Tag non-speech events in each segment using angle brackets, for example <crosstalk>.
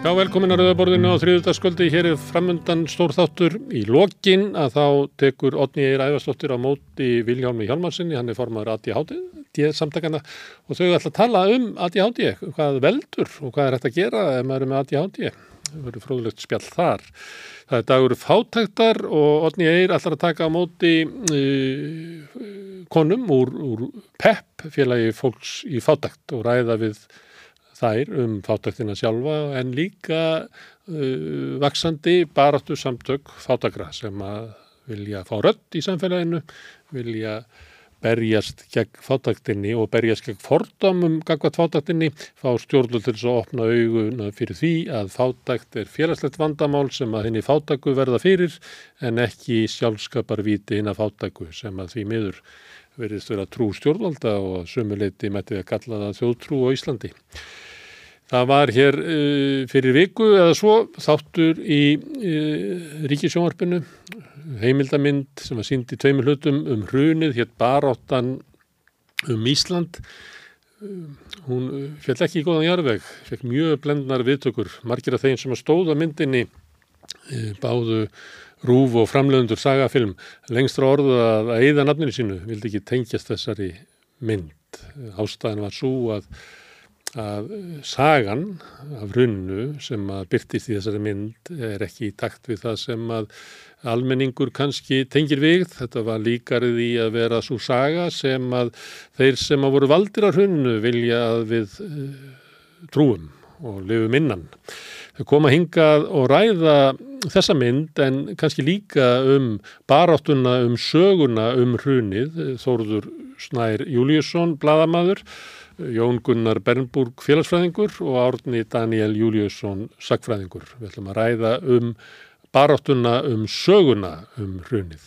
Já, velkomin að Rauðaborðinu á þriðutaskvöldi. Hér er framöndan stór þáttur í lokin að þá tekur Otni Eir Ævarsdóttir á móti Viljálmi Hjálmarsinni, hann er formadur ADHD samtakana og þau ætla að tala um ADHD, hvað veldur og hvað er hægt að gera ef maður er með ADHD. Það verður fróðulegt spjall þar. Það er dagur fátæktar og Otni Eir ætlar að taka á móti uh, konum úr, úr PEP, félagi fólks í fátækt og ræða við þær um fátæktina sjálfa en líka uh, vaksandi baráttu samtök fátakra sem að vilja fá rött í samfélaginu, vilja berjast gegn fátæktinni og berjast gegn fordamum gagvat fátæktinni, fá stjórnul til að opna auguna fyrir því að fátækt er félagslegt vandamál sem að henni fátæku verða fyrir en ekki sjálfskaparvíti hinn að fátæku sem að því miður verðist vera trú stjórnvalda og sömuleiti með því að kalla það þjóðtrú á Íslandi. Það var hér uh, fyrir viku eða svo þáttur í uh, ríkisjónvarpinu, heimildamind sem var sínd í tveimur hlutum um hrunið, hér baráttan um Ísland. Uh, hún fjall ekki í góðan jarðveg, fekk mjög blendnar viðtökur. Margir af þeim sem stóð á myndinni báðu rúf og framlegundur sagafilm lengst frá orðu að eða nafninu sínu, vildi ekki tengjast þessari mynd. Ástæðan var svo að að sagan af runnu sem að byrtist í þessari mynd er ekki í takt við það sem að almenningur kannski tengir við. Þetta var líkarið í að vera svo saga sem að þeir sem að voru valdir af runnu vilja að við uh, trúum og lifum innan. Þau koma hingað og ræða þessa mynd en kannski líka um baráttuna, um söguna um hrunið. Þóruður Snær Júliusson, bladamadur Jón Gunnar Bernburg félagsfræðingur og Árni Daniel Júliusson sagfræðingur. Við ætlum að ræða um baráttuna um söguna um hrunið.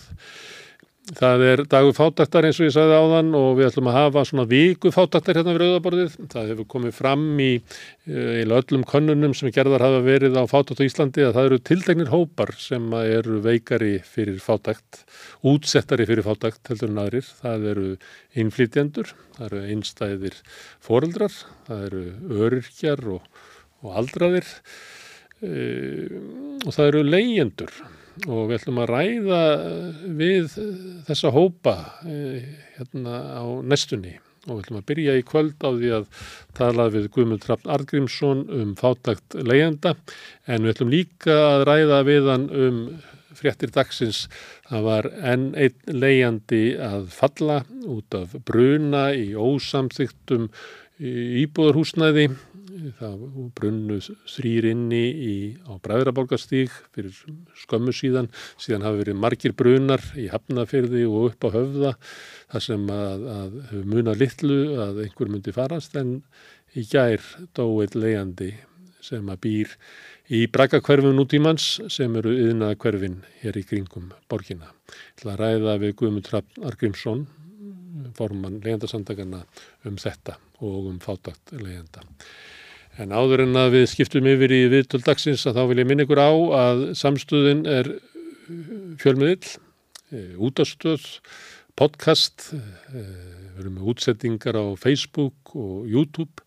Það er dagur fátaktar eins og ég sagði áðan og við ætlum að hafa svona viku fátaktar hérna við auðaborðið. Það hefur komið fram í eh, öllum könnunum sem gerðar hafa verið á fátakt á Íslandi að það eru tildegnir hópar sem eru veikari fyrir fátakt, útsettari fyrir fátakt heldur en aðrir. Það eru innflytjendur, það eru einstæðir foreldrar, það eru öryrkjar og, og aldraðir e, og það eru leyendur og við ætlum að ræða við þessa hópa e, hérna á nestunni og við ætlum að byrja í kvöld á því að tala við Guðmund Raffn Argrímsson um fátagt leyenda en við ætlum líka að ræða við hann um fréttir dagsins. Það var enn einn leiðandi að falla út af bruna í ósamþygtum íbúðarhúsnæði það brunnu þrýr inni í, á Bræðraborgastík fyrir skömmu síðan síðan hafi verið margir brunar í Hafnafyrði og upp á höfða þar sem að, að munað litlu að einhver myndi farast en í gær dóið leiðandi sem að býr í brakakverfum nútímans sem eru yðnaða hverfin hér í kringum borgina. Ég ætla að ræða við Guðmund Argrímsson, formann leyendasamtakana um þetta og um fátakt leyenda. En áður en að við skiptum yfir í viðtöld dagsins að þá vil ég minna ykkur á að samstöðin er fjölmiðil, e, útastöð, podcast, e, við erum með útsettingar á Facebook og YouTube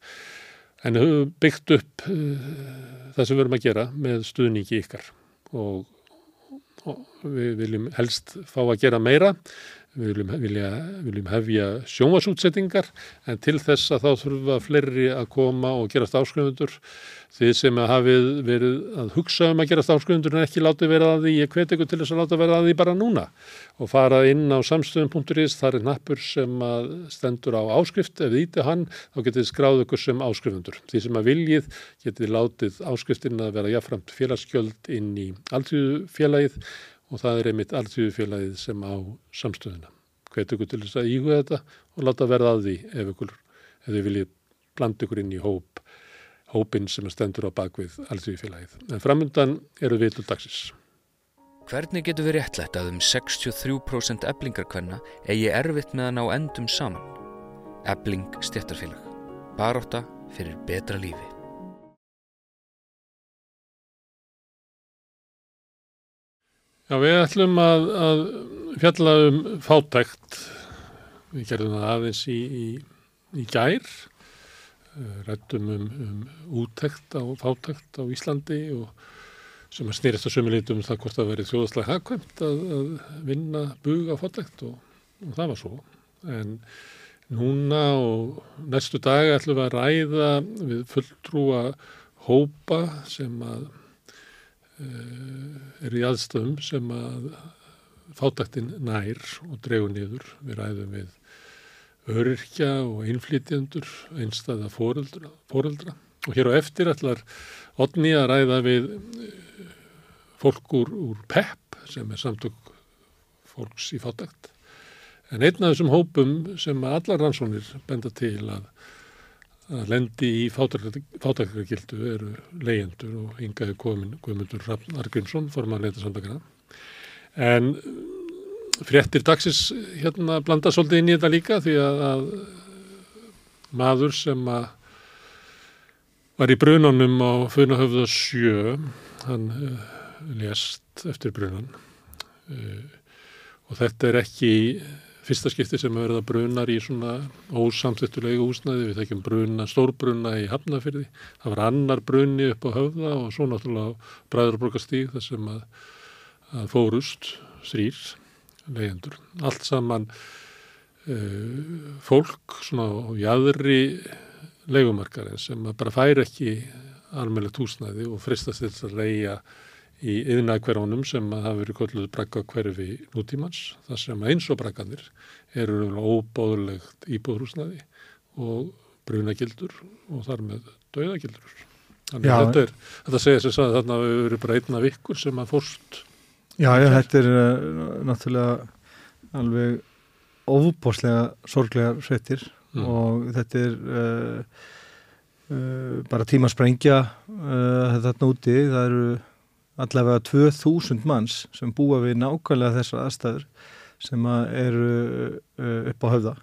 en höfum byggt upp það sem við erum að gera með stuðningi ykkar og, og við viljum helst fá að gera meira við viljum, vilja, viljum hefja sjónvarsútsettingar en til þess að þá þurfa fleiri að koma og gerast áskrifundur. Þið sem hafið verið að hugsa um að gerast áskrifundur en ekki láti vera að því ég hveti ykkur til þess að láta vera að því bara núna. Og fara inn á samstöðum.is þar er nappur sem stendur á áskrift. Ef þið íti hann þá getið þið skráð ykkur sem áskrifundur. Því sem að viljið getið látið áskriftin að vera jafnframt félagskjöld inn í alltíðufélagið og það er einmitt alltíðufélagið sem á samstöðuna. Hvet ykkur til þess að íhuga þetta og láta verða að því ef ykkur, ef þið viljið blanda ykkur inn í hóp, hópin sem stendur á bakvið alltíðufélagið. En framöndan eru við til dagsins. Hvernig getur við réttlætt að um 63% eblingarkvenna eigi erfitt með að ná endum saman? Ebling stjættarfélag. Baróta fyrir betra lífi. Já, við ætlum að, að fjalla um fátækt. Við gerðum það aðeins í, í, í gær. eh, rættum um, um útækt á fátækt á Íslandi og sem að snýrist á sömuleitum það hvort það verið þjóðaslega hagkvæmt að, að vinna bug á fátækt og, og það var svo. En núna og næstu dag ætlum við að ræða við fulltrúa hópa sem að uh, eru í aðstöðum sem að fátæktin nær og dregur niður. Við ræðum við öryrkja og innflytjendur, einstæða fóreldra, fóreldra. Og hér á eftir ætlar Odni að ræða við eh, fólk úr, úr PEP sem er samtök fólks í fátækt. En einn af þessum hópum sem allar rannsónir benda til að, að lendi í fátæktargildu eru leyendur og yngaði komundur Rafn Argrímsson, forman leyendarsamtakana. En fréttir dagsins hérna blanda svolítið inn í þetta líka því að, að maður sem að var í brunanum á Funahöfða sjö hann uh, lést eftir brunan uh, og þetta er ekki fyrsta skipti sem að verða brunar í svona ósamþittulega húsnaði við þekkjum bruna, stórbruna í Hafnafyrði það var annar brunni upp á höfða og svo náttúrulega bræðurborgastíg þar sem að, að fórust þrýr leyendur. Allt saman uh, fólk svona á jæðri leikumarkarinn sem bara fær ekki almennilegt húsnæði og fristast þess að leia í yðnækverjónum sem hafa verið kolluð brakka hverfi nútímans þar sem eins og brakkanir eru óbáðulegt íbúðhúsnæði og brunagildur og þar með dauðagildur. Þannig að þetta, er, þetta segja sem að þarna hefur verið bara einna vikkur sem að fórst Já, já, þetta er uh, náttúrulega alveg óbúslega sorglegar hrettir mm. og þetta er uh, uh, bara tíma að sprengja þetta núti, það eru allavega 2000 manns sem búa við nákvæmlega þessar aðstæður sem að eru uh, upp á höfða.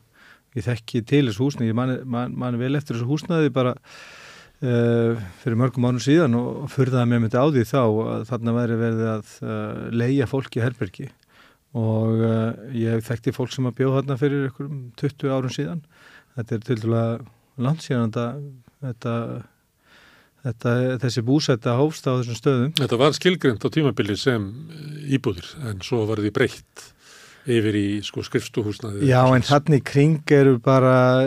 Ég þekki til þessu húsni, ég mani man, man vel eftir þessu húsnaði bara Uh, fyrir mörgum ánum síðan og fyrðaði með myndi á því þá að þarna væri verið að uh, leia fólki í herbergi og uh, ég þekkti fólk sem að bjóða þarna fyrir einhverjum 20 árum síðan þetta er til dæla landsíðan þetta, þetta þessi búsætta hófst á þessum stöðum. Þetta var skilgreynd á tímabili sem íbúðir en svo var því breytt yfir í sko skrifstuhúsnaði Já en hann í kring eru bara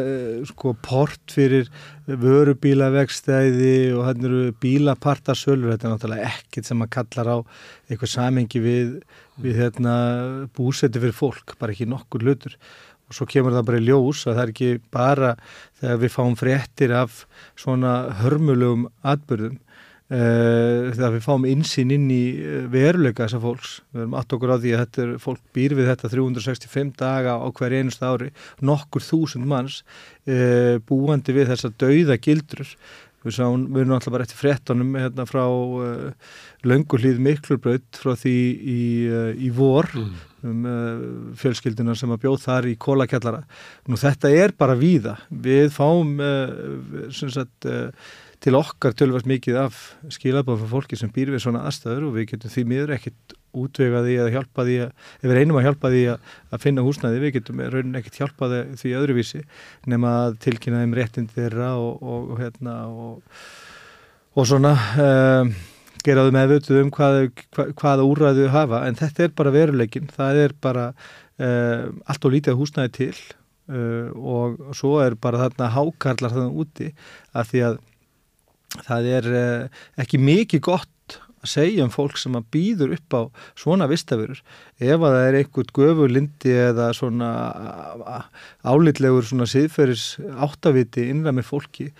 sko port fyrir vörubílavegstæði og hann eru bílapartasölur. Þetta er náttúrulega ekkert sem að kallar á eitthvað samengi við, við hérna, búseti fyrir fólk bara ekki nokkur hlutur og svo kemur það bara í ljós að það er ekki bara þegar við fáum fréttir af svona hörmulegum atbyrðum Uh, þegar við fáum insinn inn í eh, veruleika þessa fólks. Við erum aft okkur á því að þetta er, fólk býr við þetta 365 daga á hverja einustu ári nokkur þúsund manns uh, búandi við þessa dauða gildrur. Við, sáum, við erum alltaf bara eftir frettunum hérna frá uh, lönguhlýð miklurbraut frá því í, í vor. Mm. Um fjölskylduna sem að bjóð þar í kólakjallara nú þetta er bara víða. Við fáum sem sagt til okkar tölvast mikið af skilabáð fyrir fólki sem býr við svona aðstæður og við getum því miður ekkit útvegaði að hjálpa því að, ef við reynum að hjálpa því að, að finna húsnæði, við getum raunin ekkit hjálpaði því öðruvísi nema að tilkynna þeim réttin þeirra og, og, og hérna og, og svona um, geraðu meðvölduð um hvað, hvað, hvaða úrræðu hafa, en þetta er bara veruleikin, það er bara um, allt og lítið húsnæði til uh, og svo er bara þarna hákarlar þarna úti að því að það er eh, ekki mikið gott að segja um fólk sem að býður upp á svona vistafurur ef að það er einhvert göfurlindi eða svona álitlegur svona siðferðis áttaviti innræmir fólki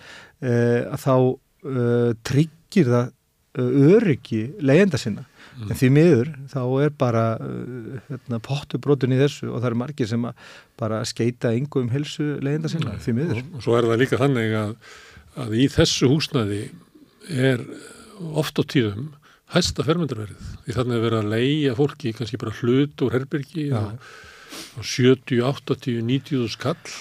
eh, að þá uh, tryggir það uh, öryggi leyenda sinna mm. en því miður þá er bara uh, hérna, pottubrótun í þessu og það eru margir sem bara skeita yngum helsu leyenda sinna, því miður og, og svo er það líka þannig að að í þessu húsnaði er oft á tíðum hæsta fermyndarverið. Því þannig að vera að leia fólki kannski bara hlut úr herbyrgi ja. á 70, 80, 90 skall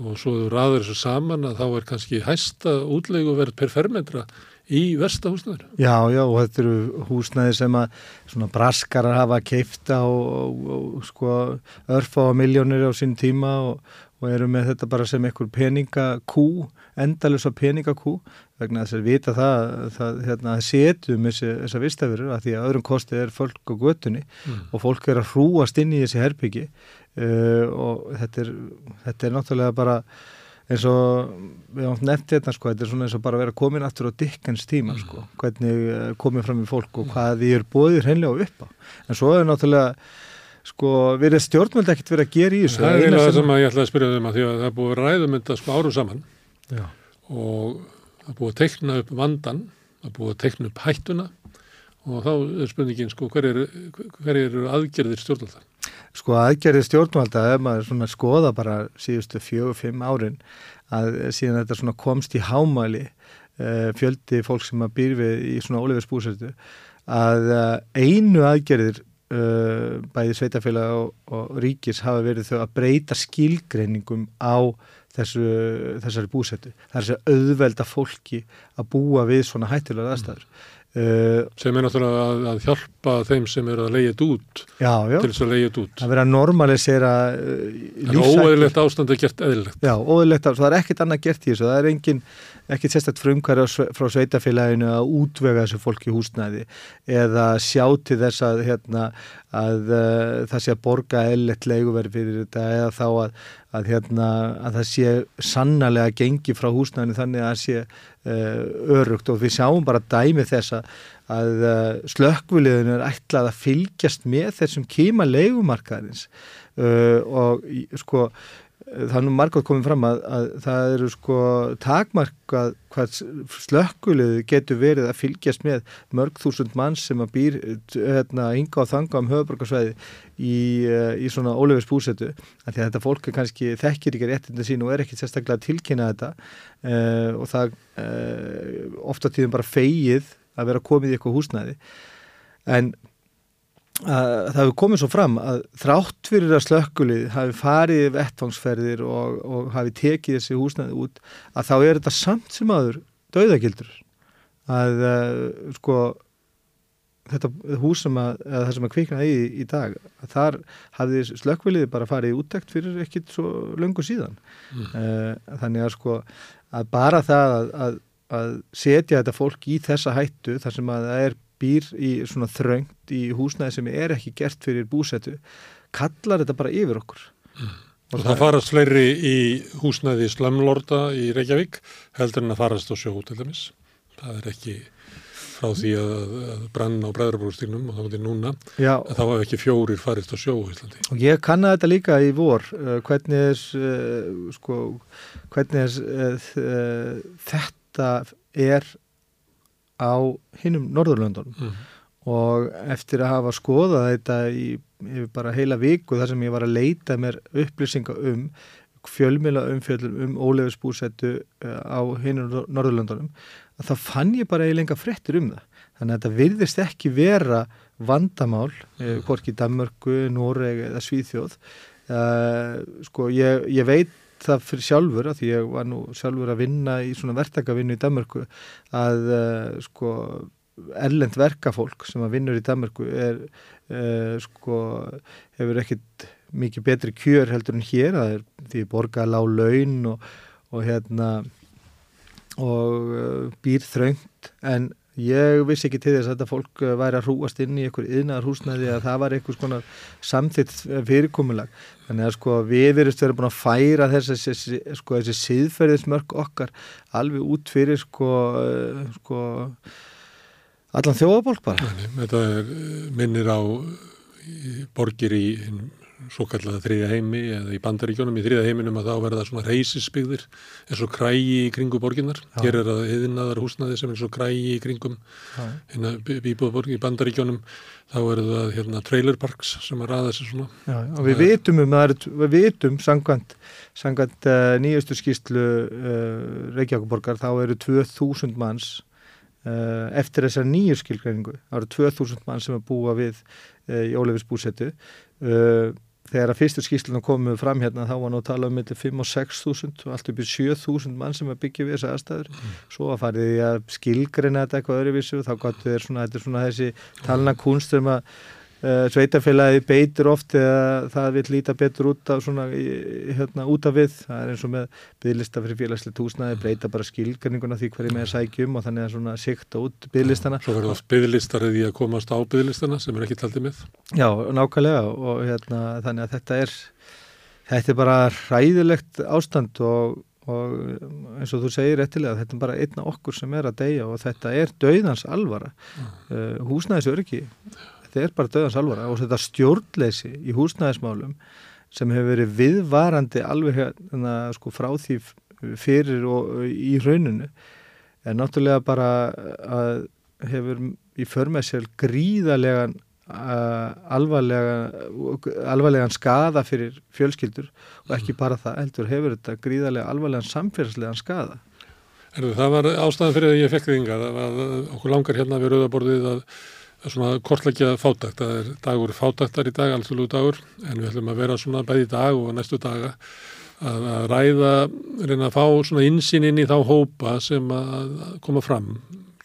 og svo þú raður þessu saman að þá er kannski hæsta útleiguverð per fermyndra í versta húsnaður. Já, já, og þetta eru húsnaði sem að svona braskarar hafa keifta og, og, og sko örfa á miljónir á sín tíma og, og eru með þetta bara sem einhver peningakú, endalusa peningakú vegna þess að vita það, það hérna, setjum þessar vistafurur að því að öðrum kosti er fólk á götunni mm. og fólk er að hrúast inn í þessi herbyggi uh, og þetta er, þetta er náttúrulega bara eins og við átt nefnt hérna sko, þetta er svona eins og bara að vera komin aftur á dikkans tíma mm. sko, hvernig uh, komið fram í fólk og hvað því er bóðir hennilega upp á. En svo er náttúrulega sko, við erum stjórnvöld ekkert verið að gera í þessu. Það er eiginlega það sem ég ætla að spyrja þau um að því að það er búið að ræðum þetta sko árum saman Já. og það er búið að teikna upp vandan, það er búið að teikna upp hættuna og þá er spurningin sko hver eru er aðgerðir stjórnvalda? Sko aðgerðir stjórnvalda ef maður svona skoða bara síðustu fjög og fimm árin að síðan þetta svona komst í hámæli uh, fjöldi fólk sem að býr við í svona óleifisbúsættu að uh, einu aðgerðir uh, bæði sveitafélag og, og ríkis hafa verið þau að breyta skilgreiningum á þessu, þessari búsættu. Það er þess að auðvelda fólki að búa við svona hættilega aðstæður. Mm. Uh, sem er náttúrulega að, að hjálpa þeim sem eru að leiðja út já, já. til þess að leiðja út. Að vera að normalisera uh, lífsækki óeðlegt ástand er gert eðlilegt. Já, óeðlegt ástand, það er ekkit annað gert í þessu. Það er engin, ekkit sérstætt frumkværi frá sveitafélaginu að útvega þessu fólki húsnæði eða sjá til þess að, hérna, að uh, það sé að borga eðlilegt leiguverð fyrir þetta eða þá að, að, hérna, að það sé sannarlega gengi frá húsnæðinu þannig að það sé Eh, örugt og við sjáum bara dæmi þess að eh, slökkviliðinu er ætlað að fylgjast með þessum kíma leikumarkaðins eh, og sko það er nú margótt komið fram að, að það eru sko takmarkað hvað slökkulegu getur verið að fylgjast með mörg þúsund manns sem að býr hérna ynga og þanga um höfuborgarsvæði í, í svona ólefis búsetu að því að þetta fólk kannski þekkir ekki réttindu sín og er ekki sérstaklega að tilkynna þetta uh, og það uh, ofta tíðum bara feigið að vera komið í eitthvað húsnæði. En það hefur komið svo fram að þrátt fyrir að slökkulið hafi farið vettfangsferðir og, og hafi tekið þessi húsnæði út að þá er þetta samt sem aður döðagildur að uh, sko þetta hús sem að, að það sem að kvikna í í dag, að þar hafði slökkviliði bara farið úttækt fyrir ekkit svo löngu síðan mm. uh, þannig að sko að bara það að, að, að setja þetta fólk í þessa hættu þar sem að það er býr í svona þröngt í húsnæði sem er ekki gert fyrir búsetu kallar þetta bara yfir okkur mm. og, og það, það farast fleiri í húsnæði slamlorda í Reykjavík heldur en að farast á sjó til dæmis það er ekki frá því að, branna á bræðrabrústígnum og þá er þetta núna Já. að þá hefur ekki fjórir farist á sjó í Íslandi. Og ég kanna þetta líka í vor uh, hvernig er uh, sko, hvernig er uh, þetta er á hinnum Norðurlöndunum mm. og eftir að hafa skoðað þetta í, bara heila viku þar sem ég var að leita mér upplýsinga um fjölmjöla umfjöldum um ólefisbúsettu eh, á hinnum Norðurlöndunum að þá fann ég bara eiginlega frettir um það. Þannig að þetta virðist ekki vera vandamál, eh, mm. hvorki Danmörku, Noreg eða Svíþjóð. Uh, sko ég, ég veit það fyrir sjálfur að því ég var nú sjálfur að vinna í svona verktakavinnu í Danmarku að uh, sko erlend verkafólk sem að vinnur í Danmarku er uh, sko hefur ekkit mikið betri kjör heldur en hér það er því borga lág laun og, og hérna og uh, býr þröngt en Ég vissi ekki til þess að þetta fólk eh, væri að hrúast inn í einhver yðnaðar húsnaði að það var einhvers konar samþitt fyrirkomulag. Þannig að sko við erum stöður búin að færa þessi, sko, þessi síðferðismörk okkar alveg út fyrir sko, eh, sko allan þjóðabólk bara. Þetta er, minnir á borgir í svo kallaða þriðja heimi eða í bandaríkjónum í þriðja heiminum að þá verða svona reysisbyggðir eins og krægi í kringum borginnar hér er það yðinnaðar húsnaði sem er svo krægi í kringum hérna bíbúðborg í bandaríkjónum þá eru það hérna trailerparks sem að ræða sér svona. Já, og við vitum um það við vitum sangkvæmt uh, nýjastu skýslu uh, Reykjavíkuborgar þá eru 2000 manns uh, eftir þessar nýju skilgreiningu þá eru 2000 manns sem er búa við í ólefisbúsetu þegar að fyrstu skýslunum komu fram hérna þá var nú að tala um millir 5 og 6 þúsund og allt upp í 7 þúsund mann sem að byggja við þessa aðstæður mm. svo að farið í að skilgrina þetta eitthvað öðruvísu þá gott við er svona, þetta er svona þessi talna kunstum að uh, sveitafélagi beitir oft eða það vil líta betur út af svona, hérna, út af við. Það er eins og með bygglista fyrir félagslegt húsnaði breyta bara skilgarninguna því hverju með sækjum og þannig að svona sikta út bygglistana Svo verður oft bygglistar eða að komast á bygglistana sem er ekki taldið með. Já, nákvæmlega og hérna, þannig að þetta er þetta er bara ræðilegt ástand og og eins og þú segir réttilega þetta er bara einna okkur sem er að deyja og þetta er döðans alvara. Mm. uh, húsnæðisöryggi þetta er bara döðans alvara og þetta stjórnleysi í húsnæðismálum sem hefur verið viðvarandi alveg hérna sko frá því fyrir og í rauninu er náttúrulega bara að hefur í förmessel gríðarlegan uh, alvarlega, alvarlegan skada fyrir fjölskyldur og ekki bara það heldur hefur þetta gríðarlega alvarlegan samfélagslegan skada Erðu, Það var ástæðan fyrir að ég fekk þinga að okkur langar hérna við rauðaborðið að svona kortleggja fátakt, það er dagur fátaktar í dag, alltaf dagur, en við ætlum að vera svona bæði dag og næstu daga að, að ræða, reyna að fá svona insýn inn í þá hópa sem að koma fram,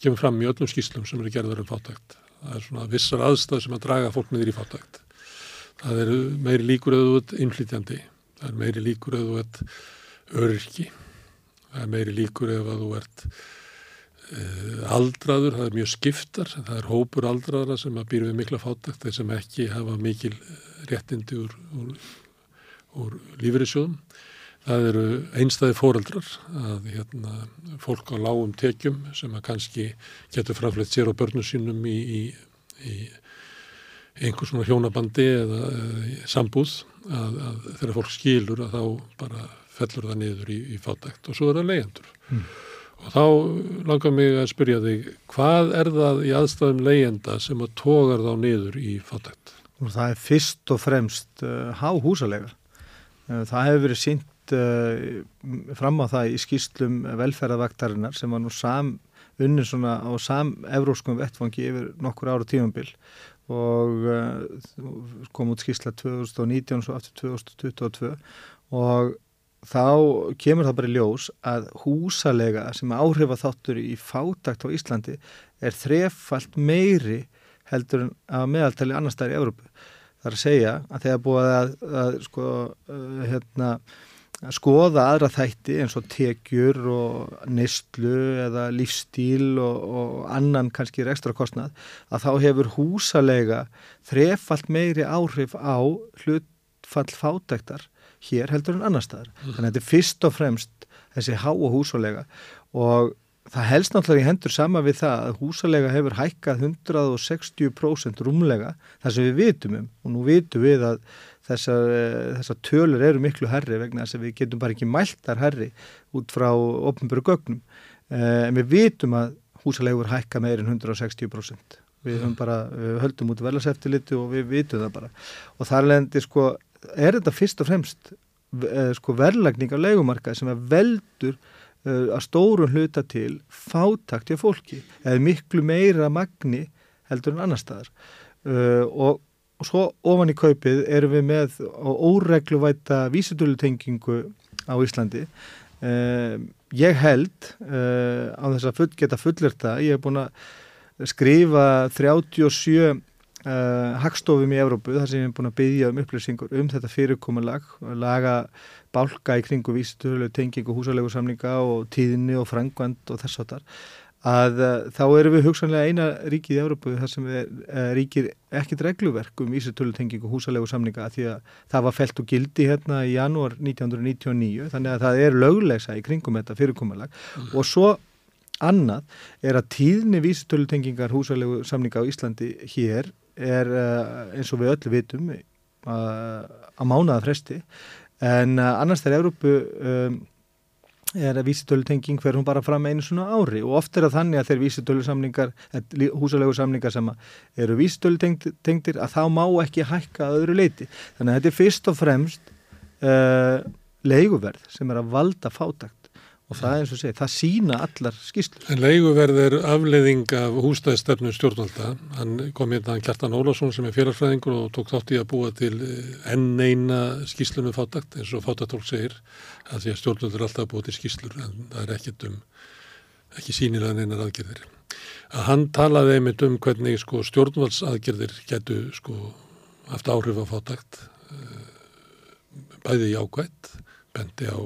kemur fram í öllum skýslum sem eru gerður um fátakt. Það er svona vissar aðstæð sem að draga fólk niður í fátakt. Það eru meiri líkur auðvöld innflytjandi, það er meiri líkur auðvöld öryrki, það er meiri líkur Eh, aldraður, það er mjög skiptar, það er hópur aldraðara sem að býra við mikla fátækt, þeir sem ekki hafa mikil réttindi úr, úr, úr lífeyrissjóðum. Það eru einstæði fóreldrar, að hérna, fólk á lágum tekjum sem að kannski getur framfleytt sér á börnum sínum í, í, í einhvers svona hjónabandi eða, eða sambúð, að, að þegar fólk skilur að þá bara fellur það niður í, í fátækt og svo er það leyendur. Mm. Og þá langar mig að spyrja þig, hvað er það í aðstæðum leyenda sem að tógar þá niður í fátækt? Og það er fyrst og fremst uh, há húsalega. Uh, það hefur verið sínt uh, fram á það í skýslum velferðavaktarinnar sem var nú sam, unnir svona á sam-evróskum vettfangi yfir nokkur ára tífambil og kom út skýsla 2019 og aftur 2022 og þá kemur það bara í ljós að húsalega sem áhrifa þáttur í fátakt á Íslandi er þrefalt meiri heldur en að meðaltali annar staðar í Európu. Það er að segja að þegar búið að, að sko, uh, hérna, skoða aðra þætti eins og tekjur og nistlu eða lífstíl og, og annan kannski ekstra kostnað að þá hefur húsalega þrefalt meiri áhrif á hlutfall fátaktar hér heldur en annar staðar. Mm. Þannig að þetta er fyrst og fremst þessi há og húsalega og það helst náttúrulega í hendur sama við það að húsalega hefur hækkað 160% rúmlega þar sem við vitum um og nú vitum við að þessar, þessar tölur eru miklu herri vegna þess að við getum bara ekki mæltar herri út frá ofnböru gögnum eh, en við vitum að húsalega hefur hækkað meirinn 160% við bara, við höldum út velaseftiliti og við vitum það bara og þar lendir sko er þetta fyrst og fremst uh, sko, verðlagning á leikumarkað sem veldur uh, að stórun hluta til fátakt hjá fólki eða miklu meira magni heldur en annar staðar. Uh, og, og svo ofan í kaupið erum við með óregluvæta vísitölutengingu á Íslandi. Ég held á þess að full, geta fullirta ég hef búin að skrifa 37 Uh, hagstofum í Evrópu þar sem við erum búin að byggja um upplýsingur um þetta fyrirkomulag laga bálka í kringu vístölu, tengingu, húsalegu samlinga og tíðinni og frangvand og þess að þar að uh, þá erum við hugsanlega eina ríkið í Evrópu þar sem við uh, ríkir ekkit regluverk um vístölu, tengingu, húsalegu samlinga því að það var felt og gildi hérna í janúar 1999 þannig að það er löglegsa í kringum þetta fyrirkomulag mm. og svo annað er að tíðni vístölu, tengingar, húsalegu samlinga á Íslandi hér er eh, eins og við öllu vitum eh, að mánaða fresti. En eh, annars þegar Európu um, er að vísitölutenging fer hún bara fram einu svona ári. Og oft er það þannig að þeir vísitölusamningar, húsalegu samningar sem eru vísitölutengtir að þá má ekki hækka að öðru leiti. Þannig að þetta er fyrst og fremst uh, leiguverð sem er að valda fátakt og það er eins og segja, það sína allar skýrslur. En leiguverð er afleiðing af hústæðistefnum stjórnvalda hann kom hérna Kjartan Ólásson sem er félagsfræðingur og tók þátt í að búa til eh, enn eina skýrslum með fátakt eins og fátatólk segir að því að stjórnvaldur er alltaf búið til skýrslur en það er ekkit um ekki sínilega neinar aðgerðir. Að hann talaði einmitt um hvernig sko, stjórnvaldsaðgerðir getur sko, haft áhrif á fátakt, bæði jákvætt, bendi á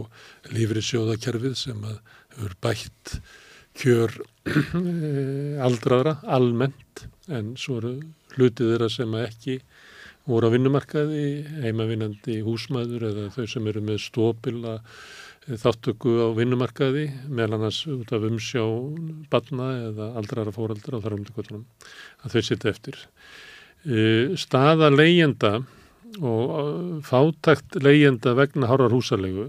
lífrisjóðakerfið sem hefur bætt kjör aldraðra almennt en svo eru hlutið þeirra sem ekki voru á vinnumarkaði, heimavinnandi húsmaður eða þau sem eru með stópila þáttöku á vinnumarkaði meðal annars út af umsjá barna eða aldrara fóraldra á þar umtökvöldunum að þau sitja eftir. E, staða leyenda og fátakt leyenda vegna hárar húsalegu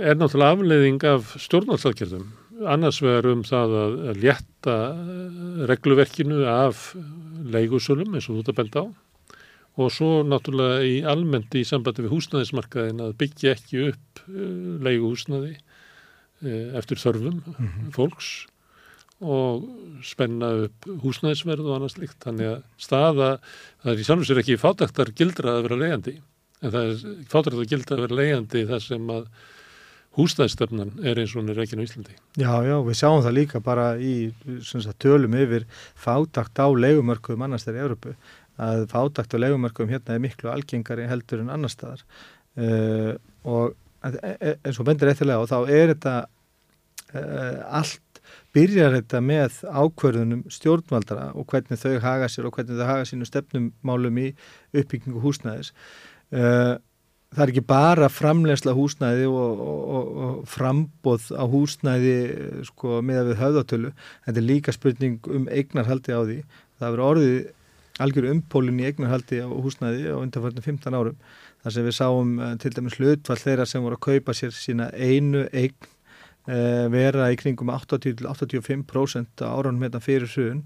er náttúrulega afleiðing af stjórnarsalgjörðum annars vegar um það að létta regluverkinu af leigusölum eins og þú þetta benda á og svo náttúrulega í almennt í sambandi við húsnæðismarkaðin að byggja ekki upp uh, leiguhúsnæði uh, eftir þörfum mm -hmm. fólks og spenna upp húsnæðisverð og annars líkt. Þannig að staða, það er í samfélags er ekki fátaktar gildra að vera leiðandi en það er fátaktar gildra að vera leiðandi þar sem að húsnæðistöfnan er eins og hún er ekki á Íslandi. Já, já, við sjáum það líka bara í sagt, tölum yfir fátakt á leigumörkuðum annars þegar í Európu að fátakt á leigumörkum hérna er miklu algengari heldur en annar staðar uh, og e, e, eins og bendir eftirlega og þá er þetta uh, allt byrjar þetta með ákverðunum stjórnvaldara og hvernig þau haga sér og hvernig þau haga sínu stefnumálum í uppbyggingu húsnæðis. Uh, það er ekki bara framlegsla húsnæði og, og, og, frambóð á húsnæði sko, með að við höfðatölu. Þetta er líka spurning um eignarhaldi á því. Það verður orðið algjör umpólun í eignarhaldi á húsnæði á undanfærtum 15 árum. Þar sem við sáum uh, til dæmis hlutvall þeirra sem voru að kaupa sér sína einu eign vera í kringum 80-85% á áraunum hérna fyrir suðun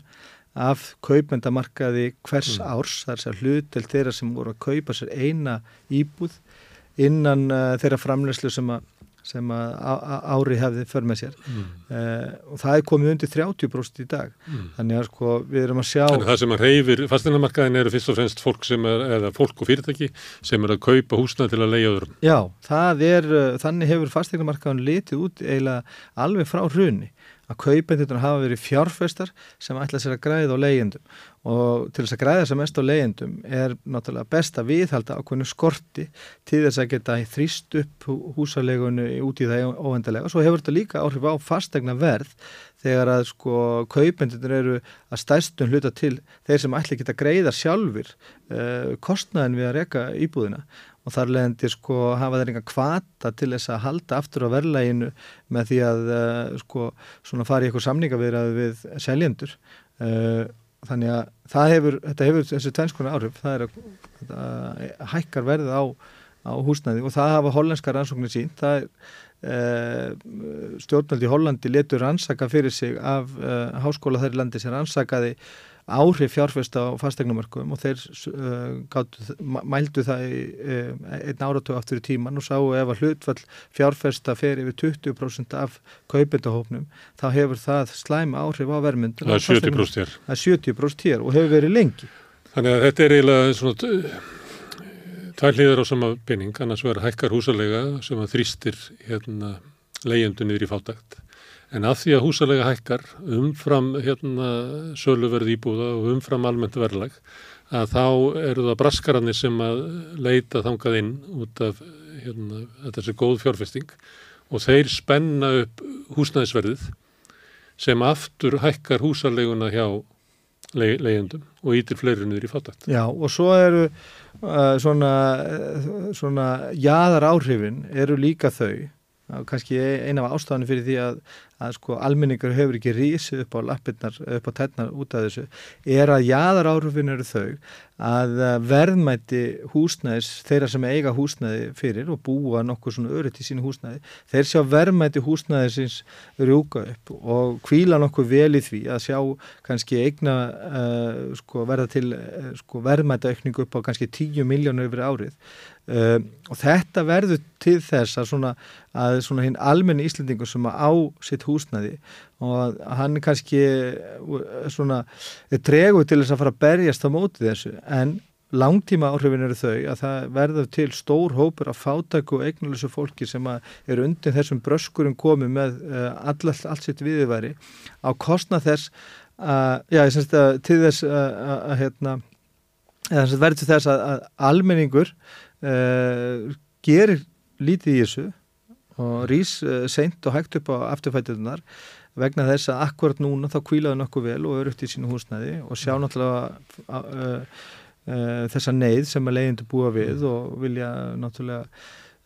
af kaupendamarkaði hvers mm. árs, þar er hlutel þeirra sem voru að kaupa sér eina íbúð innan uh, þeirra framlegslu sem að sem ári hefði för með sér mm. uh, og það er komið undir 30% í dag mm. þannig að sko við erum að sjá Þannig það sem að reyfir fastinamarkaðin eru fyrst og fremst fólk sem er, eða fólk og fyrirtæki sem er að kaupa húsna til að leiða öðrum Já, það er, uh, þannig hefur fastinamarkaðin litið út eiginlega alveg frá hrunni að kaupendur hafa verið fjárfestar sem ætla sér að græða á leyendum og til þess að græða að mest á leyendum er náttúrulega best að viðhalda ákveðinu skorti til þess að geta þrýst upp húsalegunni út í það óvendalega og svo hefur þetta líka áhrif á fastegna verð þegar að sko kaupendur eru að stæstum hluta til þeir sem ætla ekki að greiða sjálfur uh, kostnaðin við að reyka íbúðina og þar leðandi sko hafa þeir enga kvata til þess að halda aftur á verðlæginu með því að uh, sko svona í eitthvað samningavirað við seljendur. Uh, þannig að það hefur, þetta hefur þessu tvennskona áhrif, það er að, að hækkar verðið á, á húsnæði. Og það hafa hollandska rannsóknir sín það er stjórnaldi Hollandi letur rannsaka fyrir sig af háskóla þær landi sem rannsakaði áhrif fjárfesta á fastegnumörkum og þeir uh, gátu, mældu það í uh, einn áratögu aftur í tíman og sáu ef að hlutfall fjárfesta fer yfir 20% af kaupendahópnum þá hefur það slæma áhrif á vermyndun. Það er 70% hér. Það er 70% hér og hefur verið lengi. Þannig að þetta er eiginlega svona tvær hlýðar á sama binning, annars verður hækkar húsalega sem að þrýstir hérna leyendunir í fátækt En að því að húsalega hækkar umfram hérna, söluverð íbúða og umfram almennt verðlag að þá eru það braskarannir sem að leita þangað inn út af hérna, þessi góð fjárfesting og þeir spenna upp húsnæðisverðið sem aftur hækkar húsaleguna hjá le leiðendum og ítir fleirinnur í fátakt. Já og svo eru uh, svona, uh, svona jáðar áhrifin eru líka þau kannski eina af ástafanum fyrir því að, að sko almenningur hefur ekki rísið upp á lappirnar, upp á tætnar út af þessu, er að jáðar áhrifin eru þau að verðmætti húsnæðis, þeirra sem eiga húsnæði fyrir og búa nokkur svona örytt í sínu húsnæði, þeir sjá verðmætti húsnæðisins rjúka upp og kvíla nokkur vel í því að sjá kannski eigna uh, sko verða til uh, sko verðmættaukningu upp á kannski 10 miljónu yfir árið Uh, og þetta verður til þess að svona, að svona hinn almenni íslendingur sem á sitt húsnaði og hann kannski svona tregu til þess að fara að berjast á móti þessu. En langtíma áhrifin eru þau að það verður til stór hópur af fátæku og eignalösu fólki sem eru undir þessum bröskurum komið með uh, all, allt sitt viðværi á kostna þess að, já, ég semst að til þess að, hérna, eða verður til þess að, að almenningur uh, gerir lítið í þessu og rýs uh, seint og hægt upp á afturfætuðunar vegna þess að akkurat núna þá kvílaðu nokkuð vel og eru upp í sínu húsnæði og sjá náttúrulega uh, þessa neyð sem að leyendu búa við og vilja náttúrulega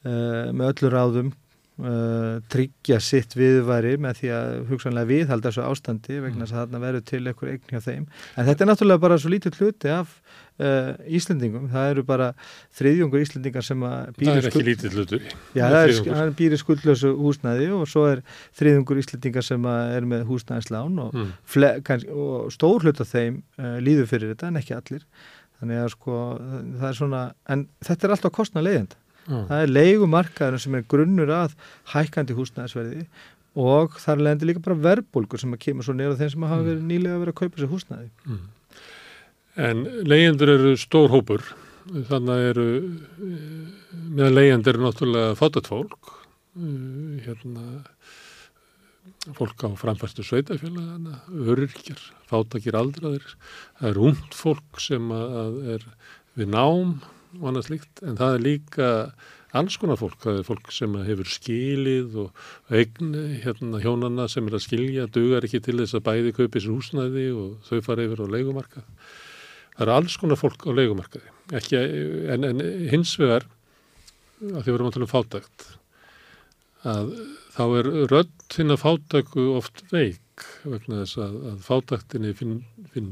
með öllu ráðum tryggja sitt viðværi með því að hugsanlega viðhalda þessu ástandi vegna þess að þarna verður til einhver eign hjá þeim. En þetta er náttúrulega bara svo lítið hluti af Uh, Íslendingum, það eru bara þriðjungur Íslendingar sem að býri það er ekki lítið hlutur. Já, það er, er býri skuldlösu húsnæði og svo er þriðjungur Íslendingar sem er með húsnæðislán og, mm. og stór hlut af þeim uh, líður fyrir þetta en ekki allir. Þannig að sko það er svona en þetta er alltaf kostna leiðend mm. það er leigumarkaður sem er grunnur að hækandi húsnæðisverði og þar leðandi líka bara verbulgur sem að kemur svo nýra þeim sem hafa verið nýlega verið að kaupa sér húsnæði. Mm. En leyendur eru stór hópur, þannig eru, meðan leyendur eru náttúrulega fátat fólk, hérna, fólk á framfæstu sveitafélagana, öryrkjar, fátakir aldraðir, það er ungd fólk sem er við nám og annað slikt, en það er líka alls konar fólk, það er fólk sem hefur skilið og eign hérna hjónana sem er að skilja, dugar ekki til þess að bæði kaupi sér húsnæði og þau fara yfir á leikumarkað það eru alls konar fólk á leikumarkaði ekki, en, en hins vegar að því við erum að tala um fátækt að þá er rödd hinn að fátæku oft veik vegna þess að, að fátæktinni finn, finn,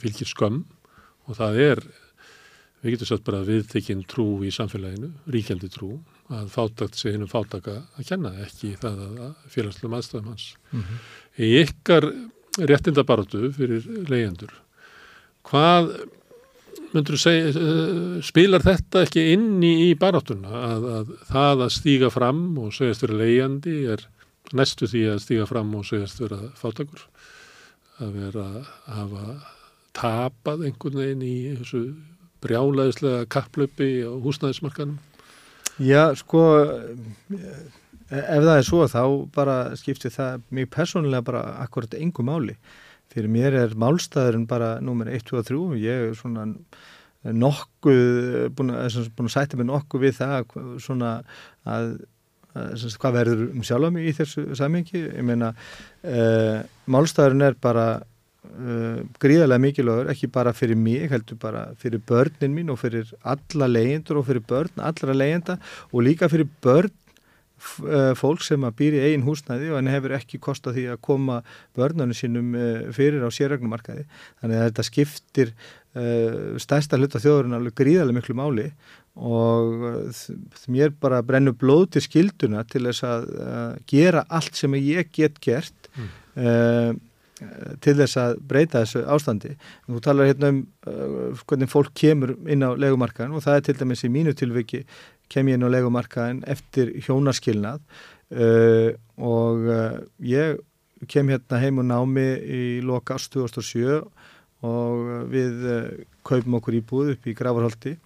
fylgir skömm og það er við getum sagt bara viðtekinn trú í samfélaginu, ríkjandi trú að fátækt sé hinn um fátæka að kenna ekki það að félagslega maðurstafum hans mm -hmm. í ykkar réttindabaratu fyrir leyendur Hvað segja, eh, spilar þetta ekki inn í, baráttuna? Að, að það að stíga fram og segjast vera leiðandi er næstu því að stíga fram og segjast vera fátakur að vera að hafa tapað einhvern veginn í þessu brjálaðislega kapplöpi á húsnæðismarkanum? Já, sko ef það er svo þá bara skiptir það mjög persónulega bara akkurat engum máli fyrir mér er málstæðurinn bara nummer 1, 2 og 3 og ég er svona nokkuð búin að, búin að sætja mig nokkuð við það svona að, að hvað verður um sjálfa mig í þessu samingi ég meina uh, málstæðurinn er bara uh, gríðarlega mikilvægur, ekki bara fyrir mig heldur bara fyrir börnin mín og fyrir alla leyendur og fyrir börn allra leyenda og líka fyrir börn Eh, fólk sem að býri eigin húsnæði og hann hefur ekki kostað því að koma börnunum sínum eh, fyrir á sérregnumarkaði. Þannig að þetta skiptir uh, stærsta hluta þjóðurinn alveg gríðarlega miklu máli og mér bara brennur blóð til skilduna til þess að uh, gera allt sem ég get gert mm. uh, til þess að breyta þessu ástandi. Þú talar hérna um hvernig fólk kemur inn á legumarkaðin og það er til dæmis í mínu tilviki kem ég inn á legumarkaðin eftir hjónaskilnað uh, og uh, ég kem hérna heim og námi í loka ást 2007 og við uh, kaupum okkur íbúð upp í Gravarholti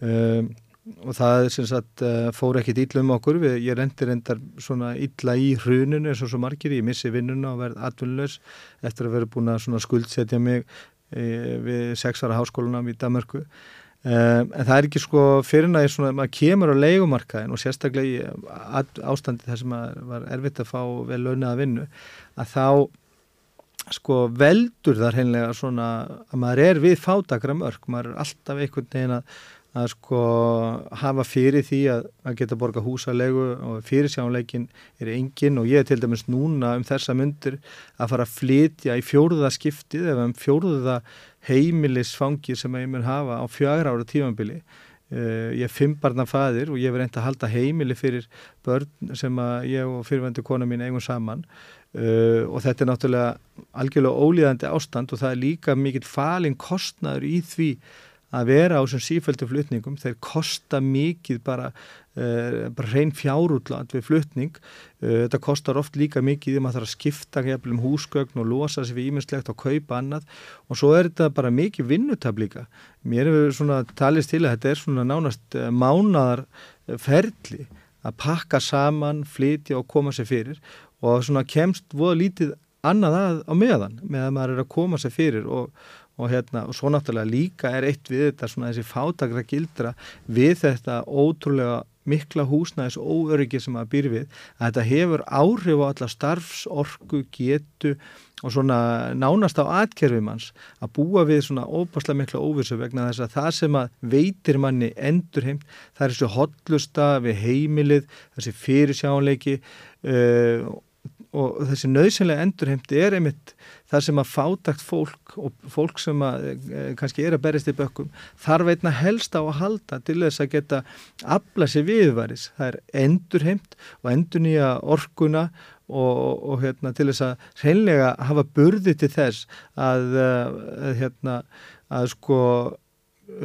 um, og það sagt, uh, fór ekkit ítla um okkur. Við, ég reyndir reyndar svona ítla í hruninu eins og svo margir, ég missi vinnuna og verð atvinnlaus eftir að vera búin að skuldsetja mig e, við sexara háskólanam í Danmarku Um, en það er ekki sko fyrir að maður kemur á leikumarkaðin og sérstaklega í ástandi þar sem var erfitt að fá vel launaða vinnu að þá sko veldur þar heimlega svona að maður er við fátakra mörg, maður er alltaf einhvern veginn að að sko hafa fyrir því að, að geta borga húsalegu og fyrirsjáleikin er engin og ég til dæmis núna um þessa myndir að fara að flytja í fjóruða skiptið eða um fjóruða heimilisfangir sem ég mun hafa á fjögra ára tímanbili. Uh, ég er fimmbarnar fæðir og ég verði reynd að halda heimili fyrir börn sem ég og fyrirvendu kona mín eigum saman uh, og þetta er náttúrulega algjörlega ólíðandi ástand og það er líka mikill falin kostnaður í því að vera á þessum sífældu flutningum, þeir kosta mikið bara, bara reyn fjárútland við flutning. Uh, þetta kostar oft líka mikið að það þarf að skipta um húsgögn og losa sér við íminnslegt og kaupa annað. Og svo er þetta bara mikið vinnutab líka. Mér hefur svona talist til að þetta er svona nánast uh, mánadar ferli að pakka saman, flytja og koma sér fyrir. Og svona kemst voða lítið annað að á meðan með að maður er að koma sér fyrir og, og hérna og svo náttúrulega líka er eitt við þetta svona þessi fátagra gildra við þetta ótrúlega mikla húsnæðis óöryggi sem maður býr við að þetta hefur áhrif á alla starfsorku, getu og svona nánast á atkerfum hans að búa við svona óbáslega mikla óvissu vegna þess að það sem að veitir manni endurheimt það er þessu hotlusta við heimilið, þessi fyrirsjánleiki uh, og þessi nöðsynlega endurheimti er einmitt þar sem að fátakt fólk og fólk sem að e, kannski er að berist í bökkum þarf einna helst á að halda til þess að geta afla sér viðvaris. Það er endurheimt og endur nýja orkuna og, og hérna, til þess að reynlega hafa burði til þess að, að, e, hérna, að sko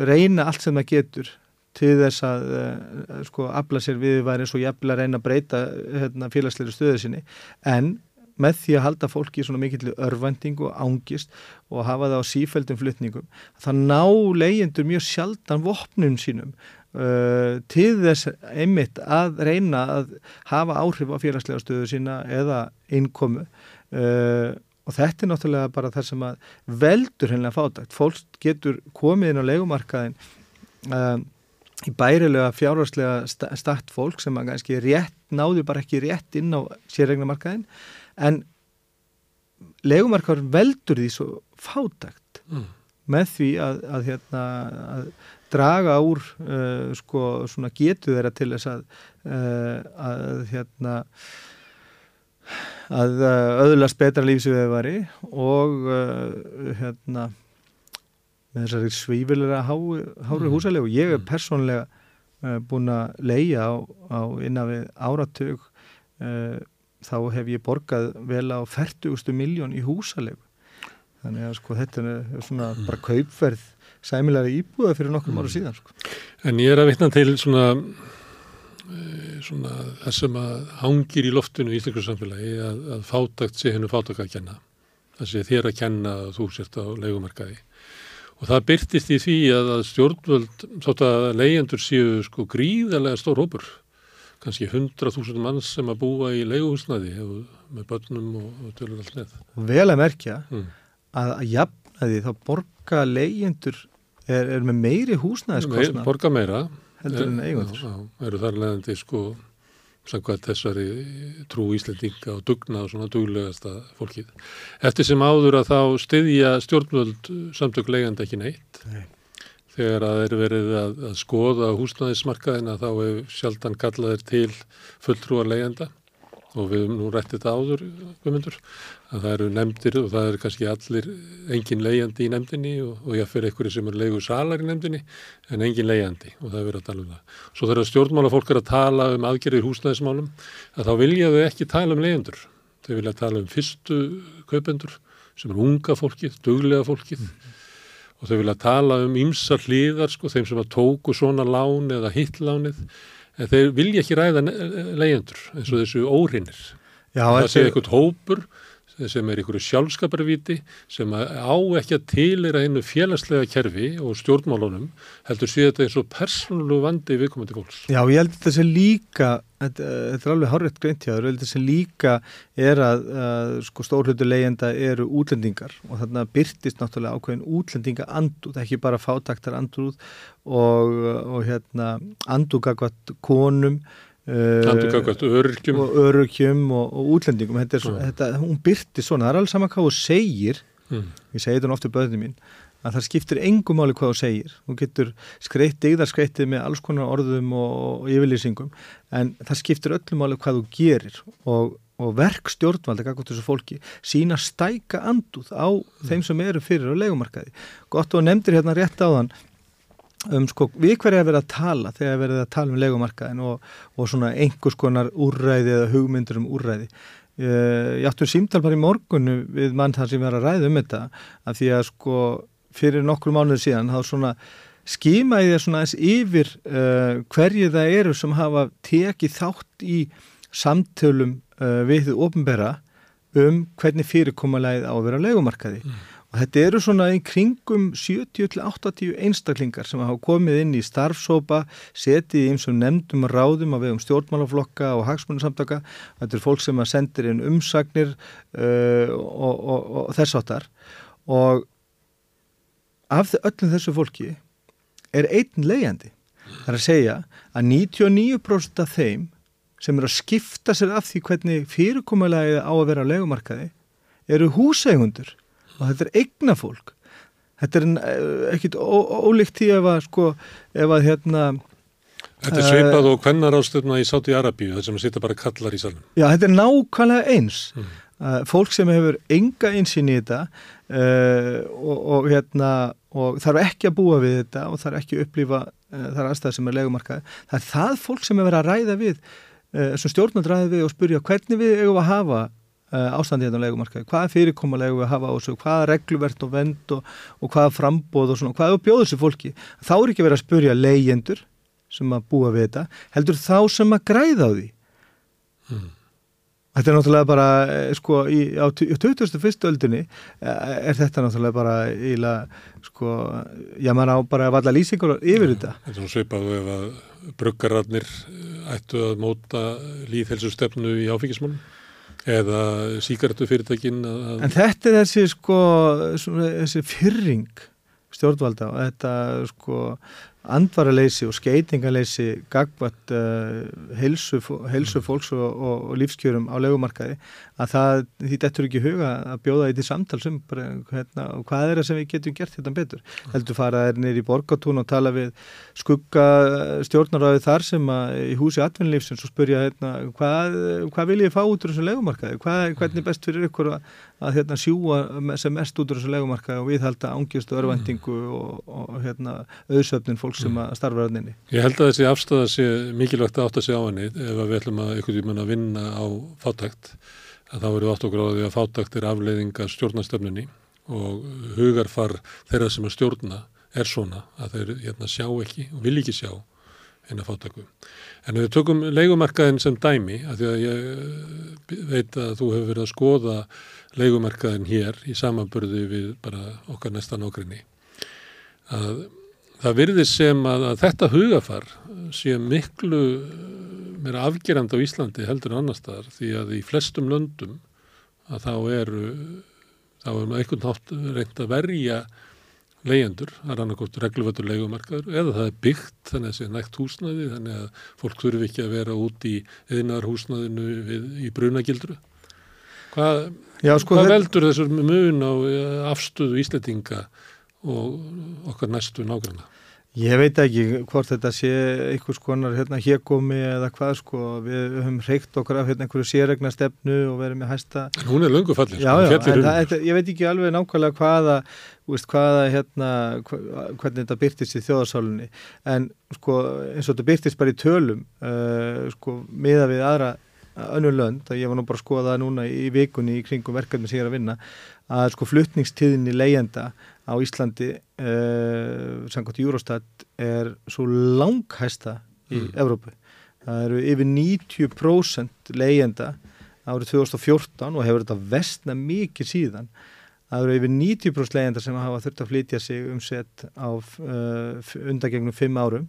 reyna allt sem það getur til þess að uh, sko afla sér viðværi eins og jafnvel að reyna að breyta hérna, félagsleiri stöðu sinni. En með því að halda fólki í svona mikill örvendingu og ángist og hafa það á sífældum flytningum það ná leyendur mjög sjaldan vopnum sínum uh, til þess einmitt að reyna að hafa áhrif á félagslega stöðu sína eða innkomu. Uh, og þetta er náttúrulega bara það sem að veldur hennilega fátagt fólk getur komið inn á legumarkaðin uh, í bærilega fjárhagslega start fólk sem að kannski rétt náðu bara ekki rétt inn á sérregnamarkaðin en legumarkaður veldur því svo fátagt mm. með því að, að, hérna, að draga úr uh, sko, getu þeirra til þess að, uh, að hérna, að uh, öðlast betra lífsviðiðvari og uh, hérna með þessari svífilega hári mm. húsalegu og ég er mm. persónlega uh, búin að leia á, á innan við áratug uh, þá hef ég borgað vel á 40.000 miljón í húsalegu þannig að sko þetta er svona mm. bara kaupverð sæmilega íbúða fyrir nokkur ára síðan sko. En ég er að vitna til svona eh, svona það sem að hangir í loftinu í Ísleikur samfélagi að, að fátakt sé hennu fátakt að kenna það sé þér að kenna að þú sért á leikumarkaði Og það byrtist í því að stjórnvöld, þótt að leyendur séu sko gríðarlega stór hópur, kannski 100.000 manns sem að búa í leiguhúsnaði með börnum og, og tölur allt neð. Vel að merkja mm. að að jafnaði þá borga leyendur er, er með meiri húsnaðiskostna. Borga meira. Heldur en eigundur. Já, já, eru þar leðandi sko samkvæmt þessari trú íslendinga og dugna og svona duglegasta fólkið. Eftir sem áður að þá styðja stjórnvöld samtök leiðandi ekki neitt. Nei. Þegar að þeir verið að, að skoða húsnæðismarkaðina þá hefur sjaldan kallaðir til fulltrúar leiðanda og við hefum nú rættið þetta áður guðmundur, að það eru nefndir og það eru kannski allir engin leiðandi í nefndinni og, og ég fyrir einhverju sem eru leiðu salar í nefndinni en engin leiðandi og það er verið að tala um það. Svo þegar stjórnmála fólk er að tala um aðgerðir húsnæðismálum að þá vilja þau ekki tala um leiðandur. Þau vilja tala um fyrstu kaupendur sem eru unga fólkið, duglega fólkið mm. og þau vilja tala um ymsar hlýðar sko, þeim sem að tóku svona lán eða hittlánið en þeir vilja ekki ræða leyendur eins og þessu órinnir. Það sé eitthvað hópur sem er einhverju sjálfskaparviti sem á ekki að tilera einu félagslega kerfi og stjórnmálunum heldur síðan þetta eins og persónulegu vandi viðkomandi fólks. Já, ég held þetta sem líka þetta, þetta er alveg horrið greint hjá þér, þetta sem líka er að, að sko, stórhundu leyenda eru útlendingar og þarna byrtist náttúrulega ákveðin útlendinga andúð, ekki bara fátaktar andúð og, og hérna andúgagvat konum Landugakvært öryrkjum. og öryrkjum og, og útlendingum. Þetta er, mm. þetta, hún byrti svona, það er alveg sama hvað þú segir. Mm. ég segi þetta ofta böðinu mín að það skiptir engum máli hvað þú segir. Þú getur skreitt, eigðar skreittið með alls konar orðum og, og yfirlýsingum en það skiptir öllum máli hvað þú gerir. Og, og verk stjórnvalda kakot þessu fólki sína stæka anduð á mm. þeim sem eru fyrir á legumarkaði gott og nefndir hérna rétt á þann um sko við hverja verið að tala þegar verið að tala um legumarkaðin og, og svona einhvers konar úrræði eða hugmyndur um úrræði. Ég áttur símtal bara í morgunu við mann þar sem verið að ræða um þetta að því að sko fyrir nokkur mánuður síðan þá svona skima í þess aðeins yfir uh, hverju það eru sem hafa tekið þátt í samtölum uh, við þið ofnbera um hvernig fyrirkomalæðið á að vera legumarkaði. Mm. Og þetta eru svona í kringum 70-80 einstaklingar sem hafa komið inn í starfsópa, setið eins og nefndum ráðum að við um stjórnmálaflokka og hagsmunarsamtaka. Þetta eru fólk sem sendir inn umsagnir uh, og, og, og, þess áttar. Og af öllum þessu fólki er einn leiðandi. Það er að segja að 99% af þeim sem eru að skipta sér af því hvernig fyrirkomulegið á að vera á legumarkaði eru húseigundur og þetta er eigna fólk. Þetta er eh, ekkit ólíkt því ef að sko, ef að hérna Þetta er svipað og hvennar ástöfna í Sáti Arabíu, það sem sýttar bara kallar í salunum. Já, þetta er nákvæmlega eins. Mm. Uh, fólk sem hefur enga einsinn í þetta uh, og, og hérna og þarf ekki að búa við þetta og þarf ekki að upplifa uh, þar aðstæði sem er legumarkaði. Það er það fólk sem er verið að ræða við sem stjórnand ræði við og spurja hvernig við eigum að hafa ástandið hérna á legumarkaði, hvaða fyrirkomalegu við hafa á þessu, hvaða regluvert og vend og, og hvaða frambóð og svona, hvaða bjóður þessu fólki. Þá er ekki verið að spurja leyendur sem að búa við þetta, heldur þá sem að græða á því. Hmm. Þetta er náttúrulega bara, eh, sko, í, á 21. öldinni eh, er þetta náttúrulega bara íla, sko, já mann á bara að valla lýsingur yfir þetta. Þetta er svona svipað ef að bruggararnir eh, ættu að móta líðhelsustefnu í áfengismálum eða síkartufyrirtækin. En þetta er þessi, sko, þessi fyrring stjórnvalda og þetta, sko, andvaraleysi og skeitingaleysi gagvat uh, heilsu, heilsu fólks og, og, og lífskjörum á legumarkaði að það, því þetta er ekki huga að bjóða í því samtalsum hérna, og hvað er það sem við getum gert þetta betur mm. heldur faraðir neyri í borgatún og tala við skugga stjórnaráði þar sem að í húsi atvinnlífsins og spurja hérna, hvað, hvað vil ég fá út úr þessu legumarkaði, hvað, hvernig best fyrir ykkur að, að hérna, sjúa sem mest út úr þessu legumarkaði og viðhalda ángjustu örvendingu og, og hérna, auðsöfnin fólk sem að starfa öðninni. Ég held að þessi afstöða sé mikilvægt að átta sig á henni ef við ætlum að ykkur tíma að vinna á fátækt að þá eru átt okkur á því að fátækt er afleiðinga stjórnastöfnunni og hugarfar þeirra sem að stjórna er svona að þeir hérna, sjá ekki og vil ekki sjá henni að fátæku. En við tökum leikumarkaðin sem dæmi, að því að ég veit að þú hefur verið að skoða leikumarkaðin hér í samanbörði við bara okkar næstan ákveðni, að það virðist sem að, að þetta hugafar sé miklu meira afgerand á Íslandi heldur en annar staðar því að í flestum löndum að þá eru þá er maður einhvern nátt reynd að verja leyendur, það er annarkort regluvöldur leikumarkaður eða það er byggt þannig að það sé nægt húsnaði þannig að fólk þurfi ekki að vera út í eðinar húsnaðinu við, í brunagildru. Hvað, sko, hvað veldur þessur mun á afstöðu ísletinga og okkar næstu nágranna? Ég veit ekki hvort þetta sé einhvers konar hérna hérkomi eða hvað sko, við höfum reykt okkur af hérna einhverju sérregna stefnu og verðum með hæsta... En hún er löngu fallið, sko, já, en það, ég veit ekki alveg nákvæmlega hvaða, veist, hvaða hérna, hvernig þetta byrtist í þjóðarsálunni, en sko eins og þetta byrtist bara í tölum, uh, sko, miða við aðra önnur lönd, að ég var nú bara að skoða það núna í vikunni í kringum verkefni sem ég er að vinna, að sko flutningstíðinni leyenda á Íslandi uh, samkvæmt Júrostat er svo langhæsta í mm. Evrópu. Það eru yfir 90% leyenda árið 2014 og hefur þetta vestna mikið síðan. Það eru yfir 90% leyenda sem hafa þurft að flytja sig um sett á uh, undagegnum 5 árum.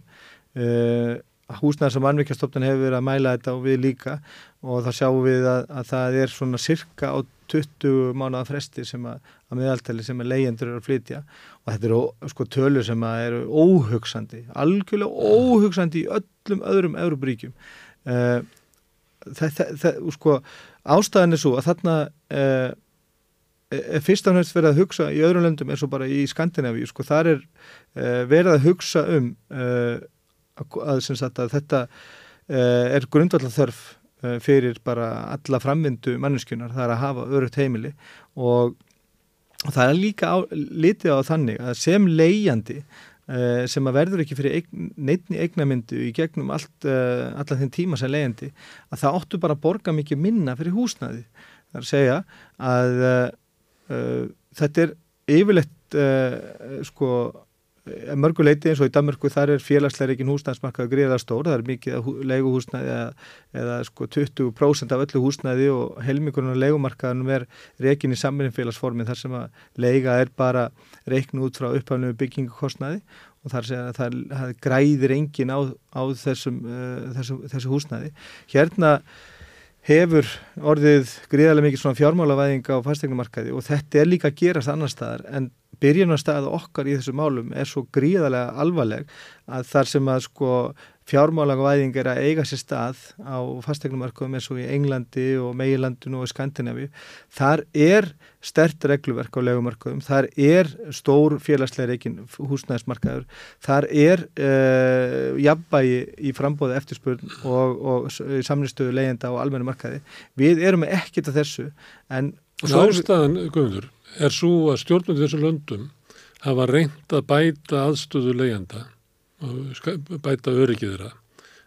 Uh, húsnæðar sem anvikjastofnun hefur verið að mæla þetta og við líka. Og þá sjáum við að, að það er svona cirka á 20 mánuða fresti sem að, að meðaltali sem að leyendur eru að flytja. Og þetta eru sko tölur sem að eru óhugsandi, algjörlega óhugsandi í öllum öðrum Európaríkjum uh, það, sko ástæðan er svo að þarna uh, fyrst og næst verið að hugsa í öðrum löndum eins og bara í Skandinavíu sko þar er uh, verið að hugsa um að, sagt, að þetta er grundvallar þörf Eh, fyrir bara alla framvindu manneskunar, það er að hafa örugt heimili og, það er líka á, litið á þannig að sem leiðjandi uh, sem að verður ekki fyrir eign, neittni eignamyndu í gegnum allt, uh, allan þinn tíma sem leiðjandi að það óttu bara að borga mikið minna fyrir húsnaði. Það er að segja að uh, þetta er yfirleitt sko mörguleiti eins og í Danmörku þar er félagslega reikin húsnæðismarkaðu greiðlega stór, það er mikið leiguhúsnæði eða, eða sko 20% af öllu húsnæði og helmingurinn af leigumarkaðunum er reikin í samvinnfélagsformin þar sem að leiga er bara reikn út frá upphafnum byggingukostnæði og þar segja að það, það græðir engin á, á þessum, uh, þessu, þessu húsnæði. Hérna hefur orðið gríðarlega mikið svona fjármálavæðing á fastegnumarkaði og þetta er líka að gerast annar staðar en byrjunarstaða okkar í þessu málum er svo gríðarlega alvarleg að þar sem að sko fjármálavæðing er að eiga sér stað á fastegnumarkaðum eins og í Englandi og Meilandinu og Skandinavi þar er stert regluverk á legumarkaðum, þar er stór félagslega reikin húsnæðismarkaður, þar er uh, jafnbægi í frambóði eftirspurn og, og samninstöðu leyenda á almennu markaði. Við erum ekkert af þessu en... Ástæðan, Guðmundur, er svo að stjórnum þessu löndum hafa reynd að bæta aðstöðu leyenda og bæta öryggið þeirra.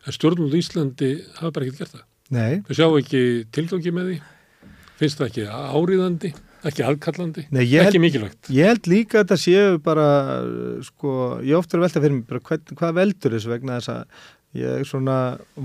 En stjórnum í Íslandi hafa bara ekkert gert það. Nei. Við sjáum ekki tilgangi með því. Finnst það ekki áriðandi? ekki aðkallandi, ekki mikilvægt ég held líka að þetta séu bara sko, ég ofta er að velta fyrir mig hvað, hvað veldur þessu vegna þess að ég svona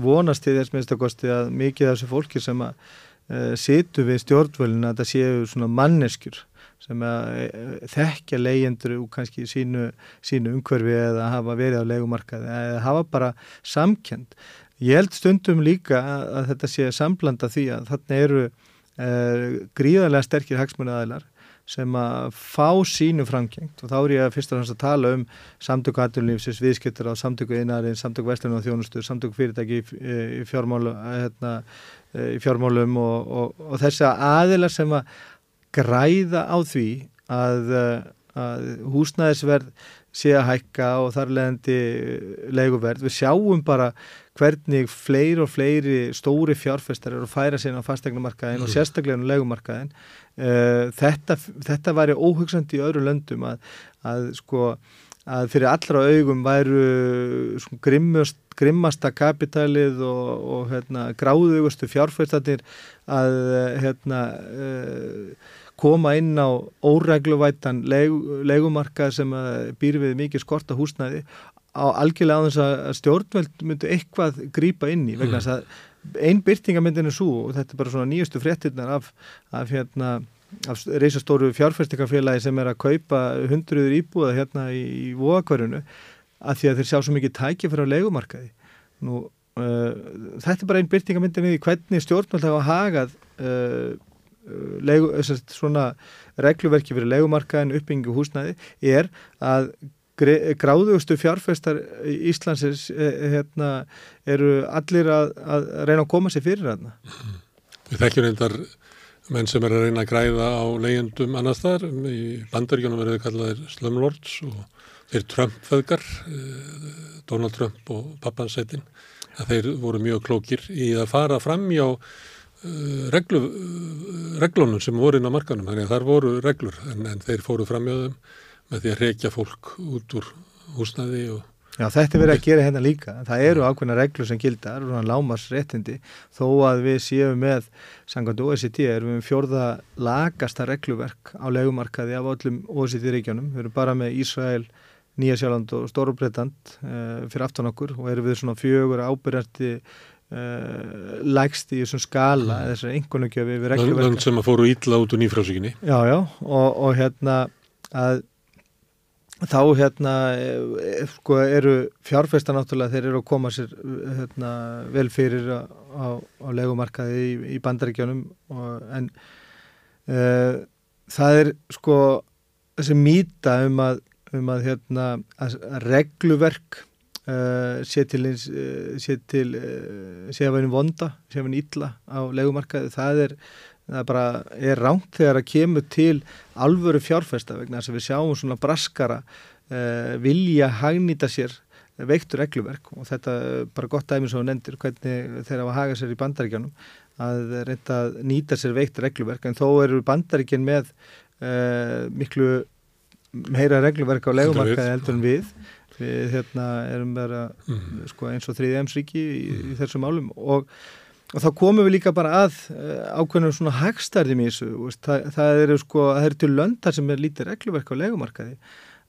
vonast til þess minnstakosti að mikið af þessu fólki sem að uh, situ við stjórnvölinu að þetta séu svona manneskjur sem að uh, þekkja leyendur og kannski sínu, sínu umhverfi eða hafa verið á legumarkaði eða hafa bara samkjönd ég held stundum líka að, að þetta sé samblanda því að þarna eru uh, gríðarlega sterkir hagsmunni aðilar sem að fá sínu framkengt. Og þá er ég að fyrst og fremst að tala um samtöku aðlunlífsins, viðskiptur á samtöku einarinn, samtöku vestlunum og þjónustu, samtöku fyrirtæki í, í, fjármálu, hérna, í fjármálum og, og, og þessi aðilar sem að græða á því að, að húsnæðisverð sé að hækka og þar leðandi leiguverð. Við sjáum bara hvernig fleiri og fleiri stóri fjárfestar eru að færa sín á fastegnumarkaðin mm. og sérstaklega á leigumarkaðin. Eh, þetta, þetta væri óhugsandi í öðru löndum að, að sko að fyrir allra augum væru sko, grimmast, grimmasta kapitalið og, og hérna, gráðugustu fjárfæstatir að hérna, uh, koma inn á óregluvætan leg, legumarka sem býr við mikið skorta húsnæði á algjörlega á þess að stjórnveld myndu eitthvað grýpa inn í vegna þess mm. að einn byrtingamyndin er svo og þetta er bara svona nýjustu fréttinnar af, af hérna af reysastóru fjárfæstingafélagi sem er að kaupa hundruður íbúða hérna í, í vóakvarjunu að því að þeir sjá svo mikið tækja fyrir á legumarkaði nú uh, þetta er bara einn byrtingamyndin í hvernig stjórnveld hafa hagað uh, legu, svona regluverki fyrir legumarkaðin uppbyggingu húsnæði er að gráðugustu fjárfestar Íslandsins eh, hérna, eru allir að, að reyna að koma sér fyrir hérna. Við þekkjum reyndar menn sem er að reyna að græða á leyendum annars þar. Í bandaríkjónum verður kallaðir slumlords og þeir Trump-föðgar, eh, Donald Trump og pappansætin, að þeir voru mjög klókir í að fara fram hjá Eh, reglu, eh, reglunum sem voru inn á markanum, þannig að þar voru reglur en, en þeir fóru framjöðum með því að reykja fólk út úr húsnaði og Já, þetta er verið að gera hérna líka. Það eru ákveðna reglur sem gildar, svona lámarsréttindi, þó að við séum með, sangand OECD, erum við fjórða lagasta regluverk á legumarkaði af öllum OECD-ríkjónum. Við erum bara með Ísrael, Nýjasjáland og Stórubreitant eh, fyrir aftan okkur og erum við svona fjögur ábyrjandi Uh, lægst í þessum skala mm. þessar einhvernugjöfi við reglverka Land sem að fóru ítla út úr nýfrásíkinni Já, já, og, og hérna að þá hérna e, sko eru fjárfesta náttúrulega þeir eru að koma sér hérna, vel fyrir á, á, á legumarkaði í, í bandaríkjónum en uh, það er sko þessi mýta um að um að hérna að regluverk Uh, sé til uh, sé til uh, sé að vera vonda, sé að vera illa á legumarkaði, það er það bara er ránt þegar að kemur til alvöru fjárfesta vegna þess að við sjáum svona braskara vilja hagnýta sér veiktur regluverk. Og þetta bara gott dæmis og nendir hvernig þeir hafa hagað sér í bandaríkjanum að reynda að nýta sér veiktur regluverk. En þó eru bandaríkin með miklu meira regluverk á legumarkaði heldur en við við hérna, erum bara mm. sko, eins og þriði emsriki í, mm. í þessum álum og, og þá komum við líka bara að uh, ákveðnum svona hagstærðum í þessu það, það eru sko, eru til löndar sem er lítið regluverk á legumarkaði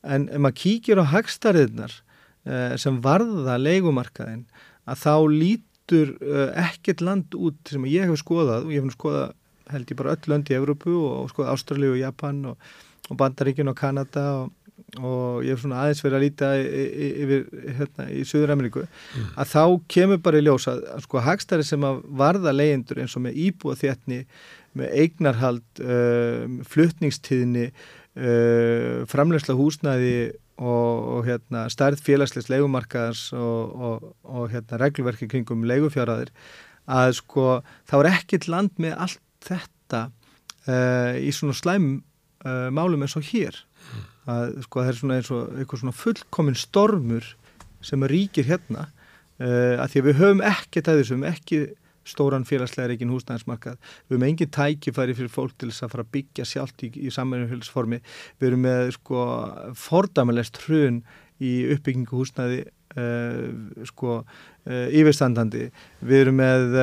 en ef maður kíkir á hagstariðnar uh, sem varða leikumarkaðin að þá lítur uh, ekkert land út sem ég hef skoðað og ég hef skoðað held ég bara öll lönd í Evrópu og skoðað Ástralju og Japan og, og Bandaríkin og Kanada og og ég hef svona aðeins verið að líta yfir hérna í Suður Ameríku mm. að þá kemur bara í ljós að, sko hagstæri sem að varða leyendur eins og með íbúa þéttni með eignarhald, uh, fluttningstíðni uh, framlegsla húsnæði og, og hérna stærð félagslegs leikumarkaðars og, og, og hérna reglverki kringum leigufjaraðir að sko þá er ekkit land með allt þetta uh, í svona slæm uh, málum eins og hér mm að sko það er svona eins og eitthvað svona fullkominn stormur sem ríkir hérna uh, að því að við höfum ekkert að þessum ekki stóran félagslega reikin húsnæðismarkað. Við höfum engin tækifæri fyrir fólk til þess að fara að byggja sjálft í, í samverðinfélagsformi við höfum með sko fordæmalest hrun í uppbyggingu húsnæði uh, sko uh, yfirstandandi. Við höfum með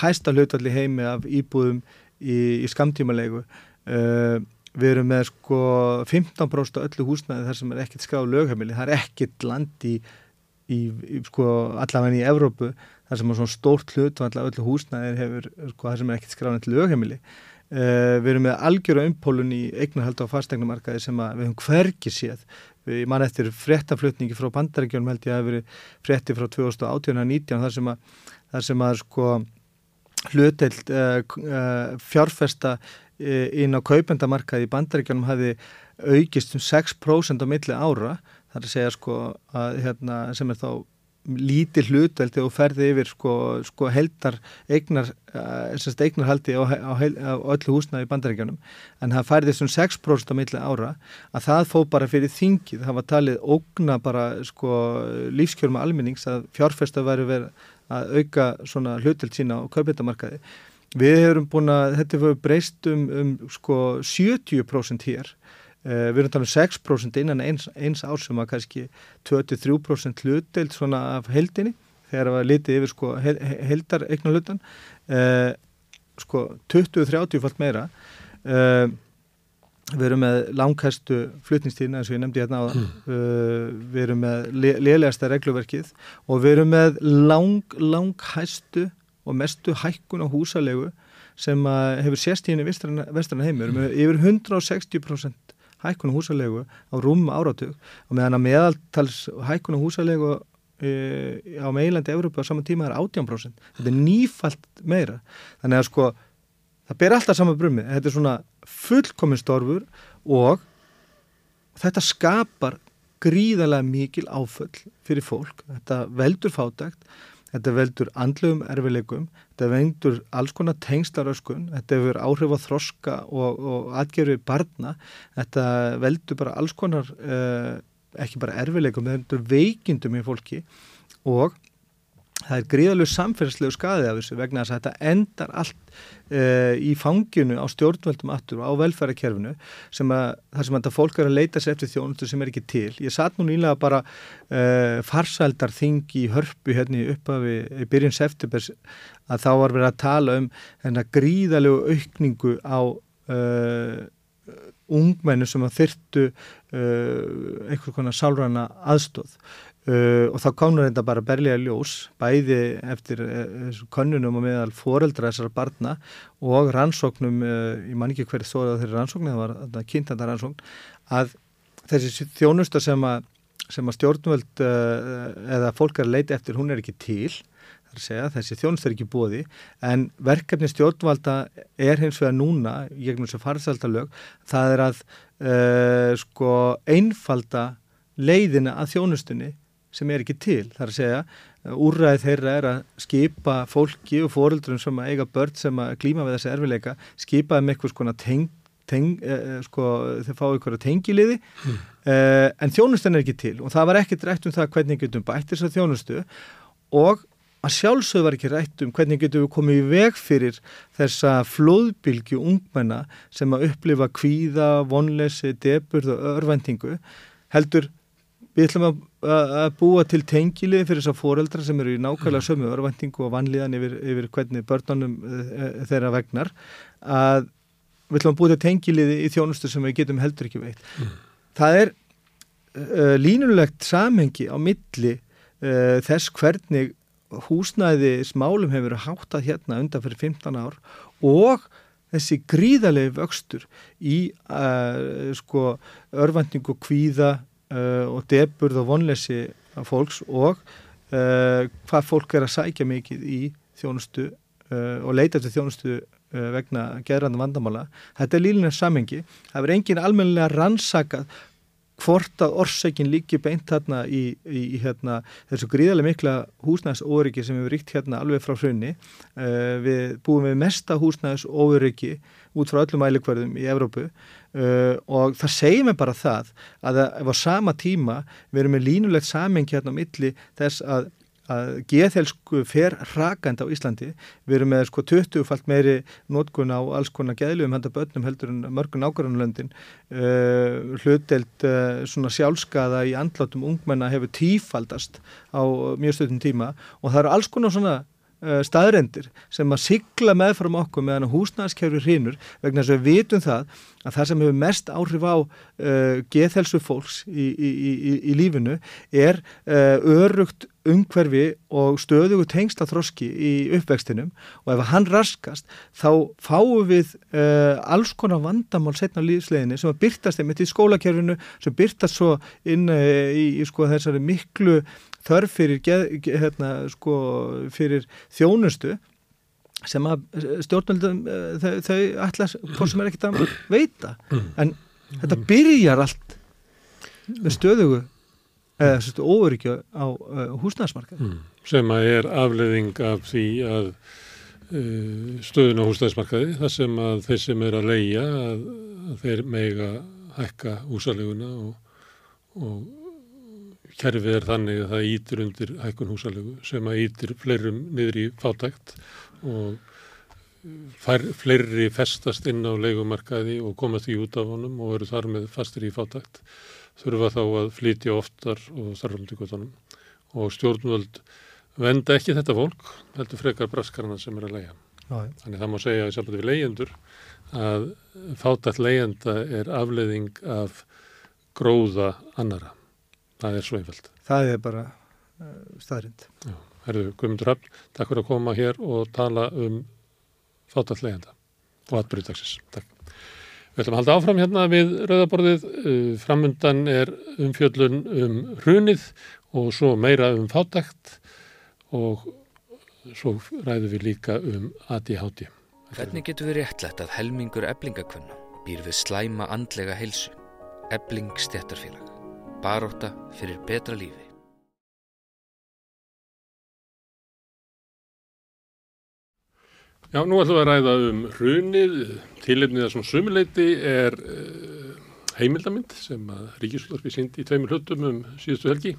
hæsta hlautalli heimi af íbúðum í, í skamtímalegu Við erum með sko 15% öllu húsnaði þar sem er ekkert skráð lögheimili. Það er ekkert land í, í, í sko allavega í Evrópu þar sem er svona stórt hlut og allavega öllu húsnaði hefur sko þar sem er ekkert skráð lögheimili. Uh, við erum með algjöru umpólun í eignarhald á fastegnumarkaði sem við höfum hverki séð. Við mann eftir frettaflutningi frá bandarækjum held ég að það hefur verið fretti frá 2018-19 þar sem að, þar sem að sko hluteld uh, uh, fjárfesta E, inn á kaupendamarkaði í bandaríkjónum hafi aukist um 6% á milli ára. Þar að segja sko að hérna sem er þá lítið hlutveldi og ferði yfir sko, sko heldar eignar, e, eignarhaldi á, á, á öllu húsnaði í bandaríkjónum en það færði þessum 6% á milli ára að það fó bara fyrir þingið, það var talið ógna bara sko lífskjörnum alminnings að fjárfesta væri verið að auka svona hluteld sína á kaupendamarkaði Við hefum búin að, þetta hefur breyst um, um sko 70% hér. Uh, við erum talað um 6% innan eins, eins ár sem að kannski 23% hlutdeild svona af heldinni þegar það var litið yfir sko heldar eignan hlutan. Uh, sko 20-30 falt meira. Uh, við erum með langhæstu flutningstíðina eins og ég nefndi hérna á það. Mm. Við erum með lélegasta regluverkið og við erum með lang, langhæstu og mestu hækkun á húsalegu sem hefur sérst í henni vestræna heimur með yfir 160% hækkun á húsalegu á rúm áratug og meðan að meðaltals hækkun á húsalegu e, á meilandi Európa á saman tíma er 18%. Þetta er nýfalt meira. Þannig að sko það ber alltaf saman brummi. Þetta er svona fullkominn storfur og þetta skapar gríðarlega mikil áföll fyrir fólk. Þetta veldur fátækt þetta veldur andlegum erfileikum, þetta veldur alls konar tengslaröskun, þetta hefur áhrif á þroska og, og atgerfi barna, þetta veldur bara alls konar, eh, ekki bara erfileikum, þetta veldur veikindum í fólki og það er gríðalegu samfélagslegu skadið af þessu vegna þess að þetta endar allt uh, í fanginu á stjórnvöldum aftur og á velfærakerfinu sem að þar sem þetta fólk er að leita sér eftir þjónustu sem er ekki til. Ég satt nú nýlega bara uh, farsældar þing í hörpu hérna upp af byrjun september að þá var verið að tala um hérna gríðalegu aukningu á uh, ungmennu sem að þyrtu einhver konar sálræna aðstóð Uh, og þá komur þetta bara berlega ljós bæði eftir uh, konunum og meðal foreldra þessar barna og rannsóknum, uh, ég man ekki hverju þóða þeirri rannsókn, það var kynntanda rannsókn, að þessi þjónusta sem að, sem að stjórnvöld eða fólk er að leita eftir, hún er ekki til, þar að segja, þessi þjónusta er ekki búið, en verkefni stjórnvalda er hins vegar núna, gegnum þessu farðsaldalög, það er að sko einfalda leiðina að þjónustunni sem er ekki til. Það er að segja, úrræð þeirra er að skipa fólki og fóruldrum sem að eiga börn sem að klíma við þessi erfileika, skipa um eitthvað svona teng, teng eh, sko, þeir fá ykkur að tengiliði, mm. eh, en þjónustan er ekki til og það var ekkert rætt um það hvernig getum bætt þess að þjónustu og að sjálfsögðu var ekki rætt um hvernig getum við komið í veg fyrir þessa flóðbylgju ungmenna sem að upplifa kvíða, vonlesi, deburð og örvendingu heldur Við ætlum að, að búa til tengilið fyrir þessar foreldra sem eru í nákvæmlega mm. sömu örvendingu og vanlíðan yfir, yfir hvernig börnunum uh, þeirra vegnar að við ætlum að búa til tengilið í þjónustu sem við getum heldur ekki veitt. Mm. Það er uh, línulegt samengi á milli uh, þess hvernig húsnæði smálum hefur verið háttað hérna undan fyrir 15 ár og þessi gríðalegi vöxtur í sko örvendingu kvíða uh, og deburð og vonleysi fólks og uh, hvað fólk er að sækja mikið í þjónustu uh, og leita til þjónustu vegna gerðranda vandamála. Þetta er lílinlega samengi. Það verður engin almennilega rannsakað hvort að orsækin líki beint þarna í, í, í hérna, þessu gríðarlega mikla húsnæðsóryggi sem hefur ríkt hérna alveg frá hrunni. Uh, við búum við mesta húsnæðsóryggi út frá öllum ælikverðum í Evrópu uh, og það segir mig bara það að ef á sama tíma við erum með línulegt samengi hérna á milli þess að að geðhelsku fer rakand á Íslandi. Við erum með sko 20 falt meiri nótkun á alls konar geðljum handa börnum heldur en mörgun ákvarðanlöndin. Uh, hluteld uh, svona sjálfskaða í andlátum ungmenna hefur tífaldast á mjög stöðum tíma og það eru alls konar svona uh, staðrendir sem að sigla með frá okkur meðan húsnæðskjörfi hrinur vegna þess að við vitum það að það sem hefur mest áhrif á uh, geðhelsu fólks í, í, í, í lífinu er uh, örugt umhverfi og stöðugu tengsla þroski í uppvextinum. Og ef hann raskast þá fáum við uh, alls konar vandamál setna lífsleginni sem að byrtast einmitt í skólakerfinu sem byrtast svo inn uh, í, í sko þessari miklu þörf fyrir, geð, hérna, sko, fyrir þjónustu sem að stjórnvöldum uh, þau, þau ætla hvort sem er ekkert að veita en þetta byrjar allt með stöðugu eða svona óöryggja á uh, húsnæðismarkað. Mm. Sem að er afleðing af því að uh, stöðun á húsnæðismarkaði, það sem að þeir sem er að leia, að, að þeir mega hækka húsaleguna og, og kerfið er þannig að það ítir undir hækkun húsalegu sem að ítir fleirum niður í fátækt og fær, fleiri festast inn á leikumarkaði og komast í út af honum og eru þar með fastir í fátækt þurfa þá að flytja oftar og þarfandi gotunum og stjórnvöld venda ekki þetta fólk, heldur frekar braskarna sem er að leia. Já, Þannig það má segja sambandi við leyendur að fátætt leyenda er afleiðing af gróða annara. Það er svo einfalt. Það er bara uh, staðrind. Já, herðu, Guðmundur Hafn, takk fyrir að koma hér og tala um fátætt leyenda og atbyrjutaxis. Takk. Við ætlum að halda áfram hérna við rauðaborðið. Framundan er umfjöllun um hrunið og svo meira um fátækt og svo ræðum við líka um ADHD. Hvernig getur við réttlætt að helmingur eblingakvenna býr við slæma andlega heilsu? Ebling stjættarfélag. Baróta fyrir betra lífi. Já, nú ætlum við að ræða um hrunið. Tilefnið að svona sumuleiti er uh, heimildamind sem að Ríkisvöldorfi síndi í tveimur hlutum um síðustu helgi.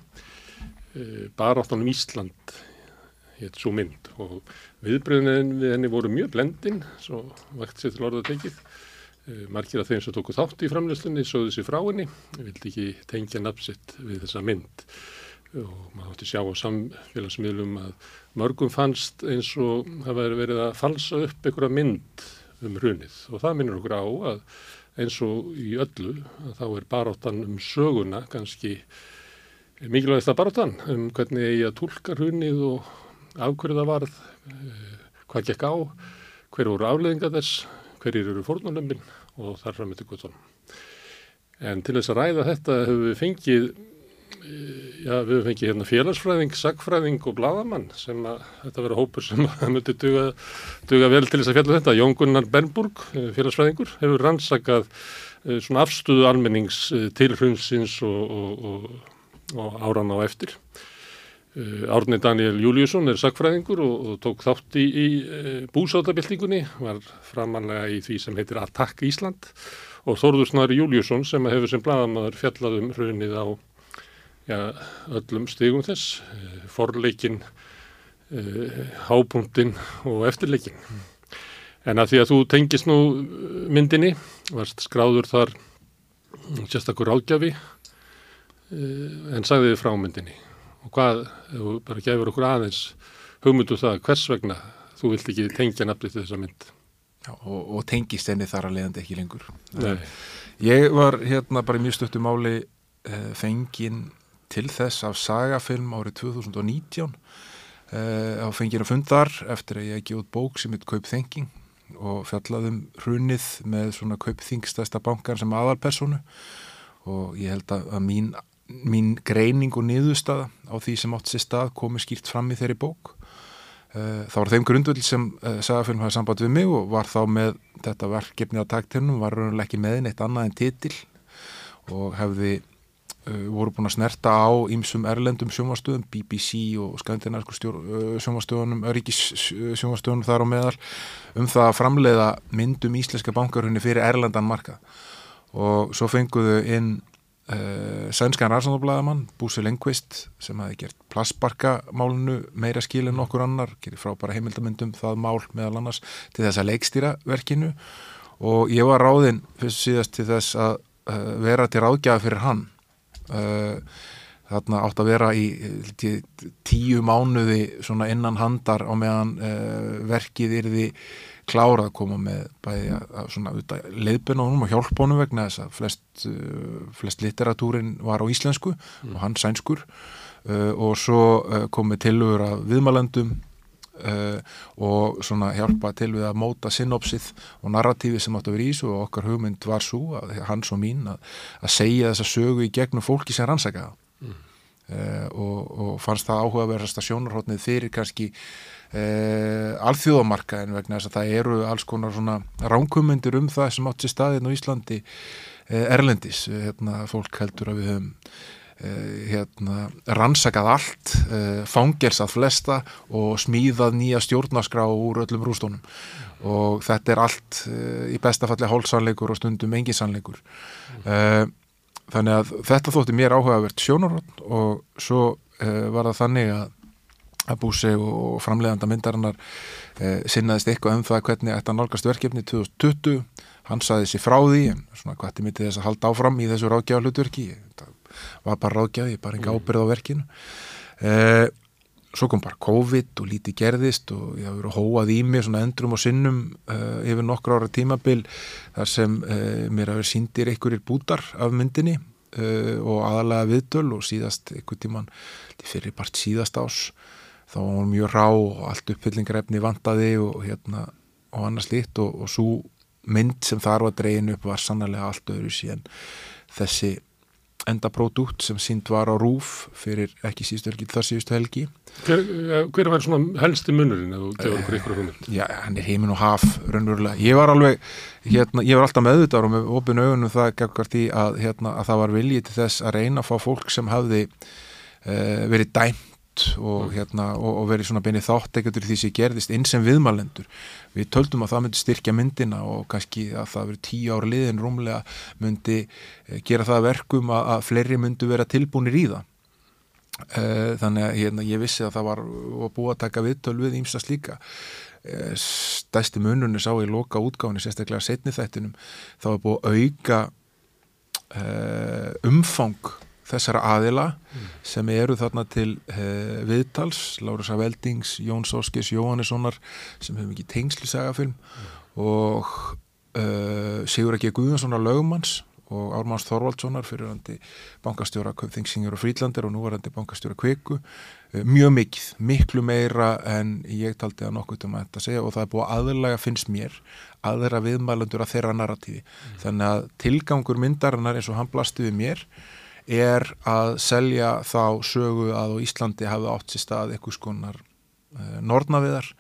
Uh, Baráttan um Ísland hétt svo mynd og viðbröðin við henni voru mjög blendin, svo vakt sér til orða tekið. Uh, margir af þeim sem tóku þátt í framlöslunni sögðu sér frá henni, vildi ekki tengja nafnsitt við þessa mynd. Og maður átti sjá á samfélagsmiðlum að mörgum fannst eins og það væri verið að falsa upp einhverja mynd um runið og það minnur okkur á að eins og í öllu að þá er baróttan um söguna kannski mikilvægast að baróttan um hvernig eigi að tólka runið og afhverju það varð, hvað gekk á, hver voru afleðinga þess, hverjir eru fórnulömbin og þar fram eftir guttunum. En til þess að ræða þetta hefur við fengið Já, við höfum fengið hérna félagsfræðing, sagfræðing og bladamann sem að þetta verður hópur sem <laughs> að myndi duga, duga vel til þess að fjalla um þetta. Jón Gunnar Bernburg, félagsfræðingur, hefur rannsakað svona afstöðu almennings til hrunsins og, og, og, og áran á eftir. Árni Daniel Júliusson er sagfræðingur og tók þátt í, í búsátabildingunni, var framanlega í því sem heitir Attack Ísland og Þorður Snari Júliusson sem hefur sem bladamaður fjallað um hrunið á já, öllum stigum þess, forleikin, hápunktin og eftirleikin. En að því að þú tengist nú myndinni, varst skráður þar sérstakur ágjafi, en sagði þið frá myndinni. Og hvað, þú bara gefur okkur aðeins hugmyndu það, hvers vegna þú vilt ekki tengja nafnið til þessa mynd? Já, og, og tengist henni þar að leiðandi ekki lengur. Nei. Ég var hérna bara í mjög stöttu máli uh, fengin til þess af sagafilm árið 2019 uh, á fengin að fundar eftir að ég ekki út bók sem heit Kaup Thinking og fjallaðum hrunið með svona Kaup Thingstæsta bankar sem aðalpersonu og ég held að, að mín, mín greining og niðurstaða á því sem átt sér stað komi skýrt fram í þeirri bók. Uh, þá var þeim grundvöld sem uh, sagafilm hafði samband við mig og var þá með þetta verkefni á taktinnum var raunlega ekki með neitt annað en titil og hefði uh, voru búin að snerta á ímsum erlendum sjónvastöðum, BBC og skandinarsku sjónvastöðunum, öryggis sjónvastöðunum þar á meðal um það að framleiða myndum íslenska bankarhunni fyrir erlendan marka og svo fenguðu inn uh, sænskan rannsóndablaðamann Búsi Lengvist sem hafi gert plassbarkamálinu meira skil en okkur annar, gerir frábæra heimildamindum það mál meðal annars til þess að leikstýra verkinu. Og ég var ráðinn fyrst síðast til þess að uh, vera til ráðgjafa fyrir hann. Uh, þarna átt að vera í tí, tíu mánuði svona innan handar á meðan verkið yrði klárað að koma með bæði að, að svona leiðbunum og hjálpunum vegna þess að flest, uh, flest literatúrin var á íslensku mm. og hann sænskur uh, og svo uh, komið tilugur af viðmælendum Uh, og svona hjálpa til við að móta synopsið og narratífi sem átt að vera í þessu og okkar hugmynd var svo að hans og mín að, að segja þessa sögu í gegnum fólki sem rannsaka það mm. uh, og, og fannst það áhugaverðasta sjónarhóttnið fyrir kannski alþjóðamarka en vegna þess að það eru alls konar svona ránkumundir um það sem átt sér staðinn á Íslandi erlendis, hérna, fólk heldur að við höfum hérna, rannsakað allt fangelsað flesta og smíðað nýja stjórnarskrá úr öllum rústónum og þetta er allt í bestafalli hálfsannleikur og stundum enginsanleikur þannig að þetta þótti mér áhugavert sjónarhótt og svo var það þannig að að búsi og framleiðanda myndarinnar sinnaðist eitthvað um það hvernig þetta nálgast verkefni 2020 hann saði sér frá því en svona hvað þetta myndi þess að halda áfram í þessu ráðgjáð hlutverki þetta var bara ráðgjafi, bara enga ábyrð á verkinu. Eh, svo kom bara COVID og lítið gerðist og ég hafi verið hóað í mig svona endrum og sinnum eh, yfir nokkru ára tímabil þar sem eh, mér hafi síndir einhverjir bútar af myndinni og aðalega viðtöl og síðast einhver tíman fyrir part síðast ás þá var hann mjög rá og allt uppfyllingarefni vandaði og hérna og annars líkt og, og svo mynd sem þar var dregin upp var sannlega allt öðru síðan þessi enda pródúkt sem sínd var á rúf fyrir ekki síðustu helgi, þar síðustu helgi Hver, hver var svona helsti munurinn eða þú gefur okkur ykkur hugmynd? Já, hann er heimin og haf, raunverulega ég var alveg, hérna, ég var alltaf meðvitaður og með opinu augunum það gefkvært í að, hérna, að það var viljið til þess að reyna að fá fólk sem hafði uh, verið dæmt og, hérna, og, og verið svona beinið þátt ekkert því sem gerðist eins sem viðmælendur. Við töldum að það myndi styrkja myndina og kannski að það verið tíu ára liðin rúmlega myndi eh, gera það verkum að, að fleiri myndi vera tilbúinir í það. Eh, þannig að hérna, ég vissi að það var að búa að taka viðtöl við ímstast líka eh, stæsti mununni sá í loka útgáðinu sérstaklega setni þættinum þá er búið að auka umfang þessara aðila mm. sem eru þarna til uh, viðtals, Láris Aveldings, Jón Sóskis, Jóhannessonar sem hefur mikið tengsli sagafilm mm. og uh, Sigur Ekki Guðjónssonar lögumanns og Ármanns Þorvaldssonar fyrirhandi bankastjóra Þingsingur og Frídlandir og núvarandi bankastjóra Kveku uh, mjög mikið, miklu meira en ég taldi að nokkuð um að þetta segja og það er búið aðlega finnst mér aðra viðmælandur að þeirra narratífi mm. þannig að tilgangur myndarinnar eins og hann blasti við mér er að selja þá sögu að á Íslandi hafi átt sér stað eitthvað skonar uh, nornaviðar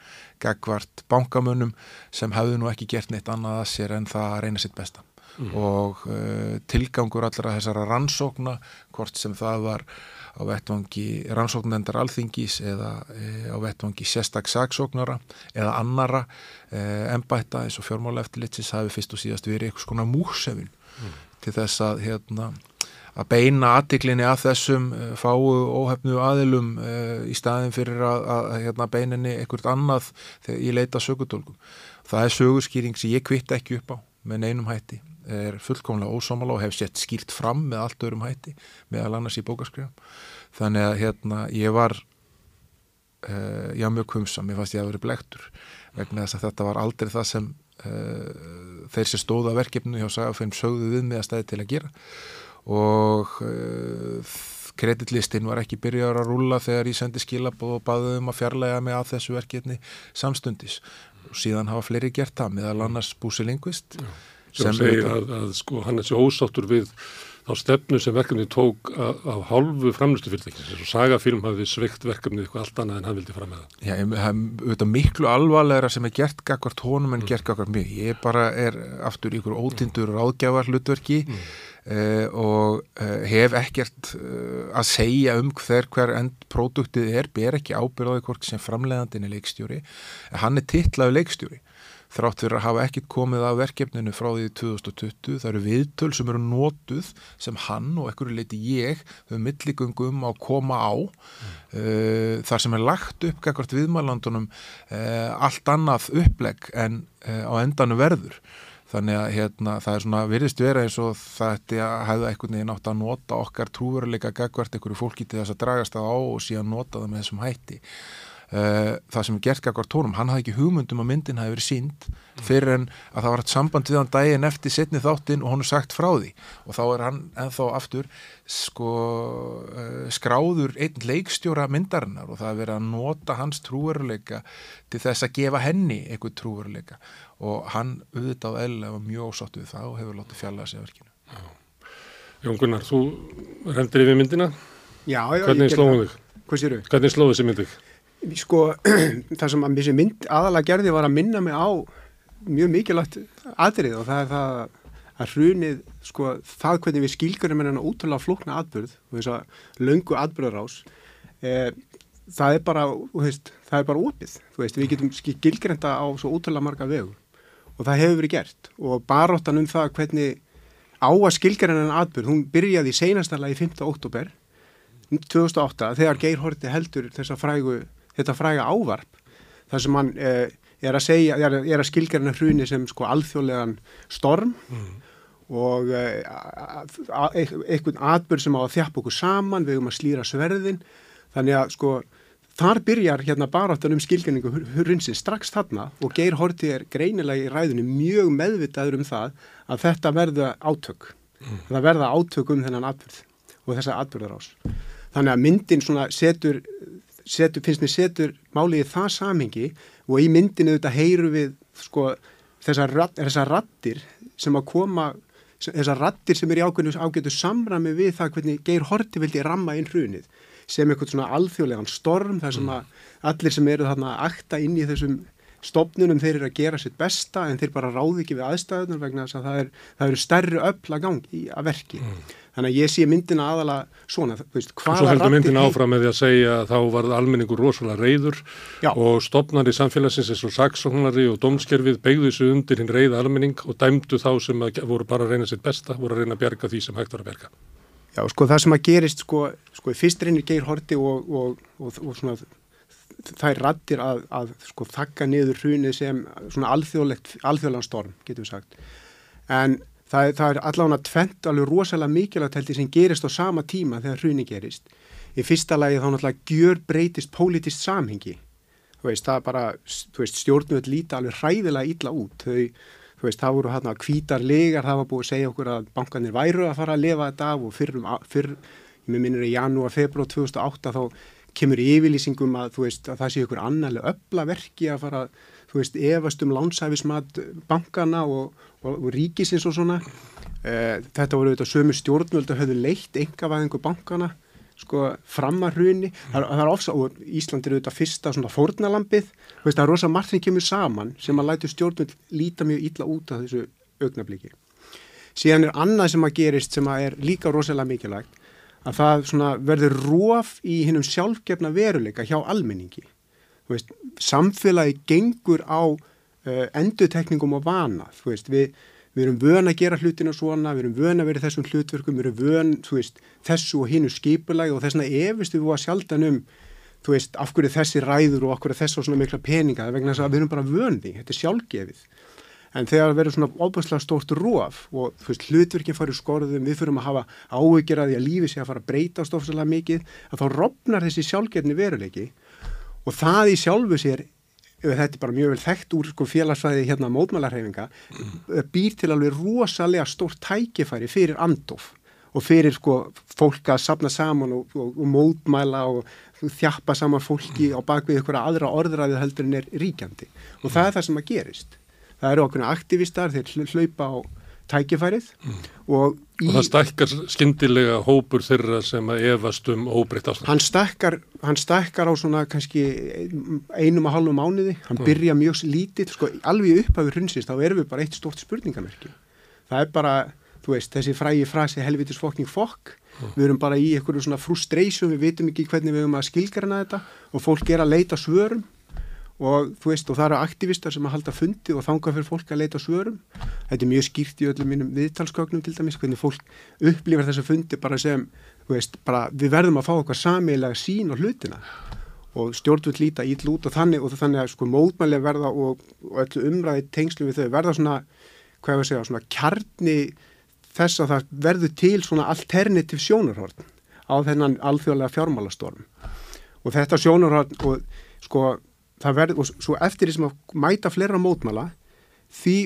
gagvart bankamönnum sem hefðu nú ekki gert neitt annað að sér en það að reyna sitt besta mm. og uh, tilgangur allra þessara rannsókna hvort sem það var á vettvangi rannsóknendar alþingis eða e, á vettvangi sérstak saksóknara eða annara e, embætta eins og fjármála eftirlitsis hafi fyrst og síðast verið eitthvað svona músefin mm. til þess að hérna að beina aðtiklinni að þessum uh, fáu óhefnu aðilum uh, í staðin fyrir að, að, að hérna, beininni ekkert annað þegar ég leita sögutólkum. Það er sögurskýring sem ég kvitt ekki upp á með neinum hætti. Er fullkomlega ósámála og hef sett skýrt fram með allt öðrum hætti meðal annars í bókaskrifum. Þannig að hérna ég var uh, já mjög kumsam, ég fannst ég að vera blektur vegna þess að þetta var aldrei það sem þeir sem stóða verkefnu hjá Sagafilm sögðu við með að stæði til að gera og uh, kreditlistin var ekki byrjar að rúla þegar ég sendi skilabóð og baði um að fjarlæga mig að þessu verkefni samstundis og síðan hafa fleiri gert það meðal annars Búsi Lingvist sem segir að, að sko hann er svo ósáttur við þá stefnu sem verkefni tók af hálfu framlustu fyrirtækins og sagafilm hafði sveikt verkefni eitthvað allt annað en hann vildi fram með það. Já, það er miklu alvarlegra sem er gert gagvart honum en mm. gert gagvart mig. Ég bara er aftur ykkur ótindur ráðgjafar hlutverki mm. Uh, og uh, hef ekkert uh, að segja um hver hver end próduktið er, ber ekki ábyrðaði hvort sem framleiðandin er leikstjóri. Hann er tillaðu leikstjóri þrátt fyrir að hafa ekkit komið af verkefninu frá því 2020. Það eru viðtöl sem eru nótuð sem hann og ekkur leiti ég höfum milligöngum á að koma á mm. þar sem er lagt upp ekkert viðmælandunum allt annað upplegg en á endanu verður. Þannig að hérna, það er svona virðist vera eins og þetta hefði einhvern veginn átt að nota okkar trúveruleika gagvart einhverju fólki til þess að dragast það á og síðan nota það með þessum hætti. Uh, það sem er gert kakvar tónum, hann hafði ekki hugmyndum að myndin hafi verið sínd fyrir en að það var hægt samband við hann daginn eftir setni þáttinn og hann er sagt frá því. Og þá er hann enþá aftur sko uh, skráður einn leikstjóra myndarinnar og það er verið að nota hans trúveruleika til þess að gefa henni eitthvað trúveruleika og hann auðvitað eða var mjög ósátt við það og hefur látið fjalla þessi verkinu. Jón Gunnar, þú rendir yfir myndina. Já, já, Hvernig slóðum þig? Hvernig slóðu þessi myndið? Sko, <clears throat> það sem að mynd aðalega gerði var að minna mig á mjög mikilvægt aðrið og það er það að hrunið, sko, það hvernig við skilgurum en að útrúlega flókna atbyrð og þess að löngu atbyrðarás e, það er bara veist, það er bara opið, þú veist, við getum skilgrenda á svo útrúlega marga vegu og það hefur verið gert og baróttan um það hvernig á að skilgrenda en atbyrð, hún byrjaði í seinastala í 5. oktober 2008 þegar Geir Horti heldur þessa frægu þetta fræga ávarp þar sem hann eh, er að segja, er, er að skilgjörna hruni sem sko alþjóðlegan storm mm. og eh, einhvern atbyrg sem á að þjapa okkur saman, við höfum að slýra sverðin, þannig að sko þar byrjar hérna baráttan um skilgjörningu hrunsins strax þarna og Geir Horti er greinilega í ræðinu mjög meðvitaður um það að þetta verða átök, mm. það verða átök um þennan atbyrg og þessa atbyrðar ás. Þannig að myndin setur setur, finnst mér setur málið í það samhengi og í myndinu þetta heyru við sko, þessar, þessar rattir sem að koma þessar rattir sem er í ágætu samrami við það hvernig Geir Horti vildi ramma inn hrunið sem eitthvað svona alþjóðlegan storm þar sem að allir sem eru þarna að akta inn í þessum stopnunum þeir eru að gera sitt besta en þeir bara ráði ekki við aðstæðunar vegna þess að það, er, eru stærri öll að gangi að verki. Mm. Þannig að ég sé myndina aðala svona. Veist, Svo heldur myndina áfram með því að segja að þá var almenningur rosalega reyður Já. og stopnari samfélagsins eins og saksóknari og domskerfið beigðu þessu undir hinn reyða almenning og dæmdu þá sem voru bara að reyna sitt besta, voru að reyna að bjarga því sem hægt var að bjarga. Já, sko það sem að gerist, sko, sko fyrst reynir Geir Horti og, og, og, og svona þær rattir að, að sko þakka niður hrunið sem svona alþjóðlega storm, getur við sagt. En það, það er allavega tvent alveg rosalega mikilvægt heldur sem gerist á sama tíma þegar hruni gerist. Í fyrsta lagi þá náttúrulega gjör breytist pólitist samhengi. Þú veist, það bara, þú veist, stjórnvöld líta alveg hræðilega illa út. Þau, þú veist, það voru hérna kvítar legar, það var búið að segja okkur að bankanir væru að fara að lefa þetta af og fyrrum, fyrr, ég minnir í janúar, februar 2008 þá kemur yfirlýsingum að, þú veist, að það sé okkur annarlega öfla verki að fara að þú veist, efast um lánsæfismat bankana og, og, og ríkisins og svona. E, þetta voru auðvitað sömu stjórnvöldu að höfðu leitt engavæðingu bankana sko fram að hruni. Það, það er ofsa, og Ísland er auðvitað fyrsta svona fórnalampið. Þú veist, það er rosa margt sem kemur saman sem að lætu stjórnvöld líta mjög illa út af þessu augnabliki. Síðan er annað sem að gerist sem að er líka rosalega mikilvægt að það verður róf í hinnum sjálfgefna veruleika hjá almenningi veist, samfélagi gengur á uh, endutekningum og vana veist, við, við erum vön að gera hlutina svona, við erum vön að vera þessum hlutverkum, við erum vön veist, þessu og hinnu skipulagi og þess vegna efist við að sjaldan um veist, af hverju þessi ræður og af hverju þessu svona mikla peninga, vegna þess að við erum bara vön því, þetta er sjálfgefið. En þegar verður svona óbúslega stórt róf og veist, hlutverkinn farið skorðum, við fyrir að hafa áhugir að því að lífi sé að fara að breyta stofslega mikið, að þá rofnar þessi sjálfgefni veruleiki og það í sjálfu sér þetta er bara mjög vel þekkt úr sko, félagsfæði hérna mótmálarhefinga mm. býr til alveg rosalega stórt tækifæri fyrir andof og fyrir sko fólk að sapna saman og, og, og mótmæla og þjappa saman fólki á bakvið ykkur aðra orðræði heldur en er ríkjandi og það er það sem að gerist það eru okkur aktivistar, þeir hlaupa á tækifærið mm. og, í, og það stækkar skindilega hópur þeirra sem að efast um óbreytt ástand hann stækkar, hann stækkar á svona kannski einum og halvum mánuði hann mm. byrja mjög lítið sko, alveg upp af hrunsist, þá erum við bara eitt stort spurningamerki það er bara, þú veist, þessi frægi frasi helvitis fokking fokk mm. við erum bara í eitthvað svona frustration við veitum ekki hvernig við höfum að skilgarna þetta og fólk er að leita svörum og þú veist, og það eru aktivistar sem að halda fundi og þanga fyrir fólk að leita svörum. Þetta er mjög skýrt í öllum mínum viðtalskögnum til dæmis, hvernig fólk upplifar þessa fundi bara sem, veist, bara við verðum að fá okkar samiðlega sín og hlutina. Og stjórnvöld líta ítl út og þannig og þannig að sko mótmæli verða og, og öllu umræði tengslu við þau verða svona, hvað ég var að segja, svona kjarni þess að það verður til svona alternativ sjónarhorn á þennan alþjóðlega fjármálastorm. Og þetta sjónarhorn og sko það verður, og svo eftir því sem að mæta flera mótmala því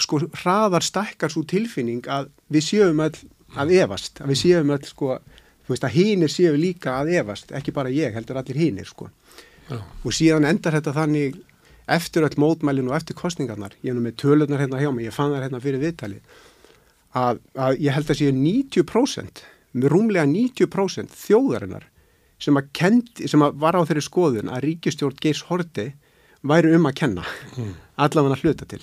sko hraðar stekkar svo tilfinning að við séum öll að evast, að við séum öll sko, þú veist að hínir séu líka að evast, ekki bara ég, heldur allir hínir sko Já. og síðan endar þetta þannig eftir öll mótmælinu og eftir kostningarnar, ég er nú með tölurnar hérna hjá mig, ég fann það hérna fyrir viðtali að, að ég held að séu 90% með rúmlega 90% þjóðarinnar sem að, kendi, sem að var á þeirri skoðun að ríkistjórn Geirs Horti væri um að kenna mm. allavega að hluta til.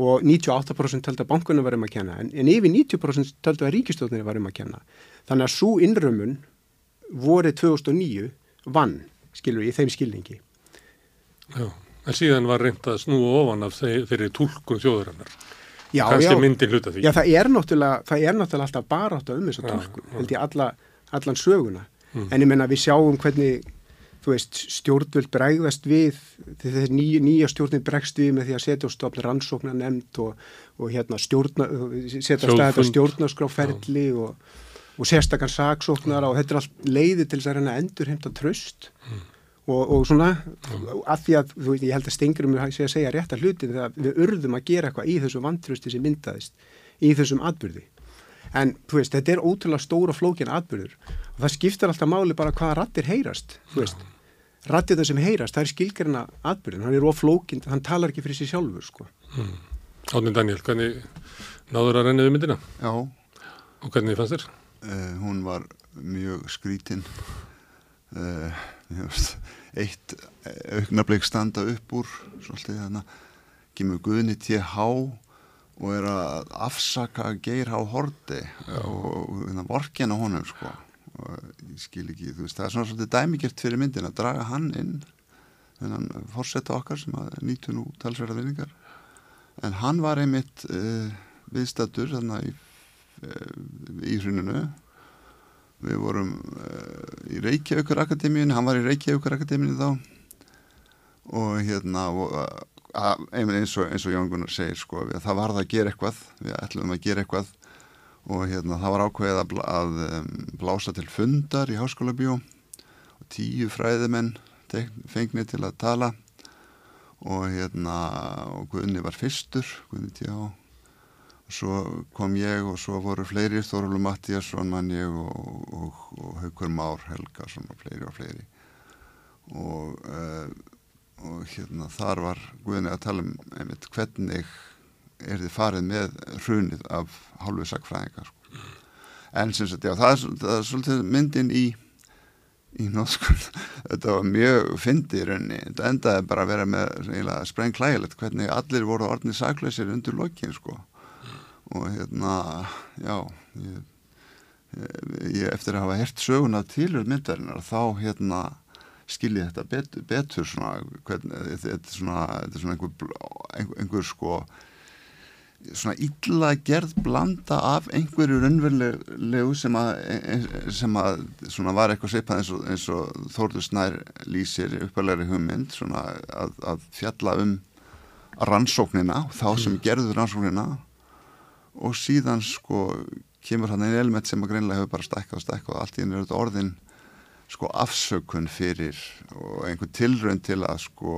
Og 98% töldu að bankunum var um að kenna en, en yfir 90% töldu að ríkistjórnir var um að kenna. Þannig að svo innrömmun voru 2009 vann, skilur ég, í þeim skilningi. Já, en síðan var reynd að snúa ofan af þeir, þeirri tólkun þjóðurinnar hluta því. Já, það er náttúrulega, það er náttúrulega alltaf bara átt að um þessa tólkun, held ég alla, allan söguna mm. en ég menna við sjáum hvernig veist, stjórnvöld bregðast við þegar ný, nýja stjórnvöld bregst við með því að setja á stofn rannsóknar nefnd og, og hérna stjórna setja stæða stjórnarskráferli og, og sérstakar saksóknar og þetta er allt leiði til þess að reyna endur heimta tröst mm. og, og svona að því að, þú veit, ég held að stengurum sé að segja rétt að hluti þegar við urðum að gera eitthvað í þessu vantrösti sem myndaðist í þessum atbyrði en þú veist, þetta er ótrúlega stóra flókin atbyrður og það skiptir alltaf máli bara hvaða rattir heyrast þú veist, rattir það sem heyrast það er skilgerina atbyrðin, hann er oflókin hann talar ekki fyrir sig sjálfur sko. hmm. Átni Daniel, hvernig náður að renna við myndina? Já og hvernig fannst þér? Uh, hún var mjög skrítinn uh, eitt auknarbleik standa upp úr svolítið þannig að Gimur Guðni T.H og er að afsaka geir á horti og hérna, vorkina honum sko. Og ég skil ekki, þú veist, það er svona svolítið dæmigert fyrir myndin að draga hann inn þennan fórsetta okkar sem að nýtu nú talsverða vinningar en hann var einmitt uh, viðstattur þannig í, uh, í hruninu. Við vorum uh, í Reykjavíkur Akademíun hann var í Reykjavíkur Akademíun þá. Og hérna og, eins og, og Jón Gunnar segir sko, við, það var það að gera eitthvað við ætlum að gera eitthvað og hérna, það var ákveðið að, að blása til fundar í Háskóla Bíó og tíu fræðimenn fengnið til að tala og hérna og Guðni var fyrstur Guðni tíu á og svo kom ég og svo voru fleiri Þorvaldur Mattíasson mann ég og, og, og Haugur Már Helgarsson og fleiri og fleiri. Og uh, og hérna þar var Guðinni að tala um einmitt hvernig er þið farið með hrunið af hálfu sakfræðingar sko. en sem sagt já það er, það er svolítið myndin í í nóðskund <laughs> þetta var mjög fyndi í rauninni. Þetta endaði bara að vera með sprengklægilegt hvernig allir voru orðnið saklausir undir lokin sko. Og hérna já ég, ég eftir að hafa hert söguna tilur myndarinnar þá hérna skilji þetta betur, betur svona, hvern, þetta er svona, þetta er svona einhver, einhver, einhver sko svona illa gerð blanda af einhverju raunverulegu sem að, sem að svona var eitthvað seipað eins og, eins og Þórður Snær lýsir uppalegri hugmynd svona að, að fjalla um rannsóknina, þá sem mm. gerður rannsóknina og síðan sko kemur hann einn element sem að greinlega hefur bara stekkað og stekkað og allt í ennur orðin sko afsökun fyrir og einhvern tilrönd til að sko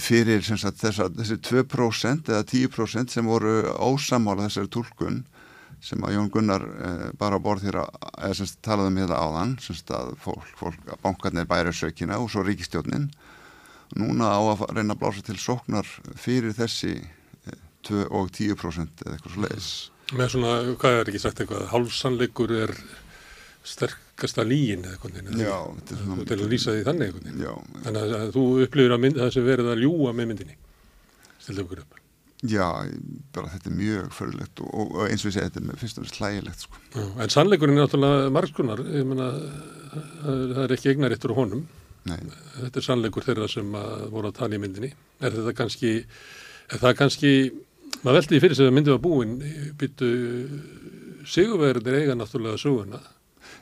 fyrir sagt, þessa, þessi 2% eða 10% sem voru ósamála þessari tólkun sem að Jón Gunnar eh, bara borð þér að talaði um hérna áðan að fólk, fólk að bankarnir bæri sökina og svo ríkistjónin núna á að reyna að blása til sóknar fyrir þessi eh, 2 og 10% eða eitthvað svo leiðis Með svona, hvað er ekki sagt eitthvað, hálfsannleikur er sterkasta lígin eða eitthvað. Já, þetta er Þú svona til að lýsa því þannig eitthvað. Já, Þannig að, að þú upplifir að mynd, það sem verið að ljúa með myndinni. Stildu okkur upp. já, bara þetta er mjög förulegt og, og, og eins og ég segi, þetta er fyrst og fyrst hlægilegt sko. Já, en sannleikurinn er náttúrulega margskunar. Ég meina, það er ekki eignarittur á honum. Nei, Þetta er sannleikur þeirra sem að voru að tala í myndinni. Er þetta kannski, er það kannski, maður veldi því fyrir sig að myndið var búin, byttu sigurverðir eiga náttúrulega söguna.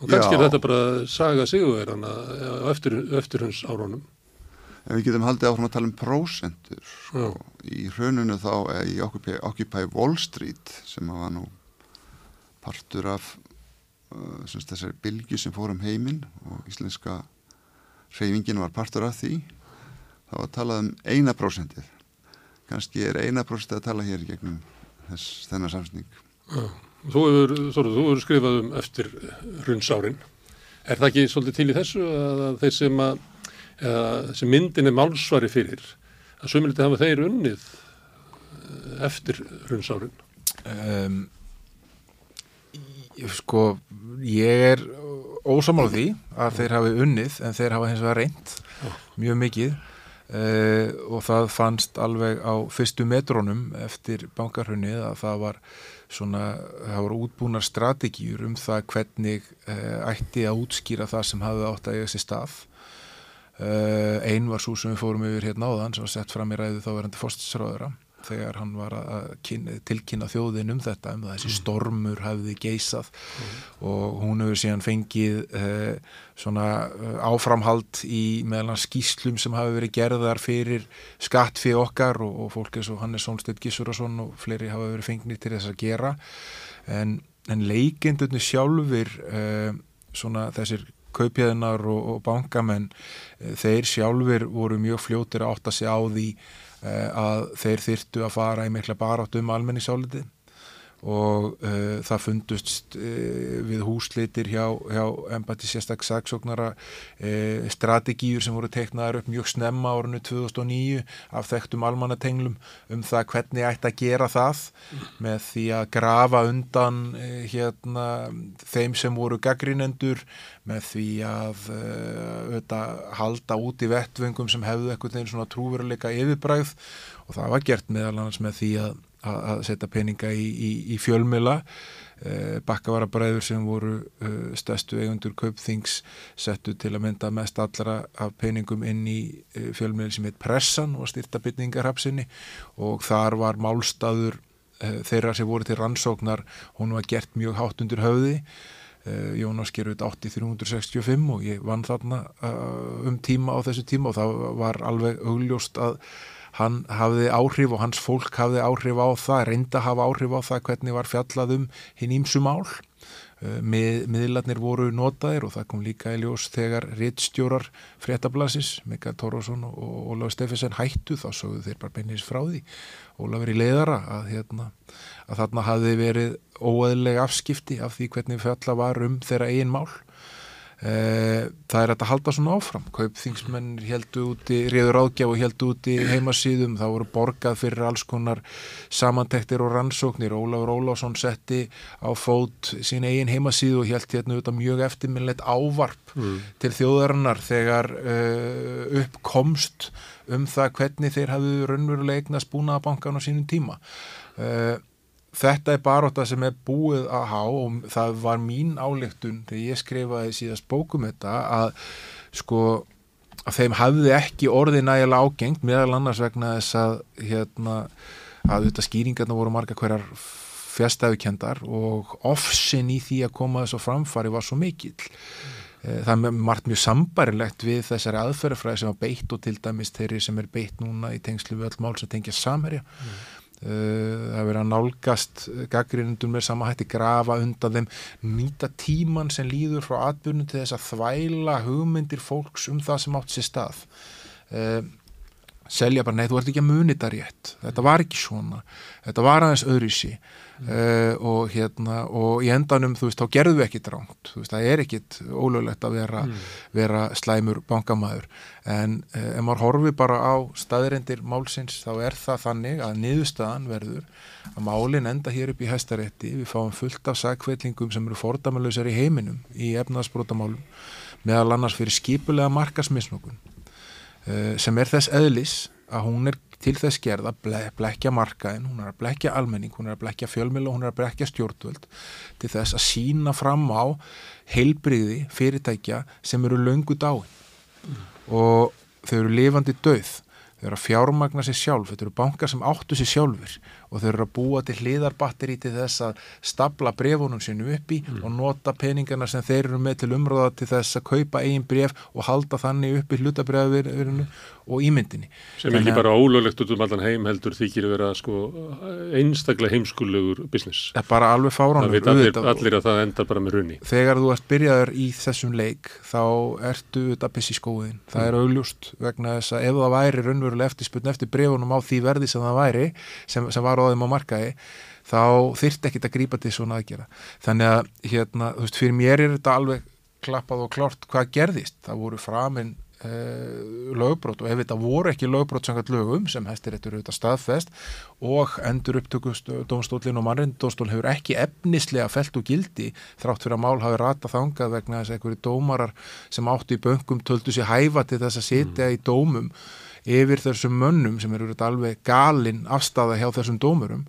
Og kannski Já. er þetta bara saga sigurverðana á eftir, eftirhunds árunum. en við getum haldið áfram að tala um prósentur sko. Í hrununu þá eða í Occupy, Occupy Wall Street sem að var nú partur af uh, þessari bylgi sem fór um heiminn og íslenska hreyfingin var partur af því þá var talað um eina prósentið kannski er eina prósentið að tala hér gegnum þess, þennan samsning Já. Þú hefur, Þóru, þú hefur skrifað um eftir hrunsárin. Er það ekki svolítið til í þessu að að þeir sem að, eða, sem myndin er málsvari fyrir, að sömulítið hafa þeir unnið eh, eftir hrunsárin? um, ég- sko ég er ósamála því að þeir hafi unnið en þeir hafa hins vegar reynd mjög mikið uh, og það fannst alveg á fyrstu metrónum eftir bankarhunnið að það var svona, það voru útbúnar strategíur um það hvernig uh, ætti að útskýra það sem hafði átt að eiga sér stað. Uh, ein var svo sem við fórum yfir hérna áðan sem var sett fram í ræðu þáverandi fórstisráðura þegar hann var að kynna, tilkynna þjóðin um þetta um þessi stormur hafði geisað. Og hún hefur síðan fengið uh, svona uh, áframhald í meðal hans skýslum sem hafi verið gerðar fyrir skatt fyrir okkar og, og fólk eins og Hannes Sónstedt Gissurason og fleiri hafa verið fengnir til þess að gera. En, en leikendurni sjálfur uh, svona þessir kaupjæðinar og, og bankamenn eh, þeir sjálfur voru mjög fljótir að átta sig á því eh, að þeir þyrtu að fara í mikla barátt um almenningsáliti og uh, það fundust uh, við húslitir hjá, hjá embati sérstak saksóknara uh, strategíur sem voru teiknaðar upp mjög snemma árinu 2009 af þekktum almannatenglum um það hvernig ætti að gera það með því að grafa undan hérna, þeim sem voru gaggrinendur með því að auðvitað, halda út í vettvöngum sem hefðu eitthvað trúveruleika yfirbræð og það var gert meðal annars með því að að setja peninga í, í, í fjölmila eh, bakkavarabræður sem voru eh, stærstu eigundur kaupþings settu til að mynda mest allra af peningum inn í eh, fjölmili sem heit Pressan og styrta bytningarhapsinni og þar var málstaður þeirra sem voru til rannsóknar hún var gert mjög hátt undir höfði. Jónas gerur þetta 8365 og ég vann þarna um tíma á þessu tíma og það var alveg augljóst að hann hafði áhrif og hans fólk hafði áhrif á það, reynda hafa áhrif á það hvernig var fjallað um hinn ímsu mál. Uh, mið, miðlarnir voru notaðir og það kom líka í ljós þegar rittstjórar fréttablasis, Mikael Tórósson og, Ólaf Steffensen hættu þá sögðu þeir bara beinins frá því. Ólaf er í leiðara að, hérna, að þarna hafði verið óeðleg afskipti af því hvernig fjalla var um þeirra eigin mál. Eh, það er að halda svona áfram. Kaupþingsmenn heldu úti riður ágjaf og heldu úti heimasíðum. Það voru borgað fyrir alls konar samantektir og rannsóknir. Ólafur Ólafsson setti á fót sín eigin heimasíðu og held hérna auðvitað mjög eftirminnlegt ávarp til þjóðarinnar þegar uh, uppkomst um það hvernig þeir hafðu raunverulega eignast búnaðabankan á sínum tíma. Uh, Þetta er baróta sem er búið að há og það var mín áleiktun þegar ég skrifaði síðast bókum þetta að sko að þeim hafði ekki orðið nægilega ágengt meðal annars vegna þess að hérna að þetta skýringarna voru marga hverjar fjastæðukendar og ofsin í því að koma þess að framfari var svo mikill. Eh, Það er margt mjög sambarilegt við þessari aðferðafræði sem var beitt og til dæmis þeirri sem er beitt núna í tengslu við öll mál sem tengja samherja. Uh, það verið að nálgast gaggrindum með sama hætti grafa undan þeim nýta tíman sem líður frá atbyrnum til þess að þvæla hugmyndir fólks um það sem átt sér stað. Uh, selja bara, nei þú ert ekki að muni þetta rétt. Þetta var ekki svona, þetta var aðeins öðruvísi uh, og hérna, og í endanum þú veist, þá gerðu við ekkit ránt, þú veist, það er ekkit ólöglegt að vera, vera slæmur bankamæður, en uh, ef maður horfi bara á staðirendir málsins, þá er það þannig að niðurstaðan verður að málin enda hér upp í hæstarétti, við fáum fullt af sagkveillingum sem eru fordæmalösar í heiminum í efnaðsbrótamálum meðal annars fyrir skipulega markasmisnokun uh, sem er þess eðlis að hún er til þess gerð að ble, blekja markaðin, hún er að blekja almenning, hún er að blekja fjölmjölu og hún er að blekja stjórnvöld til þess að sína fram á heilbriði fyrirtækja sem eru löngu dáin. Mm. og þau eru lifandi döð þau eru að fjármagna sér sjálf, þetta eru bankar sem áttu sér sjálfur og þau eru að búa til hliðarbatteri til þess að stapla brefunum sinu uppi mm. og nota peningarna sem þeir eru með til umröða til þess að kaupa eigin bref og halda þannig uppi hlutabrefinu og ímyndinni. Sem ekki bara ólöglegt út um allan heim heldur þykir að vera sko einstaklega heimskulegur business. Það er bara alveg fáránur. Það veit allir, allir að það endar bara með runni. Þegar þú ert byrjaður í þessum leik þá ertu þetta piss í skóðin. Það mm. er augljóst vegna þess að ef það væri raunverulega eftirspunni eftir brefunum á því verði sem það væri sem, sem var á á markaði þá þyrrt ekkit að grípa til svona aðgera þannig að hérna, þú veist, fyrir mér er þetta alveg klappað og klort hvað gerðist, það voru framinn Uh, lögbrót og ef þetta voru ekki lögbrót samkvæmt lögum sem hæstir þetta auðvitað staðfest og endur upptökustónstólin og mannrindónstól hefur ekki efnislega felt og gildi þrátt fyrir að mál hafi rata þangað vegna þess að einhverju dómarar sem áttu í böngum töldu sér hæfa til þess að setja mm. í dómum yfir þessum mönnum sem eru alveg galinn afstafa hjá þessum dómurum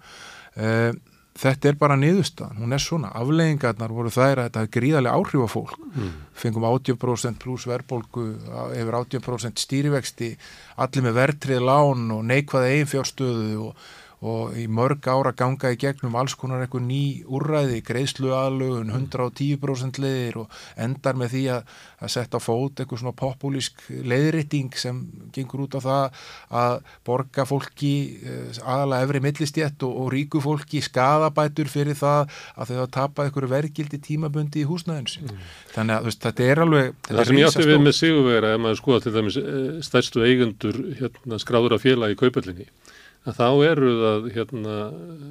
uh, þetta er bara niðurstaðan, hún er svona afleggingarnar voru þær að þetta er gríðarlega áhrif á fólk, mm. fengum 80% pluss verðbólgu, yfir 80% stýrivexti, allir með verðtrið lán og neikvaða eiginfjárstöðu og og í mörg ára ganga í gegnum alls konar eitthvað ný úrræði, greiðslu aðlugun, 110% leðir og endar með því að, að setja fót eitthvað svona populísk leðritting sem gengur út á það að borga fólki eh, aðalega efri millistjett og, og ríku fólki skadabætur fyrir það að þau hafa tapað eitthvað vergildi tímabundi í húsnæðins. Mm. Þannig að veist, þetta er alveg... Þetta það sem ég átti við með sigurvera, ef maður skoða til dæmis eh, stærstu eigundur hérna, skráður af félagi í kaupallinni að þá eru það hérna,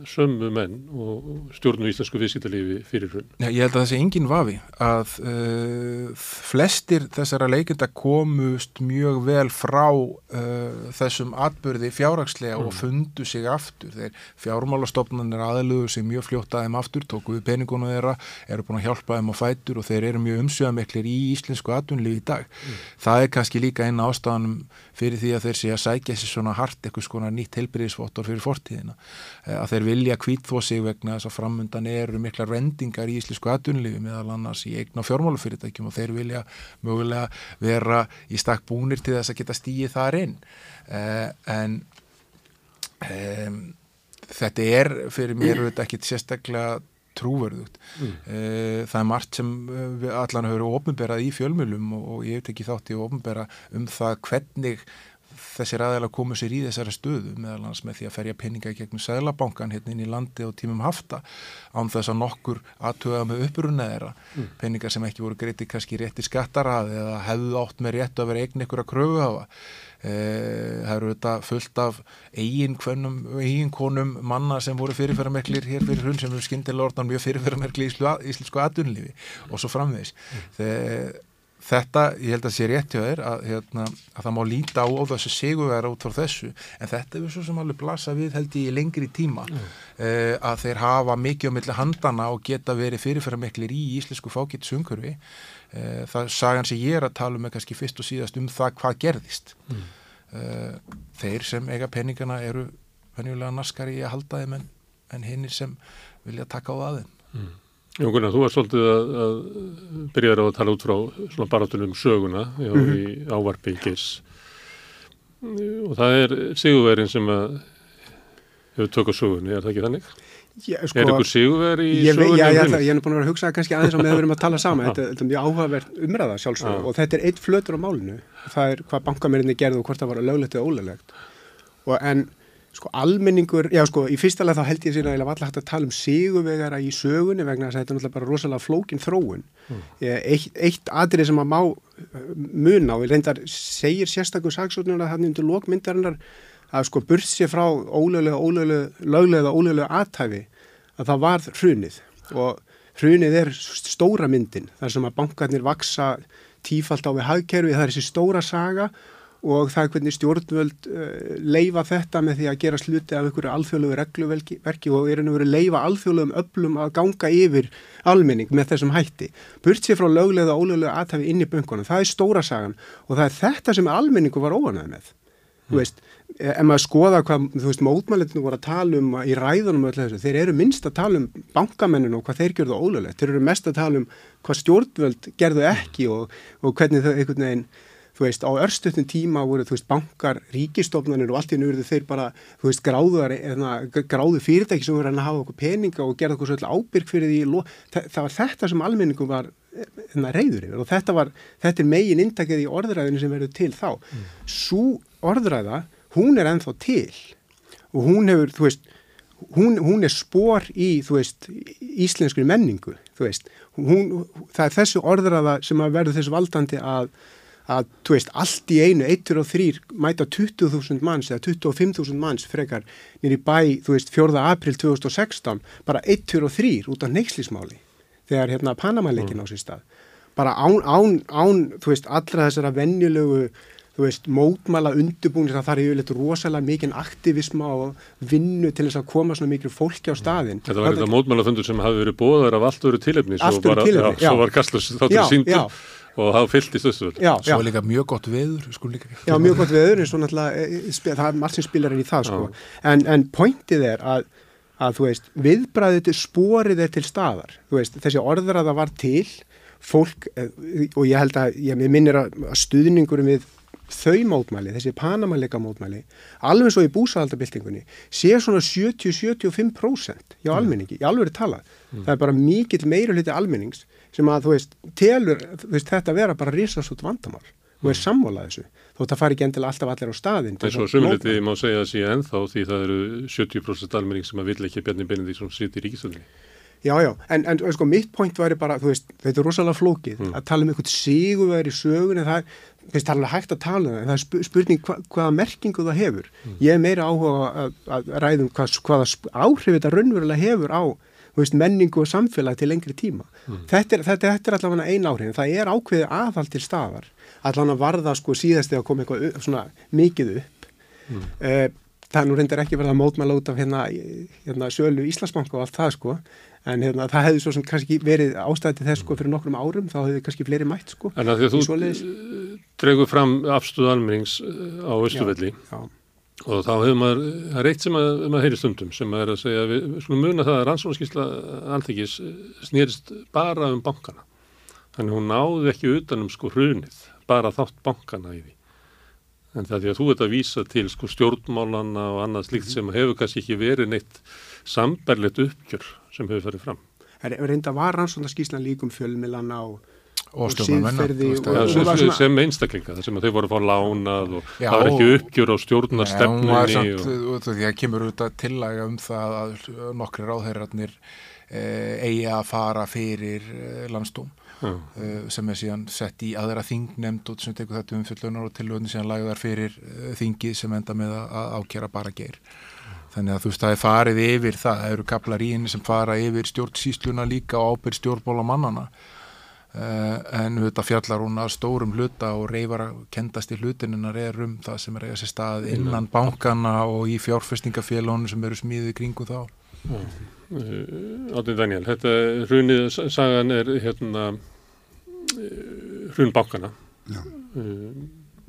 sömu menn og stjórnum íslensku viðskiptalífi fyrir hrun. Já, ég held að það sé engin vafi að uh, flestir þessara leikenda komust mjög vel frá uh, þessum atbyrði fjárrakslega mm. og fundu sig aftur. Þeir fjármálastofnarnir aðlugur sem mjög fljóta þeim aftur, tókuðu peningunum þeirra, eru búin að hjálpa þeim á fætur og þeir eru mjög umsjöðameklir í íslensku atvinnlífi í dag. Mm. Það er kannski líka eina ástafanum fyrir því að þeir sé að sækja sér svona hart helbriðisvottor fyrir fortíðina eh, að þeir vilja kvítþó sig vegna þess að framundan eru mikla rendingar í íslensku aðunlifi meðal annars í eigna fjármálufyrirtækjum og þeir vilja mögulega vera í stakk búnir til þess að geta stíið þar inn eh, en um, þetta er fyrir mér þetta ekki sérstaklega trúverðugt. Mm. Eh, það er margt sem eh, allan hefur ofnberað í fjölmjölum og, og ég hef tekið þátt í ofnbera um það hvernig þessir aðeins komu sér í þessari stöðu meðal hans með því að ferja peninga í gegnum Sælabankan hérna inn í landi og tímum hafta án þess að nokkur aðtöða með upprunna þeirra mm. peningar sem ekki voru greiti kannski rétti skattarað eða hefðu átt með réttu að vera eigin ykkur að kröfu hafa Eh, það eru þetta fullt af eiginkonum eigin manna sem voru fyrirferðarmerklir hér fyrir hún sem eru skindilega orðan mjög fyrirferðarmerkli í íslensku aðunlífi og svo framvegis mm. Þetta, ég held að sé rétt hjá þér að, hérna, að það má líta á, á þessu sigurverða út frá þessu en þetta er svo sem alveg blasa við held ég í lengri tíma mm. uh, að þeir hafa mikið á milli handana og geta verið fyrirferðarmerklir í íslensku fákittsungurfi Eh, það sagan sem ég er að tala um er kannski fyrst og síðast um það hvað gerðist mm. þeir sem eiga peningana eru venjulega naskari í að halda þeim en, en hinnir sem vilja taka á aðeim mm. Jón Gunnar, þú var svolítið að, að byrjaði á að tala út frá svona baratunum söguna já, mm -hmm. í ávarpi í gers og það er sigurverðin sem að hefur tökað sögunni, er það ekki þannig? Já, sko, er ykkur sigurver í sögurni? Já, ég, ég er búin að vera að hugsa kannski aðeins á með að við erum að tala saman <laughs> þetta, þetta er mjög áhugavert umræða sjálfsög og þetta er eitt flötur á málinu það er hvað bankamerinni gerði og hvort það var löglegt eða ólöglegt og en sko almenningur, já sko í fyrsta lega þá held ég að ég var alltaf hægt að tala um sigurvegara í sögunni vegna þess að þetta er náttúrulega bara rosalega flókin þróun. Mm. eitt, eitt atrið sem að má uh, muna og ég reyndar segir sérstakur saksóknuna hann undir lókmyndarinnar að sko burt sér frá ólögulega, ólögulega, löglega, ólögulega aðtæfi að það var hrunið. Og hrunið er stóra myndin þar sem að bankarnir vaksa tífalt á við hagkerfi, það er þessi stóra saga og það er hvernig stjórnvöld uh, leifa þetta með því að gera sluti af einhverju alþjóðlegu regluverki og er einhverju verið leifa alþjóðlegum öllum að ganga yfir almenning með þessum hætti. Burt sér frá löglega og ólöglega aðtafi inn í bunkunum, það er stóra sagan og það er þetta sem almenningu var óanæð með. Þú veist, e, ef maður skoða hvað, þú veist, mótmælinu voru að tala um í ræðunum og öllu þessu, þeir eru minnst að tala um bankamenninu og hvað þeir gerðu ólöglegt, þeir eru mest að tala um hvað stjórnvöld gerðu ekki og, og hvernig þau einhvern veginn þú veist, á örstuðnum tíma voru, þú veist, bankar, ríkistofnanir og allt í nöru þeir bara, þú veist, gráðar eða gráðu fyrirtæki sem voru að hafa okkur peninga og gera okkur svolítið ábyrg fyrir því það, það var þetta sem almenningum var hérna, reyður yfir og þetta var þetta er megin intakið í orðræðinu sem verður til þá. Mm. Svo orðræða, hún er ennþá til og hún hefur, þú veist hún, hún er spór í, þú veist íslenskri menningu, þú veist hún, það er þessu orðræða sem að verður þessu valdandi að að, þú veist, allt í einu, 1 og 3 mæta 20.000 manns eða 25.000 manns frekar nýri bæ, þú veist, 4. april 2016 bara 1 og 3 út af neykslismáli þegar hérna Panama-leikin á sér stað bara án, án, án, þú veist, allra þessara vennjulegu þú veist, mótmæla undirbúin það er yfirleitt rosalega mikinn aktivisma og vinnu til þess að koma svona mikil fólki á staðin. Þetta var þetta mótmæla fundur sem hafi verið bóðar af allt öru tilefni allt öru tilefni, já. Svo var Kastlus þáttur síndur og það fylltist þessu já, svo er líka mjög gott veður já mjög gott veður náttúrulega eh, eh, það er margt sem spilar inn í það sko. en, en pointið er að, að þú veist, viðbræðið til spórið er til staðar veist, þessi orður að það var til fólk eh, og ég held að ég minnir að stuðningurum við þau mótmæli, þessi panamalega mótmæli alveg svo í búsahaldabildingunni sé svona 70-75% hjá mm. almenningi, í alveg tala mm. það er bara mikill meira hluti almennings sem að þú veist, telur þú veist, þetta vera bara risasút vandamál og er mm. sammólað þessu, þó það fari ekki endilega alltaf allir á staðin. En svo sömuliti má segja að sé ennþá því það eru 70% almenning sem að vilja ekki Bjarni Benedikt sem sitt í ríkistöldinni. Já, já, en, en sko mitt point væri bara, þú veist, þetta er rosalega flókið mm. að tala um einhvern sigurverð í sögun en það er, finnst það alveg hægt að tala um það en það er spurning hva, hvaða merkingu það hefur. Mm. Ég er meira áhuga að, að ræðum hvað, hvaða áhrif þetta raunverulega hefur á veist, menningu og samfélag til lengri tíma. Mm. Þetta er, þetta, þetta er allavega eina áhrif, það er ákveðið aðhald til staðar, allavega varða sko síðast eða koma eitthvað svona mikið upp. Uh, það nú reyndar ekki verið að mótmæla út af hérna, hérna sölu Íslandsbanka og allt það sko en hérna, það hefði svo sem kannski verið ástæði þess sko fyrir nokkrum árum, þá hefði kannski fleiri mætt sko. En að því að þú dregur fram afstöðu almennings eh, á Östufelli og þá hefur maður, það er eitt sem að, maður heyri stundum sem er að segja, við skulum muna það að rannsónaskísla alþekis snýrist bara um bankana þannig hún náði ekki utanum sko hrunið, bara þátt bankana í því en það er því að þú ert að vísa til sko stjórnmálana og annað slikt mhm. sem hefur kannski ekki verið neitt sambarlegt uppgjör sem hefur farið fram. Það er reynda var rannsóndaskíslan líkum fjölmilana og, og, og síðferði sem einstaklinga þar sem þau voru að fá lánað og já, það var ekki uppgjör á stjórnarstefnunni. Og... Því að kemur auðvitað tillæga um það að nokkri ráðherrarnir eh, eigi að fara fyrir eh, landstóm uh, sem er síðan sett í aðra þingnemnd og sem tekur þetta um fullunar og tilvöðin síðan lagðar fyrir uh, þingið sem enda með að ákjara bara geir. Þannig að þú veist það er farið yfir það, það eru kaplar í henni sem fara yfir stjórnsýsluna líka og ábyrð stjórnbólamannana en þetta fjallar hún að stórum hluta og reyfar að kendast í hlutinina er um það sem er eiga sér stað innan bankana og í fjárfestingafélaginu sem eru smíðið kringu þá. Áttin Daniel, þetta hrunið sagan er hérna hrun bankana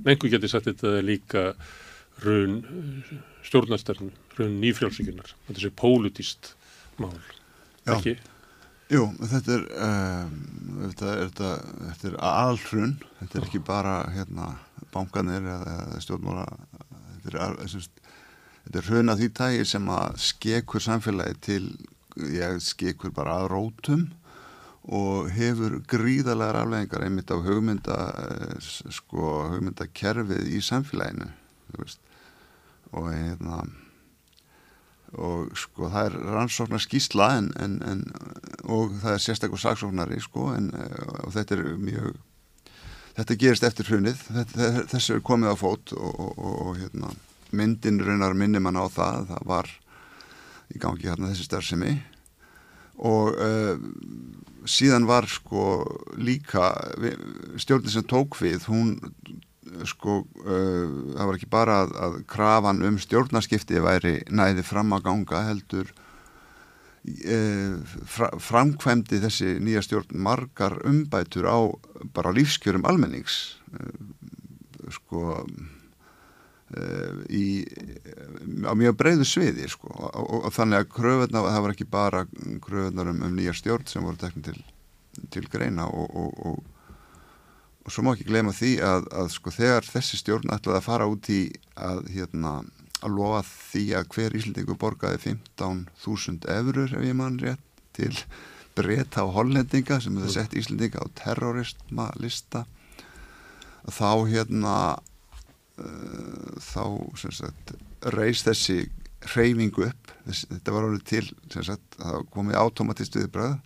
einhver getur sagt þetta líka hrun stjórnastarnu, hrun nýfrjálfsíkunar þetta er pólutíst mál Já. ekki? Jú, þetta er um, þetta er, þetta, þetta er alhrun. Þetta er ekki bara hérna bankanir eða, stjórnmála. Þetta er, þetta er hrun að því tægi sem að skekur samfélagi til, ég skekur bara að rótum og hefur gríðarlegar afleggingar einmitt á hugmynda eh, sko, hugmyndakerfið í samfélaginu og hérna og sko það er rannsóknar skýsla en, en, en, og það er sérstaklega saksóknari sko en, og þetta er mjög þetta gerist eftir hrunið. Þessu er komið á fót og, og, og, og hérna, myndin raunar minnum hann á það það var í gangi hérna þessi starfsemi. Og uh, síðan var sko líka stjórnir sem tók við hún sko uh, það var ekki bara að, að krafan um stjórnarskipti væri næði fram að ganga heldur uh, fra, framkvæmdi þessi nýja stjórn margar umbætur á bara lífskjörum almennings. Uh, sko í á mjög breyðu sviði sko og, og, og þannig að kröfunna, það var ekki bara kröfunar um, um nýja stjórn sem voru teknið til, til greina og, og og svo má ekki glema því að, að sko þegar þessi stjórn ætlaði að fara út í að hérna að lofa því að hver íslendingu borgaði 15.000 eurur ef ég mann rétt til breyta á hollendinga sem hefði sett íslendinga á terroristma lista þá hérna uh, þá sem sagt reys þessi reyfingu upp. Þessi, þetta var orðið til sem sagt það komið automatist viðbröð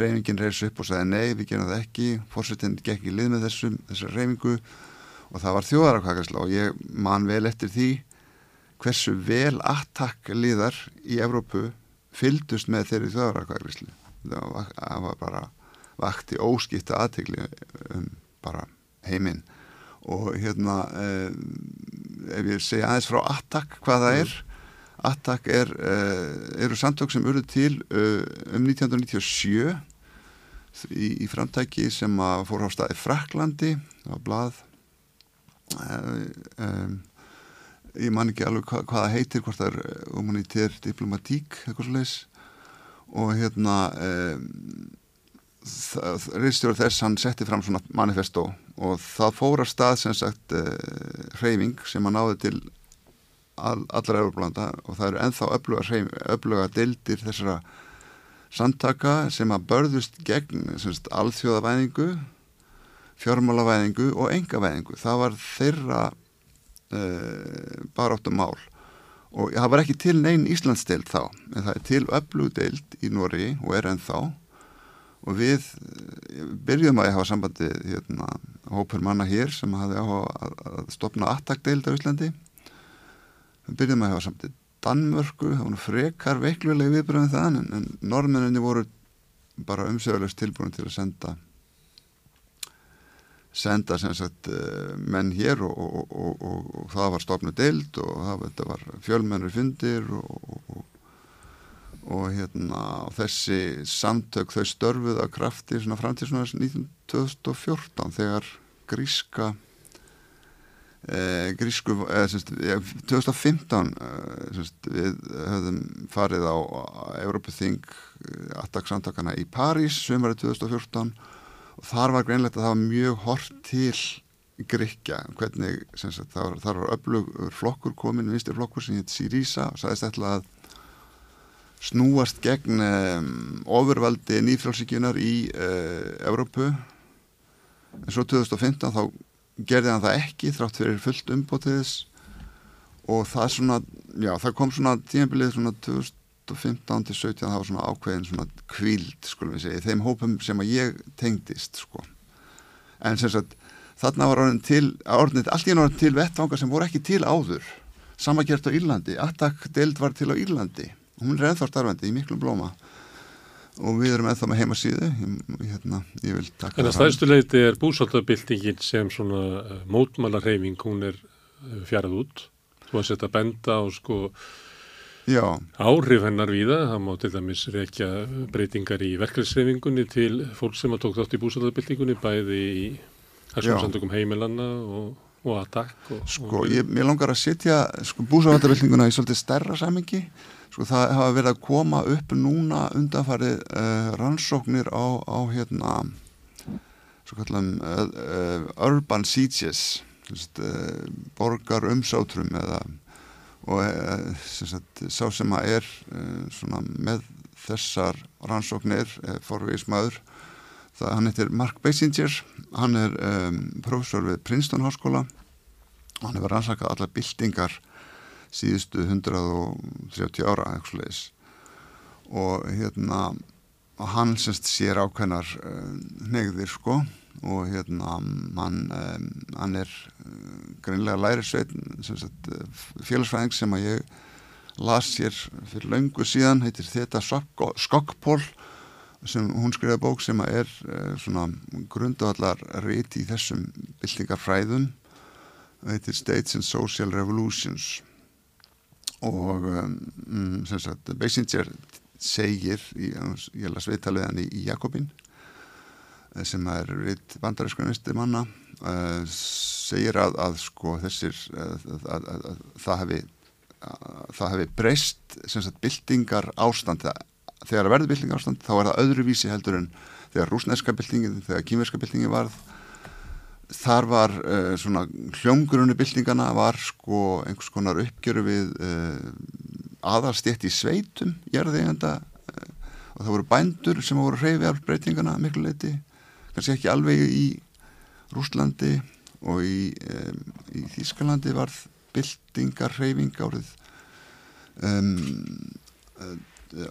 reyningin reyðs upp og sagði nei við gerum það ekki. Fórsettin gekk í lið með þessum, þessar reyningu og það var þjóðarakvækasla og ég man vel eftir því hversu vel attakk liðar í Evrópu fyldust með þeirri þjóðarakvækaslu það var bara vakti óskipta aðtegli um bara heiminn. Og hérna eh, ef ég segja aðeins frá attakk hvað það er Attack er, uh, eru samtök sem eru til uh, um 1997 í, í framtæki sem að fór á staði Fraklandi á blað. Uh, um, ég man ekki alveg hva, hvað það heitir hvort það er humanitær diplomatík eitthvað slúleis og hérna reynstjóður þess hann setti fram svona manifesto og það fór að stað sem sagt hreyfing sem að náði til all, allra Európlanda og það eru enþá öfluga, öfluga deildir þessara samtaka sem að börðust gegn semst, alþjóðavæðingu fjármálavæðingu og engavæðingu það var þeirra uh, baráttum mál og það var ekki til neyn Íslandsdeild þá en það er til öflugdeild í Nóri og er ennþá. Og við eh, byrjum að ég hafa sambandi hérna, hópur manna hér sem hafi áhuga að, stopna attakdeild á Íslandi byrjum að hafa samt í Danmörku, það voru frekar veiklulega viðbröðum það en, en norðmenninni voru bara umsögulegst tilbúin til að senda senda sem sagt eh, menn hér og, og, og, og það var stofnu deild og það þetta var fjölmennur fundir og hérna þessi samtök þau störfuð að krafti svona fram til svona 1914 þegar gríska grísku, eh, semst, 2015 eh, semst, við höfðum farið á Európaþing eh, attacksamtakana í París sömurinn 2014 og þar var greinlegt að það var mjög hort til Gríkja, hvernig sagt, þar, þar var öflugur flokkur komin, vinstir flokkur sem heit Sirisa og sagðist ætla að snúast gegn um, ofurvaldi nýfrálsíkjunar í uh, Evrópu. En svo 2015 þá gerði hann það ekki þrátt fyrir fullt umbótiðis og það svona, já það kom svona tímabilið svona 2015 til 17 það var svona ákveðin svona kvíld skulum við segja, þeim hópum sem að ég tengdist sko. En sem sagt þarna var orðin til, orðin, allt í orðin til vettvanga sem voru ekki til áður. Samakert á Írlandi, Attack deild var til á Írlandi, hún er ennþá starfandi í miklum blóma og við erum ennþá með heimasíðu. Hérna, ég vil taka Þannig að stæðstuleiti er búsáttabildingin sem svona uh, mótmálarheifing, hún er uh, fjarað út. Þú að setja benda á sko Já. áhrif hennar víða, það má til dæmis rekja breytingar í verkefnisreifingunni til fólk sem að tók þátt í búsáttabildingunni bæði í harsumsandökum heimilanna og, og aðtak Sko, ég, ég langar að setja sko, búsáttabildinguna í svolítið stærra samingi sko það hafa verið að koma upp núna undanfarið uh, rannsóknir á, á hérna svo kallam uh, uh, urban sieges borgar umsátrum eða og sagt, sá sem að er svona, með þessar rannsóknir forvísmaður það hann heitir Mark Basinger hann er um, professor við Princeton háskóla. Hann hefur rannsakað allar bildingar síðustu 130 ára eitthvað leis og hérna hann semst sér ákveðnar uh, negðir sko. Og hérna hann, hann er uh, greinlega lærisveit félagsfræðing sem að ég las sér fyrir laungu síðan. Heitir þetta Skokkpól sem hún skrifaði bók sem að er svona grundvallar reyti í þessum byltingarfræðum. Heitir States and Social Revolutions og um, sem sagt Basinger segir, í, ég las viðtalið hann í, í Jakobin eh, sem er vitt bandarískunnisti manna uh, segir að, að sko þessir að, að, að það hefði það hefði breyst sem sagt byltingar ástand þegar að verði byltingar ástand þá er það öðruvísi heldur en þegar rúsneska byltingin, þegar kýmverska byltingin varð þar var uh, svona hljómgrunni byltingana var sko einhvers konar uppgjöru við uh, aðalstjætt í sveitum gerðeganda uh, og það voru bændur sem voru hreyfi af breytingana miklu leiti, kannski ekki alveg í Rúslandi og í, um, í Þískalandi varð byltingar hreyfing árið um,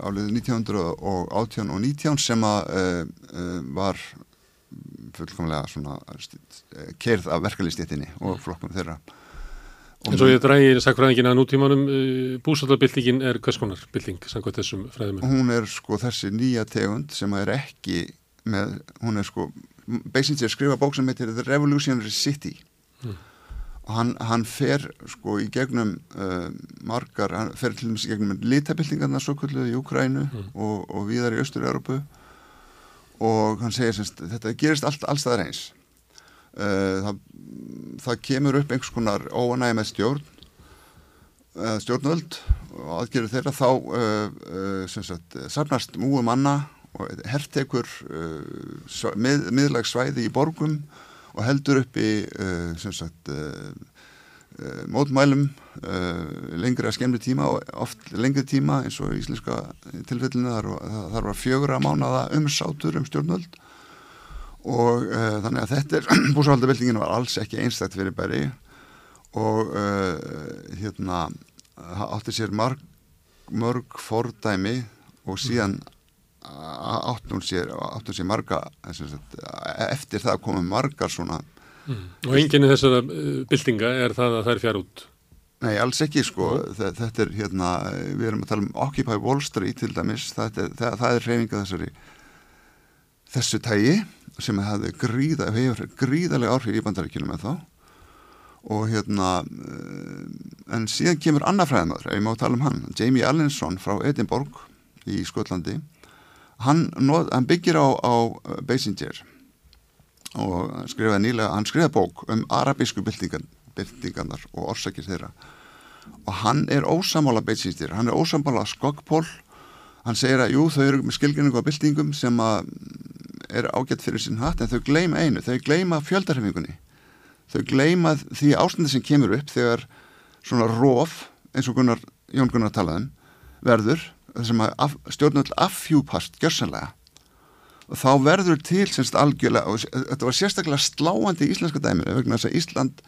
árið 1918 og 19 sem að var fullkomlega svona kerð af verkefliðstéttinni og mm. flokkunum þeirra. En svo ég drægir sakfræðingin að nútímanum uh, búsaldabildingin er hvers konar bilding samkvæmt þessum fræðum? Hún er sko þessi nýja tegund sem er ekki með, hún er sko basically að skrifa bók sem heitir The Revolutionary City mm. og hann, hann fer sko í gegnum uh, margar, hann fer til dæmis í gegnum litabildingarna svo kvölduð í Ukrænu mm. og, og viðar í Östur-Európu og hann segir semst þetta gerist allt allstaðar eins. Uh, það, það kemur upp einhvers konar óanæg með stjórn uh, stjórnvöld og aðgerður þeirra. Þá uh, sagt, sarnast múu manna og herrtekur mið, miðlagsvæði í borgum og heldur upp í sagt mótmælum uh, lengri að skemmri tíma og oft lengri tíma eins og íslenska tilfellinu þar, þar var fjögur að mánaða umsátur um stjórnvöld og uh, þannig að þetta er <clears throat> búsvaldabildingin var alls ekki einstækt fyrir bæri og hérna átti sér marg, mörg fordæmi og síðan áttum sér, áttum sér marga eftir það komum margar svona Mm. Og enginni þessara uh, byltinga er það að það er fjár út? Nei, alls ekki sko. Mm. Þetta er hérna, við erum að tala um Occupy Wall Street til dæmis, það er, það, það er reyninga þessari þessu tægi sem hefði gríða, gríðarlega áhrif í bandaríkjunum með þá og hérna uh, en síðan kemur annað fræðmaður, ef ég má tala um hann Jamie Allinson frá Edinborg í Skotlandi hann, hann byggir á, á Basinger og skrifaði nýlega, hann skrifaði bók um arabísku byltingarnar og orsakir þeirra og hann er ósamála beitsinstir, hann er ósamála skokkpól, hann segir að jú þau eru með skilgjörningu á byltingum sem að er ágætt fyrir sinn hatt en þau gleima einu, þau gleima fjöldarhefingunni þau gleima því ástandi sem kemur upp þegar svona róf eins og Gunnar, Jón Gunnar talaðum verður, þessum að stjórnvöld affjúpast gjörsanlega og þá verður til semst algjörlega þetta var sérstaklega sláandi í íslenska dæminu vegna þess að Ísland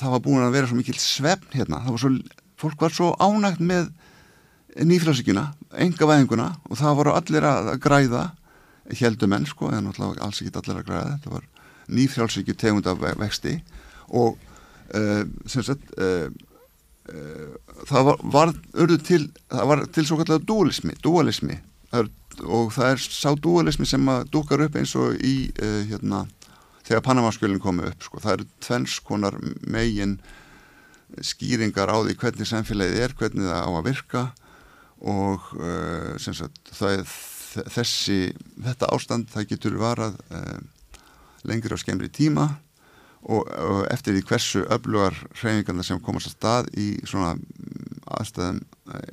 það var búin að vera svo mikil svefn hérna. Var svo, fólk var svo ánægt með nýfrálsíkjuna, enga væðinguna og það voru allir að græða heldumenn sko, en náttúrulega alls ekki allir að græða, þetta var nýfrálsíkju tegund af vexti og uh, sem sagt uh, uh, það var, var, til, það var til svo kallega dualismi, dualismi. Það og það er sá dualismi sem að dúkar upp eins og í hérna, þegar Panamaskjölinn komi upp sko. það eru tvennskonar megin skýringar á því hvernig samfélagið er, hvernig það á að virka og uh, sagt, það þessi þetta ástand það getur varað uh, lengri á skemmri tíma og, og eftir því hversu öflugar hreyfingarna sem komast að stað í svona aðstæðum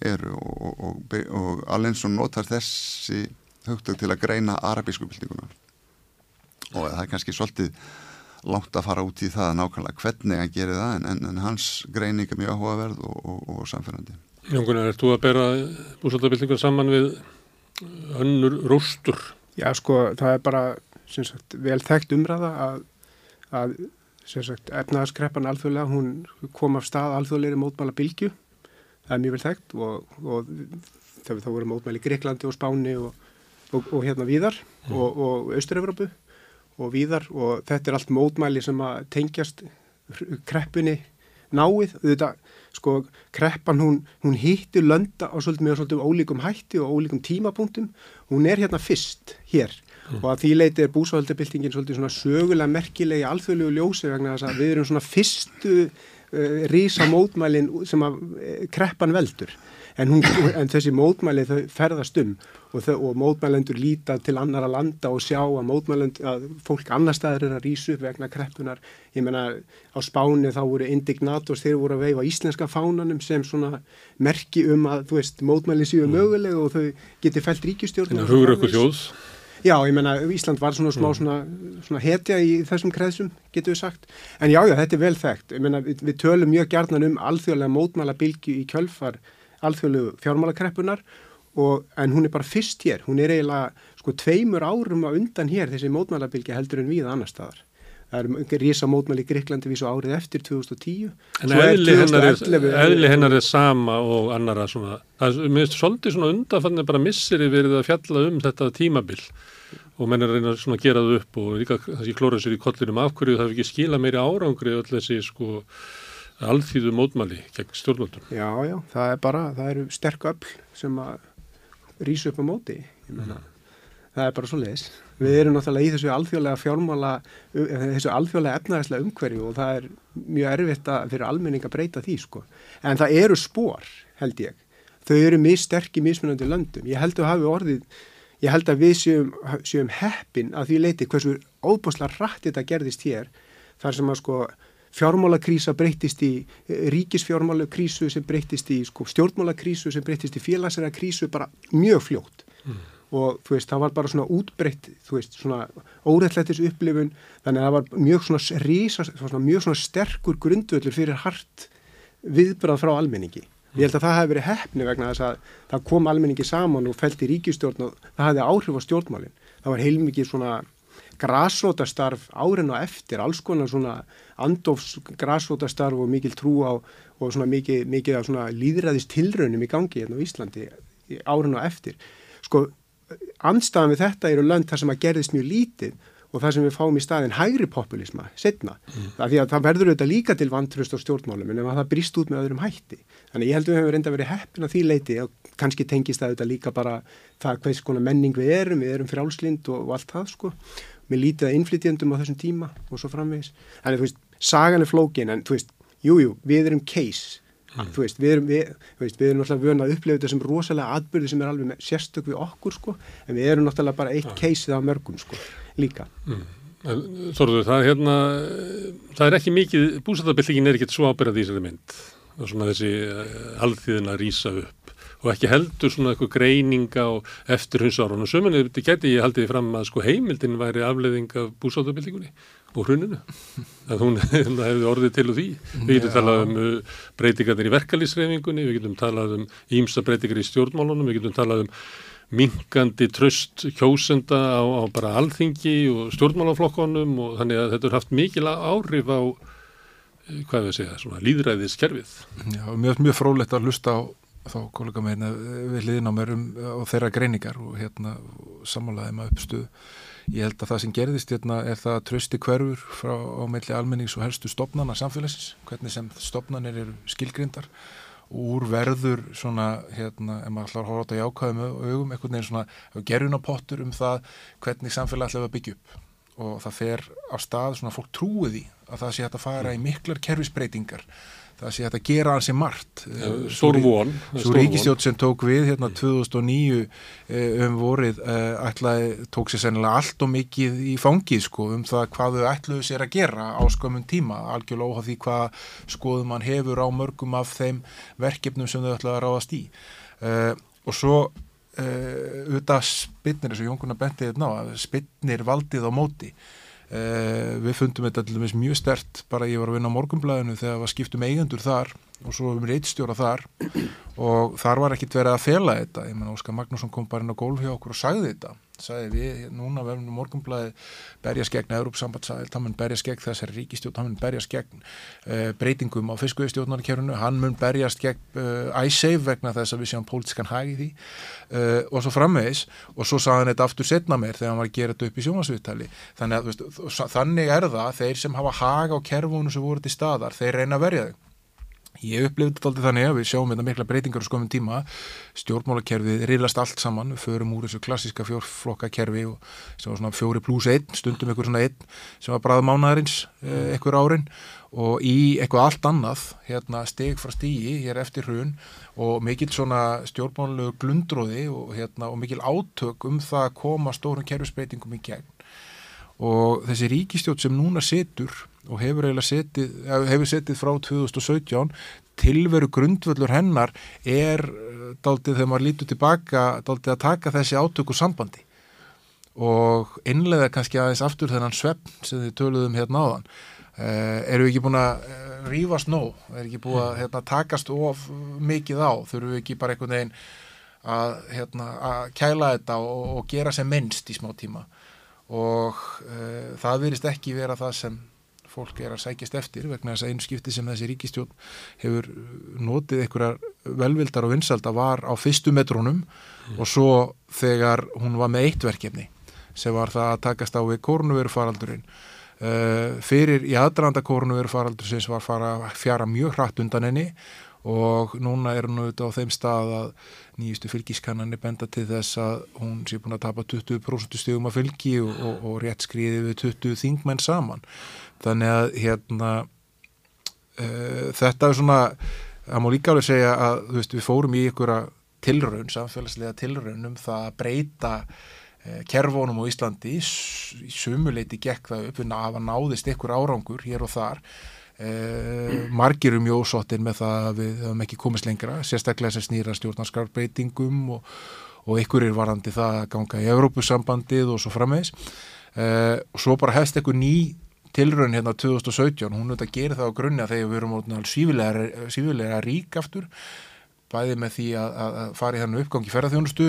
eru og, og, og Allensson notar þessi hugtök til að greina arabísku byltinguna og það er kannski svolítið langt að fara út í það nákvæmlega hvernig hann gerir það en, en, en hans greining er mjög áhugaverð og, og samfærandi Jóngunar, er þú að bera búsaldabildingur saman við önnur rústur? Já sko, það er bara sagt, vel þekkt umræða að, að efnaðarskreppan alþjóðlega, hún kom af stað alþjóðleiri mótmála bylgu það er mjög vel þekkt og, og það, það voru mótmæli í Greiklandi og Spáni og, og, og hérna víðar og, og Austur-Evropu og víðar og þetta er allt mótmæli sem að tengjast kreppunni náið, þetta, sko, kreppan hún, hún hitti lönda á svolítið með svolítið ólíkum hætti og ólíkum tímapunktum, hún er hérna fyrst hér mm. og að því leiti er búsvöldabildingin svolítið svona sögulega merkilegi alþjóðlegu ljósi vegna þess að við erum svona fyrstu uh, rísa mótmælin sem að uh, kreppan veldur. En, hún, en þessi mótmæli þau ferðast um og, þau, og mótmælendur líta til annara landa og sjá að að fólk annar staðar er að rýsu upp vegna kreppunar ég menna á Spáni þá voru indignatos þeir voru að veifa íslenska fánanum sem svona merki um að þú veist mótmæli séu möguleg og þau geti fælt ríkistjórn Hugur okkur þjóðs Já, ég menna, Ísland var svona smá svona, svona hetja í þessum kreðsum, getur við sagt. En já, já, þetta er vel þekkt. Ég menna, við, við tölum mjög gerðnan um alþjóðlega mótmæla bylgi í kjölfar alþjóðlegu fjármálakreppunar og, en hún er bara fyrst hér. Hún er eiginlega sko tveimur árum að undan hér þessi mótmæla bylgi heldur en við annar staðar. Það er rísa mótmæli í Greiklandi vísu árið eftir 2010. En eðli hennar, eðli hennar er sama og annara svona, það er mjög svolítið svona undanfannir bara missir yfir að fjalla um þetta tímabil og menn er að reyna svona að gera það upp og líka þessi klóra sér í kollinum af hverju það hefur ekki skila meiri árangri öll þessi sko alþýðu mótmæli gegn stjórnvöldum. Já, já, það er bara, það eru sterk öll sem að rýsa upp á móti. Mm. Það er bara svo leiðis. Við erum náttúrulega í þessu alþjóðlega fjármála, þessu alþjóðlega efnæðislega umhverju og það er mjög erfitt að fyrir almenning að breyta því sko. En það eru spór, held ég. Þau eru mjög sterk í mismunandi löndum. Ég held að hafi orðið, ég held að við séum, séum heppin að því leiti hversu óbúslega rætt þetta gerðist hér. Þar sem að sko fjármálakrísa breytist í ríkisfjármálakrísu sem breytist í sko, stjórnmálakrísu sem breytist í félagsæra krísu bara mjög fljótt. Mm og þú veist, það var bara svona útbreytt, þú veist, svona órettlættis upplifun, þannig að það var mjög svona rísa, svona mjög svona sterkur grundvöldur fyrir hart viðbrað frá almenningi. Ég held að það hefði verið hefni vegna þess að það kom almenningi saman og fælti ríkistjórn og það hefði áhrif á stjórnmálinn. Það var heilmikið svona grásótastarf árin og eftir, alls konar svona andofs grásótastarf og mikil trú á og svona mikið, mikið af svona líðræðist tilraunum í gangi hérna á Íslandi árin og eftir. Sko, andstafan við þetta eru lönd þar sem að gerðist mjög lítið og það sem við fáum í staðin hægri populisma setna. Mm. Það, það verður auðvitað líka til vantröst á stjórnmálum en það brýst út með öðrum hætti. Þannig ég held að við hefum reynda verið heppin að því leiti og kannski tengist það auðvitað líka bara það hvers konar menning við erum, við erum frálslind og, og allt það sko. Við lítið að innflytjendum á þessum tíma og svo framvegis. Þannig þú veist, sagan er flókin en þú veist, jújú, jú, við erum case Mm. Veist, við erum, við, veist, við erum náttúrulega vöna að upplefa þetta sem rosalega atbyrði sem er alveg sérstök við okkur sko, en við erum náttúrulega bara eitt keisið af mörgum sko, líka. Mm. Þorður, það er hérna, það er ekki mikið, búsættabillingin er ekki svo ábyrðað í þessari mynd og svona þessi uh, alþýðin að rýsa upp og ekki heldur svona eitthvað greininga og eftirhundsárun og sömunni, þetta geti ég haldið fram að sko heimildin væri afleðing af búsættabillíkunni og hruninu. <laughs> Að hún hefði orðið til og því. Við getum talað um uh, breytingarnir í verkalýsreifingunni, við getum talað um ímsa breytingar í stjórnmálunum, við getum talað um minkandi tröst kjósenda á, á bara alþingi og stjórnmálaflokkonum og þannig að þetta er haft mikil áhrif á eh, hvað við segja, svona líðræðiskerfið Já, mjög, mjög frólægt að lusta á þá kollega meina við liðin á mér um á þeirra greiningar og hérna samanlæði maður uppstuð. Ég held að það sem gerðist hérna er það trösti hverfur frá ámeilli almennings og helstu stopnana samfélagsins, hvernig sem stopnanir eru skilgrindar og úr verður svona, hérna, ef maður ætlar að horfa á þetta í ákvæðum augum, einhvern veginn svona gerunapottur um það hvernig samfélag ætlaði að byggja upp. Og það fer á stað svona fólk trúiði að það sé hægt að fara í miklar kerfisbreytingar það sé hægt að gera hansi margt. Stór von Svo ríkistjótt sem tók við hérna 2009 eh, um vorið eh, ætlaði, tók sér sennilega allt og mikið í fangið sko um það hvað þau ætluðu sér að gera á skömmun tíma. Algjörlega óhaf því hvað skoðum mann hefur á mörgum af þeim verkefnum sem þau ætlaði að ráðast í. Uh, og svo uh, auðvitað spinnir eins og Jónkuna bentið hérna á spinnir valdið á móti Uh, við fundum þetta til dæmis mjög stert bara ég var að vinna á morgumblæðinu þegar var skiptum eigendur þar og svo um reitstjóra þar. Og þar var ekkit verið að fela þetta. Ég menn Óskar Magnússon kom bara inn á gólf hjá okkur og sagði þetta sagði við, núna verðum morgunblæði berjast gegn Európsambandsæl, hann mun berjast gegn þessari ríkistjórn, hann mun berjast gegn uh, breytingum á fiskveistjórnarkerfunu hann mun berjast gegn uh, ISAVE vegna þess að við séum pólitískan hagi því uh, og svo framvegis. Og svo sagði hann þetta aftur setna mér þegar hann var að gera þetta upp í sjómasviðtali þannig þannig er það þeir sem hafa haga á kerfunu sem voru til staðar, þeir reyna að verja þau Ég upplifði þetta alltaf þannig að við sjáum þetta mikla breytingar á skomum tíma, stjórnmálakerfið riðlast allt saman, við förum úr þessu klassiska fjórflokkakerfi og sem var svona fjóri pluss einn, stundum ykkur svona einn sem var bræða mánaðarins ykkur eh, árin. Og í eitthvað allt annað, hérna steg frá stígi hér eftir hrun og mikil svona stjórnmálulegu glundróði og, hérna, og mikil átök um það að koma stórum kerfisbreytingum í gegn. Og þessi ríkistjótt sem núna setur og hefur eiginlega setið, hefur setið frá 2017 tilveru grundvöldur hennar er eh, daldið þegar maður lítur tilbaka daldið að taka þessi átöku sambandi og innlega kannski aðeins aftur þennan svepp sem þið töluðum hérna áðan. Eh, eru við ekki búin að eh, rífast nóg, er ekki búin að hérna, takast of mikið á, þurfum við ekki bara einhvern veginn að, hérna, að kæla þetta og, og gera sem minnst í smá tíma? Og uh, það verist ekki vera það sem fólk er að sækjast eftir vegna þess að einu skipti sem þessi ríkistjón hefur notið einhverjar velvildar og vinsalda var á fyrstu metrónum mm. og svo þegar hún var með eitt verkefni sem var það að takast á við kórnuveru faraldurinn uh, fyrir í aðdraðanda kórnuveru faraldur sem var fara fjara mjög hratt undan henni og núna er hún auðvitað á þeim stað að nýjustu fylgiskannanir benda til þess að hún sé búin að tapa 20% stegum að fylgi og, og, og rétt skriði við 20 þingmenn saman þannig að hérna uh, þetta er svona það má líka alveg segja að veist, við fórum í einhverja tilraun, samfélagslega tilraun um það að breyta uh, kerfónum á Íslandi. Í sumuleiti gekk það upp að náðist einhver árangur hér og þar. Uh, margir um jósóttin með það að við höfum ekki komist lengra sérstaklega sem snýra stjórnarskarbreytingum og, og einhverjir varandi það að ganga í Evrópusambandið og svo frammeins og svo bara hefst einhver ný tilraun hérna 2017, hún auðvitað gerir það á grunni að þegar við erum sífilega, sífilega rík aftur, bæði með því að, að fara í þannig uppgangi ferðarþjónustu,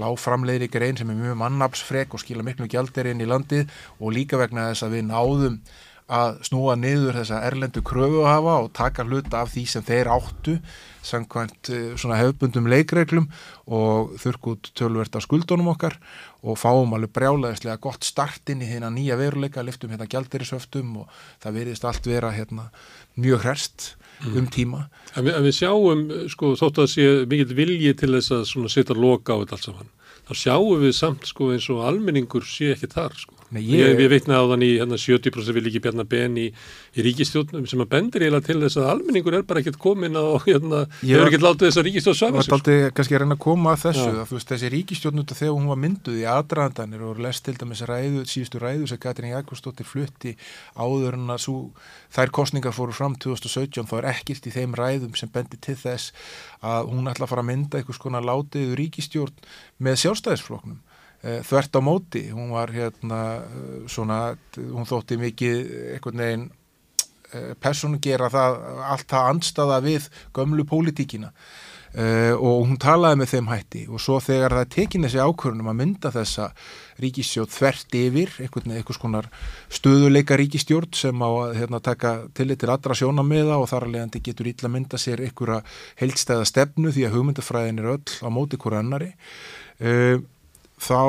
lág framleiðri grein sem er mjög mannapsfrek og skila miklu gjaldir inn í landið og líka vegna þess að við náðum að snúa niður þessa erlendu kröfu að hafa og taka hluta af því sem þeir áttu samkvæmt eh, svona hefbundum leikreglum og þurrkút tölvert af skuldunum okkar og fáum alveg brjálæðislega gott start inn í hérna nýja veruleika, liftum hérna gjaldirisöftum og það veriðist allt vera hérna mjög hrest mm. um tíma. En við, en við sjáum, sko, þótt að sé mikill vilji til þess að setja loka á þetta allt saman, þá sjáum við samt sko eins og almenningur sé ekki þar sko. Nei, ég, ég, ég veitna á þann í hérna, 70% vil ekki bjarna ben í, í ríkistjónum sem að bendir eiginlega til þess að almenningur er bara ekkert komin á hérna, hefur ekkert látið þess að ríkistjón svafa sig. Það var aldrei sko. kannski að reyna að koma að þessu, að, veist, þessi ríkistjón út af þegar hún var mynduð í aðdraðandanir og lest til dæmis ræðu, síðustu ræðu sem Katrín Jakobsdóttir flutti áður en að svo, þær kostningar fóru fram 2017, þá er ekkert í þeim ræðum sem bendi til þess að hún ætla að fara að mynda einhvers konar látiðu ríkistjórn með sjálfstæðisfloknum þvert á móti, hún var hérna eh, svona, hún þótti mikið einhvern veginn eh, persónu gera það, allt það andstaða við gömlu pólitíkina. Uh, og hún talaði með þeim hætti. Og svo þegar það tekin þessi ákvörnum að mynda þessa ríkistjórn þvert yfir, einhvern veginn konar stöðuleika ríkistjórn sem á að hérna, taka tillit til allra sjónamiða og þar alveg getur ítla mynda sér einhverja heilstæða stefnu því að hugmyndafræðin er öll á móti hverju annari uh, þá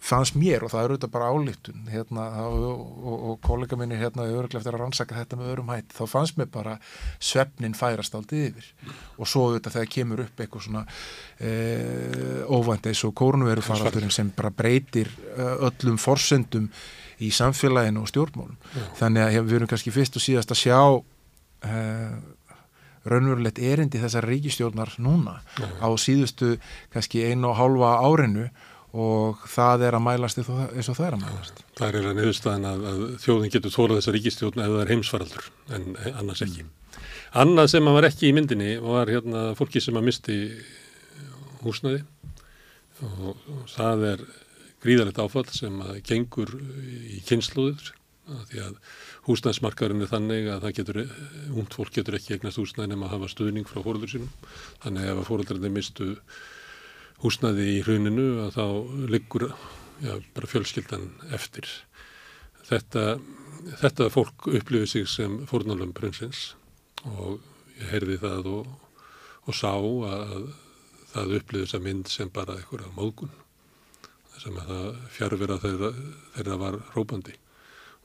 fannst mér og það er auðvitað bara álíftun hérna, og, og, og kollega minni hérna öruglega eftir að rannsaka þetta með örum hætt þá fannst mér bara svefnin færast aldrei yfir og svo auðvitað þegar kemur upp eitthvað svona e, óvænt eins og kórnveru faraldurinn sem bara breytir e, öllum forsendum í samfélaginu og stjórnmálum Já. þannig að við erum kannski fyrst og síðast að sjá e, raunverulegt erindi þessar ríkistjórnar núna Já. á síðustu kannski einu og hálfa árinu og það er að mælast eins og það er að mælast. Það er eiginlega nefnstæðan að, að þjóðin getur þórað þessa ríkistjórn ef það er heimsfaraldur en annars ekki. Mm. Annað sem að var ekki í myndinni var hérna fólki sem að misti húsnaði og, og það er gríðalegt áfall sem að gengur í kynsluður að því að húsnæðsmarkaðurinn er þannig að það getur, ungd fólk getur ekki eignast húsnæði nema að hafa stuðning frá fóröldur sínum þannig ef að fóröldarnir mistu húsnæði í hruninu að þá liggur já, bara fjölskyldan eftir. Þetta, þetta fólk upplifið sig sem fórnálum prinsins og ég heyrði það og, og sá að það upplifið þessa mynd sem bara einhverja móðgun sem að það fjárvera þeirra, þeirra var rópandi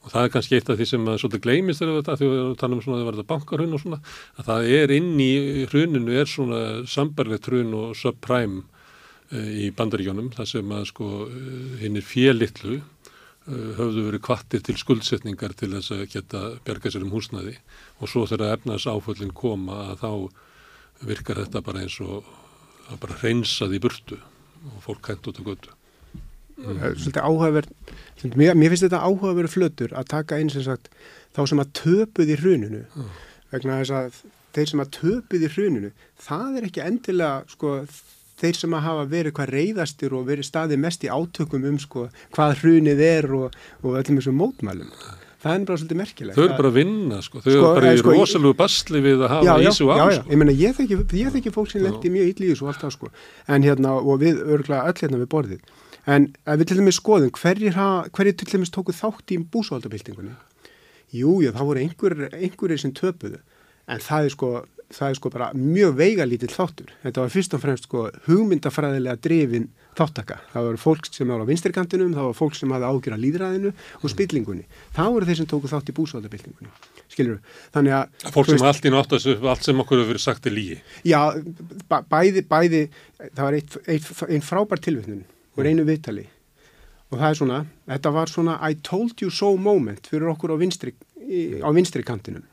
og það er kannski eitt af því sem að svolítið gleymist þegar við talum um svona að það var þetta bankarhun og svona, að það er inn í hruninu er svona sambarlegt hrun og subprime í bandaríjónum, það sem að sko hinn er félitlu e, höfðu verið kvattir til skuldsetningar til þess að geta berga sér um húsnaði og svo þegar efnaðs áföllin koma að þá virkar þetta bara eins og að bara hreinsaði í burtu og fólk hægt út á götu. Mm. Svolítið áhugaverð, mér, mér finnst þetta áhugaverð flötur að taka eins og sagt þá sem að töpuð í hruninu mm. vegna þess að þeir sem að töpuð í hruninu, það er ekki endilega sko þeir sem að hafa verið hvað reyðastir og verið staðið mest í átökum um sko hvað hrunið er og, og öllum þessum mótmælum það er bara svolítið merkilegt. Þau eru bara að vinna sko, þau sko, eru bara í sko, rosalega basli við að hafa já, ísu á. Já, já, sko. ég menna ég þekki, þekki fólk sem lendi mjög ítli í þessu og allt það sko, en hérna og við örgla öll hérna við borðið. En við til dæmis skoðum, hverjir, hverjir til dæmis tóku þátt í búsvaldabildingunni? Jú, já, það voru einhverjir einhver sem töpuðu, en það er sko, það er sko bara mjög veigalítill þáttur. Þetta var fyrst og fremst sko hugmyndafræðilega drefin þáttaka. Það voru fólk sem var á vinstirkantinum, það voru fólk sem hafði ágjur að líðræðinu og spillingunni. Það voru þeir sem tóku þátt í búsvaldabildingunni. Skilur þú? Þannig að... Fólk sem veist, allt í nátt að allt sem okkur hefur verið sagt er lígi. Já, bæði, bæði, það var eitt, eitt, einn frábær tilvittnun og einu viðtali og það er svona, þetta var svona I told you so moment fyrir okkur á vinstri, á vinstri kantinum.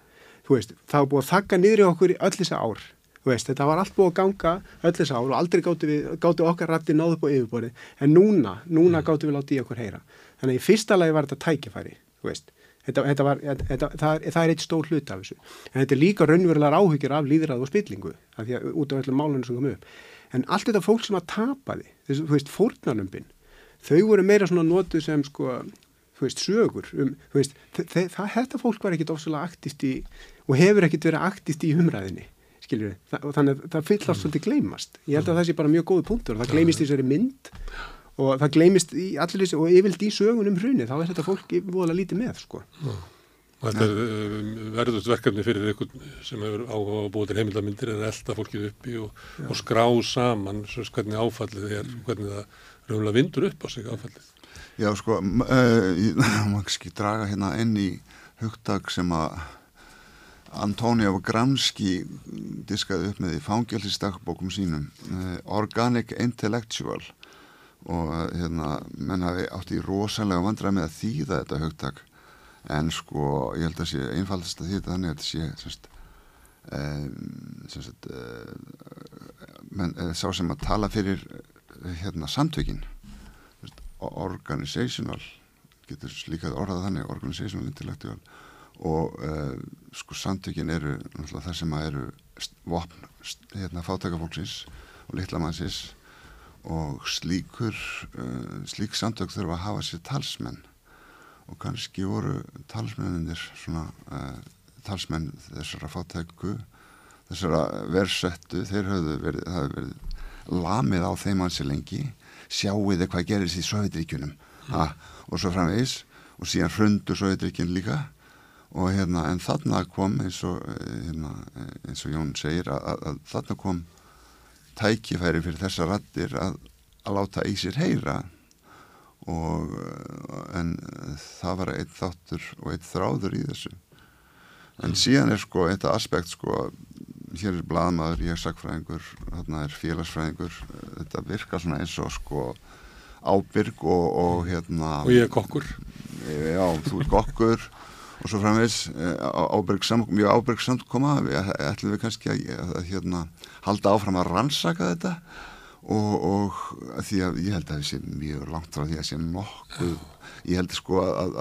Þú veist, það var búið að þakka niður í okkur öll þessa ár. Veist, þetta var allt búið að ganga öll þess ár og aldrei gáttu, við, gáttu okkar rætti náðu upp á yfirborðið. En núna, núna mm. gáttu við látið í okkur heyra. Þannig í fyrsta lagi var þetta tækifæri þetta, þetta var, þetta, það, er, það er eitt stór hlut af þessu. En þetta er líka raunverulegar áhyggjur af líðræð og spillingu af því að út af öllum málunum sem kom upp. En allt þetta fólk sem að tapa því þessu, þú veist, fórnarnömbin þau voru meira svona nótu sem sko þú veist, sögur um, þú veist, þetta fólk var ekkit ofsalega aktíft í og hefur ekkit verið aktíft í umræðinni skiljur við, og þannig að það fyllast mm. svolítið gleymast. Ég held að það sé bara mjög góð punktur það gleymist í þessari mynd og það gleymist í allir þessi og yfirlt í sögunum hrunni, þá er þetta fólk voðalega lítið með, sko. Já. Og þetta er uh, verðust verkefni fyrir einhvern sem hefur áhuga á búið til heimildamindir að elda fólkið uppi og, og skrá saman hvernig áfallið er, hvernig það raunlega vindur upp á sig áfallið. Já, sko, ég <laughs> má ekki draga hérna inn í hugdag sem að Antonio Gramsci diskaði upp með í fangjálfisdagbókum sínum uh, Organic Intellectual. Og uh, hérna menn hafi átti rosalega vandrað með að þýða þetta högtak en sko ég held að sé einfaldast að þýða þannig að þetta sé semst, uh, menn, sá sem að tala fyrir hérna samtökin organizational getur líka orðað þannig organizational intellectual og uh, sko samtökin eru það sem eru vopn hérna, fátakafólksins og litlamannsins og slíkur uh, slík samtök þurfa að hafa sér talsmenn. Og kannski voru talsmenninir svona uh, talsmenn þessara fátæku þessara versettu þeir hafðu verið, verið lamið á þeim hansi lengi sjáuði hvað gerist í Sovjetríkunum mm. og svo framvegis og síðan hrundu Sovjetríkun líka. Og hérna en þarna kom eins og eh, hérna, eins og Jón segir að, að, að þarna kom tækifæri fyrir þessa rattir að, að láta í sér heyra. Og eh, en það var eitt þáttur og eitt þráður í þessu. En síðan er sko eitt aspekt sko hér er bladmaður, ég er sagfræðingur þarna er félagsfræðingur. Þetta virkar svona eins og sko ábyrg og, og hérna og ég er kokkur. Já, þú er kokkur og svo framvegs eh, ábyrgsam, mjög ábyrgsamt koma ætlum við kannski að, að, að hérna, halda áfram að rannsaka þetta og, og því að ég held að það sé mjög langt frá því að sé nokkuð. Ég held sko að,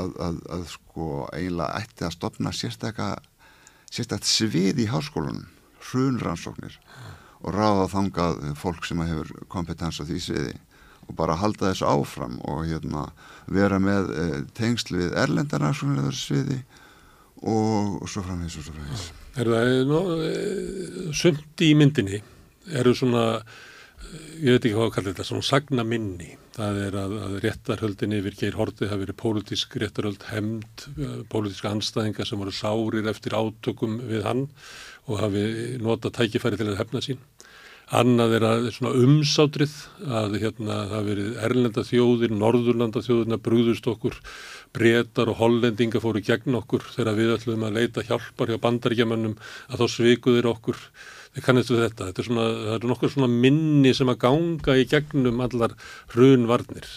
að sko eiginlega ætti að stopna sérstakka sérstakkt svið í háskólunum hrun rannsóknir og ráða þangað fólk sem hefur kompetens á því sviði og bara halda þessu áfram og hérna vera með e, tengsl við erlendarnarsvonlega sviði og, og svo framins og svo framins. Er það no, e, sumt í myndinni? Eru svona, ég veit ekki hvað að kalla þetta, svona sagna minni. Það er að, að réttarhöldin yfir Geir Horti hafi verið pólitísk réttarhöld hemd, pólitíska anstæðingar sem voru sárir eftir átökum við hann og hafi nota tækifæri til að hefna sín. Annað er að svona umsátrið að hérna það verið erlenda þjóðir, norðurlanda þjóðirna brúðust okkur, breytar og hollendinga fóru gegn okkur þegar við ætlum að leita hjálpar hjá bandaríkjamannum að þá svikuðir okkur. Þið kannistu þetta. Þetta er svona, það eru nokkur svona minni sem að ganga í gegnum allar hrunvarnir.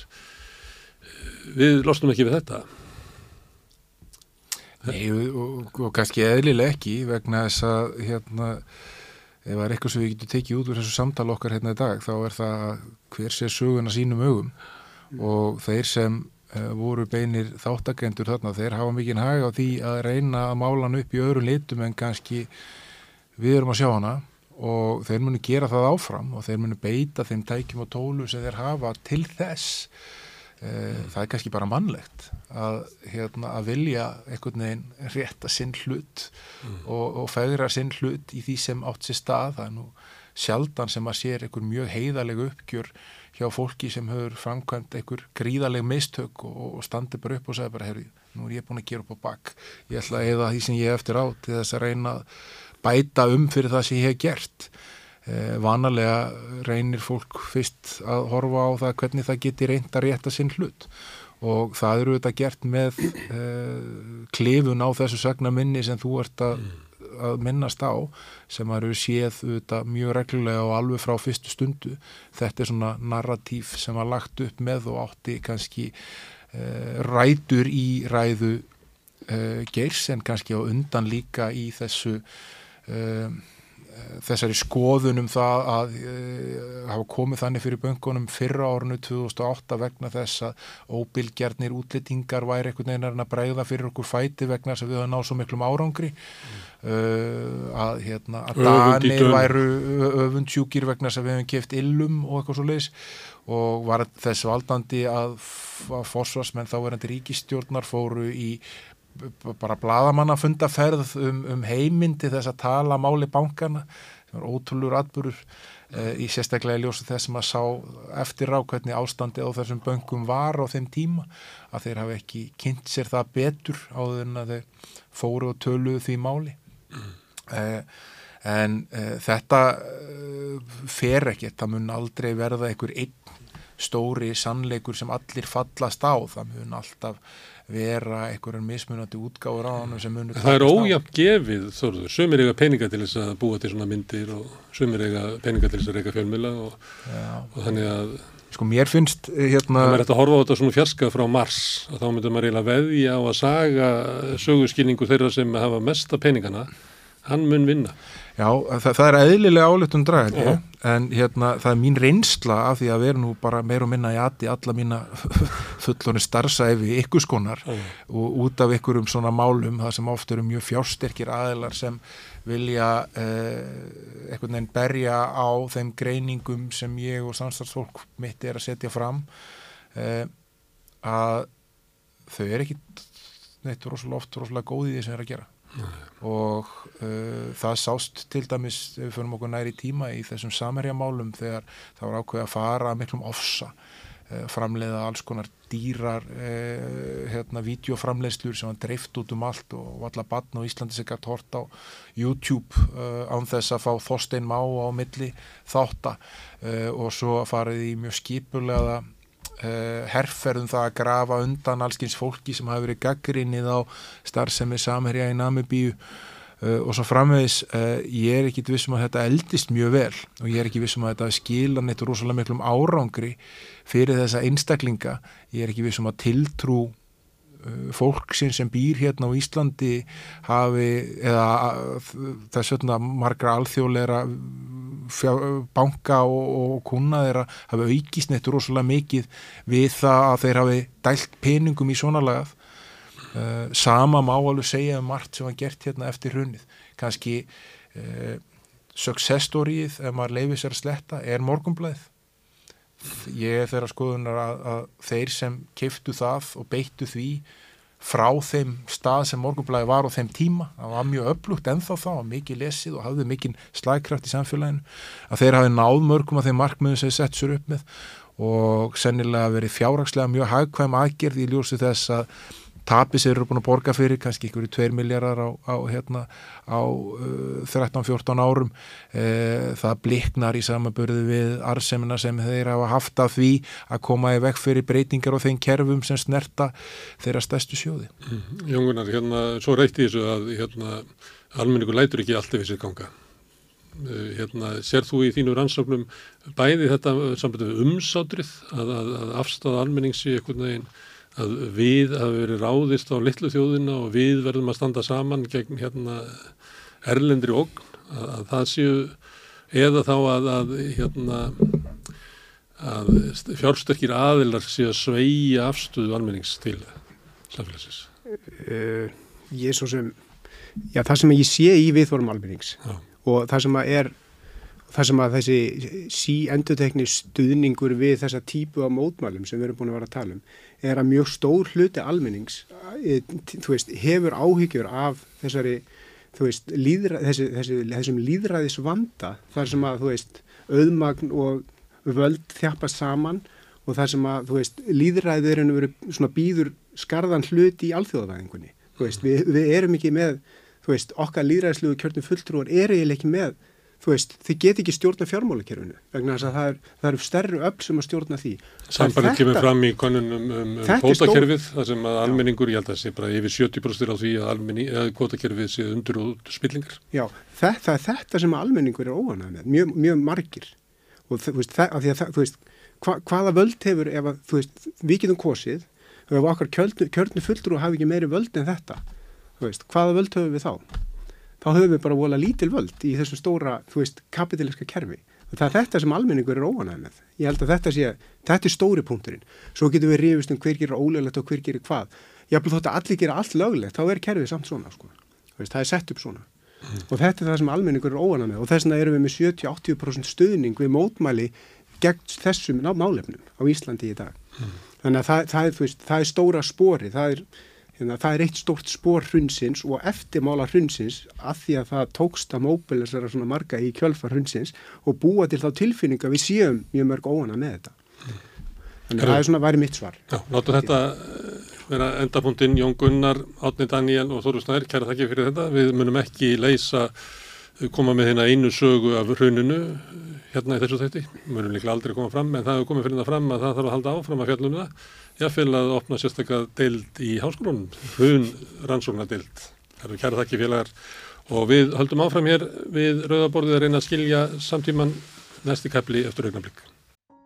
Við losnum ekki við þetta. Nei og, og, kannski eðlileg ekki vegna þess að hérna ef það er eitthvað sem við getum tekið út úr þessu samtala okkar hérna í dag þá er það hver sé söguna sínum augum mm. og þeir sem uh, voru beinir þáttakendur þarna þeir hafa mikinn hag á því að reyna að mála hann upp í öðru litum en kannski við erum að sjá hana og þeir munu gera það áfram og þeir munu beita þeim tækjum og tólu sem þeir hafa til þess. Það er kannski bara mannlegt að, hérna, að vilja einhvern veginn rétta sinn hlut mm. og, og fegra sinn hlut í því sem átt sér stað. Það er nú sjaldan sem að sér einhver mjög heiðaleg uppgjör hjá fólki sem hefur framkvæmt einhver gríðaleg mistök og, og standi bara upp og segja bara, herri, nú er ég búin að gera upp á bakk ég ætla að eða því sem ég eftir á til þess að reyna að bæta um fyrir það sem ég hef gert. eh, vanalega reynir fólk fyrst að horfa á það hvernig það geti reynd að rétta sinn hlut. Og það eru þetta gert með uh, klifun á þessu sagna minni sem þú ert að, að minnast á sem eru séð þetta mjög reglulega og alveg frá fyrstu stundu. Þetta er svona narratív sem var lagt upp með og átti kannski uh, rætur í ræðu uh, geirs en kannski á undan líka í þessu þessari skoðunum það að uh, hafa komið þannig fyrir böngunum fyrra árinu 2008 vegna þess að óbylgjarnir útlýtingar væri einhvern veginn að breyða fyrir okkur fæti vegna þess að við höfum náð svo miklum árangri mm. uh, að, hérna, að danir væru öfundsjúkir vegna þess að við höfum keft illum og eitthvað svo leiðis og var þess valdandi að, að fósfarsmenn þá verðandi ríkistjórnar fóru í bara bladamanna fundaferð um, um heimindi þess að tala máli bankana sem er ótrúlur atbúrur e, í sérstaklega ljósa þess að maður sá eftir á hvernig ástandi á þessum bönkum var á þeim tíma að þeir hafi ekki kynnt sér það betur áður en að þeir fóru og töluðu því máli. E, en e, þetta fer ekkert, það mun aldrei verða einhver einn stóri sannleikur sem allir fallast á. Það mun alltaf vera einhverjar mismunandi útgáður á hann sem munur Það er ójafn gefið þorður, sömur eiga peninga til þess að búa til svona myndir og sömur eiga peninga til þess að reyka fjölmila og, og þannig að Sko mér finnst eh, hérna Það er eftir að horfa á þetta svona fjarska frá Mars og þá myndur maður eiginlega veðja á að saga sögurskilningu þeirra sem hafa mesta peningana, hann mun vinna Já, það, það er eðlilega álutum dragandi, ja. en hérna, það er mín reynsla af því að vera nú bara meir og minna í aði alla mína <laughs> fullonu starfsæfi ykkur skonar ja. og út af ykkurum svona málum, það sem oft eru mjög fjársterkir aðilar sem vilja eh, einhvern veginn berja á þeim greiningum sem ég og samstarfsfólk mitt er að setja fram eh, að þau er ekki neitt rosalega oft rosalega góðið því sem er að gera og uh, það sást til dæmis, ef við fyrir okkur næri tíma í þessum samerjamálum þegar það var ákveð að fara miklum ofsa uh, framleiða alls konar dýrar uh, hérna, videoframleiðslur sem var dreift út um allt og allar batn og Íslandi sig að torta á YouTube án þess að fá Þorstein Má á milli þátta uh, og svo farið í mjög skipulega uh, herrferðum það að grafa undan allskins fólki sem hafi verið gaggrinnið á starfsemi samherja í Namibíu uh, og svo framvegis uh, ég er ekki vissum að þetta eldist mjög vel og ég er ekki vissum að þetta skila neitt rosalega miklum árangri fyrir þessa einstaklinga. Ég er ekki vissum að tiltrú fólksinn sem býr hérna á Íslandi hafi eða þess vegna margra alþjóðleira banka og, og kuna þeirra hafi aukist neitt rosalega mikið við það að þeir hafi dælt peningum í svona lagað. Uh, sama má alveg segja um margt sem var gert hérna eftir hrunnið kannski uh, success storyið ef maður leifir sér að sletta er morgumblæð ég er þeirra skoðunar að, að þeir sem kiftu það og beittu því frá þeim stað sem morgunblæði var á þeim tíma, það var mjög öflugt ennþá þá, mikið lesið og hafði mikið slagkraft í samfélaginu, að þeir hafi náð mörgum af þeim markmiðum sem þeir sett sér upp með og sennilega verið fjárhagslega mjög hagkvæm aðgerð í ljósi þess að tapið sér eru búin að borga fyrir kannski ykkur í 2 miljardar á, á, hérna, á uh, 13-14 árum. Uh, það bliknar í samanbörðu við arsemina sem þeir hafa haft af því að koma í vekk fyrir breytingar og þeim kerfum sem snerta þeirra stærstu sjóði. Mm. Jóngunar, hérna, svo reytti þessu að hérna, almenningur lætur ekki allt yfir sér ganga. Uh, hérna, sér þú í þínu rannsóknum bæði þetta sambandi við umsátrið að, að, að afstáða almenning sé einhvern veginn að við hafi verið ráðist á litlu þjóðina og við verðum að standa saman gegn hérna erlendri okn, að, að það séu eða þá að, að hérna að fjársterkir aðilar séu að sveia afstöðu almennings til samfélagsins. Uh, ég er svo sem, já það sem ég sé í viðvorum almennings já. og það sem að er það sem að þessi sí endutekni stuðningur við þessa típu af mótmælum sem við erum búin að vera að tala um er að mjög stór hluti almennings e, veist, hefur áhyggjur af þessari veist, líðra, þessi, þessi, þessum líðræðis vanda þar sem að veist, auðmagn og völd þjapast saman og þar sem að líðræðirinn verið býður skarðan hluti í alþjóðavæðingunni. Við, við erum ekki með okkar líðræðisluðu kjörnum fulltrúar eru ekki með þú veist, þið get ekki stjórna fjármálakerfinu vegna þess að það, er, það eru stærru öll sem að stjórna því. Samfærið kemur fram í konunum um, um kvotakerfið þar sem að almenningur, ég held að það sé bara yfir 70% á því að kvotakerfið sé undur og spillingar. Já, þetta er þetta sem að almenningur er óanað með, mjög, mjög margir og þú veist, það, það, þú veist hva, hvaða völd hefur ef að, þú veist, við getum kosið og ef okkar kjörnu, kjörnu fulltrú hafi ekki meiri völd en þetta, þú veist, hvaða völd höfum við þá? Þá höfum við bara vola lítil völd í þessum stóra, þú veist, kapitaliska kerfi. Og það er þetta sem almenningur er óanæg með. Ég held að þetta sé, þetta er stóri punkturinn. Svo getur við rifist um hver gerir ólöglegt og hver gerir hvað. Ég hafði þótt að allir gera allt löglegt, þá er kerfið samt svona, sko. Veist, það er sett upp svona. Mm. Og þetta er það sem almenningur er óanæg með. Og þess vegna erum við með 70-80% stuðning við mótmæli gegn þessum málefnum á Íslandi í dag. Mm. Þannig að það, það, er, veist, það er stóra spori, það er Hérna, það er eitt stort spór hrunsins og eftirmála hrunsins að því að það tókst að móbilisera svona marga í kjölfar hrunsins og búa til þá tilfinninga við séum mjög mörg óhana með þetta. Þannig að það er svona væri mitt svar. Já, láta þetta eh, vera endapunktinn Jón Gunnar, Átni Daniel og Þorður Snær, kæra þakki fyrir þetta. Við munum ekki leysa, koma með hérna einu sögu af hruninu hérna í þessu þætti. Við munum líklega aldrei koma fram en það hefur komið fyrir það fram að það þarf að halda áfram að fjallunum það jáfnveil að opna sérstaklega deild í háskólunum, hrun rannsóknardeild. Það eru kæra þakki félagar og við höldum áfram hér við Rauðaborðið að reyna að skilja samtíman næsti kæpli eftir augnablík.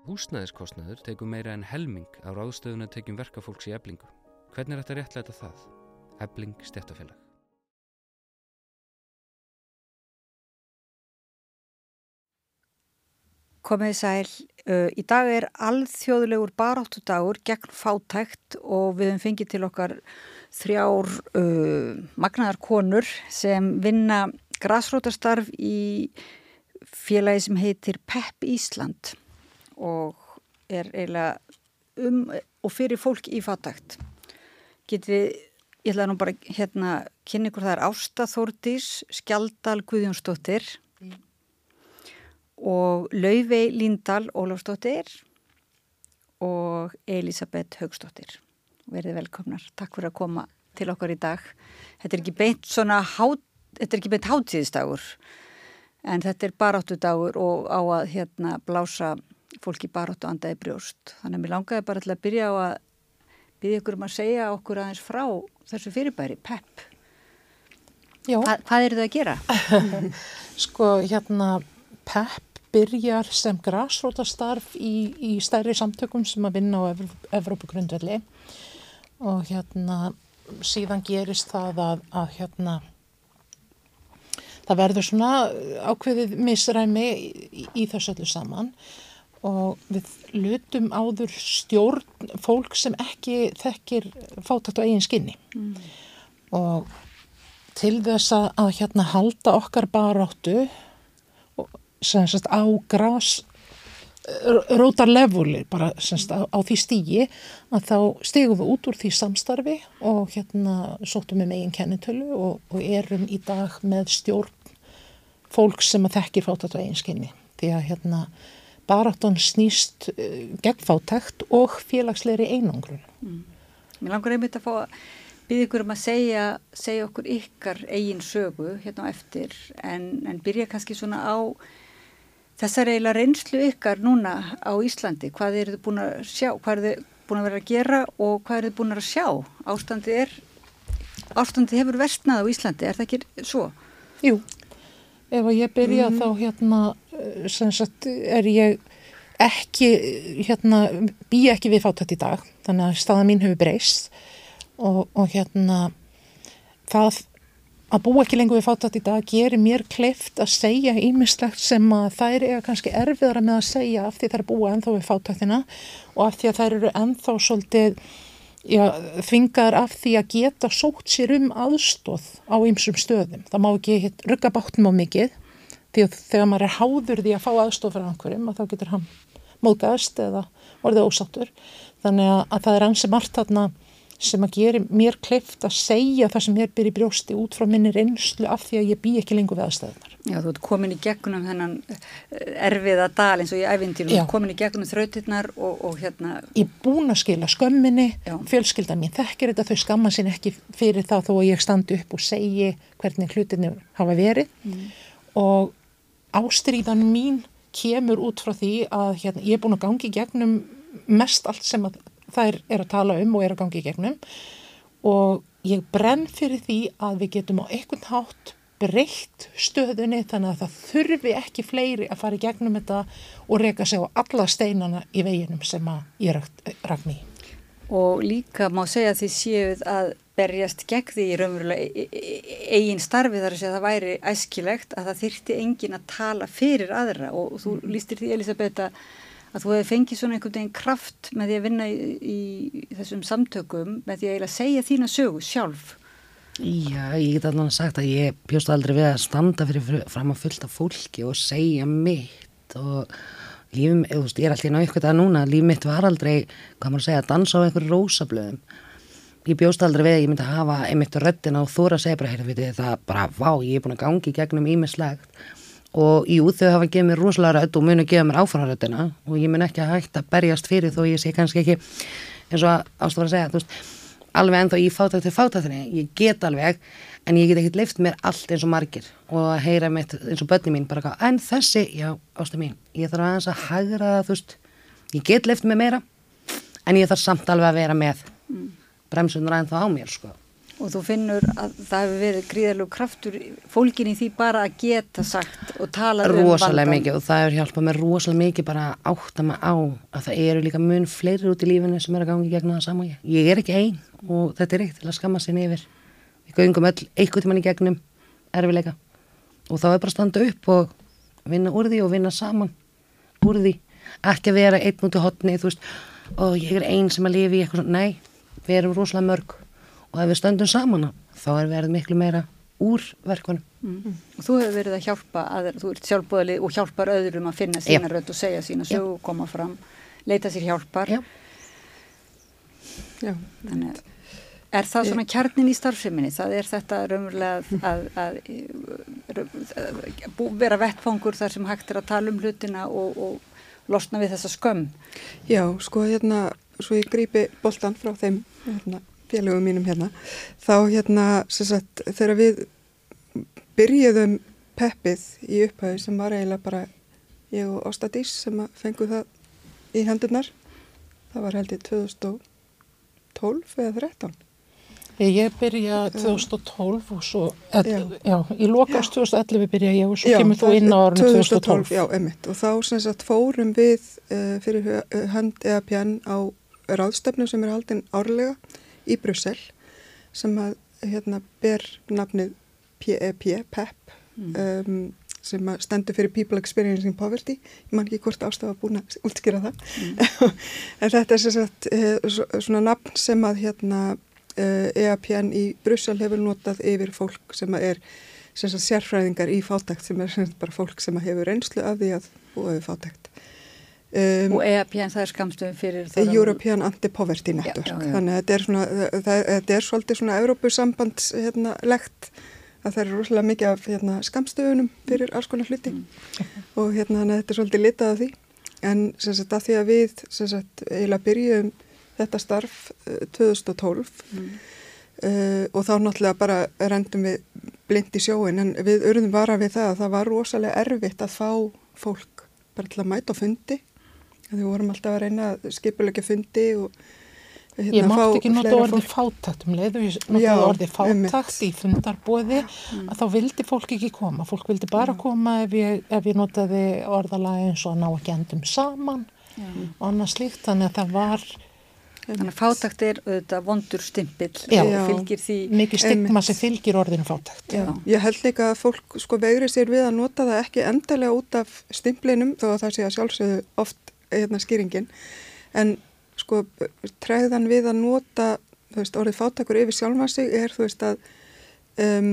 Húsnæðiskostnaður tegum meira en helming á ráðstöðun að tegjum verkafólks í eblingu. Hvernig er þetta réttlega það? Ebling stjættafélag. Komið sæl, uh, í dag er alþjóðlegur baráttudagur gegn fátækt og við hefum fengið til okkar þrjár uh, magnaðar konur sem vinna græsrótastarf í félagi sem heitir PEP Ísland og er eiginlega um og fyrir fólk í fátækt. Getið við, ég ætlaði nú bara hérna, kynni ykkur það er Ásta Þórdís, Skjaldal Guðjónsdóttir og Laufey Líndal Ólafsdóttir og Elisabeth Haugstóttir. Verðið velkomnar. Takk fyrir að koma til okkar í dag. Þetta er ekki beint svona þetta er ekki beint hátíðistagur en þetta er baráttudagur og á að hérna blása fólki baráttu andaði brjóst. Þannig að mér langaði bara til að byrja á að byrja ykkur um að segja okkur aðeins frá þessu fyrirbæri, PEP. Hva, hvað eru það að gera? <laughs> sko, hérna PEP byrjar sem græsrótastarf í, í stærri samtökum sem að vinna á Evrópugrundvelli. Og hérna síðan gerist það að, að hérna það verður svona ákveðið misræmi í, í þessu öllu saman. Og við lutum áður stjórn fólk sem ekki þekkir fátætt á eigin skinni. Mm. og til þess að, að hérna halda okkar baráttu sagt, á grás rótar levuli bara semst á, á því stígi að þá stigum við út úr því samstarfi og hérna sóttum við megin kennitölu og, og erum í dag með stjórn fólk sem að þekkir fátat á eiginskinni því að hérna baráttan snýst uh, gegn fátækt og félagsleiri einangrun. Mm. Mér langar einmitt að fá að byggja ykkur um að segja, segja okkur ykkar eigin sögu hérna á eftir en, en byrja kannski svona á Þessar eiginlega reynslu ykkar núna á Íslandi, hvað eru þið búin að sjá, hvað eru þið búin að vera að gera og hvað eru þið búin að sjá? Ástandi er, ástandi hefur vestnað á Íslandi, er það ekki svo? Jú, ef að ég byrja mm. þá hérna, sem sagt, er ég ekki, hérna, bý ekki við fátætt í dag, þannig að staða mín hefur breyst og, og hérna, það að búa ekki lengur við fátat í dag gerir mér kleift að segja ímislegt sem að þær er kannski erfiðara með að segja af því þær búa enþá við fátatina og af því að þær eru enþá svolítið já, þvingar af því að geta sótt sér um aðstóð á ymsum stöðum. Það má ekki rugga bátnum á mikið því að þegar maður er háður því að fá aðstóð frá einhverjum að þá getur hann móðgast eða orðið ósáttur. Þannig að, að það er ansi margt þarna sem að gera mér kleift að segja það sem ég byrja í brjósti út frá minni reynslu af því að ég bý ekki lengur við aðstæðunar. Já, þú ert komin í gegnum þennan eh, erfiða dal eins og ég æfintýr, þú ert komin í gegnum þrautirnar og, og hérna... Ég búin að skila skömminni, fjölskyldan mín þekkir þetta, þau skamma sín ekki fyrir það þó að ég standi upp og segi hvernig hlutinni hafa verið. Mm. og ástríðan mín kemur út frá því að hérna, ég er búin að gangi gegnum mest allt sem að þær er að tala um og er að gangi í gegnum. Og ég brenn fyrir því að við getum á einhvern hátt breytt stöðunni þannig að það þurfi ekki fleiri að fara í gegnum þetta og reyka sig á alla steinana í veginum sem að ég ragn í. Og líka má segja þið séuð að berjast gegn því í raunverulega e, e, e, eigin starfi þar að segja að það væri æskilegt að það þyrti engin að tala fyrir aðra. Og þú lístir því Elisabeth að að þú hefði fengið svona einhvern veginn kraft með því að vinna í, í þessum samtökum með því að eiginlega segja þína sögu sjálf. Já, ég get alveg sagt að ég bjóst aldrei við að standa fyrir fram að fullta fólki og segja mitt og lífum, ég er alltaf náttúrulega núna, líf mitt var aldrei, hvað maður segja, að dansa á einhverju rósablöðum. Ég bjóst aldrei við að ég myndi að hafa einmitt röttina og þóra að segja bara, heyrðu, það bara, vá, ég er búin að gangi gegnum ímislegt og jú þau hafa gefið mér rosalega rödd og munu að gefa mér áframröddina. Og ég mun ekki að hægt að berjast fyrir þó ég sé kannski ekki eins og ástofar að segja veist, alveg ennþá ég fáta til fátatinni ég get alveg en ég get ekkert leift mér allt eins og margir. Og að heyra mitt eins og börni mín bara en þessi, já ástaf mín ég þarf aðeins að hægra það þú veist. Ég get leift mér meira en ég þarf samt alveg að vera með bremsunar ennþá á mér sko og þú finnur að það hefur verið gríðarlegu kraftur fólkin í því bara að geta sagt og tala um valdan. Rósalega mikið og það hefur hjálpað mér rosalega mikið bara að átta mig á að það eru líka mun fleiri út í lífinu sem er að gangi gegna það saman ég. Ég er ekki einn og þetta er eitt til að skamma sér nefir. Við göngum öll eitthvað tíman í gegnum erfileika og þá er bara að standa upp og vinna úr því og vinna saman úr því. Ekki að vera einn út í hotni, þú veist, og ég er einn sem að lifi í eitthvað nei, við erum rosalega mörg og ef við stöndum saman þá er verið miklu meira úr verkunum. Mm. Þú hefur verið að hjálpa, að, þú ert sjálfbúðalið og hjálpar öðrum að finna sína rödd og segja sína sög og koma fram, leita sér hjálpar. Já. Já. Þannig er það svona kjarnin í starfseminni, það er þetta raunverulega að, að, að vera vettfangur þar sem hægt er að tala um hlutina og, og losna við þessa skömm. Já, sko hérna, svo ég grípi boltan frá þeim hérna félögum mínum hérna þá hérna sagt, þegar við byrjuðum peppið í upphæðu sem var eiginlega bara ég og Óstadís sem fenguð það í hendurnar það var held í 2012 eða 13 Ég byrja 2012 og svo já. Já, í lokast 2011 byrja ég og svo já, kemur þú inn á árinu 2012, 2012 Já, emitt og þá sem sagt fórum við uh, fyrir hönd eða pjann á ráðstöfnu sem er haldinn árlega í Brussel sem að hérna ber nafnið PEP, PEP mm. um, sem að stendur fyrir People Experiencing Poverty ég man ekki hvort ástafa búin að útskýra það mm. <laughs> en þetta er sagt, eh, svona nafn sem að hérna EAPN eh, e í Brussel hefur notað yfir fólk sem að er sem sagt, sérfræðingar í fátækt sem er sem sagt, bara fólk sem hefur reynslu af því að búa við fátækt Um, Og EAPN það er skamstöðum fyrir þóra- European Anti-Poverty Network. Já, já, já. þannig að þetta er svona það, þetta er svolítið svona Evrópusambands hérna, að það er rosalega mikið af hérna, skamstöðunum fyrir alls konar hluti. Og hérna þannig að þetta er svolítið litað af því. En sem sagt að því að við sem sagt eiginlega byrjum þetta starf uh, 2012 uh, og þá náttúrulega bara rendum við blind í sjóin en við urðum vara við það að það var rosalega erfitt að fá fólk bara til að mæta á fundi Við vorum alltaf að reyna að skipulegja fundi og hérna, Ég mátti ekki nota fólk. fátækt um leið og ég Já, notaði orðið einmitt. fátækt í fundarbóði að þá vildi fólk ekki koma. Fólk vildi bara koma ef ég, ef ég notaði orðalagi eins og að ná ekki endum saman og annað slíkt. Þannig að það var Þannig að fátakt er auðvitað vondur stimpill Já. og fylgir því mikið stigma sem fylgir orðinu fátækt. Já, ég held líka að fólk sko veigri sér við að nota það ekki endalega út af stimplinum þó að það sé að sjálfsögðu oft hérna skýringin. En sko træðan við að nota þú veist, orðið fátakur yfir sjálfa sig er þú veist að um,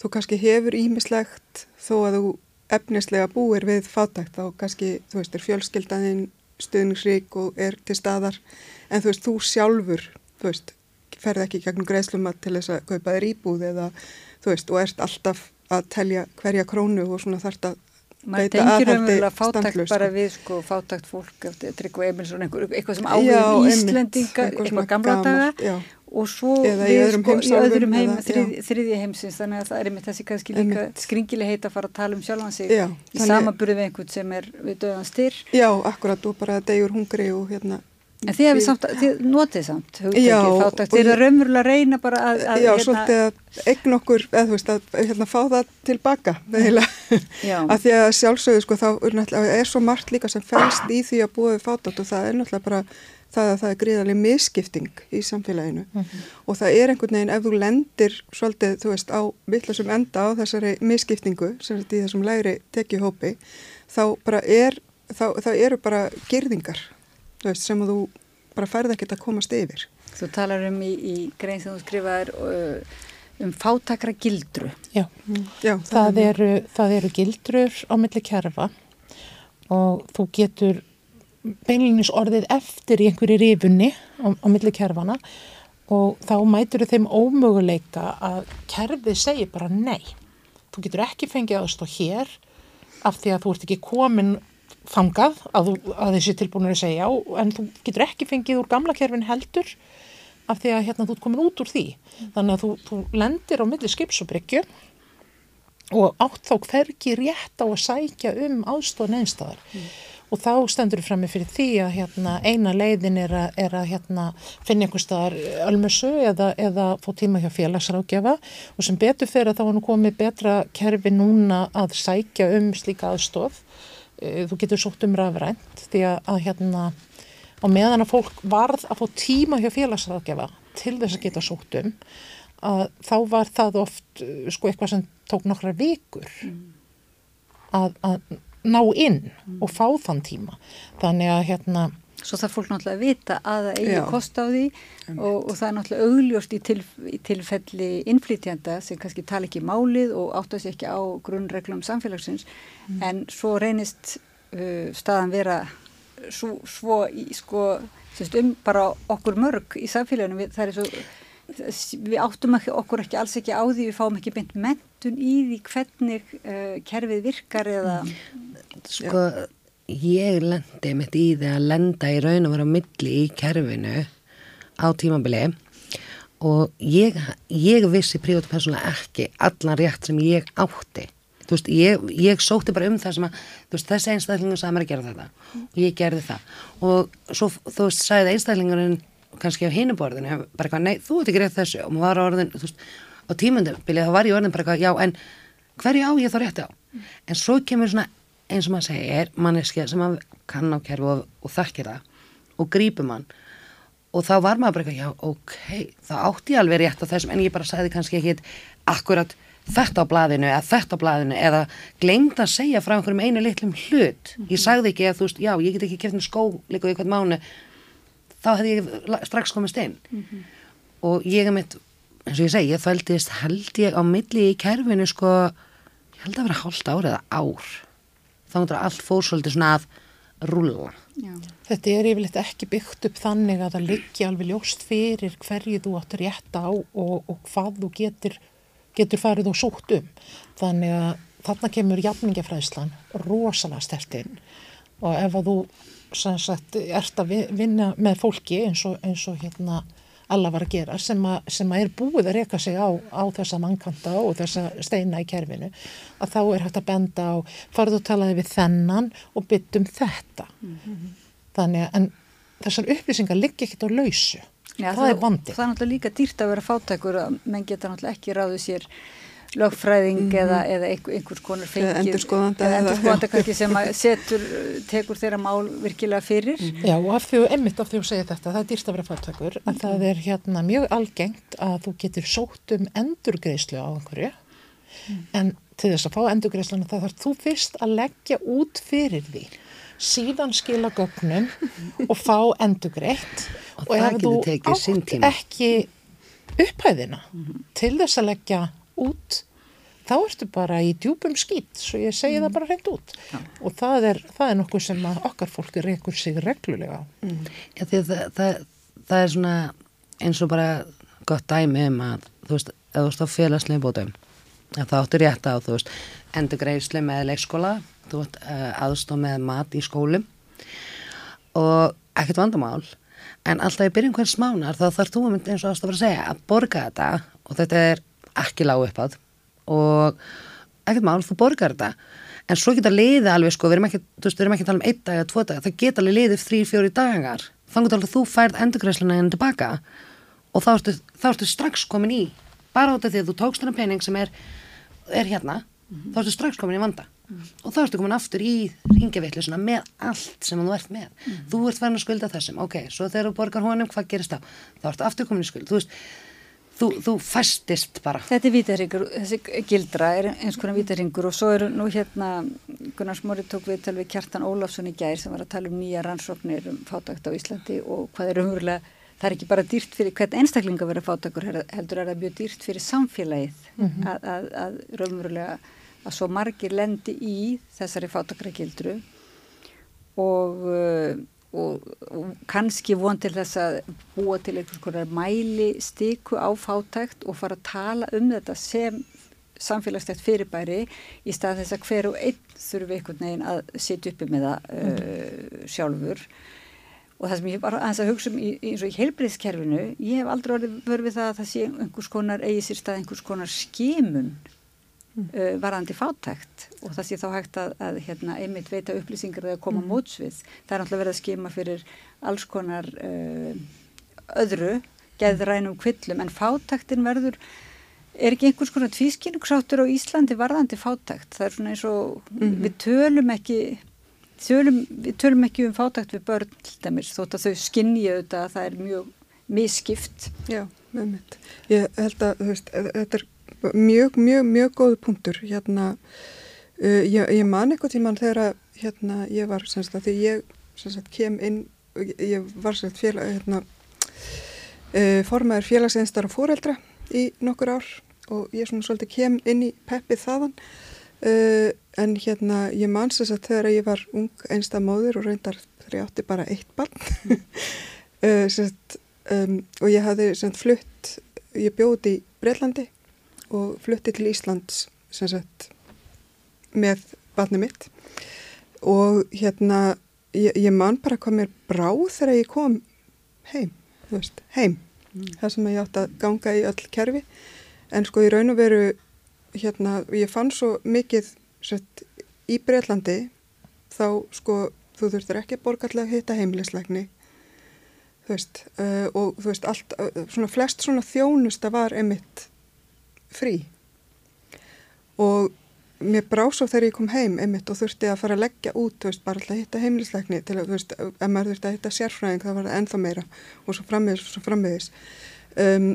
þú kannski hefur ímislegt þó að þú efnislega búir við fátakt þá kannski þú veist er fjölskyldaðinn stuðningsrík og er til staðar. En þú veist þú sjálfur þú veist ferð ekki gegnum greiðslumat til þess að kaupa þér íbúð eða þú veist og ert alltaf að telja hverja krónu og svona þarft að maður tengir umverulega fátakt bara við sko fátakt fólk Emilsson, einhver, eitthvað sem áður einmitt, Íslendinga, eitthvað gamla daga. já. og svo Eða í við öðrum sko í öðrum heim, þrið, þriðja heimsins þannig að það er einmitt þessi kannski líka skringileg heit að fara að tala um sjálfan sig Já, í samaburði við einhvern sem er við döðan styr Já, akkurat og bara degur hungri og hérna en þið hefur samt, þið notið samt hugtækið þið eru ég- að raunverulega reyna bara að, að Já, svolítið að eign okkur, eða þú veist, að hérna, fá það tilbaka, að því að sjálfsögðu, sko, þá er, er svo margt líka sem fælst í því að búa við fátat og það er náttúrulega bara það að það er gríðarlega misskipting í samfélaginu. Og það er einhvern veginn ef þú lendir svolítið, þú veist, á vittlasum enda á þessari misskiptingu, sem sagt í þessum lægri tekjuhópi, þá bara er, þá, þá eru bara girðingar, þú veist, sem að þú bara færð ekkert að komast yfir. þú talar um í, í grein sem þú skrifaðir uh, um fátakra gildru Já. Já, Það eru, það eru gildrur á milli kerfa og þú getur beinlinis orðið eftir í einhverju rifunni á, á milli kerfana og þá mætur þeim ómöguleika að kerfið segir bara nei. Þú getur ekki fengið aðstóð hér af því að þú ert ekki komin fangað að, að þessi tilbúinur að segja en þú getur ekki fengið úr gamla kerfin heldur af því að hérna þú ert komin út úr því. Þannig að þú, þú lendir á milli skips og átt þá hvergi rétt á að sækja um aðstofn einstæðar og þá stendur þú frammi fyrir því að hérna, eina leiðin er að, er að hérna, finna einhver staðar ölmusu eða, eða fá tíma hjá félagsrákjafa og sem betur fyrir að þá nú komið betra kerfi núna að sækja um slíka aðstof þú getur sótt um rafrænt því að, að hérna á meðan að fólk varð að fá tíma hjá félagsrákjafa til þess að geta sótt um að þá var það oft uh, sko eitthvað sem tók nokkra vikur að, að ná inn og fá þann tíma. Þannig að hérna Svo þarf fólk náttúrulega að vita að það eigi kost á því og, og það er náttúrulega augljóst í, til, í tilfelli innflytjanda sem kannski tala ekki málið og átta sér ekki á grunnreglum samfélagsins en svo reynist uh, staðan vera svo, svo í, sko, sérst, um bara okkur mörg í samfélaginu, við, það er svo við áttum ekki, okkur ekki alls ekki á því við fáum ekki beint mentun í því hvernig uh, kerfið virkar eða sko ég lendi mitt í því að lenda í raun og vera á milli í kerfinu á tímabili og ég, ég vissi prívat persónulega ekki allan rétt sem ég átti. Þú veist, ég, ég sótti bara um það sem að þú veist, þessi einstaklingur sagði mér að gera þetta og ég gerði það. Og svo þú veist, sagði einstaklingurinn kannski á hinuborðinu, bara eitthvað, nei, þú ert ekki rétt þessu. Og maður var orðin, þú veist, á tímundabili þá var ég orðin bara eitthvað, já, en hverju á ég þá rétti á? En svo kemur svona eins og maður segir, manneskja sem að kann á kerfi og, og þekkir það og grípur mann og þá var maður bara eitthvað, já, ok, þá átti ég alveg rétt á þessum en ég bara sagði kannski ekki akkurat þetta á blaðinu eða þetta á blaðinu eða glemd að segja frá einhverjum einu litlum hlut. Ég sagði ekki að þú veist, já, ég get ekki keft um skó líka í hvern mánu, þá hefði ég strax komist inn. Og ég er mitt, eins og ég segi, ég fældist held ég á milli í kerfinu sko, ég held að vera hálft ár eða ár. Þá er allt fór svolítið svona að rúlla. Já. Þetta er yfirleitt ekki byggt upp þannig að það liggi alveg ljóst fyrir hverju þú áttur rétt á og, og hvað þú getur, getur farið og sótt um. Þannig að þarna kemur jafningafræðslan rosalega stertinn og ef að þú sagt, ert að vi- vinna með fólki eins og, eins og hérna alla var að gera sem að, sem að er búið að reyka sig á, á þessa mannkanta og þessa steina í kerfinu að þá er hægt að benda á farðu að talaði við þennan og byttum þetta. Þannig að en þessar upplýsingar liggja ekkert á lausu. Já, það er vandi. Það er náttúrulega líka dýrt að vera fátækur að menn geta náttúrulega ekki ráðið sér lögfræðing eða, eða einhver, einhvers konar fengið. Eða endurskoðanda Eða eða- endurskoðanda kannski sem að setur, tekur þeirra mál virkilega fyrir. Já og af því, einmitt af því að segja þetta, það er dýrst að vera fátækur, að það er hérna mjög algengt að þú getur sótt um endurgreislu á einhverju, en til þess að fá endurgreisluna það þarf þú fyrst að leggja út fyrir því, síðan skila gögnum og fá endurgreitt. Og það ef þú átt tíma. ekki upphæðina til þess að leggja út, þá ertu bara í djúpum skýt, svo ég segi það bara hreint út. Og það er, það er nokkuð sem að okkar fólki reykur sig reglulega á. Já, að það, það, það er svona eins og bara gott dæmi um að þú veist, ef þú veist á félagslega bótum að það áttu rétt á, þú veist endur greiðslu með leikskóla þú veist, uh, aðstof með mat í skólum og ekkert vandamál. En alltaf í byrjun hvers mánar þá þarf þú eins og að fara að segja að borga þetta og þetta er ekki lág uppáð og ekkert mál, þú borgar þetta. En svo geta liðið alveg sko, við erum ekki, þú veist, við erum ekki að tala um einn dag eða tvo dag, það geta alveg liðið þrý, fjóri dagar. Þannig að þú færð endurgræsluna en tilbaka og þá ertu, þá ertu strax komin í bara út af því að þú tókst þennan pening sem er, er hérna þá ertu strax komin í vanda. Og þá ertu komin aftur í ringjaveitlisuna með allt sem þú ert með. Þú ert farin að skulda þessum, ok, svo þegar þú borgar honum, hvað gerist þá? Þá ertu aftur komin í skuld, þú veist þú, þú festist bara. Þetta er vítarhingur, þessi gildra er eins konar vítarhingur og svo eru nú hérna Gunnar Smóri tók við Kjartan Ólafsson í gær sem var að tala um nýja rannsóknir um fátækt á Íslandi og hvað er umverulega, það er ekki bara dýrt fyrir hvern einstakling að vera fátækur, heldur er það mjög dýrt fyrir samfélagið að, að, að raunverulega að svo margir lendi í þessari fátakra gildru og, uh, og, og kannski von til þess að búa til einhvers konar mæli stiku á fátækt og fara að tala um þetta sem samfélagstætt fyrirbæri í stað þess að hver og einn þurfi einhvern veginn að sitja uppi með það uh, sjálfur. Og það sem ég bara aðeins að hugsa um í, eins og í heilbriðskerfinu, ég hef aldrei vörð við það að það sé einhvers konar, eigi sér stað einhvers konar skimun uh, varandi fátækt og það sé þá hægt að, að hérna, einmitt veita upplýsingar þegar koma mm. mótsvið. Það er náttúrulega verið að skima fyrir alls konar uh, öðru geðrænum kvillum en fátæktin verður er ekki einhvers konar tvískinnugsháttur á Íslandi varðandi fátækt. Það er svona eins og við tölum ekki tölum, við tölum ekki um fátækt við börn til dæmis þótt að þau skinnja auðvitað að það er mjög misskipt. Já, með mitt. Ég held að, veist, þetta er mjög, mjög, mjög góðu punktur. Hérna, uh, ég, ég man eitthvað tíman þegar hérna, ég var, semst að því ég, semst kem inn, ég var semst félag, hérna, uh, formaður félagseinstar og fóreldra í nokkur ár og ég svona svolítið kem inn í peppið þaðan uh, en hérna ég man semst að þegar ég var ung einsta móður og reyndar þegar ég átti bara eitt barn <laughs> uh, semst um, og ég hafði semst flutt, ég bjóði í Breitlandi og flutti til Íslands sagt með barni mitt. Og hérna ég, ég man bara hvað mér brá þegar ég kom heim, veist, heim. Það sem ég átti að ganga í öll kerfi. En sko í raun og veru hérna, ég fann svo mikið sett, í Breitlandi þá sko þú þurftir ekki að borga alltaf að hitta heimilislegni þú veist uh, og þú veist allt, uh, svona flest svona þjónusta var einmitt frí. Og mér brá svo þegar ég kom heim einmitt og þurfti að fara að leggja út, þú veist, bara alltaf að hitta heimilisleikni til að, þú veist, ef maður þurfti að hitta sérfræðing þá var það ennþá meira og svo frammiðis og svo frammiðis um,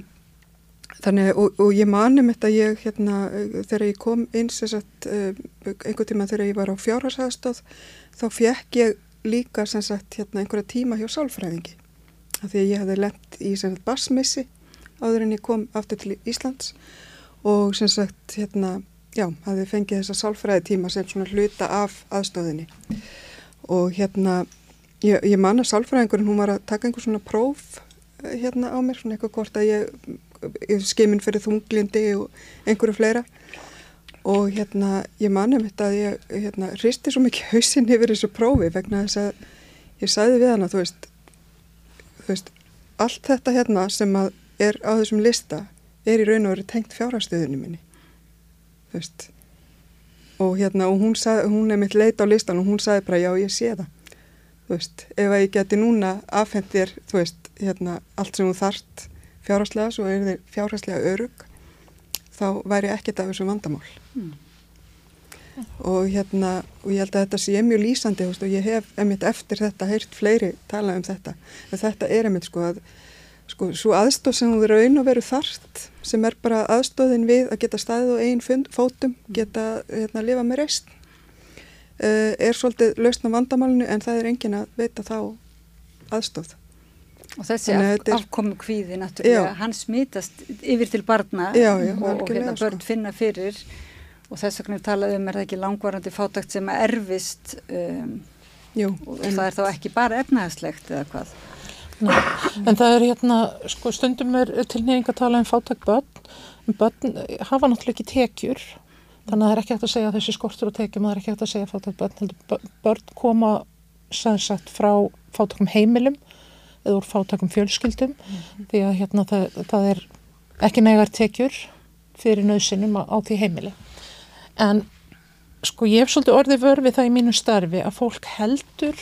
þannig, og, og ég mani mitt að ég, hérna, þegar ég kom inn sem sagt, um, einhver tíma þegar ég var á fjárhagsæðstóð þá fekk ég líka sem sagt, hérna, einhverja tíma hjá sálfræðingi. Af því að ég hefði lent í sem sagt basmissi áður en ég kom aftur til Íslands og sem sagt, hérna já, hafði fengið þessa sálfræði tíma sem svona hluta af aðstóðinni og hérna ég, ég man að sálfræðingurinn hún var að taka einhver svona próf eh, hérna á mér, svona eitthvað hvort að ég, ég skeimin fyrir þunglindi og einhverju fleira. Og hérna ég man um þetta að ég hérna hristi svo mikið hausin yfir þessu prófi vegna þess að ég sagði við hana, þú veist, þú veist allt þetta hérna sem að er á þessum lista er í raun og verið tengt fjárhastöðunum minni. Þú veist og hérna og hún, sag, hún er mitt leit á listan og hún sagði bara já ég sé það. Þú veist, ef að ég geti núna afhengt þér, þú veist, hérna allt sem þú þart fjárhastlega svo er þér fjárhastlega örug þá væri ekkert af þessum vandamál. Mm. og hérna og ég held að þetta sé mjög lýsandi veist, og ég hef emitt eftir þetta heyrt fleiri tala um þetta. En þetta er emitt sko að sko svo aðstóð sem þú raun og veru þart sem er bara aðstóðin við að geta staðið á einn fótum geta hérna að lifa með reist uh, er svolítið lausna vandamálinu en það er engin að veita þá aðstóð Og þessi af, afkomu kvíði náttúrulega, hann smítast yfir til barna já, já, og, og hérna börn sko. finna fyrir. Og þess vegna talaðum um er það ekki langvarandi fátakt sem erfist um, Jú, og það er þá ekki bara efnæðslegt eða hvað? Nei, en það er hérna, sko stundum er tilneying að tala um fátakt börn, börn hafa náttúrulega ekki tekjur, þannig að það er ekki hægt að segja þessi skortur og tekjum, það er ekki hægt að segja fátakt börn, börn koma sannsagt frá fátakum heimilum eða úr fátakum fjölskyldum, mm því að hérna það, það er ekki nægar tekjur fyrir nöðsinum á, á því heimili. En sko ég hef svolítið orðið vörfið það í mínu starfi að fólk heldur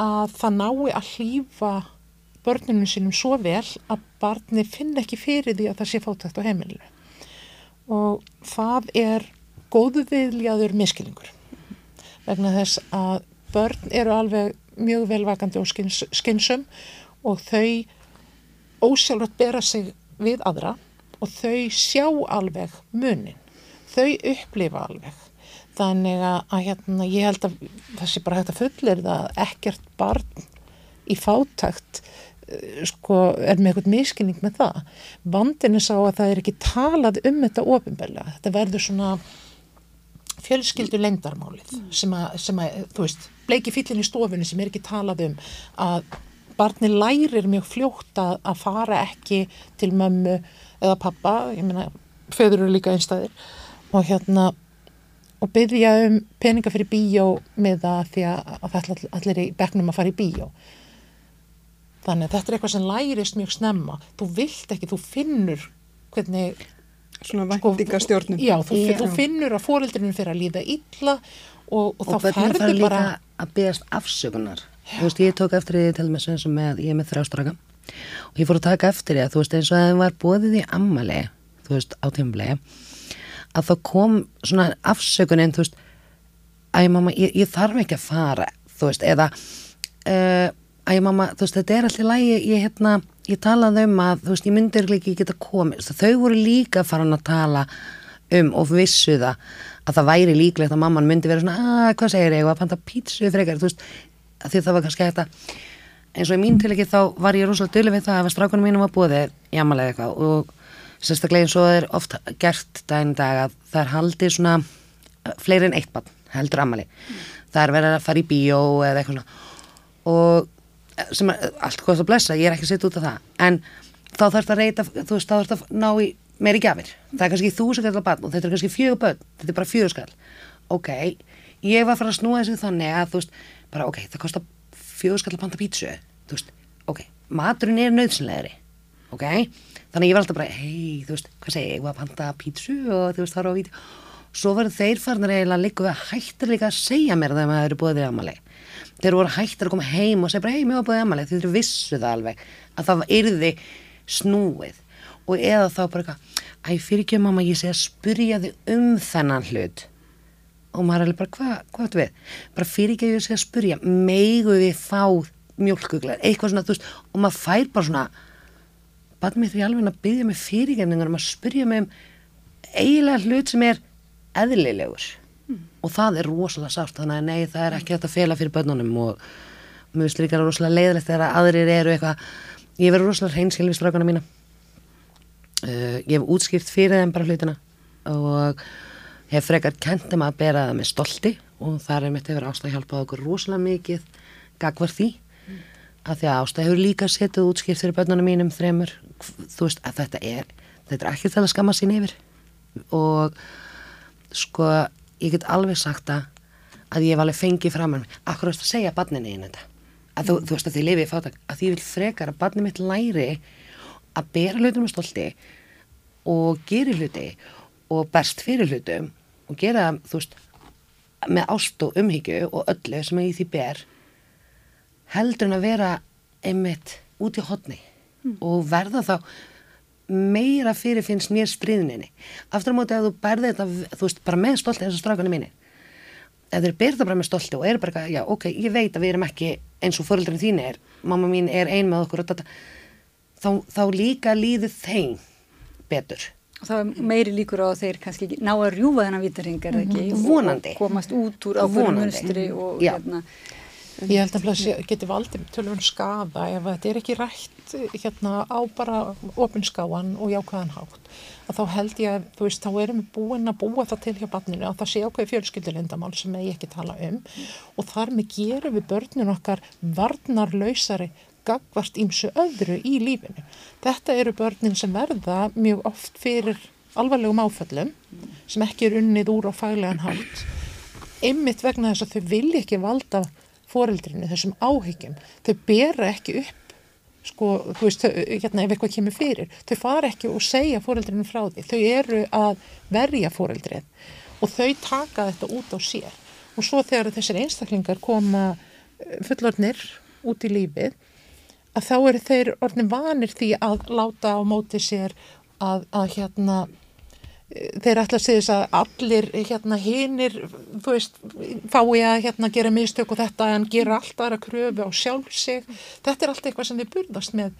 að það nái að hlýfa börnunum sínum svo vel að barni finn ekki fyrir því að það sé fátækt á heimilinu. Og það er góðu viðljaður miskilingur vegna þess að börn eru alveg mjög velvakandi og skins, skinsum og þau ósjálfrætt bera sig við aðra og þau sjá alveg munin. Þau upplifa alveg. Þannig að, að hérna, ég held að það sé bara hægt að fullir það ekkert barn í fátækt sko er með eitthvað miskinning með það. Vandinu sá að það er ekki talað um þetta ofinbeglega þetta verður svona fjölskyldu lendarmálið sem að, sem að þú veist, bleiki fyllin í stofunni sem er ekki talað um að barni lærir mjög fljótt að, að fara ekki til mömmu eða pappa, ég meina feður eru líka einstæðir. Og hérna og byggja um peninga fyrir bíó með það því að all, allir í begnum að fara í bíó þannig að þetta er eitthvað sem lærist mjög snemma þú vilt ekki, þú finnur hvernig svona væntingastjórnum já, þú, já. þú finnur að fóreldrinu fyrir að líða illa og, og, og þá ferður bara að beðast afsökunar já. þú veist, ég tók eftir því til með sem með, ég er með þrjástraka og ég fór að taka eftir því að þú veist eins og að það var bóðið í ammali þú veist, á tímblei að það kom svona afsökunin, þú veist, æg mamma, ég, ég þarf ekki að fara, þú veist, eða uh, æg mamma, þú veist, þetta er alltaf lægi, ég hérna, ég talaði um að, þú veist, ég myndi ekki geta komið, þau voru líka farin að tala um og vissu það að það væri líklegt að mamman myndi vera svona, að ah, hvað segir ég, að panta pítsu frekar, þú veist, því það var kannski þetta, eins og í mín til ekki þá var ég rosalega dölur við það að strákunum mínum var búið jamalega eitthvað og sérstaklega eins og það er oft gert daginn dag að það er haldið svona eh, fleiri en eitt bann, heldur amali mm. það er verið að fara í bíó eða eitthvað svona. Og sem er allt hvað það blessa, ég er ekki sett út af það. En þá þarf það að reyta þú veist, þá þarf það að ná í meiri gafir það er kannski þúsakallar bann og þetta er kannski fjögur bönn þetta er bara fjögurskall ok, ég var að fara að snúa þessu þannig að þú veist, bara ok, það kostar fjögurskall að panta pítsu, þú veist ok, maturinn er nöðsynlegri ok, þannig ég var alltaf bara hei, þú veist, hvað segi ég, ég var að panta pítsu og þú veist, það var á vídeo. Svo verður þeir farnir eiginlega líka að hættir líka að segja mér þegar maður eru búið við amali þeir voru hættir að koma heim og segja bara hei, mér var búið amali, þeir vissu það alveg að það yrði snúið. Og eða þá bara eitthvað æ, fyrir ekki mamma, ég segja spyrja þið um þennan hlut. Og maður er alveg bara, hvað, hvað er við? Bara fyrir ekki að ég segja spyrja meigu við fá mjölkuglar eitthvað svona, veist, og maður fær bara svona bæt mér því alveg að byggja mig fyrirgefningar um að spyrja mig um eiginlega hlut sem er eðlilegur. Og það er rosalega sátt þannig að nei það er ekki að fela fyrir börnunum og mér finnst líka rosalega leiðilegt þegar aðrir eru eitthvað ég verður rosalega hreinskil við strafgana mína. Uh, ég hef útskýrt fyrir þeim bara hlutina og hef frekar kentum að bera það með stolti og þar er mitt hefur ástæð hjálpað okkur rosalega mikið gagvar því. Mm. að því að ástæð hefur líka setið útskipt fyrir börnunum mínum þremur. Þú veist að þetta er þetta er ekki til að skamma sín yfir. Og sko ég get alveg sagt að að ég var alveg fengið fram að akkur veist að segja barninni einu þetta að þú, þú veist að því lifið fátak að því vil frekar að barni mitt læri að bera hlutum með stolti og gera hluti og berst fyrir hlutum og gera þú veist með ást og umhyggju og öllu sem í því ber heldur en að vera einmitt út í hodni mm. og verða þá meira fyrir finnst mér stríðninni. Aftur á móti að þú berði þetta þú veist bara með stolti og strákunni mínir. Ef þeir byrða bara með stolti og eru bara já ok, ég veit að við erum ekki eins og fóröldurinn þín er, mamma mín er ein með okkur þá, þá líka líður þeim betur. Og þá er meiri líkur á að þeir kannski ná að rjúfa þennan vítarhingar ekki? Mm -hmm. vonandi. Og komast út úr ákveðum munstri og hérna Ég held að það geti valdið tölvun skafa ef þetta er ekki rætt hérna á bara ofinskáan og jákvæðan hátt. Að þá held ég að þú veist þá erum við búin að búa það til hjá barninu að það sé ákveði fjölskyldulindamál sem ég ekki tala um og þar með gerum við börnun okkar varnarlausari gagvart ímsu öðru í lífinu. Þetta eru börnin sem verða mjög oft fyrir alvarlegum áföllum sem ekki er unnið úr á faglegan hátt. Einmitt vegna þess að þau vilja ekki valda foreldrinu, þessum áhyggjum þau bera ekki upp sko, þú veist, hérna ef eitthvað kemur fyrir þau fara ekki og segja foreldrinu frá því. Þau eru að verja foreldrið og þau taka þetta út á sér. Og svo þegar þessir einstaklingar koma eh, fullornir út í lífið að þá eru þeir orðin vanir því að láta á móti sér að, að hérna þeir ætla að segja þess að allir hérna hinnir, þú veist fái að hérna gera mistök og þetta en gera allt aðra kröfu á sjálf sig. Þetta er allt eitthvað sem við burðast með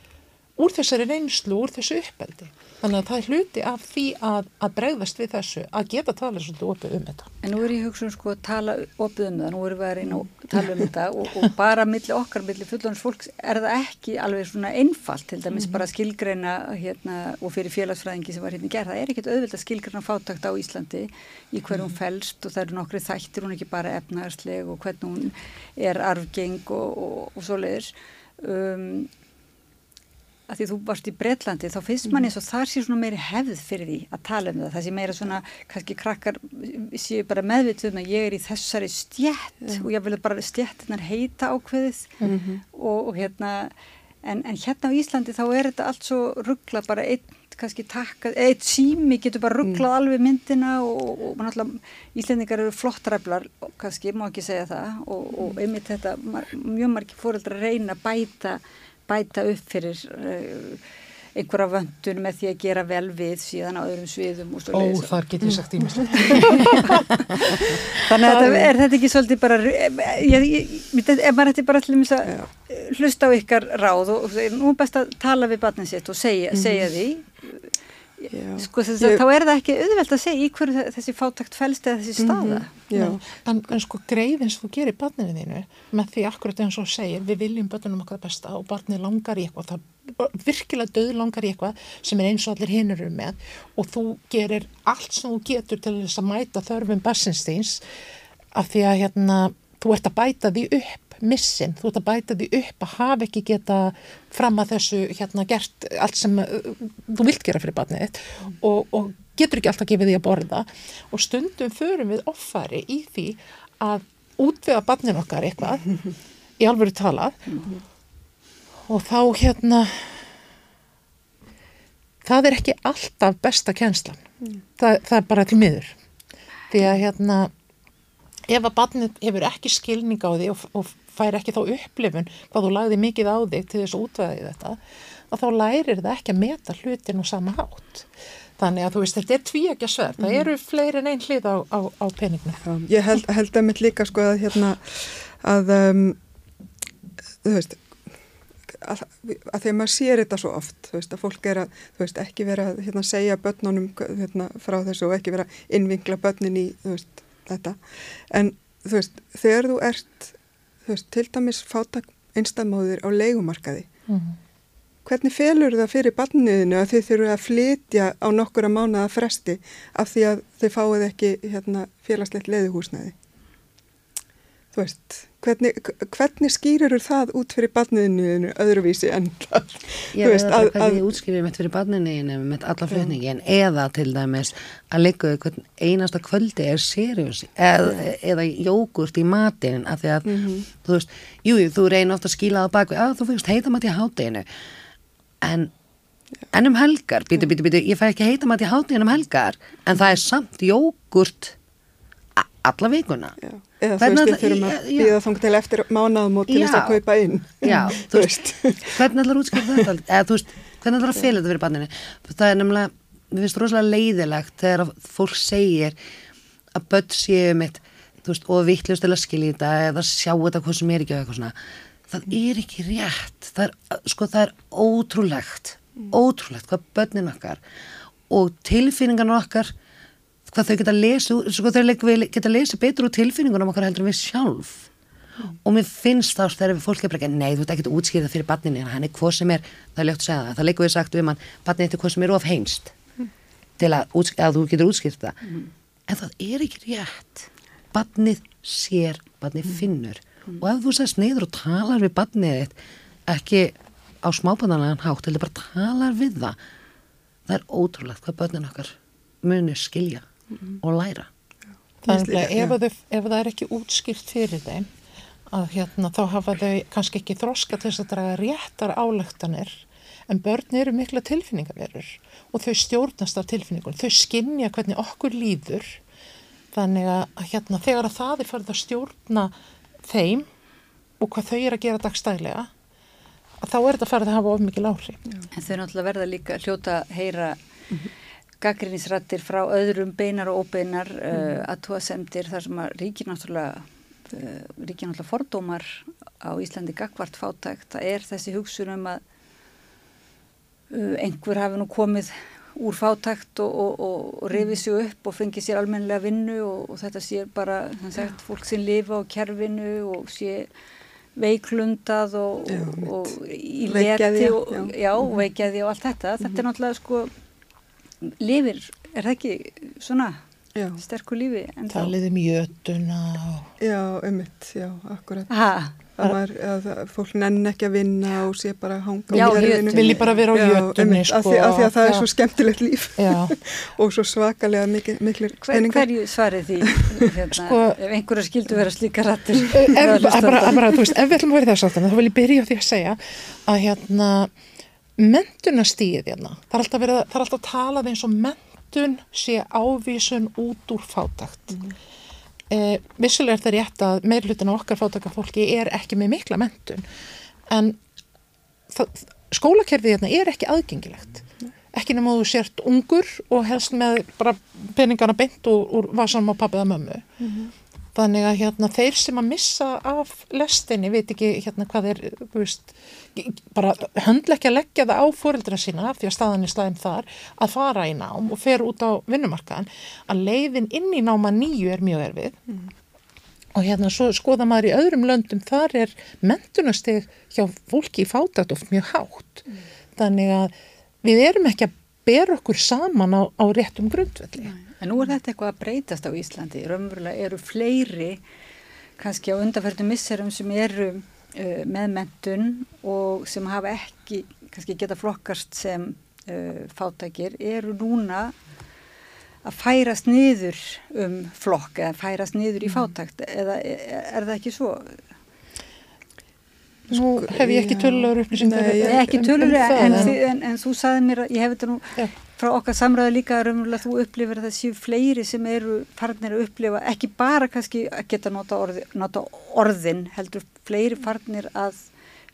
úr þessari reynslu, úr þessu uppeldi þannig að það er hluti af því að, að bregðast við þessu, að geta tala svolítið opið um þetta. En nú er ég hugsun sko að tala opið um það, nú erum við að reyna að tala um þetta og, og bara millir okkar, millir fullonars fólks er það ekki alveg svona einfalt til dæmis mm -hmm. bara skilgreina hérna og fyrir félagsfræðingi sem var hérna gerð, það er ekkit auðvilt að skilgreina fátakt á Íslandi í hverjum mm -hmm. fælst og það eru nokkri þættir, hún er ekki bara efnaðarsleg og hvernig hún er arfgeng og, og, og svoleiðis um, að því þú varst í Breitlandi þá finnst manni eins og þar sé svona meiri hefð fyrir því að tala um það, það sé meira svona kannski krakkar séu bara meðvituð um að ég er í þessari stjætt mm. og ég vil bara stjættinar heita ákveðið mm -hmm. og, og hérna en, en hérna á Íslandi þá er þetta allt svo ruggla bara einn kannski takka, eitt sími getur bara rugglað mm. alveg myndina og, og náttúrulega Íslendingar eru flottræflar kannski, má ekki segja það og, og einmitt þetta, mjög margir fóreldrar reyna að bæta bæta upp fyrir uh, einhverja vöndun með því að gera vel við síðan á öðrum sviðum og svo leiðis. Ó, þar getur ég sagt ímislegt. <laughs> Þannig að þetta, er þetta ekki svolítið bara, ég, ég, ef maður ætti bara allir að hlusta á ykkar ráð og, nú best að tala við barnið sitt og segja, mm -hmm. segja því sko þess ég... þá er það ekki auðvelt að segja í hverju þessi fátakt fælst eða þessi staða. mm -hmm. en, en sko greiðins þú gerir barninu þínu með því akkurat eins og segir við viljum börnunum okkar besta og barni langar í eitthvað það virkilega döð langar í eitthvað sem er eins og allir hinn eru með og þú gerir allt sem þú getur til þess að mæta þörfum barsinsteins af því að hérna þú ert að bæta því upp missin, þú ert að bæta því upp að hafa ekki geta fram að þessu hérna gert allt sem uh, þú vilt gera fyrir barnið og, og getur ekki alltaf gefið því að borða. Og stundum förum við offari í því að útvega barnin okkar eitthvað í alvöru talað og þá hérna það er ekki alltaf besta kjenslan það, það er bara til miður. Því að hérna ef að barnið hefur ekki skilning á því og, og fær ekki þá upplifun hvað þú lagði mikið á þig til þess að útvæði þetta að þá lærir það ekki að meta hlutin og sama hátt. Þannig að þú veist þetta er tví ekki að sverð. Það mhm. eru fleiri en einn hlið á, á, á peninginu Ég held, held að mitt líka sko að hérna að um, þú veist að, að að maður sér þetta svo oft þú veist að fólk er að þú veist ekki vera að hérna, segja börnunum hérna, frá þessu og ekki vera að innvinkla börnin í þú veist þetta. En þú veist þegar þú ert veist, til dæmis fátak einstamóðir á leikumarkaði mm -hmm. hvernig felur það fyrir barniðinu að þið þurfu að flytja á nokkura mánuða fresti af því að þið fáið ekki hérna, félagslegt leiðuhúsnæði? Þú veist, hvernig, hvernig skýrur það út fyrir barniðinu öðruvísi en það? Ég veist að... Hvernig útskýrur mitt fyrir barniðinu með alla flutningin eða til dæmis að leikaðu hvern einasta kvöldi er seriós eð, eða jógurt í matinn af því að, mm -hmm. þú veist, jújú, þú reynar ofta að skýla það bak að þú fyrst heita mat í hátteginu en en um helgar, býtu, býtu, býtu, ég fæ ekki heita mat í hátteginu um helgar en það er samt jógurt alla vikuna já. Eða þú veist, við þurfum að býða þóng til eftir mánaðum og til þess að kaupa inn já, þú veist, hvernig ætlar útskipta þetta eða þú veist, hvernig ætlar að fylgja þetta fyrir banninu það er nefnilega, við finnst rosalega leiðilegt þegar fólk segir að börn séu mitt þú veist, og vittlust til að skilja þetta eða sjá þetta hvað sem er ekki og eitthvað svona. Það er ekki rétt. Það er, sko, það er ótrúlegt. Mm. ótrúlegt hvað börnin okkar og tilfinningarna okkar hvað þau geta lesa, sko þau geta lesa betur úr tilfinningunum okkar heldur en við sjálf mm. og mér finnst þá þegar fólk er bara ekki, nei þú ert útskýra það fyrir barninu, hann er hvað sem er, það er ljótt að segja það, það leikur við sagt um hann, barninu þetta er hvað sem er of heimst mm. til að, að þú getur útskýrt það, mm. en það er ekki rétt, barnið sér, barnið finnur og ef þú sest neyður og talar við barnið þitt, ekki á smábananlegan hátt, heldur bara talar við það, það er ótrúlegt hvað barnin okkar munir skilja mm. og læra. Þannig að ef, þau, ef það er ekki útskýrt fyrir þeim að hérna þá hafa þau kannski ekki þroska til þess að draga réttar álöktanir en börn eru mikla tilfinningaverur og þau stjórnast af tilfinningun, þau skinnja hvernig okkur líður þannig að hérna þegar að það er farið að stjórna þeim og hvað þau eru að gera dagstælega að þá er þetta farið að hafa of mikil áhrif. En þau náttúrulega verða líka hljóta heyra mm -hmm gaggrinnisrættir frá öðrum beinar og óbeinar mm. uh, aðtúasemdir þar sem að ríkir náttúrulega uh, ríkir náttúrulega fordómar á Íslandi gagvart fátækt það er þessi hugsun um að uh, einhver hafi nú komið úr fátækt og, og, og, og reyfið sér upp og fengið sér almennilega vinnu og þetta sé bara sagt, fólk sem lifa á kerfinu og sé veiklundað og, í leti og, veikjaði og allt þetta. Þetta er mhm. náttúrulega sko lifir, er það ekki svona já. sterkur lífi? Talið um jötuna Já, ummitt, já, akkurat. Að, maður, að fólk nenn ekki að vinna og sé bara hanga Já, vilji bara vera á jötunni sko, af, því, af því að það já. er svo skemmtilegt líf. <laughs> Og svo svakalega mikil, miklir Hver, Hverju svarið því? <laughs> Hérna, sko, ef einhverja skildu vera slíka rættur ef, bara, bara, veist, ef við ætlum að vera þess að þá vil ég byrja því að segja að hérna mentunastíð hérna, það er alltaf, verið, það er alltaf talað eins og mentun sé ávísun út úr fátakt mm. eh, vissulega er það rétt að meirlutin á okkar fátakafólki er ekki með mikla mentun en það, skólakerfið hérna er ekki aðgengilegt mm. ekki nema þú sért ungur og helst með bara peningana beint úr, vasanum á pappiða mömmu mm. Þannig að hérna, þeir sem að missa af lestinni, veit ekki hérna, hvað er, veist, bara höndla ekki að leggja það á fórildra sína því að staðan er slæðin þar að fara í nám og fer út á vinnumarkaðan, að leiðin inn í náma nýju er mjög erfið mm. og hérna svo skoða maður í öðrum löndum, þar er mentunasteg hjá fólki í fátætt oft mjög hátt. Mm. Þannig að við erum ekki að bera okkur saman á, á réttum grundvelli. En nú er þetta eitthvað að breytast á Íslandi. Raunverulega eru fleiri kannski á undarferðum misserum sem eru með mentun og sem hafa ekki kannski geta flokkast sem uh, fátækir eru núna að færast niður um flokk eða færast niður í mm. fátækt eða er, er það ekki svo? Nú hef ég ekki tölur upplýsingar. Nei, ekki tölur en, en, en, en þú saði mér að ég hef þetta nú Já frá okkar samræðu líka raunverulega þú upplifir að það séu fleiri sem eru farnir að upplifa, ekki bara kannski að geta nota, orði, nota orðin heldur fleiri farnir að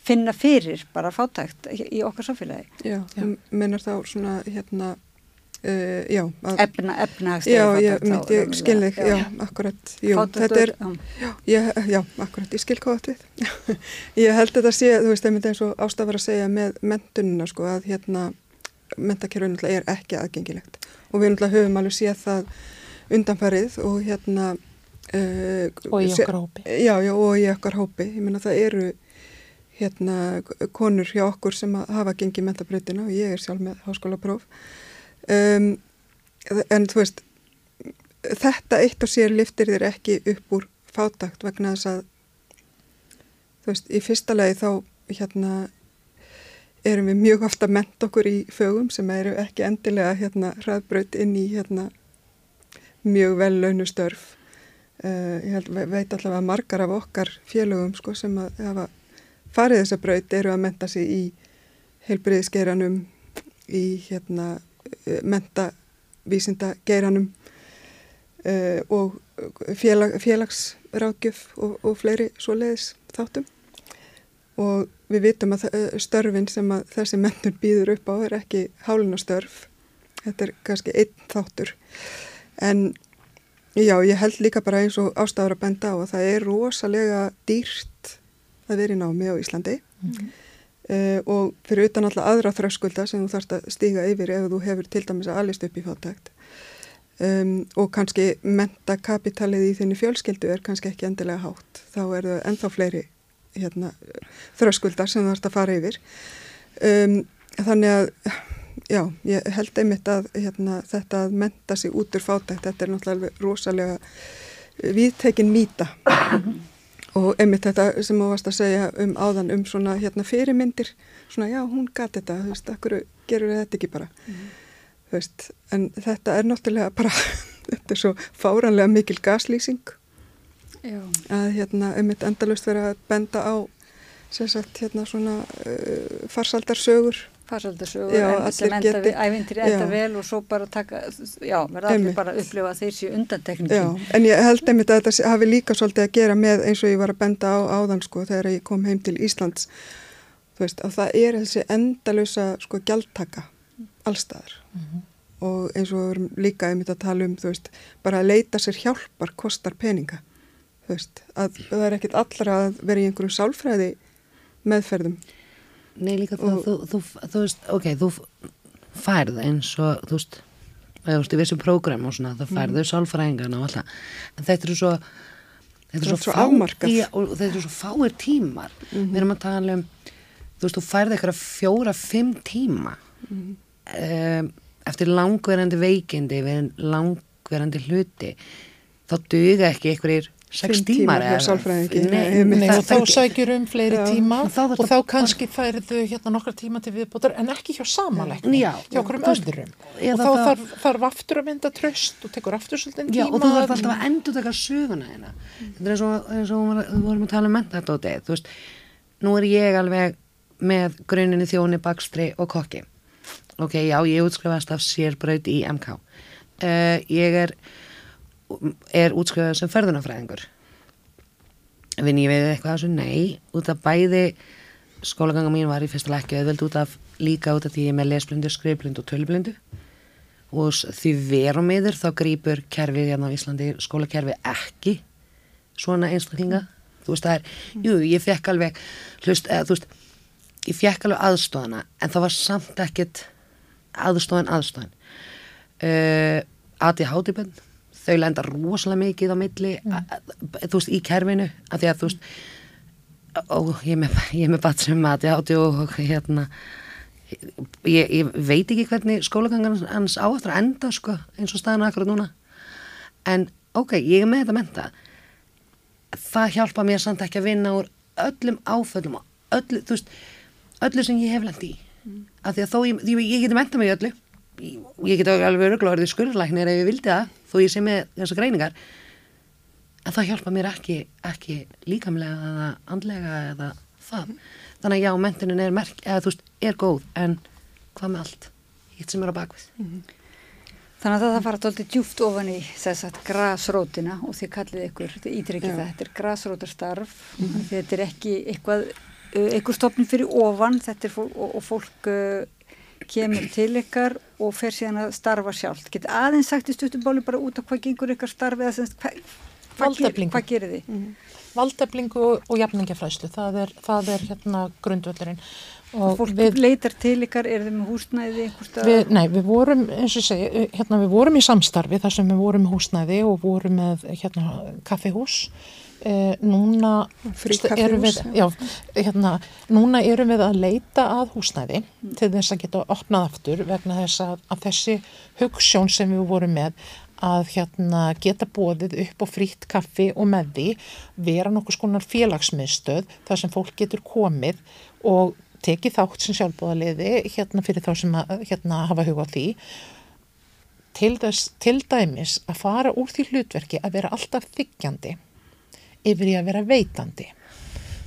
finna fyrir bara fátækt í okkar samfélagi. Já, já. mennar þá svona hérna uh, já. Að, efna, efnahagstegi Já, ég myndi, ég skil þig, já, akkurat jú, þetta er, já, ég, já, akkurat, ég skil hvað þetta við <laughs> ég held að þetta sé, þú veist, það myndi eins og ástafar að segja með mentunina, sko, að hérna mentakerfið náttúrulega er ekki aðgengilegt og við höfum alveg séð það undanfarið og hérna uh, og í okkar hópi. Já, já, og í okkar hópi, ég menna það eru hérna konur hjá okkur sem hafa gengið mentabrautina og ég er sjálf með háskóla próf um, en þú veist þetta eitt og sér liftir þér ekki upp úr fátakt vegna þess að þú veist, í fyrsta lagi þá hérna erum við mjög ofta ment okkur í fögum sem eru ekki endilega hérna hraðbraut inn í hérna mjög vel launustörf uh, ég held, veit allavega margar af okkar félögum sko sem að hafa farið þessa braut eru að menta sig í heilbriðisgeiranum í hérna mentavísinda geiranum uh, og félag, félagsrákjöf og, og fleiri svo leiðis þáttum. Og við vitum að störfin sem að þessi mennur býður upp á er ekki hálunastörf þetta er kannski einn þáttur. En já, ég held líka bara eins og ástafur að benda á að það er rosalega dýrt að vera í námi á Íslandi. Mm -hmm. uh, og fyrir utan alltaf aðra þröskulda sem þú þarfst að stíga yfir ef þú hefur til dæmis að alist upp í fátækt. Um, og kannski mentakapitalið í þinni fjölskyldu er kannski ekki endilega hátt. Þá er það ennþá fleiri hérna, þröskuldar sem þú þarfst að fara yfir. Um, þannig að já, ég held einmitt að hérna, þetta að menta sig út úr fátækt þetta er náttúrulega rosalega viðtekin mýta <laughs> og einmitt þetta sem þú varst að segja um áðan um svona hérna, fyrirmyndir svona já, hún gati þetta, þú veist, akkur gerur þetta ekki bara mm. þú veist, en þetta er náttúrulega bara <laughs> þetta er svo fáranlega mikil gaslýsing Já. að hérna einmitt endalust vera að benda á sagt, hérna svona uh, farsaldarsögur farsaldarsögur en sem enda geti, við ævindir enda já. vel og svo bara taka já, verða allir bara að upplifa séu undantekningin en ég held einmitt að þetta hafi líka svolítið að gera með eins og ég var að benda á áðan sko þegar ég kom heim til Íslands þú veist að það er þessi endalösa sko gjaldtaka allstaðar mm -hmm. og eins og við erum líka einmitt að tala um þú veist bara að leita sér hjálpar kostar peninga þú veist, að það er ekkit allra að vera í einhverju sálfræði meðferðum. Nei, líka það, þú, þú, þú veist, ok, þú færð eins og, þú veist, þú veist, í vissum prógram og svona, það færðu mm. sálfræðingarna og alltaf, en þetta eru svo, þetta eru svo, þetta eru svo fáir tímar. Mm -hmm. Við erum að tala um, þú veist, þú færði eitthvað fjóra, fimm tíma mm -hmm. eftir langverandi veikindi við langverandi hluti, þá duga ekki einhverjir sex tímar eða? sálfræðingi. Og þá sækjur um fleiri já. tíma þá og þá kannski færðu hérna nokkra tíma til viðbútar en ekki hjá samanleikni hjá okkur um öðrum. og þá þarf, þarf aftur að mynda tröst og tekur aftur svolítið tíma Já og þú þarf alltaf að endur taka söguna hérna. Þetta er eins og, eins og við vorum að tala um mentadótið, þú veist. Nú er ég alveg með gruninni þjóni, bakstri og kokki. Ok, já, ég útskrifast af sérbraut í MK uh, ég er er útskrifað sem ferðunafræðingur vinn ég við eitthvað þessu? Nei, út af bæði skólaganga mín var í fyrsta lekki auðveld út af líka út af því ég er með lesblindu, skrifblindu og tölblindu og því verum meður þá grýpur kerfið hérna á Íslandi skólakerfi ekki svona einstaklinga. Þú veist það er, jú, ég fekk alveg hlust, eða þú veist ég fekk alveg aðstofana en það var samt ekkit aðstofan aðstofan uh, Adi Hátibönn þau lenda rosalega mikið á milli mm. þú veist, í kerfinu að því að þú veist og ég er með, bat sem að ég og hérna ég, ég veit ekki hvernig skólagangan hans áhættur að enda sko, eins og staðan akkurat núna en ok, ég er með þetta menta það hjálpa mér samt ekki að vinna úr öllum áföllum og öllu, þú veist öllu sem ég hef lengt í mm. af því að þó ég, ég, ég geti menta mig öllu ég get alveg öruglega orðið skurðlæknir ef ég vildi það þó ég sé með þessar greiningar en það hjálpa mér ekki, ekki líkamlega eða andlega eða það. Þannig að já, mentunin er merk eða veist, er góð en hvað með allt, hitt sem er á bakvið. Mm -hmm. Þannig að það fara tóltið djúft ofan í að grasrótina og þið kallið ykkur, ídrykið það þetta er grasrótarstarf. Mm -hmm. þetta er ekki eitthvað, eitthvað stofn fyrir ofan, þetta er fólk og, og fólk kemur til ykkar og fer síðan að starfa sjálf. Get aðeins sagt í stuttumbáli bara út á hvað gengur ykkar starfi eða semst hvað, hvað, hvað gerir þið? Mm. Valdeflingu og, og jafningafræslu, það er, það er hérna grundvöldurinn. Og fólk við, leitar til ykkar, er þið með húsnæði? Við, nei, við vorum, eins og segi, hérna við vorum í samstarfi þar sem við vorum með húsnæði og vorum með hérna kaffihús Eh, núna erum við, já, hérna, núna erum við að leita að húsnæði til þess að geta opnað aftur vegna þess að, að þessi hugssjón sem við vorum með að hérna, geta bóðið upp á frýtt kaffi og með því vera nokkuð skonar félagsmiðstöð þar sem fólk getur komið og tekið þátt sem sjálfbóðaliði hérna fyrir þá sem að, hérna, hafa huga á því. Til, þess, til dæmis að fara úr því hlutverki að vera alltaf þykjandi yfir í að vera veitandi.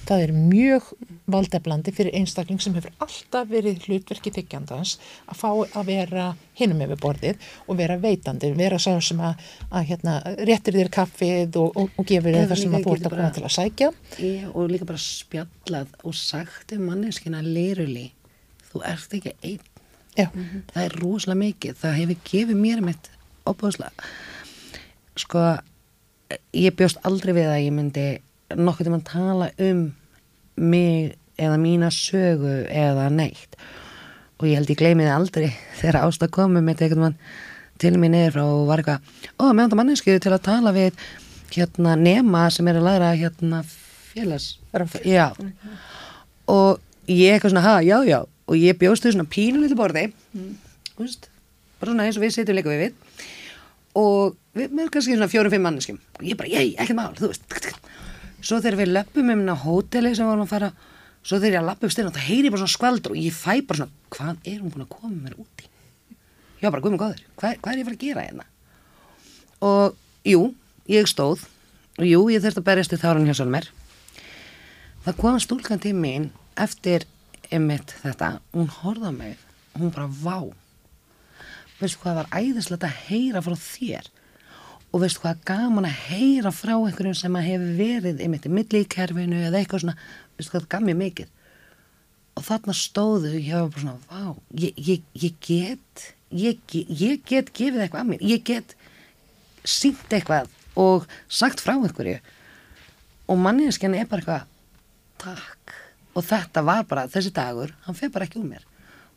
Það er mjög valdeflandi fyrir einstakling sem hefur alltaf verið hlutverki þykjandans að fá að vera hinum yfir borðið og vera veitandi, vera sá sem að, að hérna, réttir þér kaffið og, og, og gefur þér það sem að getur að koma til að sækja. Ég, og líka bara spjallað og sagt um manneskina liruli þú ert ekki einn Já. það er rosalega mikið það hefur gefið mér mitt opbúðslega sko ég bjóst aldrei við að ég myndi nokkuð til að tala um mig eða mína sögu eða neitt. Og ég held ég gleymi þið aldrei <laughs> þegar ást að koma með eitthvað mann til mér niður frá og var eitthvað ó, með þetta mannesku til að tala við hérna nema sem er að læra hérna félags já. Og ég eitthvað svona, ha, já, já. Og ég bjóst þau svona pínu litur borði. Veist, bara svona eins og við sitjum líka við við og við með kannski svona fjórum, fimm manneskim og ég bara, ég, ekkert mál, þú veist. Svo þegar við löpum um inn á hóteli sem við varum að fara, svo þegar ég að lappa upp styrna þá heyri ég bara svona skvaldur og ég fæ bara svona hvað er hún búin að koma mér úti? Já, bara, guðmur góður, hvað, hvað er ég fara að gera hérna? Og jú, ég stóð. Og jú, ég þurfti að berjast í þárun hjá sjálf mér. Það kom stúlkan til mín eftir einmitt þetta, hún horfði á mig. Hún bara vá veistu hvað var æðislegt að heyra frá þér? Og veistu hvað gaman að heyra frá einhverjum sem að hefur verið einmitt í milli í kerfinu eða eitthvað svona. Veistu hvað gaf mér mikið. Og þarna stóðu ég var bara svona vá, ég, ég, ég get ég, ég get gefið eitthvað að mér. Ég get sínt eitthvað og sagt frá einhverju. Og manneskjan er bara eitthvað takk. Og þetta var bara þessi dagur, hann fyrir bara ekki úr mér.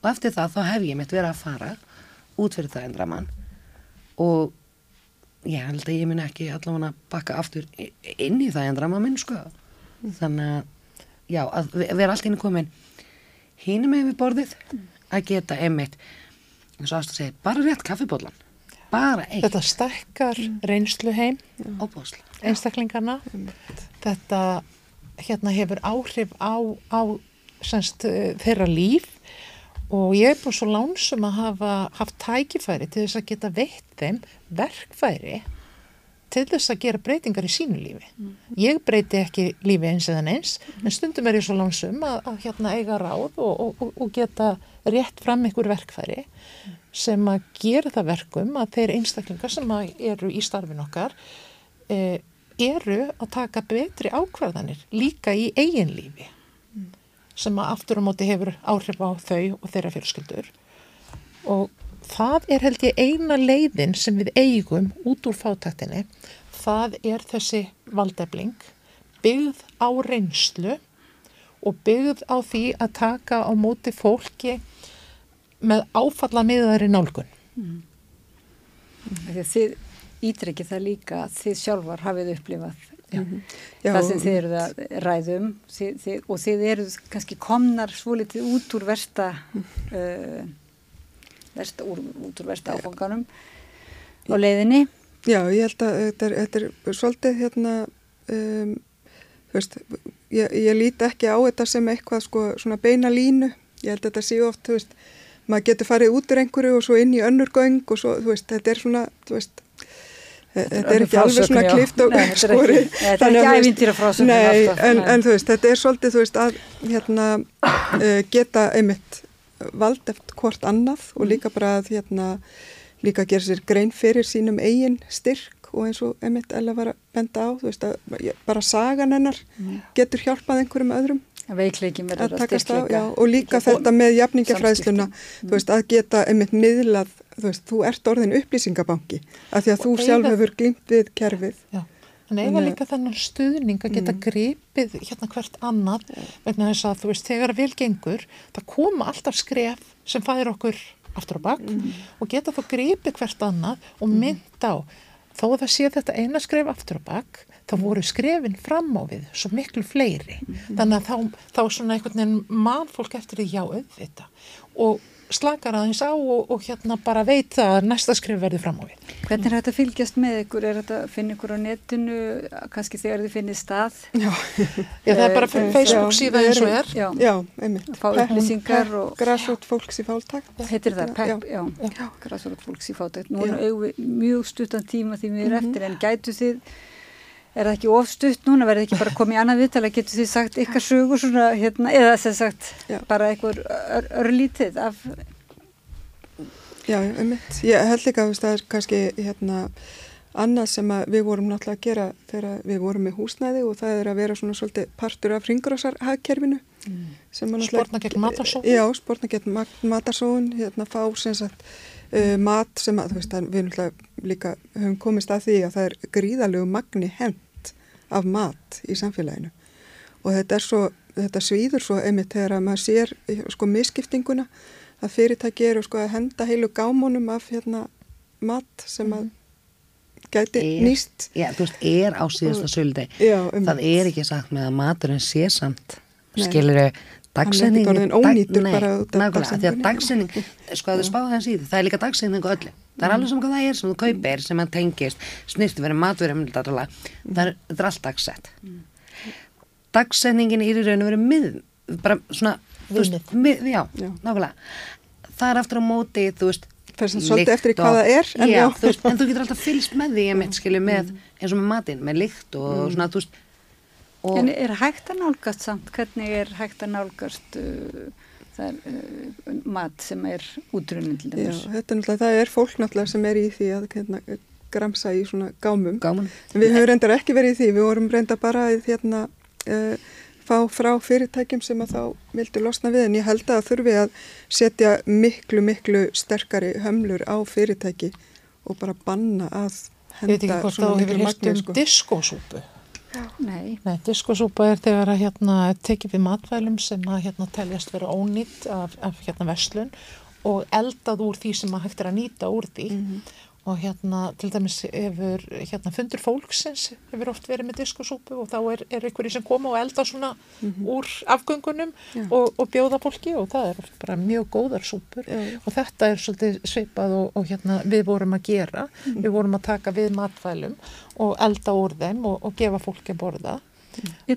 Og eftir það þá hef ég mitt verið að fara út fyrir það endra mann. Og ég held að ég minn ekki allavega að bakka aftur inn í það endra mann minn sko. Þannig að já, að ve- vera allt inn komin hínum við borðið að geta einmitt eins og ást að segja, bara rétt kaffibólan bara eitt. Þetta stækkar reynslu heim óbúslega einstaklingarna. Þetta hérna hefur áhrif á, á semst, eh, þeirra líf og ég er búin svo lánsum að hafa haft tækifæri til þess að geta veitt þeim verkfæri til þess að gera breytingar í sínu lífi. Ég breyti ekki lífi eins eða eins, en stundum er ég svo lánsum að, að hérna eiga ráð og, og, og, geta rétt fram einhver verkfæri sem að gera það verkum að þeir einstaklingar sem eru í starfin okkar e, eru að taka betri ákvarðanir líka í eigin lífi sem að aftur á móti hefur áhrif á þau og þeirra fjölskyldur. Og það er held ég eina leiðin sem við eigum út úr fátæktinni. Það er þessi valdefling byggð á reynslu og byggð á því að taka á móti fólki með áfalla miðaðari nálgun Því að Þið ítrekkið það líka að þið sjálfar hafið upplifað Já, það sem þið eruð að ræðum þið, þið, og þið eruð kannski komnar svolítið út úr versta, uh, versta úr, út úr versta áfanganum á leiðinni. Já, ég held að þetta er, þetta er svolítið hérna, um, veist, ég, ég líti ekki á þetta sem eitthvað sko svona beina línu. Ég held að þetta séu oft, þú veist, maður getur farið út úr einhverju og svo inn í önnur göng og svo, þú veist, þetta er svona, þú veist, þetta er ekki alveg svona klift og Nei, þetta er skori. ekki- þetta er ekki ævintýrafrásögn Nei, alltaf, en, nei. en þú veist, þetta er svolítið, þú veist, að hérna uh, geta einmitt vald eftir hvort annað Mm. og líka bara að hérna líka gera sér grein fyrir sínum eigin styrk og eins og einmitt Ella var að benda á, þú veist, að bara sagan hennar Mm. getur hjálpað einhverjum öðrum Veikleikin verður að að á, já, og líka þetta með jafningafræðsluna, þú veist, að geta einmitt miðlað, þú veist, þú ert orðin upplýsingabanki, af því að þú Og sjálf eiga- hefur glýmt við kerfið. Já, en eiga líka þennan stuðning að geta gripið hérna hvert annað vegna þess að þú veist, þegar vel gengur það koma alltaf skref sem fæðir okkur aftur á bak og geta þá gripið hvert annað og mynd á. Þó að það sé þetta eina skref aftur á bakk, þá voru skrefin fram á við svo miklu fleiri. Þannig að þá, þá svona einhvern veginn mann fólk eftir því já auðvita og slakar aðeins á og, og hérna bara veit að næsta skrif verður fram á við. Hvernig er þetta að fylgjast með ykkur? Er þetta að finna ykkur á netinu, kannski þegar þið finnir stað? Já, Já, það er bara Eh, Facebook við eins og er. Já, já, einmitt. fá upplýsingar og Græsvot fólks í fáltakt. heitir það. PEP, já, Já. græsvara fólks í fátækt. Nú við mjög stuttan tíma því við erum Mhm. eftir, en gætu þið, er það ekki of stutt núna, verður ekki bara komið í annað viðtala, getur þið sagt ykkar sögur svona, hérna, eða sem sagt, Já. bara eitthvað ör, örlítið af, Já, einmitt. Ég held líka að það er kannski hérna annað sem að við vorum náttúrulega að gera þegar við vorum með húsnæði og það er að vera svona svolítið partur af ringrósarhagkerfinu mm. Sporna gegn matarsóun. Já, sportna gegn ma- matarsóun hérna fá sem sagt uh, mat sem að þú veist að við náttúrulega líka höfum komist að því að það er gríðalegu magni hent af mat í samfélaginu og þetta er svo, þetta svíður svo einmitt þegar að maður sér sko misskiptinguna að fyrirtæki eru sko að henda heilu gámónum af hérna mat sem að gæti Er- nýst Já, þú veist, er á síðasta söldi. Einmitt. Það er ekki sagt með að maturinn sé samt. Nei. Skilur þau bara út af Nákvæmlega, því að dagsetning, sko að þau spáðu hans í því, það er líka dagsetning á öllu. Það er alveg sem hvað það er sem þú kaupir, sem að tengist, snýst verið matverið, það er, það allt dagsett. Dagsetningin er í raun og verið mið, bara svona, þú veist, mið, já, Já. nákvæmlega. Það er aftur á móti, þú veist, svolítið eftir í hvað það er, en já. Þú veist, en þú getur alltaf fylgst með því mitt skilju með, eins og með matinn, með lykt og svona, þú veist og en er hægt að nálgast samt, hvernig er hægt að nálgast uh, það er uh, mat sem er útrunin til Já, dæmis? þetta er náttúrulega, það er fólk náttúrulega sem er í því að hérna, gramsa í svona gámum. gáman En við höfum reyndar ekki verið í því, við vorum reynda bara að hérna, uh, fá frá fyrirtækjum sem að þá vildu losna við en ég held að þurfi að setja miklu, miklu sterkari hömlur á fyrirtæki og bara banna að Ég veit ekki henda hvort svona þá hefur miklu magni um sko. diskosúpu. Nei, Nei, diskosúpa er þegar að hérna tekið við matvælum sem að hérna teljast vera ónýtt af, af hérna verslun og eldað úr því sem að hægt er að nýta úr því og hérna til dæmis hefur hérna fundur fólksins hefur oft verið með diskosúpu og þá er, er einhverju sem koma og elda svona úr afgöngunum og, og bjóða fólki og það er bara mjög góðar súpur. Já, og þetta er svolítið svipað og, og hérna við vorum að gera, við vorum að taka við matvælum og elda úr þeim og, og gefa fólki að borða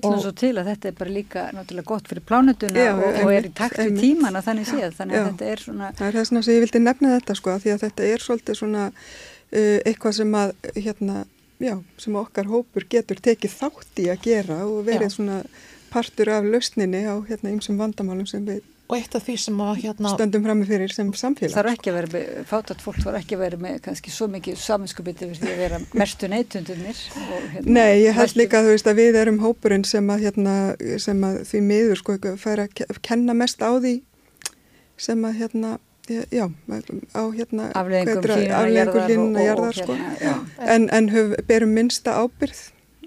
Og- svo til að þetta er bara líka náttúrulega gott fyrir plánutuna Já, og, og er í einmitt, takt við einmitt. tímana þannig séð, þannig að Já. þetta er svona Það er þess sem ég vildi nefna þetta sko, því að þetta er svolítið svona uh, eitthvað sem að, hérna, já, sem okkar hópur getur tekið þátt í að gera og verið svona partur af lausninni á hérna ymsum vandamálum sem við og eitt af því sem að hérna stöndum frammi fyrir sem samfélag. þarf ekki að vera með, fátat fólk þarf ekki að vera með kannski svo mikið saminskupið yfir því að vera mestu neytundunir og, hérna, Nei, ég held mestu- líka að þú veist að við erum hópurinn sem að, hérna, sem að því miður sko fær að ke- kenna mest á því sem að hérna, já, á hérna hlýnunar afleiðingum jarðar sko. hérna, já. en, en höf, berum minnsta ábyrð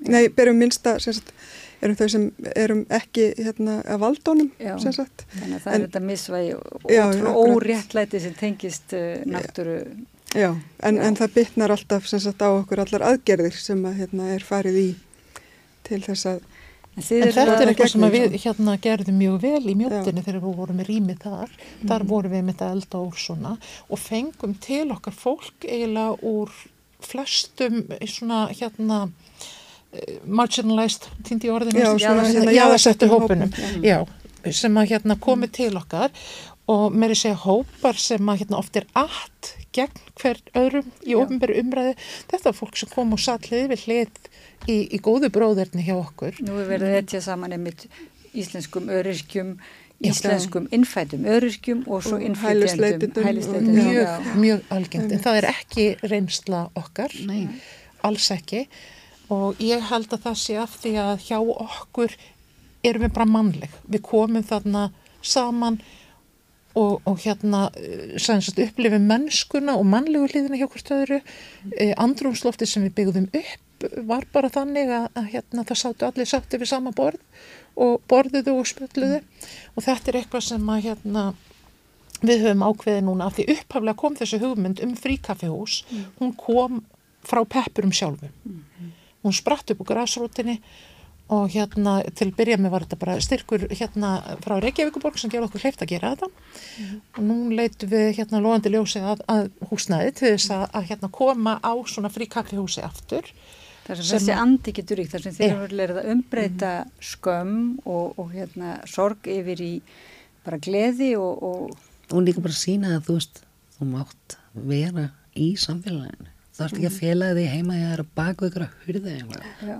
nei, berum minnsta sem sagt, erum þau sem erum ekki hérna að valdónum Já. sem sagt þannig að það er En- þetta misvægi og Já, óréttlæti sem tengist uh, náttúru Já, en, Já. en það bytnar alltaf sem sagt á okkur allar aðgerðir sem að hérna er farið í til þess að en, En þetta er eitthvað sem við hérna gerðum mjög vel í mjóttinni þegar við vorum með rýmið þar. Þar vorum við með þetta elda úr svona og fengum til okkar fólk eiginlega úr flestum svona hérna marginalized, týndi orðinu, Já, svona jaðarsettu jaðarsettum hópunum. Já, sem að hérna komi til okkar og meiri segja hópar sem að hérna oft er allt gegn hver öðrum í ofnbæru umræðu. Þetta er fólk sem kom og satt hlið við hlið í, í góðu bróðirni hjá okkur. Nú er verið að etja saman einmitt íslenskum öryrkjum, íslenskum innfætum öryrkjum og svo hælisleitendum, mjög, mjög algengt, en það er ekki reynsla okkar, Nei. alls ekki og ég held að það sé af því að hjá okkur erum við bara mannleg, við komum þarna saman og, og hérna eh, sagt, upplifum mennskuna og mannlegu hliðina hjá hvort öðru. Eh, andrumslofti sem við byggðum upp var bara þannig að, að hérna, það sátu allir sátti við sama borð og borðuðu og spölluðu og þetta er eitthvað sem að hérna við höfum ákveðið núna af því upphaflega kom þessu hugmynd um fríkaffihús. Hún kom frá peppurum sjálfum. Hún spratt upp úr grasrótinni og hérna til byrja með var þetta bara styrkur hérna frá Reykjavíkuborg sem gerði okkur hreift að gera þetta. Og nú leitum við hérna loðandi ljósi að, að húsnæði til þess að, að hérna koma á svona frí kaffihúsi aftur. Þar sem þessi andi getur ríkt, þar sem þeir Já. eru lerið að umbreyta skömm og, og hérna sorg yfir í bara gleði og, og og líka bara sína að þú veist þú mátt vera í samfélaginu þú ert ekki að fela því heima ég er að baka ykkur að hurða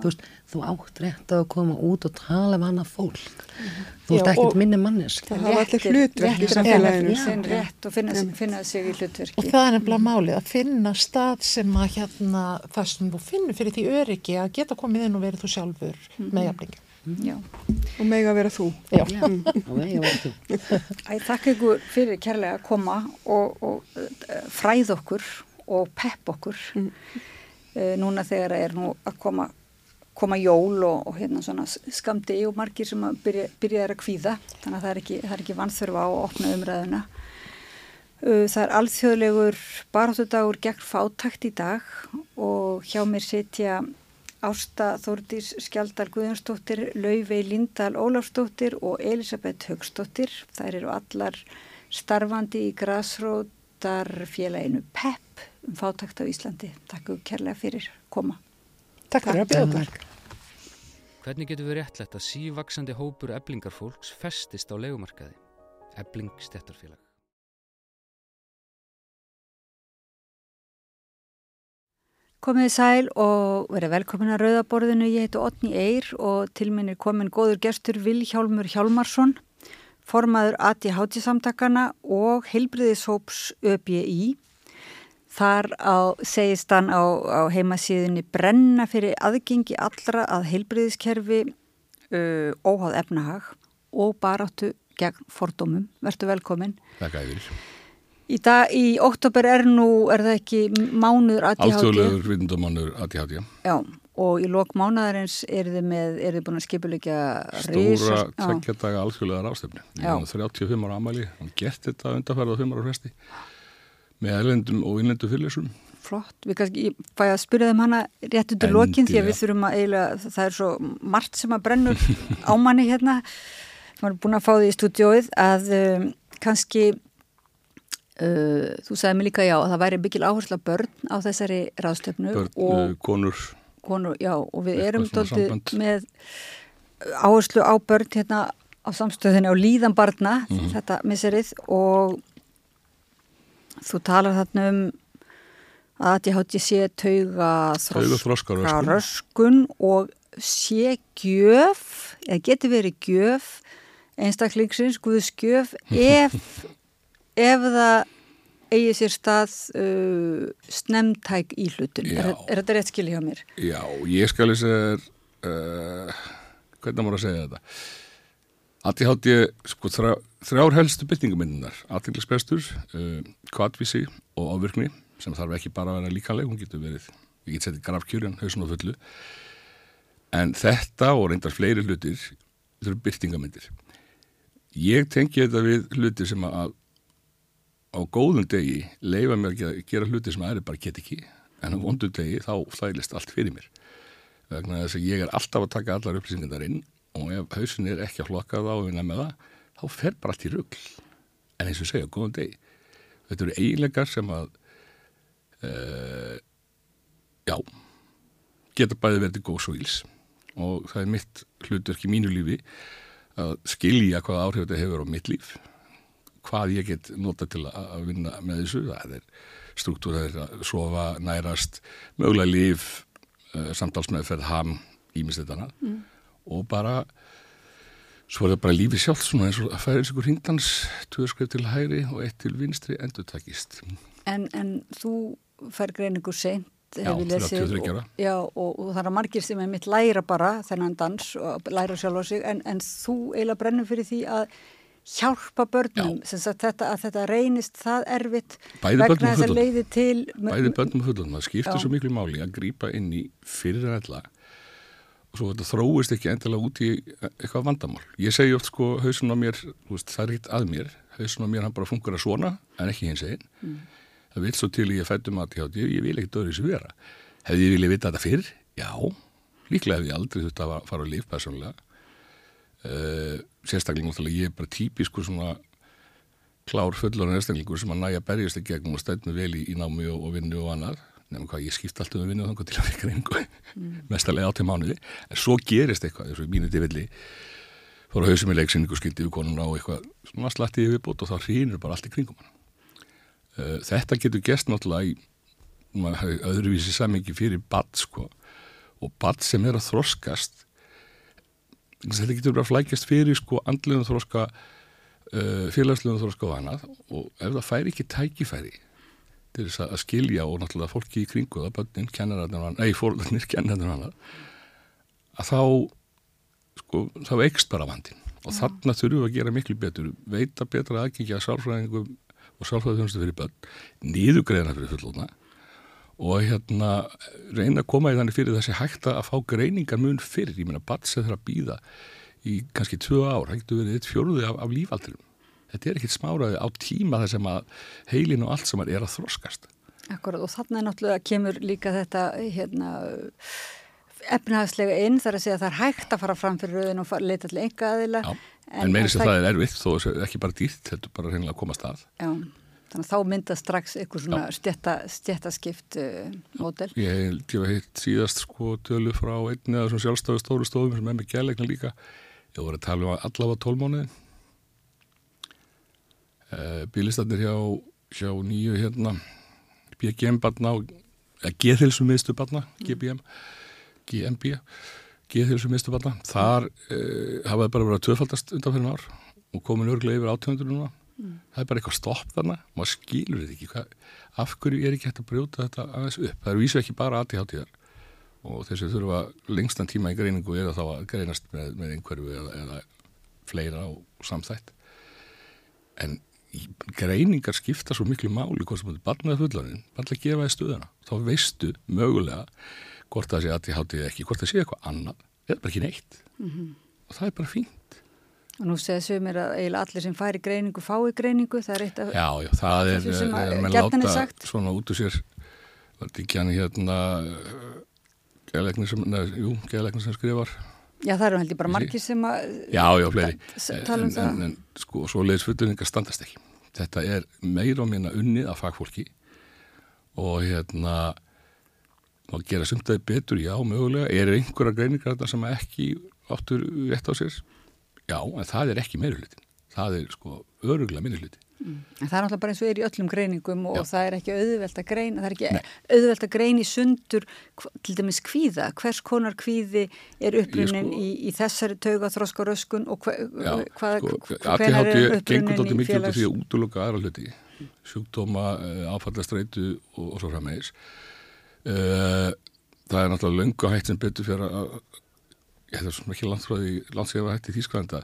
þú veist, þú átt rétt að koma út og tala við annað fólk. Þú ert ekkert og- minni mannesk Það hafa allir hlutverk í að samfélaginu. Já. rétt og finna, finna sig í og hlutverki það er nefnilega málið að finna stað sem að hérna það sem þú finnur fyrir því öryggi að geta komið inn og verið þú sjálfur með jafningi. Já. og mega vera þú. Já. Já, <laughs> og ég var þú. Æ, þakka ykkur fyrir kærlega að koma og, og uh, fræð okkur og pepp okkur Mm. uh, núna þegar það er nú að koma, koma jól og, og hérna svona skamdi og margir sem að byrja, byrja að kvíða þannig að það er ekki, það ekki vanþörfa á að opna umræðuna uh, það er alþjóðlegur baráttudagur gegn fátakt í dag og hjá mér sitja Ásta Þórdís Skjaldal Guðjónsdóttir, Laufey Lindahl Ólafsdóttir og Elisabeth Högstóttir. Þær eru allar starfandi í grasrótar félaginu PEP um fátakt á Íslandi. Takk og kærlega fyrir koma. Takk fyrir að bjóða okkur. Hvernig getur við réttlætt að sívaksandi hópur eblingarfólks festist á legumarkaði? Ebling stettarfélag. Komið þið sæl og verið velkomin að Rauðaborðinu. Ég heiti Otni Eyr og til minn er komin góður gestur Vilhjálmur Hjálmarsson, formaður ADHD samtakana og heilbriðishóps ÖBI. Þar á, segist hann á, á heimasíðinni brenna fyrir aðgengi allra að heilbriðiskerfi uh, óháð efnahag og baráttu gegn fordómum. Vertu velkomin. Þakka yfir. Í, dag, í óttobur er nú, er það ekki mánuður ADHD? Alþjóðlegur vitundamannur ADHD. Já, og í lok mánaðarins eru þið með, eru þið búin að skipulegja Stóra tvekja daga alþjóðlegar ástefni. Við Já. erum 35 ára amæli og gert þetta undarfærið á 5 ára fresti með erlendum og innlendum fyrirlesum. Flott, við kannski, ég fæ að spyrja þeim hana rétt undir Endilega. lokin því að við þurfum að eiginlega, það er svo margt sem að brennur <laughs> á manni hérna maður er búin að fá því í stúdióið að um, kannski uh, þú sagði mig líka já að það væri mikil áhersla börn á þessari ráðstöfnu Börn, og uh, konur, konur, já, og við erum samband. með áherslu á börn hérna á samstöðinni á líðan barna Mhm. þetta misserið og þú talar þarna um að ég hátti sé tauga Taugaþroskaröskun. röskun og sé gjöf eða getur verið gjöf einstaklingsins, guðs gjöf ef, <laughs> ef það eigi sér stað uh, snemtæk í hlutun er, er þetta rétt skilja hjá mér? já, ég skal þess að, uh, hvernig maður að segja þetta? ADHD, sko, þrjá, þrjár helstu byrtingamyndunar, aðtinglisbestur, uh, kvatvísi og ávirkni, sem þarf ekki bara að vera líkaleg, hún getur verið, ég get setið grafkjörjan, hausun og fullu, en þetta og reyndar fleiri hlutir, þetta eru byrtingamyndir. Ég tengi þetta við hluti sem að á góðum degi leifa mér að gera, gera hluti sem aðri bara get ekki, en á vondum degi þá þælist allt fyrir mér. Vegna þess að ég er alltaf að taka allar upplýsingar inn og ef hausin er ekki að hlokka þá og vinna með það, þá fer bara allt í rugl. En eins og segja, góðum degi. Þetta eru eiginleikar sem að uh, já, geta bæði verið góðs og íls og það er mitt hlutverk í mínu lífi að skilja hvað áhrif þetta hefur á mitt líf hvað ég get nota til að vinna með þessu, það er struktúr það er að sofa, nærast mögulega líf, uh, samtalsmeðferð ham, ímyndstættana mm. og bara svo er það bara lífi sjálf svona eins og að færa eins og hringdans, tvö skrif til hægri og eitt til vinstri endur takist En, en þú fær greiningu seint Já, hef ég lesið 33 ára. og, já, og, og það er margir sem er mitt læra bara þennan dans og læra sjálf á sig en, en þú eiginlega brennur fyrir því að hjálpa börnum sagt þetta að þetta reynist það erfitt Bæði börnum vegna þess að leiði til bæði bönnum og fullum, það skiptir Já. svo miklu máli að grípa inn í fyrir og svo þetta þróist ekki endilega út í eitthvað vandamál. Ég segi oft sko hausun á mér, þú veist, það er eitt að mér hausun á mér hann bara fungur að svona en ekki hins einn. Það vil svo til ég fættum að ég, ég vil ekki döður þessu vera Hefði ég viljað vita þetta fyrr? Já, líklega hefði ég aldrei þurft að fara á líf persónulega. Uh, sérstaklega náttúrulega ég er bara típiskur svona klár fullorinn einstaklingur sem að næja berjast í gegnum og stætt mig vel í, í námi og, og vinnu og annað nefnum hvað ég skipt alltaf um vinnu og þannig til að fyrir einhver mm. mestalega áttið mánuði. En svo gerist eitthvað, þess að mínu divilli fór að hausa mig leiksinningu skildi við konuna og eitthvað svona slatti ég viðbútt og þá hrýnir bara allt í kringum hann uh, þetta getur gest náttúrulega í öðruvísi samingi fyrir bad sko. Og bad sem er að þroskast þetta getur bara flækjast fyrir sko andliðum þroska uh, félagslegum þroska og annað. Og ef það færi ekki tækifæri til þess að skilja og náttúrulega fólki í kringu það, bönnin, kennararnir og nei, fórlarnir, <laughs> kennararnir og annað að þá sko, þá veikst bara vandin og ja. þarna þurfum við að gera miklu betur veita betra aðgengja sálfræðingum og sálfræðingumstu fyrir bönn nýðugreina fyrir fullóna og hérna reyna að koma í þannig fyrir þessi hægta að fá greiningar mun fyrir, ég meina batsið þarf að býða í kannski tvö ár, það getur verið eitt fjóruði af, af lífaldrinum þetta er ekkit smáraði á tíma þar sem að heilin og allt sem er að þroskast. Akkurat og þannig er náttúrulega kemur líka þetta hérna efnahagslega inn þar að segja að það er hægt að fara fram fyrir rauðin og fara, leita til enga aðila Já, en, en meirins að það er erfitt þó ekki bara dýrt, þetta er bara reynilega að komast að. Já, þannig að þá mynda strax eitthvað svona stjætta, stjættaskipt uh, mótel. Ég held ég að heitt síðast sko tölu frá einni eða svona sjálfstáðu stóru stofum sem er með gæleikna líka. Ég voru að tala um allavega tólmánuðin uh, bílistatnir hjá, hjá nýju hérna BGM barna eða Geðhilsum miðstu barna GBM, GMB Geðhilsum miðstu barna. Þar uh, hafaði bara verið að tvöfaldast undan fyrir ár og komin örglega yfir átjóndur núna. Mm. það er bara eitthvað stopp þarna. Maður skilur þetta ekki. Hvað, af hverju er ekki hægt að brjóta þetta aðeins upp? Það eru vísu ekki bara aðtíðháttíðar og þess að þurfa lengstan tíma í greiningu eða þá að greinast með, með einhverju eða, eða fleira og samþætt. En greiningar skipta svo miklu máli hvort sem þetta er barnað fullaninn, bara að gefa í stuðana þá veistu mögulega hvort það sé aðtíðháttíð ekki, hvort það sé eitthvað annað eða bara ekki neitt. Mm -hmm. og það er bara fínt. Og nú segir sögum mér að eiginlega allir sem færi greiningu fái greiningu, það er eitt af Já, já, það er, er, er með láta svona út úr sér. Var þetta ekki hann hérna geðleiknir sem, neða, jú, geðleiknir sem skrifar Já, það eru heldur bara margir sem að Já, já, fleiri. tala um en, en, en sko, svo leiðis fullurningar standast ekki. Þetta er meira á minna unnið af fagfólki og hérna og gera sumtaði betur, já, mögulega. Er einhverja greiningar sem ekki áttur rétt á sér? Já, en það er ekki meirulutin. Það er sko öruglega minnuluti. En það er náttúrulega bara eins og er í öllum greiningum og Já. það er ekki auðvelt að greina, það er ekki Nei. auðvelt að greina í sundur til dæmis kvíða. Hvers konar kvíði er upprunnin sko, í, í þessari tauga þróskaröskun og hver, Já, hvað, sko, hver er upprunnin í félags... Gengur þetta mikilvægt því að útluga aðra hluti, sjúkdóma, eh, áfallastreitu og, og svo frammeðis. Uh, það er náttúrulega löngu hægt sem betur fyrir að ég hef það svona ekki langt frá því landsíða hætti Þískvæðanda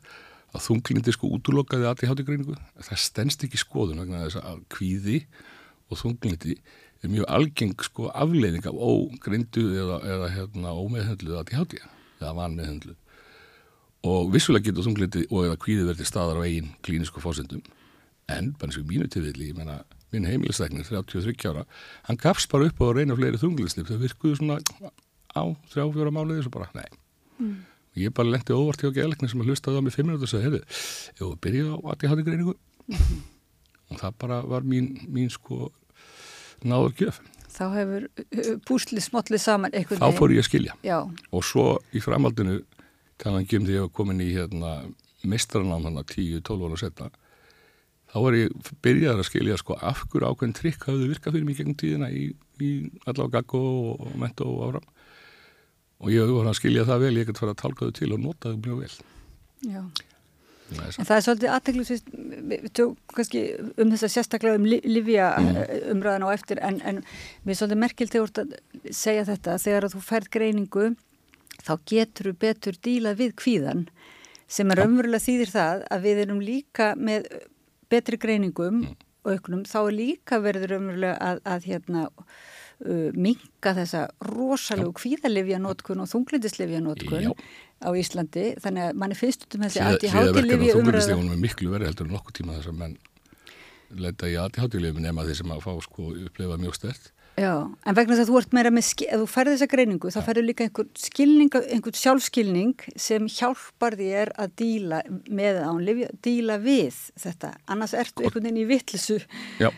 að þunglindi sko útlokaði aðri hátigreiningu það stennst ekki skoðun vegna þess að kvíði og þunglindi er mjög algeng sko afleiðing af ógrindu eða, eða hérna ómeðhendlu hátiga eða vanmeðhendlu og vissulega getur þunglindi og eða kvíði verði staðar á eigin klínisku fósendum en bara eins og mínu tilvilli, ég menna minn heimilisleiknir, 33 ára hann gafst bara upp á að reyna fleiri þunglindslip þau virkuðu svona á þrjá-fjóra mánuði og svo bara, nei. Mm. Ég bara lendi óvart hjá geðleikni sem að hlustaði á mig fimm minúti og sagði, heyrðu, ég var að byrja á að ég greiningu mm -hmm. og það bara var mín, mín sko náður gjöf Þá hefur púslið smotlið saman eitthvað Þá fór ég að skilja Já. og svo í framhaldinu kannan um því að ég var komin í hérna, mistranám þannig að 10-12 ára setna þá var ég byrjaði að skilja sko af hverju ákveðin trikk hafði virkað fyrir mig gegn tíðina í, í allavega gaggo og, mento og áfram og ég var að skilja það vel, ég gæti fara að tálka þau til og nota þau mjög vel Já En það er svolítið aðteglusvist, við um þess að sérstaklega um livja mm. Eh, umræðan á eftir en, en við er svolítið merkilt þegar þú segja þetta, þegar þú færð greiningu þá getur þú betur dílað við kvíðan sem er umverulega þýðir það að við erum líka með betri greiningum mm. og auknum, þá er líka verður umverulega að, að hérna uh, minga þessa rosalegu kvíðalifjanótkun og þunglindislifanótkun á Íslandi. Þannig að manni finnst um þessi umræða Þunglindislifanum er miklu verið heldur en nokkuð tíma þess að menn leita í aðti hátilifjum nema þeir sem að fá sko upplefa mjög stert Já, en vegna þess að þú ert meira með, ef þú færði þessa greiningu, þá færðu líka einhvern skilning, einhvern sjálfskilning sem hjálpar þér að díla með án, lyfja, díla við þetta. Annars ertu einhvern veginn í vittlisu, er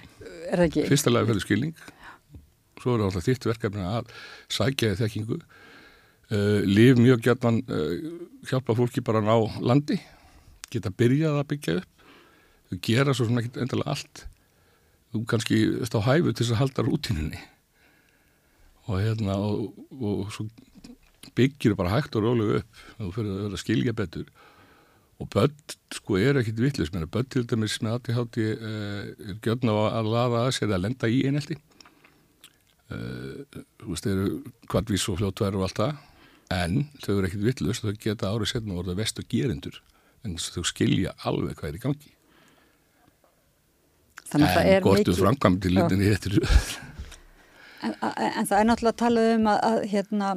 það ekki? fyrsta lagi fyrir skilning svo er alltaf þitt verkefni að sækja þekkingu. Uh, Líf mjög gætman uh, hjálpa fólki bara að ná landi geta byrjað að byggja upp gera svo svona ekki endilega allt. Þú kannski veist á hæfu til þess að halda rútinunni og hérna og, og svo byggir bara hægt og rólega upp þú fyrir að vera að skilja betur. Og börn sko er ekkit að börn til dæmis með ADHD uh, er gjörn á að laða að sér að lenda í einhelti uh, þú veist, þeir eru kvadvís og fljótværi og allt það en þau eru ekkit vitlis þau geta árið setna orða vestu gerendur en þau skilja alveg hvað er í gangi. Þannig það en er gortu mikið- framkvæmdi Já. litinni þetta En, en það er náttúrulega að tala um að, að hérna,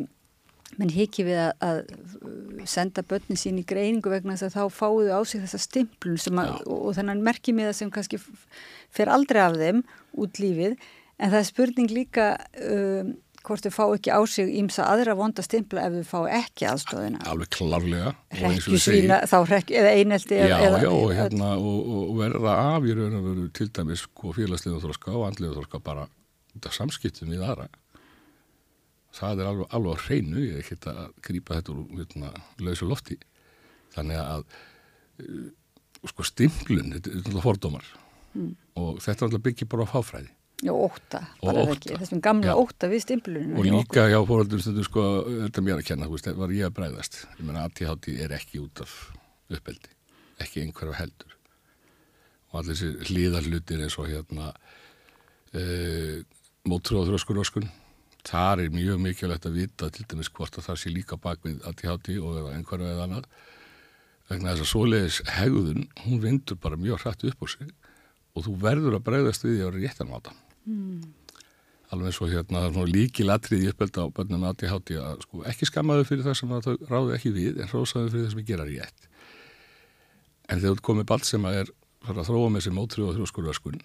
menn hiki við að, að senda börnin sín í greiningu vegna þess að þá fáuðu á sig þessa stimplun að, og, og þennan merkimiða sem kannski fer aldrei af þeim út lífið, en það er spurning líka um, hvort þau fá ekki á sig ímsa aðra vonda stimpla ef þau fá ekki aðstofina. alveg segi- sína, þá rekju, eða einelti Já, eða, já, og, hérna, og, og verða af í raun og veru til dæmis sko, félagslega þróska og andlega þróska bara samskiptum við aðra það er alveg, alveg á hreinu ég er ekkert að grípa þetta úr hérna, lausu lofti þannig að uh, sko stimplun, þetta er náttúrulega fordómar Mm. og þetta er náttúrulega byggir bara á fáfræði Já, óta, Og bara ótta. ekki, þessum gamla Já. óta við stimpilunum. og líka hjá fóröldur stundum sko, þetta er mér að kenna, þú veist, var ég að bræðast ég meina ATHT er ekki út af uppeldi, ekki einhverfa heldur og allir þessi hlýðarlutir eins og hérna uh, mótrú og þröskuröskun þar er mjög mikilvægt að vita til dæmis hvort að það sé líka bak við ATHT og eða einhverju eða annað vegna þess að svoleiðis hegðun hún vindur bara mjög hrætt upp úr sig og þú verður að bregðast við því á réttan máta alveg og hérna það svona líkil atriði uppelda á börnum ADHD að sko ekki skammaðu fyrir það sem að þau ráðu ekki við en hrósaðu fyrir það sem að gera rétt. En þegar þú komið ball sem að er að þróa með sér mótrið og þrjóskuröskun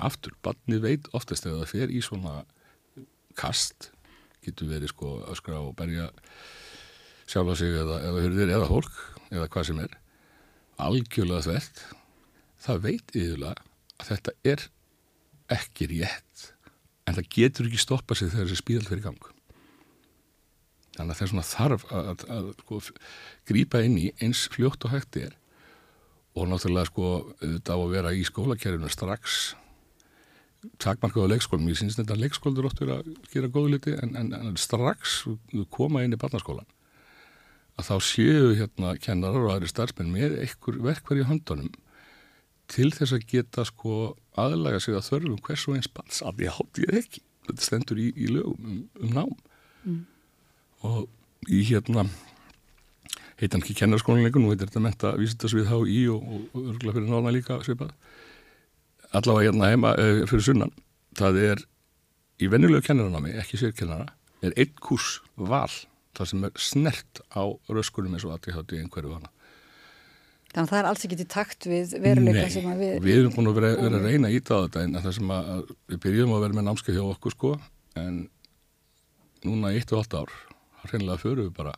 aftur, barnið veit oftast þegar það fer í svona kast getur verið sko öskra og berja sjálfa sig eða, eða hurðir eða fólk eða hvað sem er. Algjörlega þvert. Það veit yfirlega að þetta er ekki rétt en það getur ekki stoppa sig þegar þessi spíðal fyrir gang. Þannig að það er svona þarf að, að, að sko, grípa inn í eins fljótt og hægt er. Og náttúrulega sko þetta á að vera í skólakerfinu strax. Takmarkaðu leikskólum, ég syns þetta að leikskóldur ótt verið að gera góðu liti en, en, en strax koma inn í barnaskólan að þá séu hérna kennarar og aðri starfsmenn með einhver verkvar í höndunum til þess að geta sko aðlæga sig að þörfum hvers og eins bals að ég hátt ég ekki. Þetta stendur í, í lögum um, um nám. Mm. og í hérna heitan ekki kennarskólanleikur, nú heitir þetta menta vísindasvið HÍ og, og, og örgulega fyrir nána líka svipað. Allavega hérna heima uh, fyrir sunnan það er í vennilegu kennaranámi, ekki sérkennara er einn kurs val það sem er snert á röskunum eins og ADHD einhverju hana Þannig að það er alls ekki til takt við veruleika Nei, sem að við... við erum búin að vera, vera að reyna íta á þetta en það sem að, við byrjum að vera með námskeið hjá okkur sko en núna eitt og allt ár hreinlega förum við bara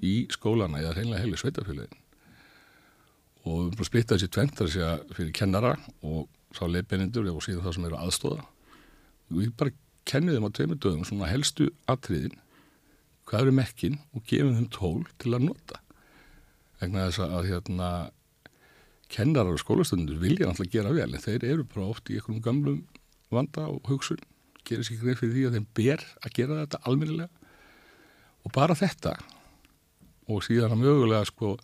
í skólana eða hreinlega heilu sveitafélagin og við erum bara að splitta þessi tvent þar að fyrir kennara og þá leiðbeinindur og síðan það sem eru aðstóða við bara kennum þeim á tveimur dögum svona helstu atriðin hvað eru mekkin og gefum þeim tól til að nota vegna þess að hérna kennarar og skólastundur vilja náttúrulega gera vel en þeir eru bara oft í einhverjum gamlum vanda og hugsun gerir sér greið fyrir því að þeim ber að gera þetta almennilega. Og bara þetta og síðan að mögulega sko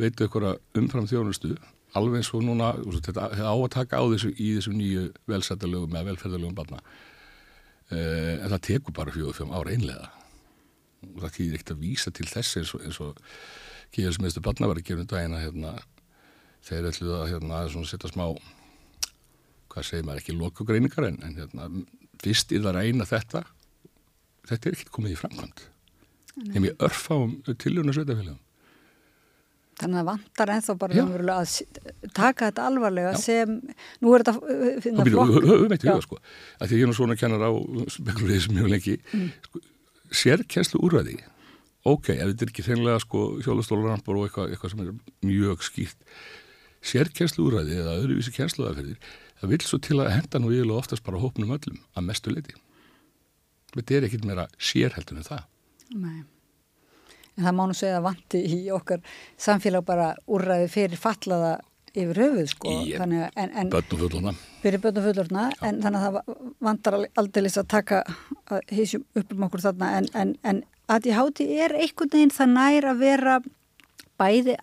veitu ykkur umfram þjónustu alveg eins og núna þetta á að taka á þessu í þessu nýju velsættalögum eða velferðalögum barna. Eh, en það tekur bara fjóðu fjóðum ára einlega. Og það týðir ekkert að vísa til þess eins og, eins og Kíðarsmiðstu barna var að gera um daginn að hérna, þeir ætluðu að hérna, að setja smá hvað segir maður ekki lokugreiningar en, en hérna, fyrst er það að reyna þetta þetta er ekkert komið í framkvæmt þeim ég örfa um tilhjóna sveitafélagum Þannig að það vantar ennþá bara að taka þetta alvarlega Já. sem, nú er þetta uh, Og finna býtum, flokk. höfum eitt í Já. huga sko, að því ég er svona kennar á spekulíði sem mjög lengi, Mm. sko, sérkenslu úrræði, ok, ef þetta er ekki þeinlega sko hjólastólarrampur og eitthvað, eitthvað sem er mjög skýrt, sérkenslu úrræði eða öðruvísi kensluðaferðir, það vil svo til að henda nú yfirlega oftast bara hópnum öllum að mestu leiti. Þetta er ekkit meira sérheldur en það. Nei. En það má nú segja að vanti í okkar samfélag bara úrræði fyrir fallaða yfir höfuð sko. Í- Þannig að, en, en fullona. fyrir börnum fullorna, en þannig að það va- vantar aldeilis að taka að hísjum upp um okkur þarna, en, en, en að ég háti er einhvern veginn það nær að vera bæði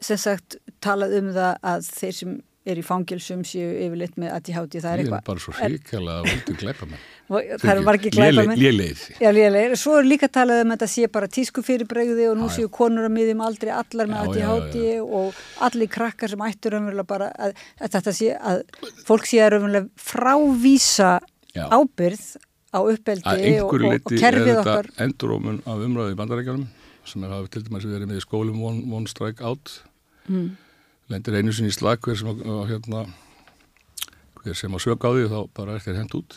sem sagt talað um það að þeir sem er í fangilsum séu yfirleitt með að ég háti það er Ég er eitthvað. bara svo hrikalega vondur glæpa með. Það margir glæpamenn. Lélegir. Já, lélegir. Svo er líka talað um að þetta sé bara tísku fyrirbregði og nú séu konur að miðjum aldrei allar með já, já, og allir krakkar sem ættur raunverulega bara að, að þetta sé að fólk sé að raunverulega frávísa Já. ábyrð á Að uppeldi og, og, og er kerfið okkar. endurómun af umræðu í bandarækjanum sem er hafið til dæmis verið með í skólum One, one Strike Out Mm. lendir einu sinni í slag hver sem, hérna, hver sem á sög á því þá bara er þér hent út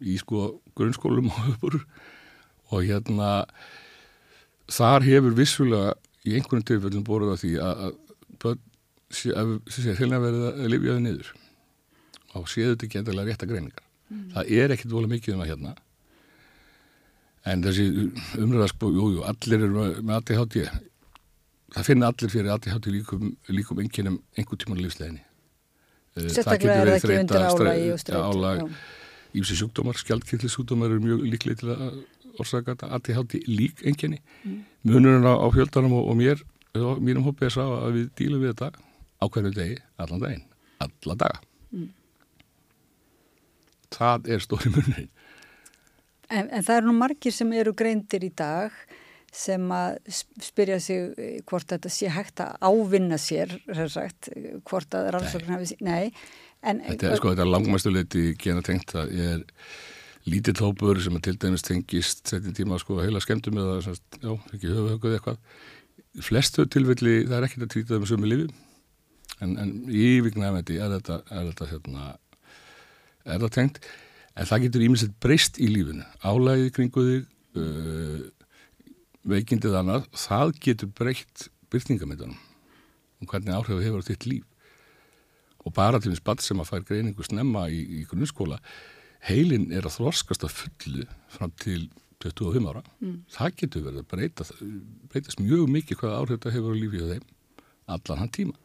í sko grunnskólum og uppur og hérna þar hefur vissulega í einhvern tilfellum borðið að því að, að að, sé, hérna verið að lifjaði niður og séu þetta ekki endilega rétta greiningar. Það er ekkit volið mikið um að hérna. En þessi umræða sko, jú, jú, allir eru með, ADHD það finna allir fyrir ADHD líkum, líkum einhvernum einhver tíman lífsleginni Eh, er það álagi og streitu, álag. Ímsi sjúkdómar, skjaldkirlisjúkdómar eru mjög líklega til að orsaka þetta ADHD lík einhverni Mm. munurinn á, á fjöldanum og, og mér og mínum hópið er sá að við dílum við þetta á hverju degi, allan daginn alla daga Mm. það er stóri munurinn En, en það eru nú margir sem eru greindir í dag sem að sp- spyrja sig eh, hvort þetta sé hægt að ávinna sér, sem sagt, eh, hvort að rannsókn hafi, sí- nei, en Þetta er sko, þetta langmæstuleiti gena tengt, það er lítill hópur sem er til dæmis tengist setjum tíma sko heila skemmtum eða semst, já, ekki höfuhökuð eitthvað. Flestu tilfelli það er ekkert að það með sömu lifi en, en yfirgnæfandi er þetta er þetta hérna er það tengt, en það getur ímislegt breyst í lífinu, álægið kringu þig uh, veikindið annað, það getur breytt byrtingamöndanum og hvernig áhrif hefur þitt líf. Og bara til þess badd sem að fær greiningu snemma í, í grunnskóla heilin er að þroskast að fullu fram til 25 ára. Mm. það getur verið að breyta breytast mjög mikið hvaða áhrif þetta hefur lífið á þeim allan hann tíma.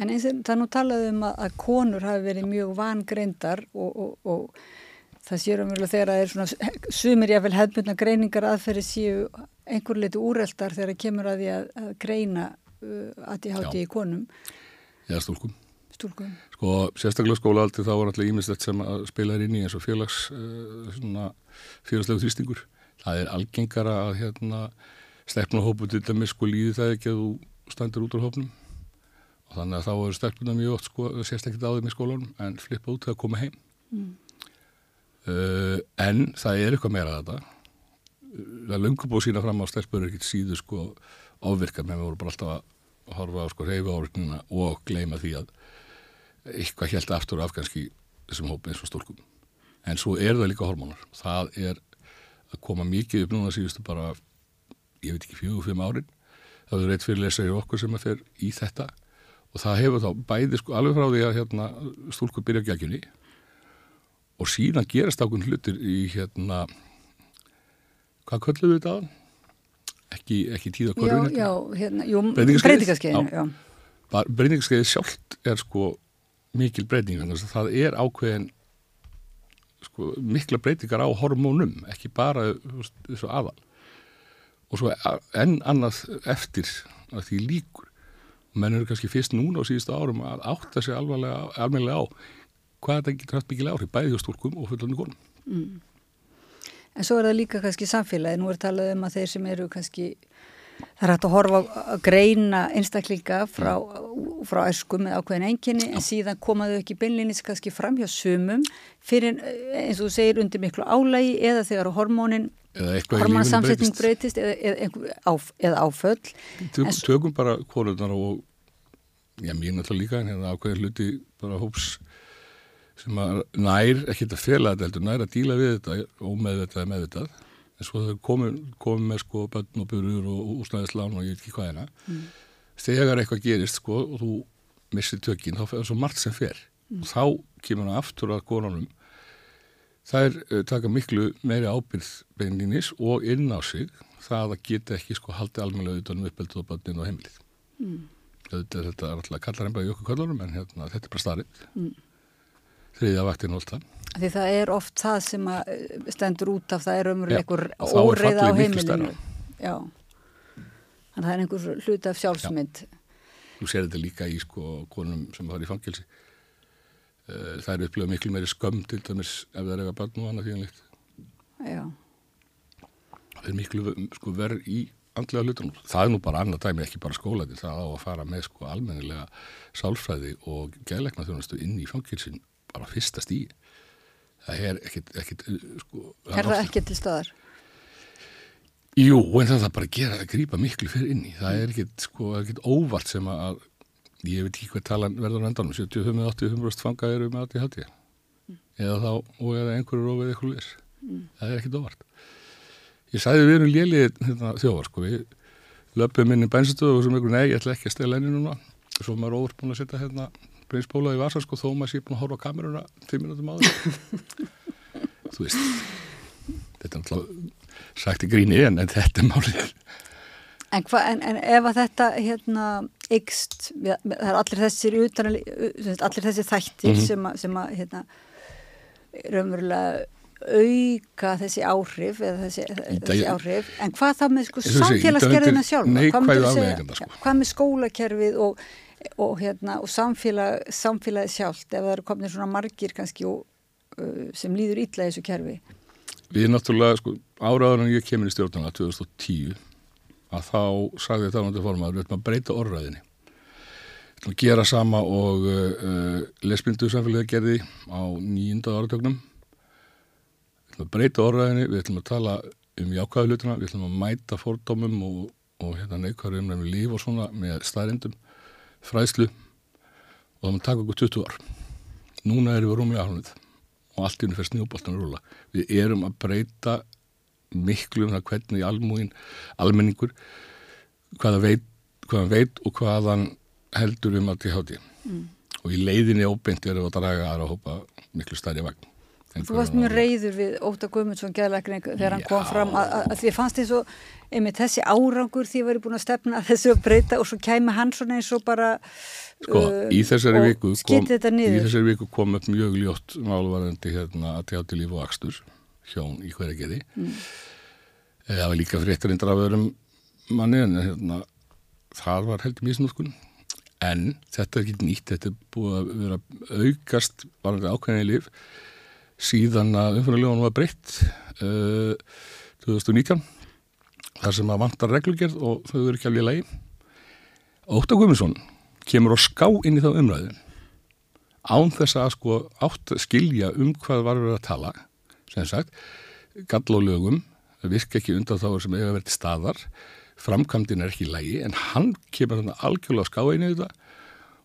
En eins og það nú talaði um að, að konur hafi verið mjög vangreindar og, og, og það séu umverulega þegar það er svona sumir jáfnvel hefðbundna greiningar aðferði séu einhver leiti úreldar þegar kemur að því að, að greina uh, ADHD í konum, eða stúlkum. Stúlkum. sko sérstaklega skólaaldri þá var alltaf ímislegt sem að spila er inn í eins og félags uh, svona félagslegu þrýstingur. Það er algengara að hérna stelpnahópu til dæmis sko líði það ekki að þú standir út á hópnum. Og þannig að þá eru stelpuna mjög oft sko sérst ekkert á þeim í skólanum en flippa út þegar að koma heim. Mm. uh, en það er eitthvað meira að þetta það er löngu búið sína fram á stelpur ekkert síðu sko ofvirka með við vorum bara alltaf að horfa á sko reyfa ávirknina og gleyma því að eitthvað helt aftur af kannski þessum hópi eins og stúlkum. En svo er það líka hormónar. Það er að koma mikið upp núna síðustu bara ég veit ekki fjögur, fimm árin. Það er reitt fyrir lesari okkur sem að fer í þetta. Og það hefur þá bæði sko alveg frá því að hérna, stúlkur byrja gækjunni og síðan gerast ákveðin hlutir í hérna hvað köllum við þetta að? Ekki, ekki tíða Já, korfin já, hérna, jú, Já. já. bara breytingaskeiði sjálft er sko mikil breyting þannig að það er ákveðin sko mikla breytingar á hormónum ekki bara þessu aðal og svo enn annað eftir að því líkur menn eru kannski fyrst núna á síðustu árum að átta sig almennilega á hvað þetta getur haft mikil áhrif bæði hjá stúlkum og fullandi konum Mm. En svo er það líka kannski samfélagi, nú er talað um að þeir sem eru kannski Það er hægt að horfa að greina einstaklinga frá, frá æsku með ákveðin enginni en síðan komaðu ekki beinlinis kannski fram hjá sumum fyrir eins og þú segir undir miklu álægi eða þegar hormónin hormonsamsetning breytist. eða, eða, áf, eða áföll. Tök, tökum bara kólunar og já, mér náttúrulega líka en hérna ákveðin hluti bara hóps sem að nær, ekki þetta fela þetta heldur, nær að díla við þetta ómeðvitað eða meðvitað en svo þau komum, komum með sko bönn og burur og úsnæðislán og ég veit ekki hvað hérna mm. þegar eitthvað gerist sko og þú missir tökinn þá er svo margt sem fer mm. og þá kemur það aftur að konunum það er uh, taka miklu meiri ábyrð beinlinis og inn á sig það að geta ekki sko haldið almennilega utanum uppeldu og bönnin og heimlið mm. þetta er alltaf kallar heimlega í okkur kallurum en hérna, þetta er bara starrið. Þriðja vaktin alltaf Því það er oft það sem eh, stendur út af það er umröðleikur óreiða á heimilinu. Já, þannig að það er einhver hlut af sjálfsmynd. Já. Þú sér þetta líka í sko konum sem var í fangilsi. Eh, það er upplöðað miklu meiri skömm til dæmis ef það er eitthvað barn og annað þjóðanlegt. Já. Það er miklu sko, verð í andlega hlutunum. Það er nú bara annað dæmi, ekki bara skólaði. Það á að fara með sko almennilega sálfræði og gæleikna þjóðanastu inn í fangilsin bara fyrsta stíi það er ekkit, ekkit sko, Er það ekki til staðar? Jú, en það er bara að gera að grípa miklu fyrir inni, það er ekkit, sko, ekkit óvart sem að, ég veit ekki hvað talan verður vendanum, 75-80 fanga eru með aðtíð hætti mm. eða þá, og eða einhverju rófið eitthvað leir, mm. það er ekkit óvart. Ég sæði við erum lélið hérna, þjóðar, sko, við löpum inn í bænstöðu og sem einhverju, nei, ég ætla ekki að stela henni núna. Svo maður óvart búin að setja hérna Breinsbóla í Vasa sko þó maður sé búin að horfa á kameruna fimm minútum áður. <laughs> Þú veist þetta er náttúrulega sagt í gríni en, en þetta er málið. En, hva, en, en ef að þetta hérna ykst, það er allir þessir utan, allir þessir þættir mm -hmm. sem að, sem að hérna raunverulega auka þessi áhrif eða þessi, þessi áhrif, en hvað þá með sko samfélagsgerðina sjálf sko. hvað með skólakerfið og og, hérna, og samfélag, samfélagi sjálft ef það eru komin svona margir kannski og, uh, sem líður illa í þessu kerfi. Við náttúrulega, sko, áraður en ég kemur í stjórnana 2010 að þá sagði þetta ánandi formar við ætlum að breyta orðræðinni við ætlum að gera sama og uh, uh lesblindu samfélagi gerði á nýjunda áratögnum við ætlum að breyta orðræðinni við ætlum að tala um jákvæðu hlutina við ætlum að mæta fordómum og, og hérna neikvæður um líf og svona með stærindum fræðslu og það maður taka okkur 20 ár. Núna erum við rúmlega hálfnið og allt ínum fyrir snjóboltan að rúla. Við erum að breyta miklu um það hvernig almúin, almenningur, hvaða veit, hvaðan veit og hvaðan heldur um allt í háti. Mm. Og í leiðinni óbeint erum við að draga aðra að hópa miklu stærri vagn. Þú varst mjög reyður við Óta Guðmundsson gæðleikning þegar hann kom fram að, að, því fannst þið svo, einmitt þessi árangur því verið búin að stefna að þessu að breyta og svo kæmi hann svona eins og bara Sko, uh, í þessari viku kom, í þessari viku kom upp mjög ljótt málvarandi hérna að tjá til líf og axtur hjón í hverja geði mm. Eh, það var líka fréttarindar af öðrum manni en hérna það var heldur mísnúskun en þetta er ekki nýtt, þetta er búið að vera aukast varandi ákveðin í líf síðan að umfyrirlegunum var breytt uh, 2019 þar sem að vantar reglugjörð og þau eru ekki alveg lægi Óttar Guðmundsson kemur og ská inn í þá umræðu án þess að sko átt skilja um hvað var verið að tala. Sem sagt, gall og lögum virka ekki undan þá sem eiga verið staðar framkvæmdinn er ekki lægi en hann kemur þannig algjörlega að ská inn í þetta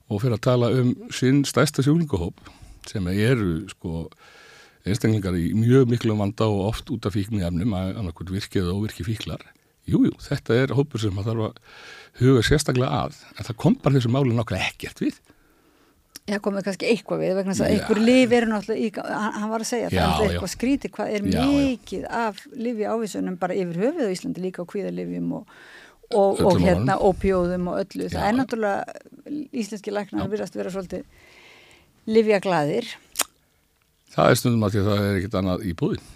og fyrir að tala um sinn stæsta sjúlingahóp sem eru sko einstaklingar í mjög miklu vanda og oft út af fíknu efnum að annarkvæmt virkið og virki fíklar. Jújú, jú, þetta er hópur sem það þarf að huga sérstaklega að en það kom bara þessu máli nákvæmlega ekkert við. Já, komið kannski eitthvað við vegna þess að einhver liv eru náttúrulega í, hann var að segja já, það er eitthvað skrítið hvað er já, mikið já. af lifi ávísunum bara yfir höfuð á Íslandi líka á kvíðalifjum og, og, og hérna opjóðum og öllu, það er náttúrulega íslenski læknar virast vera svolítið livja gladir Það er stundum að því að það er ekkit annað í búin.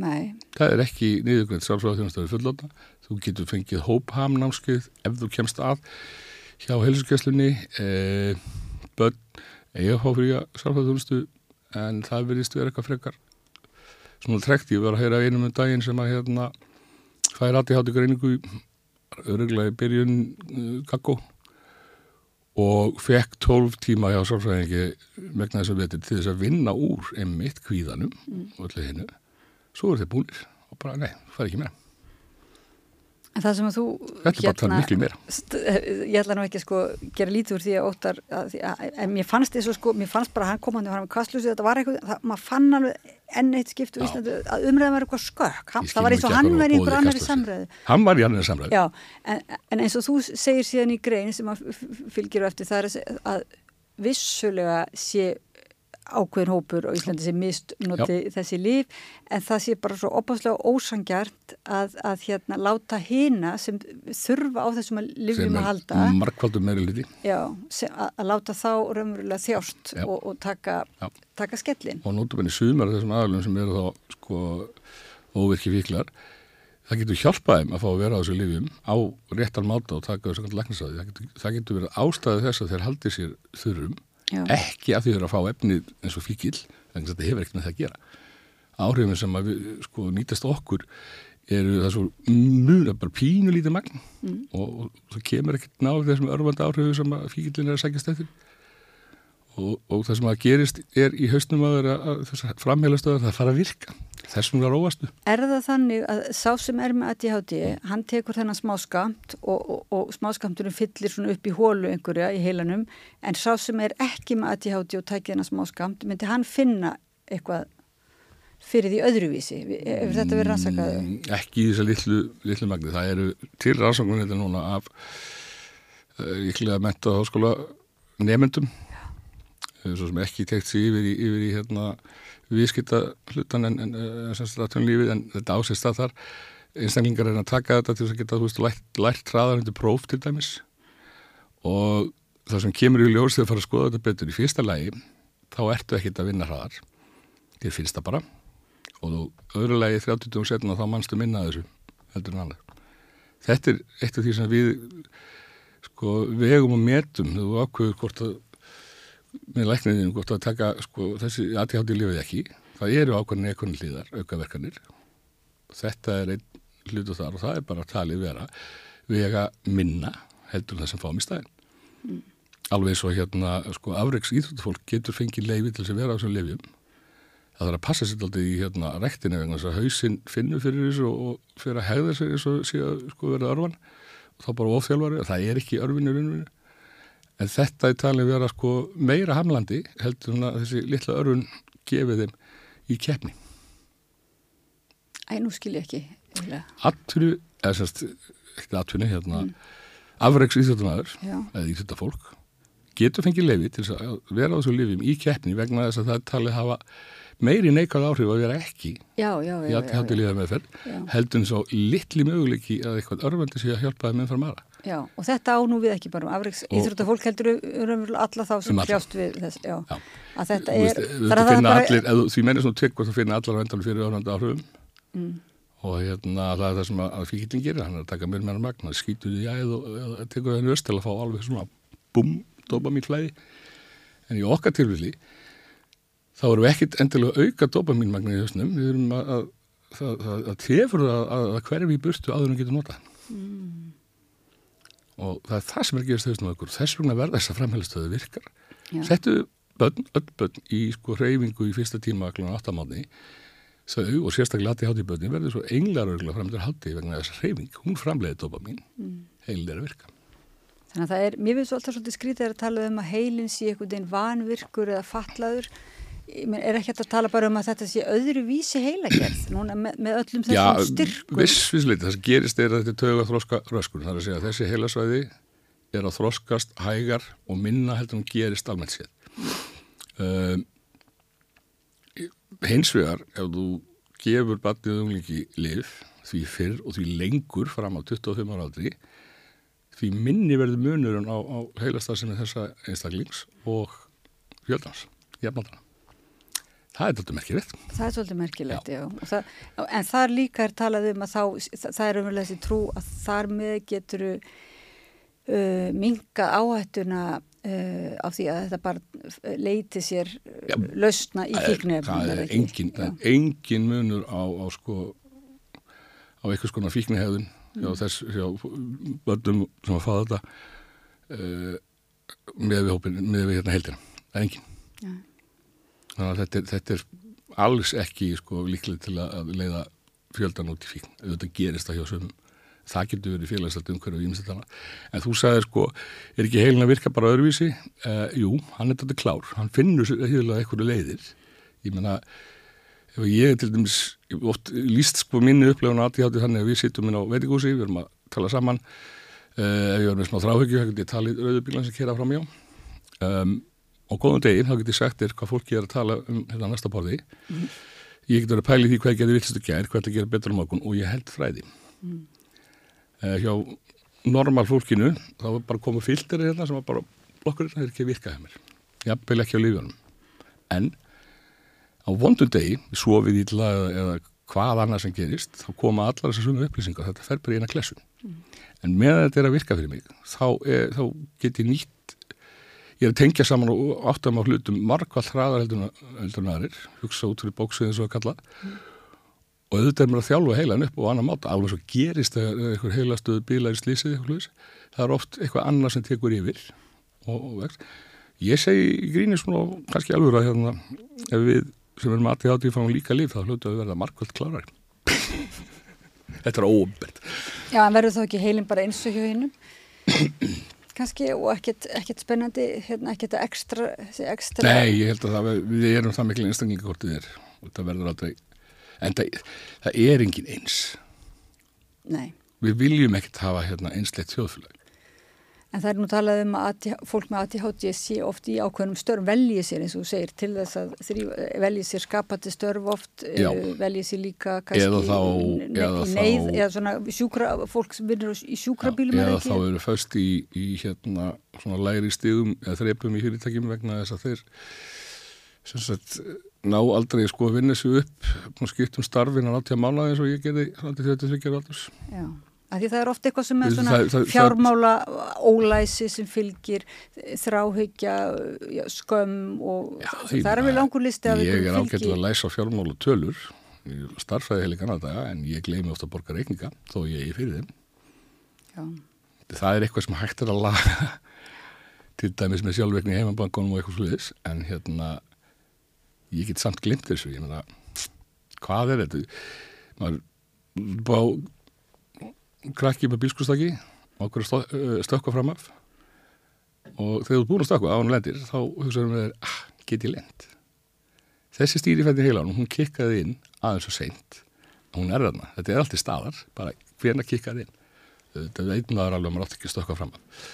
Nei. Það er ekki niðurgrönd sjálfsvæða þjónastöðu fullóta. Þú getur fengið hóphamnámskeið ef þú kemst að hjá helsugjastlunni, e, börn, eiga hófríja sjálfsvæða þjónastu en það verðist vera eitthvað frekar. Svona trekt, ég var að heyra einum um daginn sem að hérna fær aðtíð hátu greiningu öruglega í byrjun uh, kakko og fekk 12 tíma hjá sálfræðingi megna þess að veitir til þess að vinna úr einmitt kvíðanum og öllu hinnu svo eru þeir búinir og bara nei, það er ekki meira það sem að þú Þetta er bara það miklu meira. st- ég ætla nú ekki að sko gera lítið úr því að óttar að, því að, en mér fannst þess að sko, mér fannst bara hann kom hann með kvastlusi, þetta var eitthvað, það, maður fann alveg enn eitt skipt og Íslandi að umræðan var eitthvað skökk, hann, það var eins og hann var í einhver annari samræðu. Hann var í annar samræði Já, en, en eins og þú segir síðan í grein sem f- fylgir á eftir það er að vissulega sé ákveðin hópur og Íslandi sé mistnoti þessi líf en það sé bara svo opaslega ósangjart að, að hérna láta hina sem þurfa á þessum að lifjum að halda já, sem, að, að láta þá raunverulega þjást Já. og, og taka, taka skellin og nótum henni sumar þessum aðalum sem eru þá sko óvirki fíklar. Það getur hjálpað þeim að fá að vera á þessu lifjum á réttan máta og taka þessu læknisáði það getur, það getur verið ástæði þess að þeir haldi sér þurrum Já. ekki að því þeir eru að fá efnið eins og fíkil en þetta hefur ekkert með það að gera áhrifin sem að við, sko, nýtast okkur eru það svo mjög bara pínu lítið magn Mm. og, og það kemur ekkert náður þessum örfandi áhrifu sem að fíkillin er að sækjast eftir og, og það sem að gerist er í hausnum að, að, að þessar framheilastöðar það fara að virka þessum var óvastu Er það þannig að sá sem er með ADHD, hann tekur þennan smáskamt og, og, og smáskamturinn fyllir svona upp í hólu einhverja í heilanum, en sá sem er ekki með ADHD og tækir þennan smáskamt, myndi hann finna eitthvað fyrir því öðruvísi? Ef þetta verið rannsakaðu? Mm, ekki í þessar litlu, litlu magni það eru til rannsóknum þetta núna af uh, líklega menta háskóla nefndum svo sem ekki tekt sig yfir í, yfir í hérna, viðskipta hlutan en, en, en, lífið, en þetta ásist að þar. Einstaklingar er að taka þetta til þess að geta veist, lært, lært hraðar undir próf til dæmis. Og það sem kemur í ljós þegar að fara að skoða þetta betur í fyrsta lagi þá ertu ekkit að vinna hraðar. Þér finnst það bara. Og þú öðru lagi 30 og setna þá mannstu minna þessu heldur en annað. Þetta er eitt af því sem við sko vegum og metum. Þú ákveður hvort að með lækniðinu hvort að taka sko, þessi aðtíhátti lífið ekki. Það eru ákveðin ekkurinn hlýðar, aukaverkanir. Þetta er einn hlutu þar og það er bara talið vera vega minna heldur það sem fáum í staðin mm. alveg svo hérna sko afreiks íþróttufólk getur fengið leiði til þess að vera á þessum lifjum það þarf að passa sér alltaf í hérna rektinu vegna þess að hausinn finnur fyrir þessu og fyrir að hegða sér eins og sé að sko verða örvan. Og þá bara ofþjálfari, það er ekki örvinur en þetta er talið vera sko meira hamlandi heldur hún að þessi litla örfun gefið þeim í keppni Æ, nú skil ég ekki. Atvinnu, eða semst ekki atvinnu, hérna mm. afreiks íþjóttumæður Já. eða íþjóttafólk getur fengið lefi til að vera á þessu lifim í keppni vegna þess að það talið hafa meiri neikvæð áhrif að vera ekki Já, já, já. í aðtíðáttu líða meðferð heldur en svo litli möguleiki að eitthvað örfandi sé að hjálpa þeim meðfram aðra Já, og þetta á nú við ekki bara um afreiks Og- íþróttafólk heldur um alla þá sem Um alla. kljást við þess, já. Já. Að þetta Þú er, að það finna allir, eða, því mennir svona tvekk og það finna allar vendan fyrir örfandi áhrifum Mm. og hérna það er það sem að, að fíkillin gerir, hann er að taka mér meira magna, skýtur því og eða tekur henni öst til að fá alveg svona búm, dopamin flæði en í okkar tilfelli þá erum við ekkit endilega að auka dopamin magna í höstnum, við erum að, að, að, að, að tefur að, að, að hverfi í burtu áður en getur nota mm, og það er það sem er að gerast höstum okkur, þess vegna verða þess að framhælustöðu virkar Já. settu börn, öll börn í sko reyfingu í fyrsta tíma kl. 8 mánu og sérstaklega lati hátti börni verður svo englar örgulega framöndur hátti vegna þess að reyfing, hún framleiði dopamin Mm. heilin er að virka þannig að það er, mér finnst alltaf svolítið skrítið að tala um að heilin sé einhvern veginn vanvirkur eða fatlaður. Er ekki að tala bara um að þetta sé öðru vísi heilagerð? <clears throat> Núna með, með öllum þessum styrkum? viss, viss leiti, það sem gerist er að þetta er tauga þróska röskun, það er að segja að þessi heilasvæði er að þróskast hægar og minna heldur en gerist almennt séð. Um, hins vegar ef þú gefur batnið unglingi lif því fyrr og því lengur fram á 25 ára aldri því minni verður munurinn á, á heilastarsinni þessa einstaklings og fjöldans, jafnaldana það er þetta merkilegt Það er svolítið merkilegt, já. já. Það, en þar líka er talað um að þá, það er umverulega þessi trú að þar með getur uh, minga áhættuna uh, á því að þetta bara leiti sér uh, Já. lausna í fíknefnum. það er engin, er engin munur á, á sko á einhvers konar fíknihefðun hjá þess, hjá börnum sem að fá þetta uh, með við hópin, með við hérna heldina. Það er engin. Þetta er, þetta er alls ekki sko líklega til að leiða fjöldan út í fíkn. Þetta gerist það hjá sömum. Það getur verið félagslega umhverju og ímestana. En þú sagði sko, er ekki heilin að virka bara öðruvísi? Uh, jú, hann er þetta klár. Hann finnur hýðulega einhverju leiðir. Ég menna, ef ég til dæmis, oft líst sko minni upplifun að aðtíðhátti þannig að við sittum inn á veitingúsi, við erum að tala saman, uh, ef ég var með smá þráhyggju, þá get ég talið rauðubílan sem kera fram hjá. Um, og góðum deginn, þá get ég sagt þér hvað fólki er að tala um þetta næsta borði. Ég get verið að pæli því hvað ég gerði villistu gær, hvað það gera betur á morgun og ég held fræði. Uh, hjá normal fólkinu, þá er bara komið filteri hérna sem var bara blokkur, það er ekki að virka hjá mér. Jafnvel ekki á lífjónum. En á vondum degi, sofið ítla eða, eða hvað annað sem gerist, þá koma allar þessar svona upplýsingar, þetta fer bara í eina klessun. En með þetta er að virka fyrir mig, þá, er, þá ég er að tengja saman og áttam á hlutum margvall hraðar heldur aðrir, hugsa út fyrir bóksviðin svo að kalla, og auðvitað er mér að þjálfa heilan upp og annar máta, alveg svo gerist þegar einhver heilastöðu bílar í slísið, það er oft eitthvað annað sem tekur yfir og, og vext. Ég segi í gríni svona og kannski alveg að hérna, ef við sem erum aðtíð átíð fáum líka líf, þá hlutu að við verða margvöld klárari. <laughs> Þetta er óumbert. Já, en verður þá ekki heilin bara eins og hjá hinnum? <clears throat> Kannski og ekkert, ekkert spennandi, hérna, ekkert ekstra, ekstra. Nei, ég held að það, við erum það miklu einstaklingakortið er og það verður aldrei, en það, það er engin eins. Nei. Við viljum ekkert hafa hérna einslegt þjóðfélag. En það er nú talað um að fólk með ADHD sé oft í ákveðnum störf veljið sér eins og þú segir til þess að veljið sér skapandi störf oft, uh, veljið sér líka kannski Eða þá- eða neyð þá- eða svona sjúkra, fólk sem vinnur í sjúkrabílum Já, eða ekki. þá eru föst í, í hérna svona læri stigum eða þreipum í fyrirtækjum vegna þess að þeir sem sagt ná aldrei sko að vinna sig upp og skipt um starfin að náttúrulega mánaði eins og ég gerði aldrei 33 aldurs. Já. Af því það er oft eitthvað sem er svona það- það- fjármála ólæsi sem fylgir þráhyggja, já, skömm og það, það er alveg langur listi af Ég er einhverjum ágætt að læsa fjármálu tölur starfræði heili kannadaga en ég gleymi ofta að borga reikninga þó ég er fyrir þeim. Já. Það er eitthvað sem hægt er að laga <laughs> til dæmis með sjálfveikni heimabankunum og eitthvað sluðis en hérna ég get samt glimt þessu ég meina, hvað er þetta maður bá krakki með bílskustaki okkur stökka fram af og þegar þú ert búin að stökka á hann lendir þá hugsaðum við ah, get ég lend þessi stýrifættin heilanum hún kikkaði inn aðeins og seint. Hún er þarna, þetta er alltaf staðar. Bara hvena kikkaði inn? Þetta veit maður alveg að maður átt ekki að stökka fram af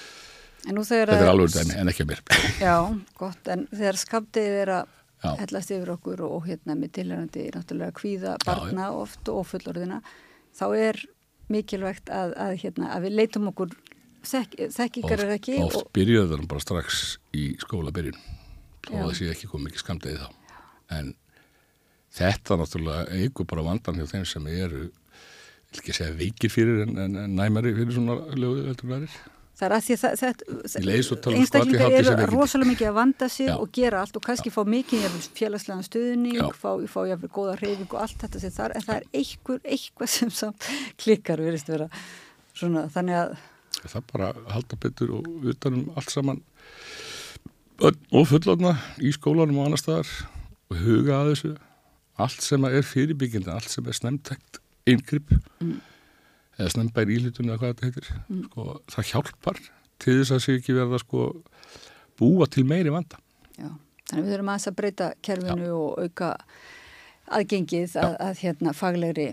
þetta er alveg dæmi en ekki að mér. <laughs> Já, gott, en þegar skapdegið er að Já. hellast yfir okkur og, og hérna með tilhærandi náttúrulega kvíða barna oft og fullorðina, þá er mikilvægt að, að, hérna, að við leitum okkur þekk, þekkingar er ekki oft og, byrjuðu það bara strax í skóla byrjun að það sé ekki komið ekki skamdegi þá. En þetta náttúrulega eigur bara vandan hjá þeim sem eru ekki segja veikir fyrir en, en, en næmari fyrir svona lögu heldur verið það er að því að tala um einstaklingar eru rosalega mikið að vanda sig Já. og gera allt og kannski fá mikið jafnvel, félagslegan stuðning, Já. fá, fá jafnvel góða hreyfing og allt þetta sem þar, en það er einhver, eitthvað sem samt klikkar verist vera svona, þannig að það bara að halda betur og utanum allt saman og fullorna í skólanum og annar staðar og huga að þessu allt sem er fyrirbyggjandi, allt sem er snemtækt yngripp Mm. Eða snembær íhlutunni eða hvað þetta heitir. Mm. sko, það hjálpar til þess að sé ekki verða sko búa til meiri vanda. Já, þannig að við þurfum aðeins að breyta kerfinu og auka aðgengið að, að hérna faglegri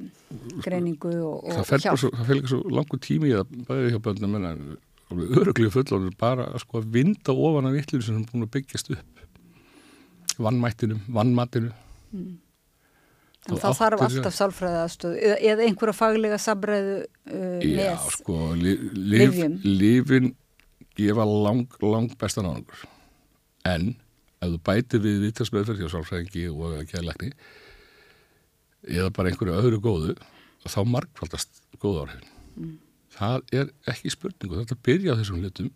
greiningu og, það og bara hjálp. svo, það líka svo langur tími í það bæði hjá bönnum en öruglíu fullorður bara að sko að vinda ofan af vittlur sem er búin að byggjast upp. Vannmættinu, vannmatinu En það þarf alltaf sálfræði aðstöð eða, eða einhverja faglega sabræðu uh, Já, með sko, li, lif, lyfjum. lifin gefa lang, lang bestan árangur. En ef þú bætir við vittasmeðferð hjá sálfræðingi og kærleikni eða bara einhverju öðru góðu, þá markvaldast góð áhrifin. Mm. Það er ekki spurningu, þetta byrja á þessum hlutum,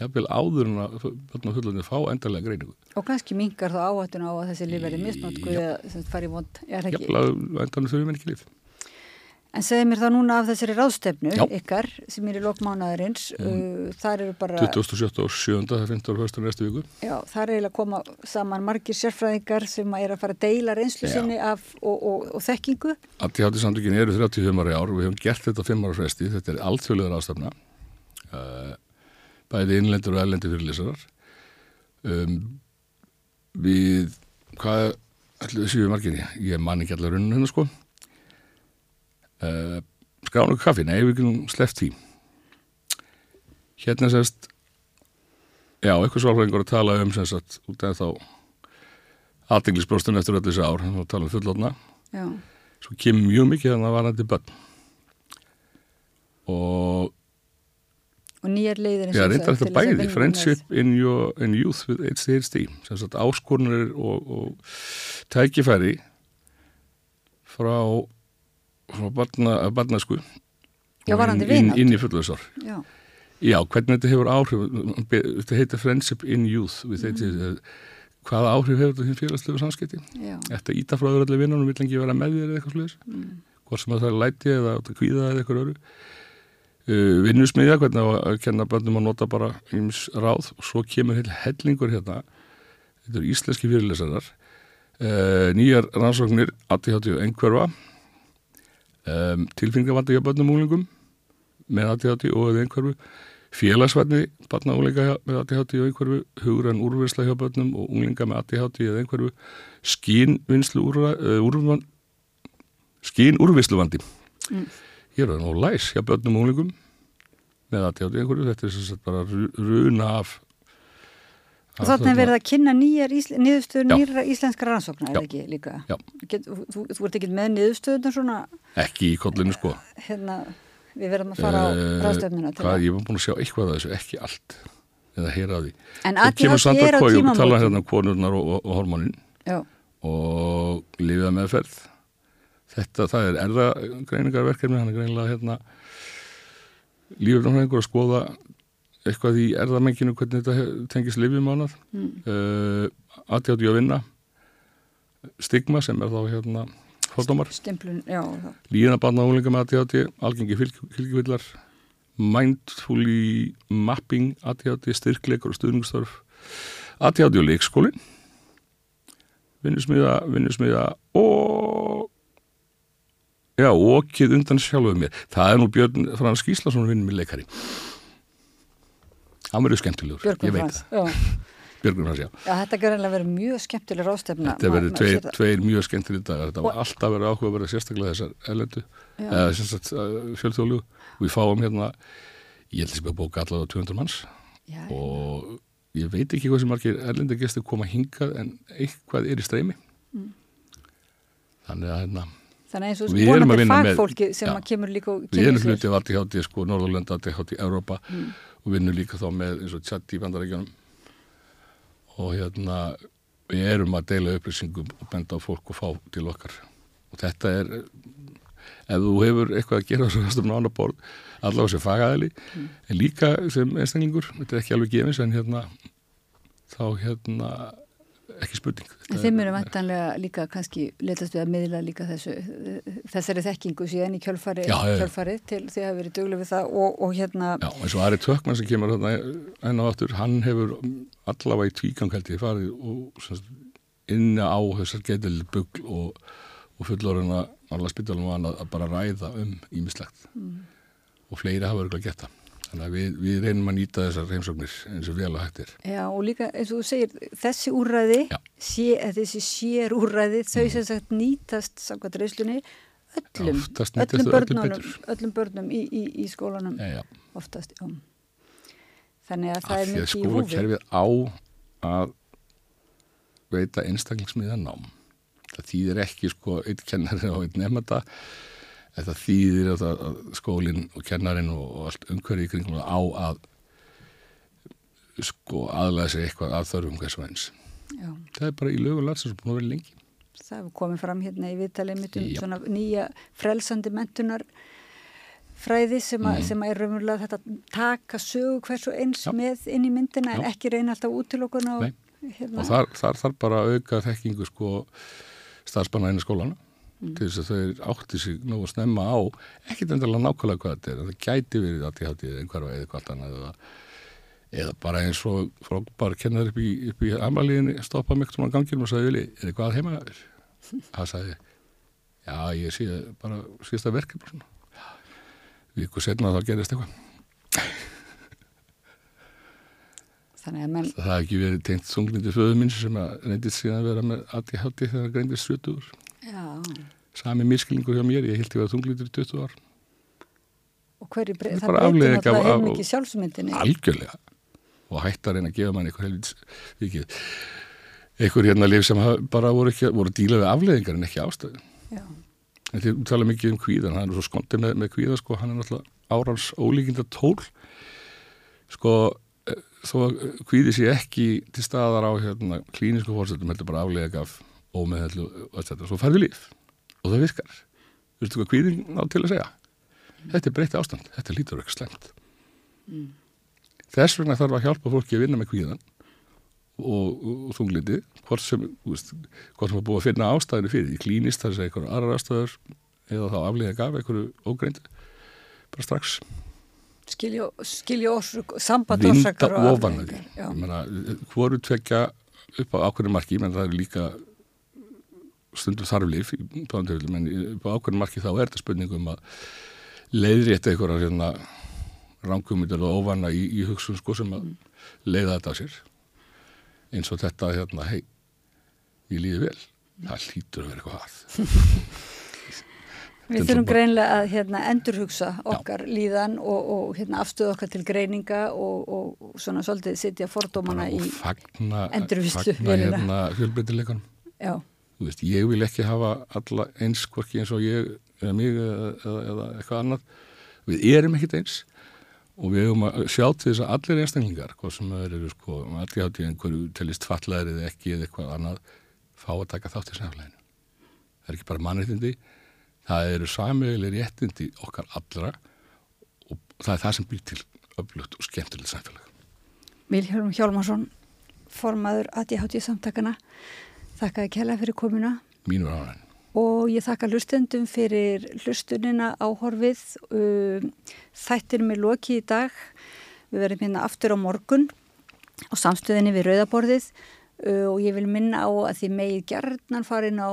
jafnvel áður en að börn og fullunni fá endarlega greiningu. og kannski mingar þá áhættun á að þessi líf verði misnótku Já. eða sem sagt fari í vond er ekki? Jafnvel að endarinn þurfum en ekki lif. En segði mér þá núna af þessari ráðstefnu Já. ykkar sem er í lokmánaðarins, uh, þar eru bara, 27. og 7. það 15. og 1. næstu viku já, þar er að koma saman margir sérfræðingar sem er að fara að deila reynslu Já. sinni af, og, og, og þekkingu. Allt samtökin eru 35 ára í ár og við hefum gert þetta á 5 ára fresti, þetta er alltfjöluður ástafna uh, bæði innlendur og erlendur fyrirlesarar. Um, við hvað ætlum við séu margir ég man ekki allar runnum hérna sko. Uh, skránu kaffi, nei við getum sleppt því. Hérna sérst já, eitthvað svalfræðingur að tala um sagt út af þá aðdenglisbróstun eftir öll þessi ár, þá tala um fullotna Já, svo kemur mjög mikið þannig að varandi börn. Og og nýjar leiðir Já, reyndar þetta bæði, friendship in, your, in youth with ADHD, áskorunir og, og tækifæri frá, frá barna, barnasku inn, inn, inn í fullöðsár. Já, Já, hvernig þetta hefur áhrif, þetta heitir friendship in youth with ADHD, hvaða áhrif hefur þetta félagslegu samskipti? já, Þetta íta frá öðru allir vinnunum, vill ekki vera með þér eða eitthvað sluðis, mm. hvort sem að það er læti eða kvíða eða eitthvað öru. Uh, vinnusmiðja, hvernig að kenna bönnum að nota bara íms ráð. Og svo kemur heil hellingur hérna, þetta eru íslenski fyrirlesarar, uh, nýjar rannsóknir, ADHD og einhverfa, um, tilfinningavandi hjá bönnum úlingum með ADHD og eða einhverfu, félagsvætni, barna úlinga með ADHD og einhverfu, hugrann úrvinsla hjá bönnum og úlinga með ADHD eða einhverfu, skín úrvisluvandi. Mm. Ég er nú læs hjá bönnum og úlingum með ADHD einhverju, þetta er sem sagt bara ru- runa af Og þarna er verið að kynna Já. nýra íslenskra rannsókna, er ekki líka? Já. Get, þú, þú ert ekki með niðurstöðunar svona, ekki í kollinu sko hérna, við verðum að fara á Eh, til Hvað, að... ég var búin að sjá eitthvað af þessu, ekki allt eða heyra af því. En ADHD Sandra er á Kói og tala hérna um konurnar og, og, og hormonin Já, og lifið meðferð þetta, það er erðagreiningarverkefni hann er greinilega hérna lífurnáðingur að skoða eitthvað í erðamenginu hvernig þetta tengist lifjum ánað mm. uh, aðtjátt að vinna. Stigma sem er þá hérna fordómar, og úlinga með aðtjátti, algengi fylgjuvillar mindfully mapping aðtjátti, styrkleikur og stuðningstörf aðtjátti og leikskólin vinnusmiða, vinnusmiða og já, okkið undan sjálfuð mér það er nú Björn Frans Gíslason vinnum í leikari hann verður skemmtilegur, Björgvin ég veit Frans, það já. <laughs> Björgvin Frans, já Já, þetta gerðinlega verið mjög skemmtileg ráðstefna. Þetta verður tveir, það. tveir mjög skemmtileg dagar. Þetta var alltaf verið áhuga að vera sérstaklega þessar erlendu, Já. eða sem sagt fjölþjóðljú. Við fáum hérna, ég held að sem að bóka allavega 200 manns Já, og ég veit ekki hvað sem margir erlendu gestur koma hingað en eitthvað er í streymi. Mm. Þannig að hérna, Þannig eins og Við erum vonandi fagfólki sem Já. að kemur líka og við kynnir erum sér. hluti af ADHD, sko, Norðurlanda, ADHD, Europa Mm. og vinnum líka þá með eins og tjatt í bandaríkjunum og hérna við erum að deila upplýsingum og benda á fólk og fá til okkar og þetta er ef þú hefur eitthvað að gera <laughs> svo sem nána borð allavega sem fagaðili Mm. en líka sem einstaklingur þetta er ekki alveg gefins en hérna þá hérna ekki spurning En þeim eru vantanlega líka kannski letast við að miðla líka þessu, þessari þekkingu síðan í kjölfari, kjölfarið til því að hafa verið duglega við það og, og hérna, Já, eins og Ari Tökman sem kemur hérna enn á aftur, hann hefur allavega í tvígang held ég farið og inni á þessar getil bugl og, og fullorina allar spytalum og hann að, að bara ræða um ímislegt Mm. og fleiri hafa örgulega gert það. Þannig að við, við reynum að nýta þessar heimsóknir eins og vel að hættir. já og líka eins og þú segir, þessi úrræði, sé, þessi sér úrræði, Mm. þau sem sagt nýtast samkvæmt reyslunni öllum, nýtast öllum börnunum, öllum börnum í, í, í skólanum Já, já. oftast, já. Þannig að það Af er því að mikið í húfi. skólakerfið á að veita einstaklingsmiða nám. Það þýðir ekki sko eitt kennari og eitt nefnda en það þýðir að, að skólinn og kennarin og, og allt umhverfi í kringum á að sko aðlæða sig eitthvað að þörfum hvers og eins. Já. Það er bara í lögum landsins búin að vera lengi. Það hefur komið fram hérna í viðtalið mitt um Já. svona nýja frelsandi mentunar fræði sem, mm. Sem er raunverulega þetta taka sögu hvers og eins með inn í myndina en Já. ekki reyna alltaf út til okkur og, hérna, Og þar, þar þarf bara að auka þekkingu sko starfspanna inn í skólana til þess að þau átti sig nú að snemma á ekkit endalega nákvæmlega hvað þetta er það gæti verið að því hátíð einhverfa eða hvað annað eða, eða bara eins og frá bara kennar upp í, í amalíðinni stoppa mig svona gangin og sagði Vili, er eitthvað heima þér? <laughs> Það sagði já ég sé bara síðasta verkefni svona. Viku setna þá gerist eitthvað. Menn, það hafi ekki verið tengt þunglindi föðu minn sem að reyndist síðan að vera með ADHD þegar það greindist 70 úr sami miskilningur hjá mér, ég ég að þunglindur í 20 ár. Og hverju er það af- náttúrulega ekki sjálfsmyndinni. algjörlega. Og hætt að reyna að gefa mann eitthvað helvits vikið einhver hérna lif sem bara voru, ekki, voru díla við afleðingar en ekki ástæðu. En þið tala mikið um kvíðan hann er svo skondið með, með kvíða sko, hann er náttúrulega árans ólíkinda tól sko eh, þó að kvíði sé ekki til staðar á hérna, klínisku fórsættum heldur bara aflega af ómeðhellu og etc. Svo færði líf og það virkar. Veistu hvað kvíðin á til að segja? Þetta er breytti ástand, þetta lítur ekki slemt. Þess vegna þarf að hjálpa fólki að vinna með kvíðan og, og, þunglindi, hvort sem, þú veist, hvort sem er búið að finna ástæðinu fyrir, í klínist þar sem einhverju aðrar ástæður eða þá aflega gaf einhverju ógreind, bara strax Skilja, skilja orsök, samband vinda orsakar og ofan að því. afleiðingar. Já. Ég meina, hvoru tvekja upp á ákveðinu marki, menn það er líka stundum þarflif í báðumtöflum, en á ákveðinu marki þá er þetta spurningum að leiðrétta einhverjar hérna rangumundar og ofana í, í hugsun sko sem að leiða þetta á sér. Eins og þetta hérna, hei, ég líði vel. Það hlýtur að vera eitthvað að. Við Þetta þurfum greinlega að hérna, endurhugsa okkar líðan og, og hérna, afstöðu okkar til greininga og, og, og svona svolítið sitja fordómana í, og fagna, fagna hérna fjölbreytileikanum. Já, veist, ég vil ekki hafa alla eins hvorki eins og ég eða mig eða, eða, eða eitthvað annað. Við erum ekkit eins og við höfum að sjá til þess að allir einstaklingar, hvað sem eru sko, allir hátt í einhverju telist fallaðir eða ekki eða eitthvað annað, fá að taka þátt í samfélaginu. Það er ekki bara mannréttindi, það eru samöguleg réttindi okkar allra og það er það sem býr til öflugt og skemmtilegt samfélag. Vilhelm Hjálmarsson formaður ADHD samtakana þakkaði kella fyrir komuna Mínur áræðin. og ég þakka hlustendum fyrir hlustunina áhorfið um, þættir með loki í dag við verðum hérna aftur á morgun á samstöðinni við Rauðaborðið uh, og ég vil minna á að því megið gerðnan farin á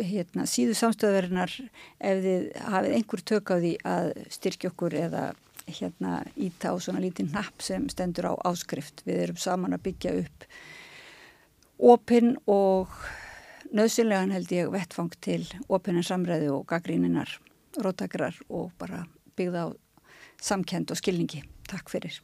hérna, síðu samstöðverðinar ef þið hafið einhver tök á því að styrkja okkur eða hérna íta á svona lítinn hnapp sem stendur á áskrift. Við erum saman að byggja upp opinn og nöðsynlegan held ég vettfang til opinnan samræði og gaggríninar, róttakrar og bara byggða á samkend og skilningi. Takk fyrir.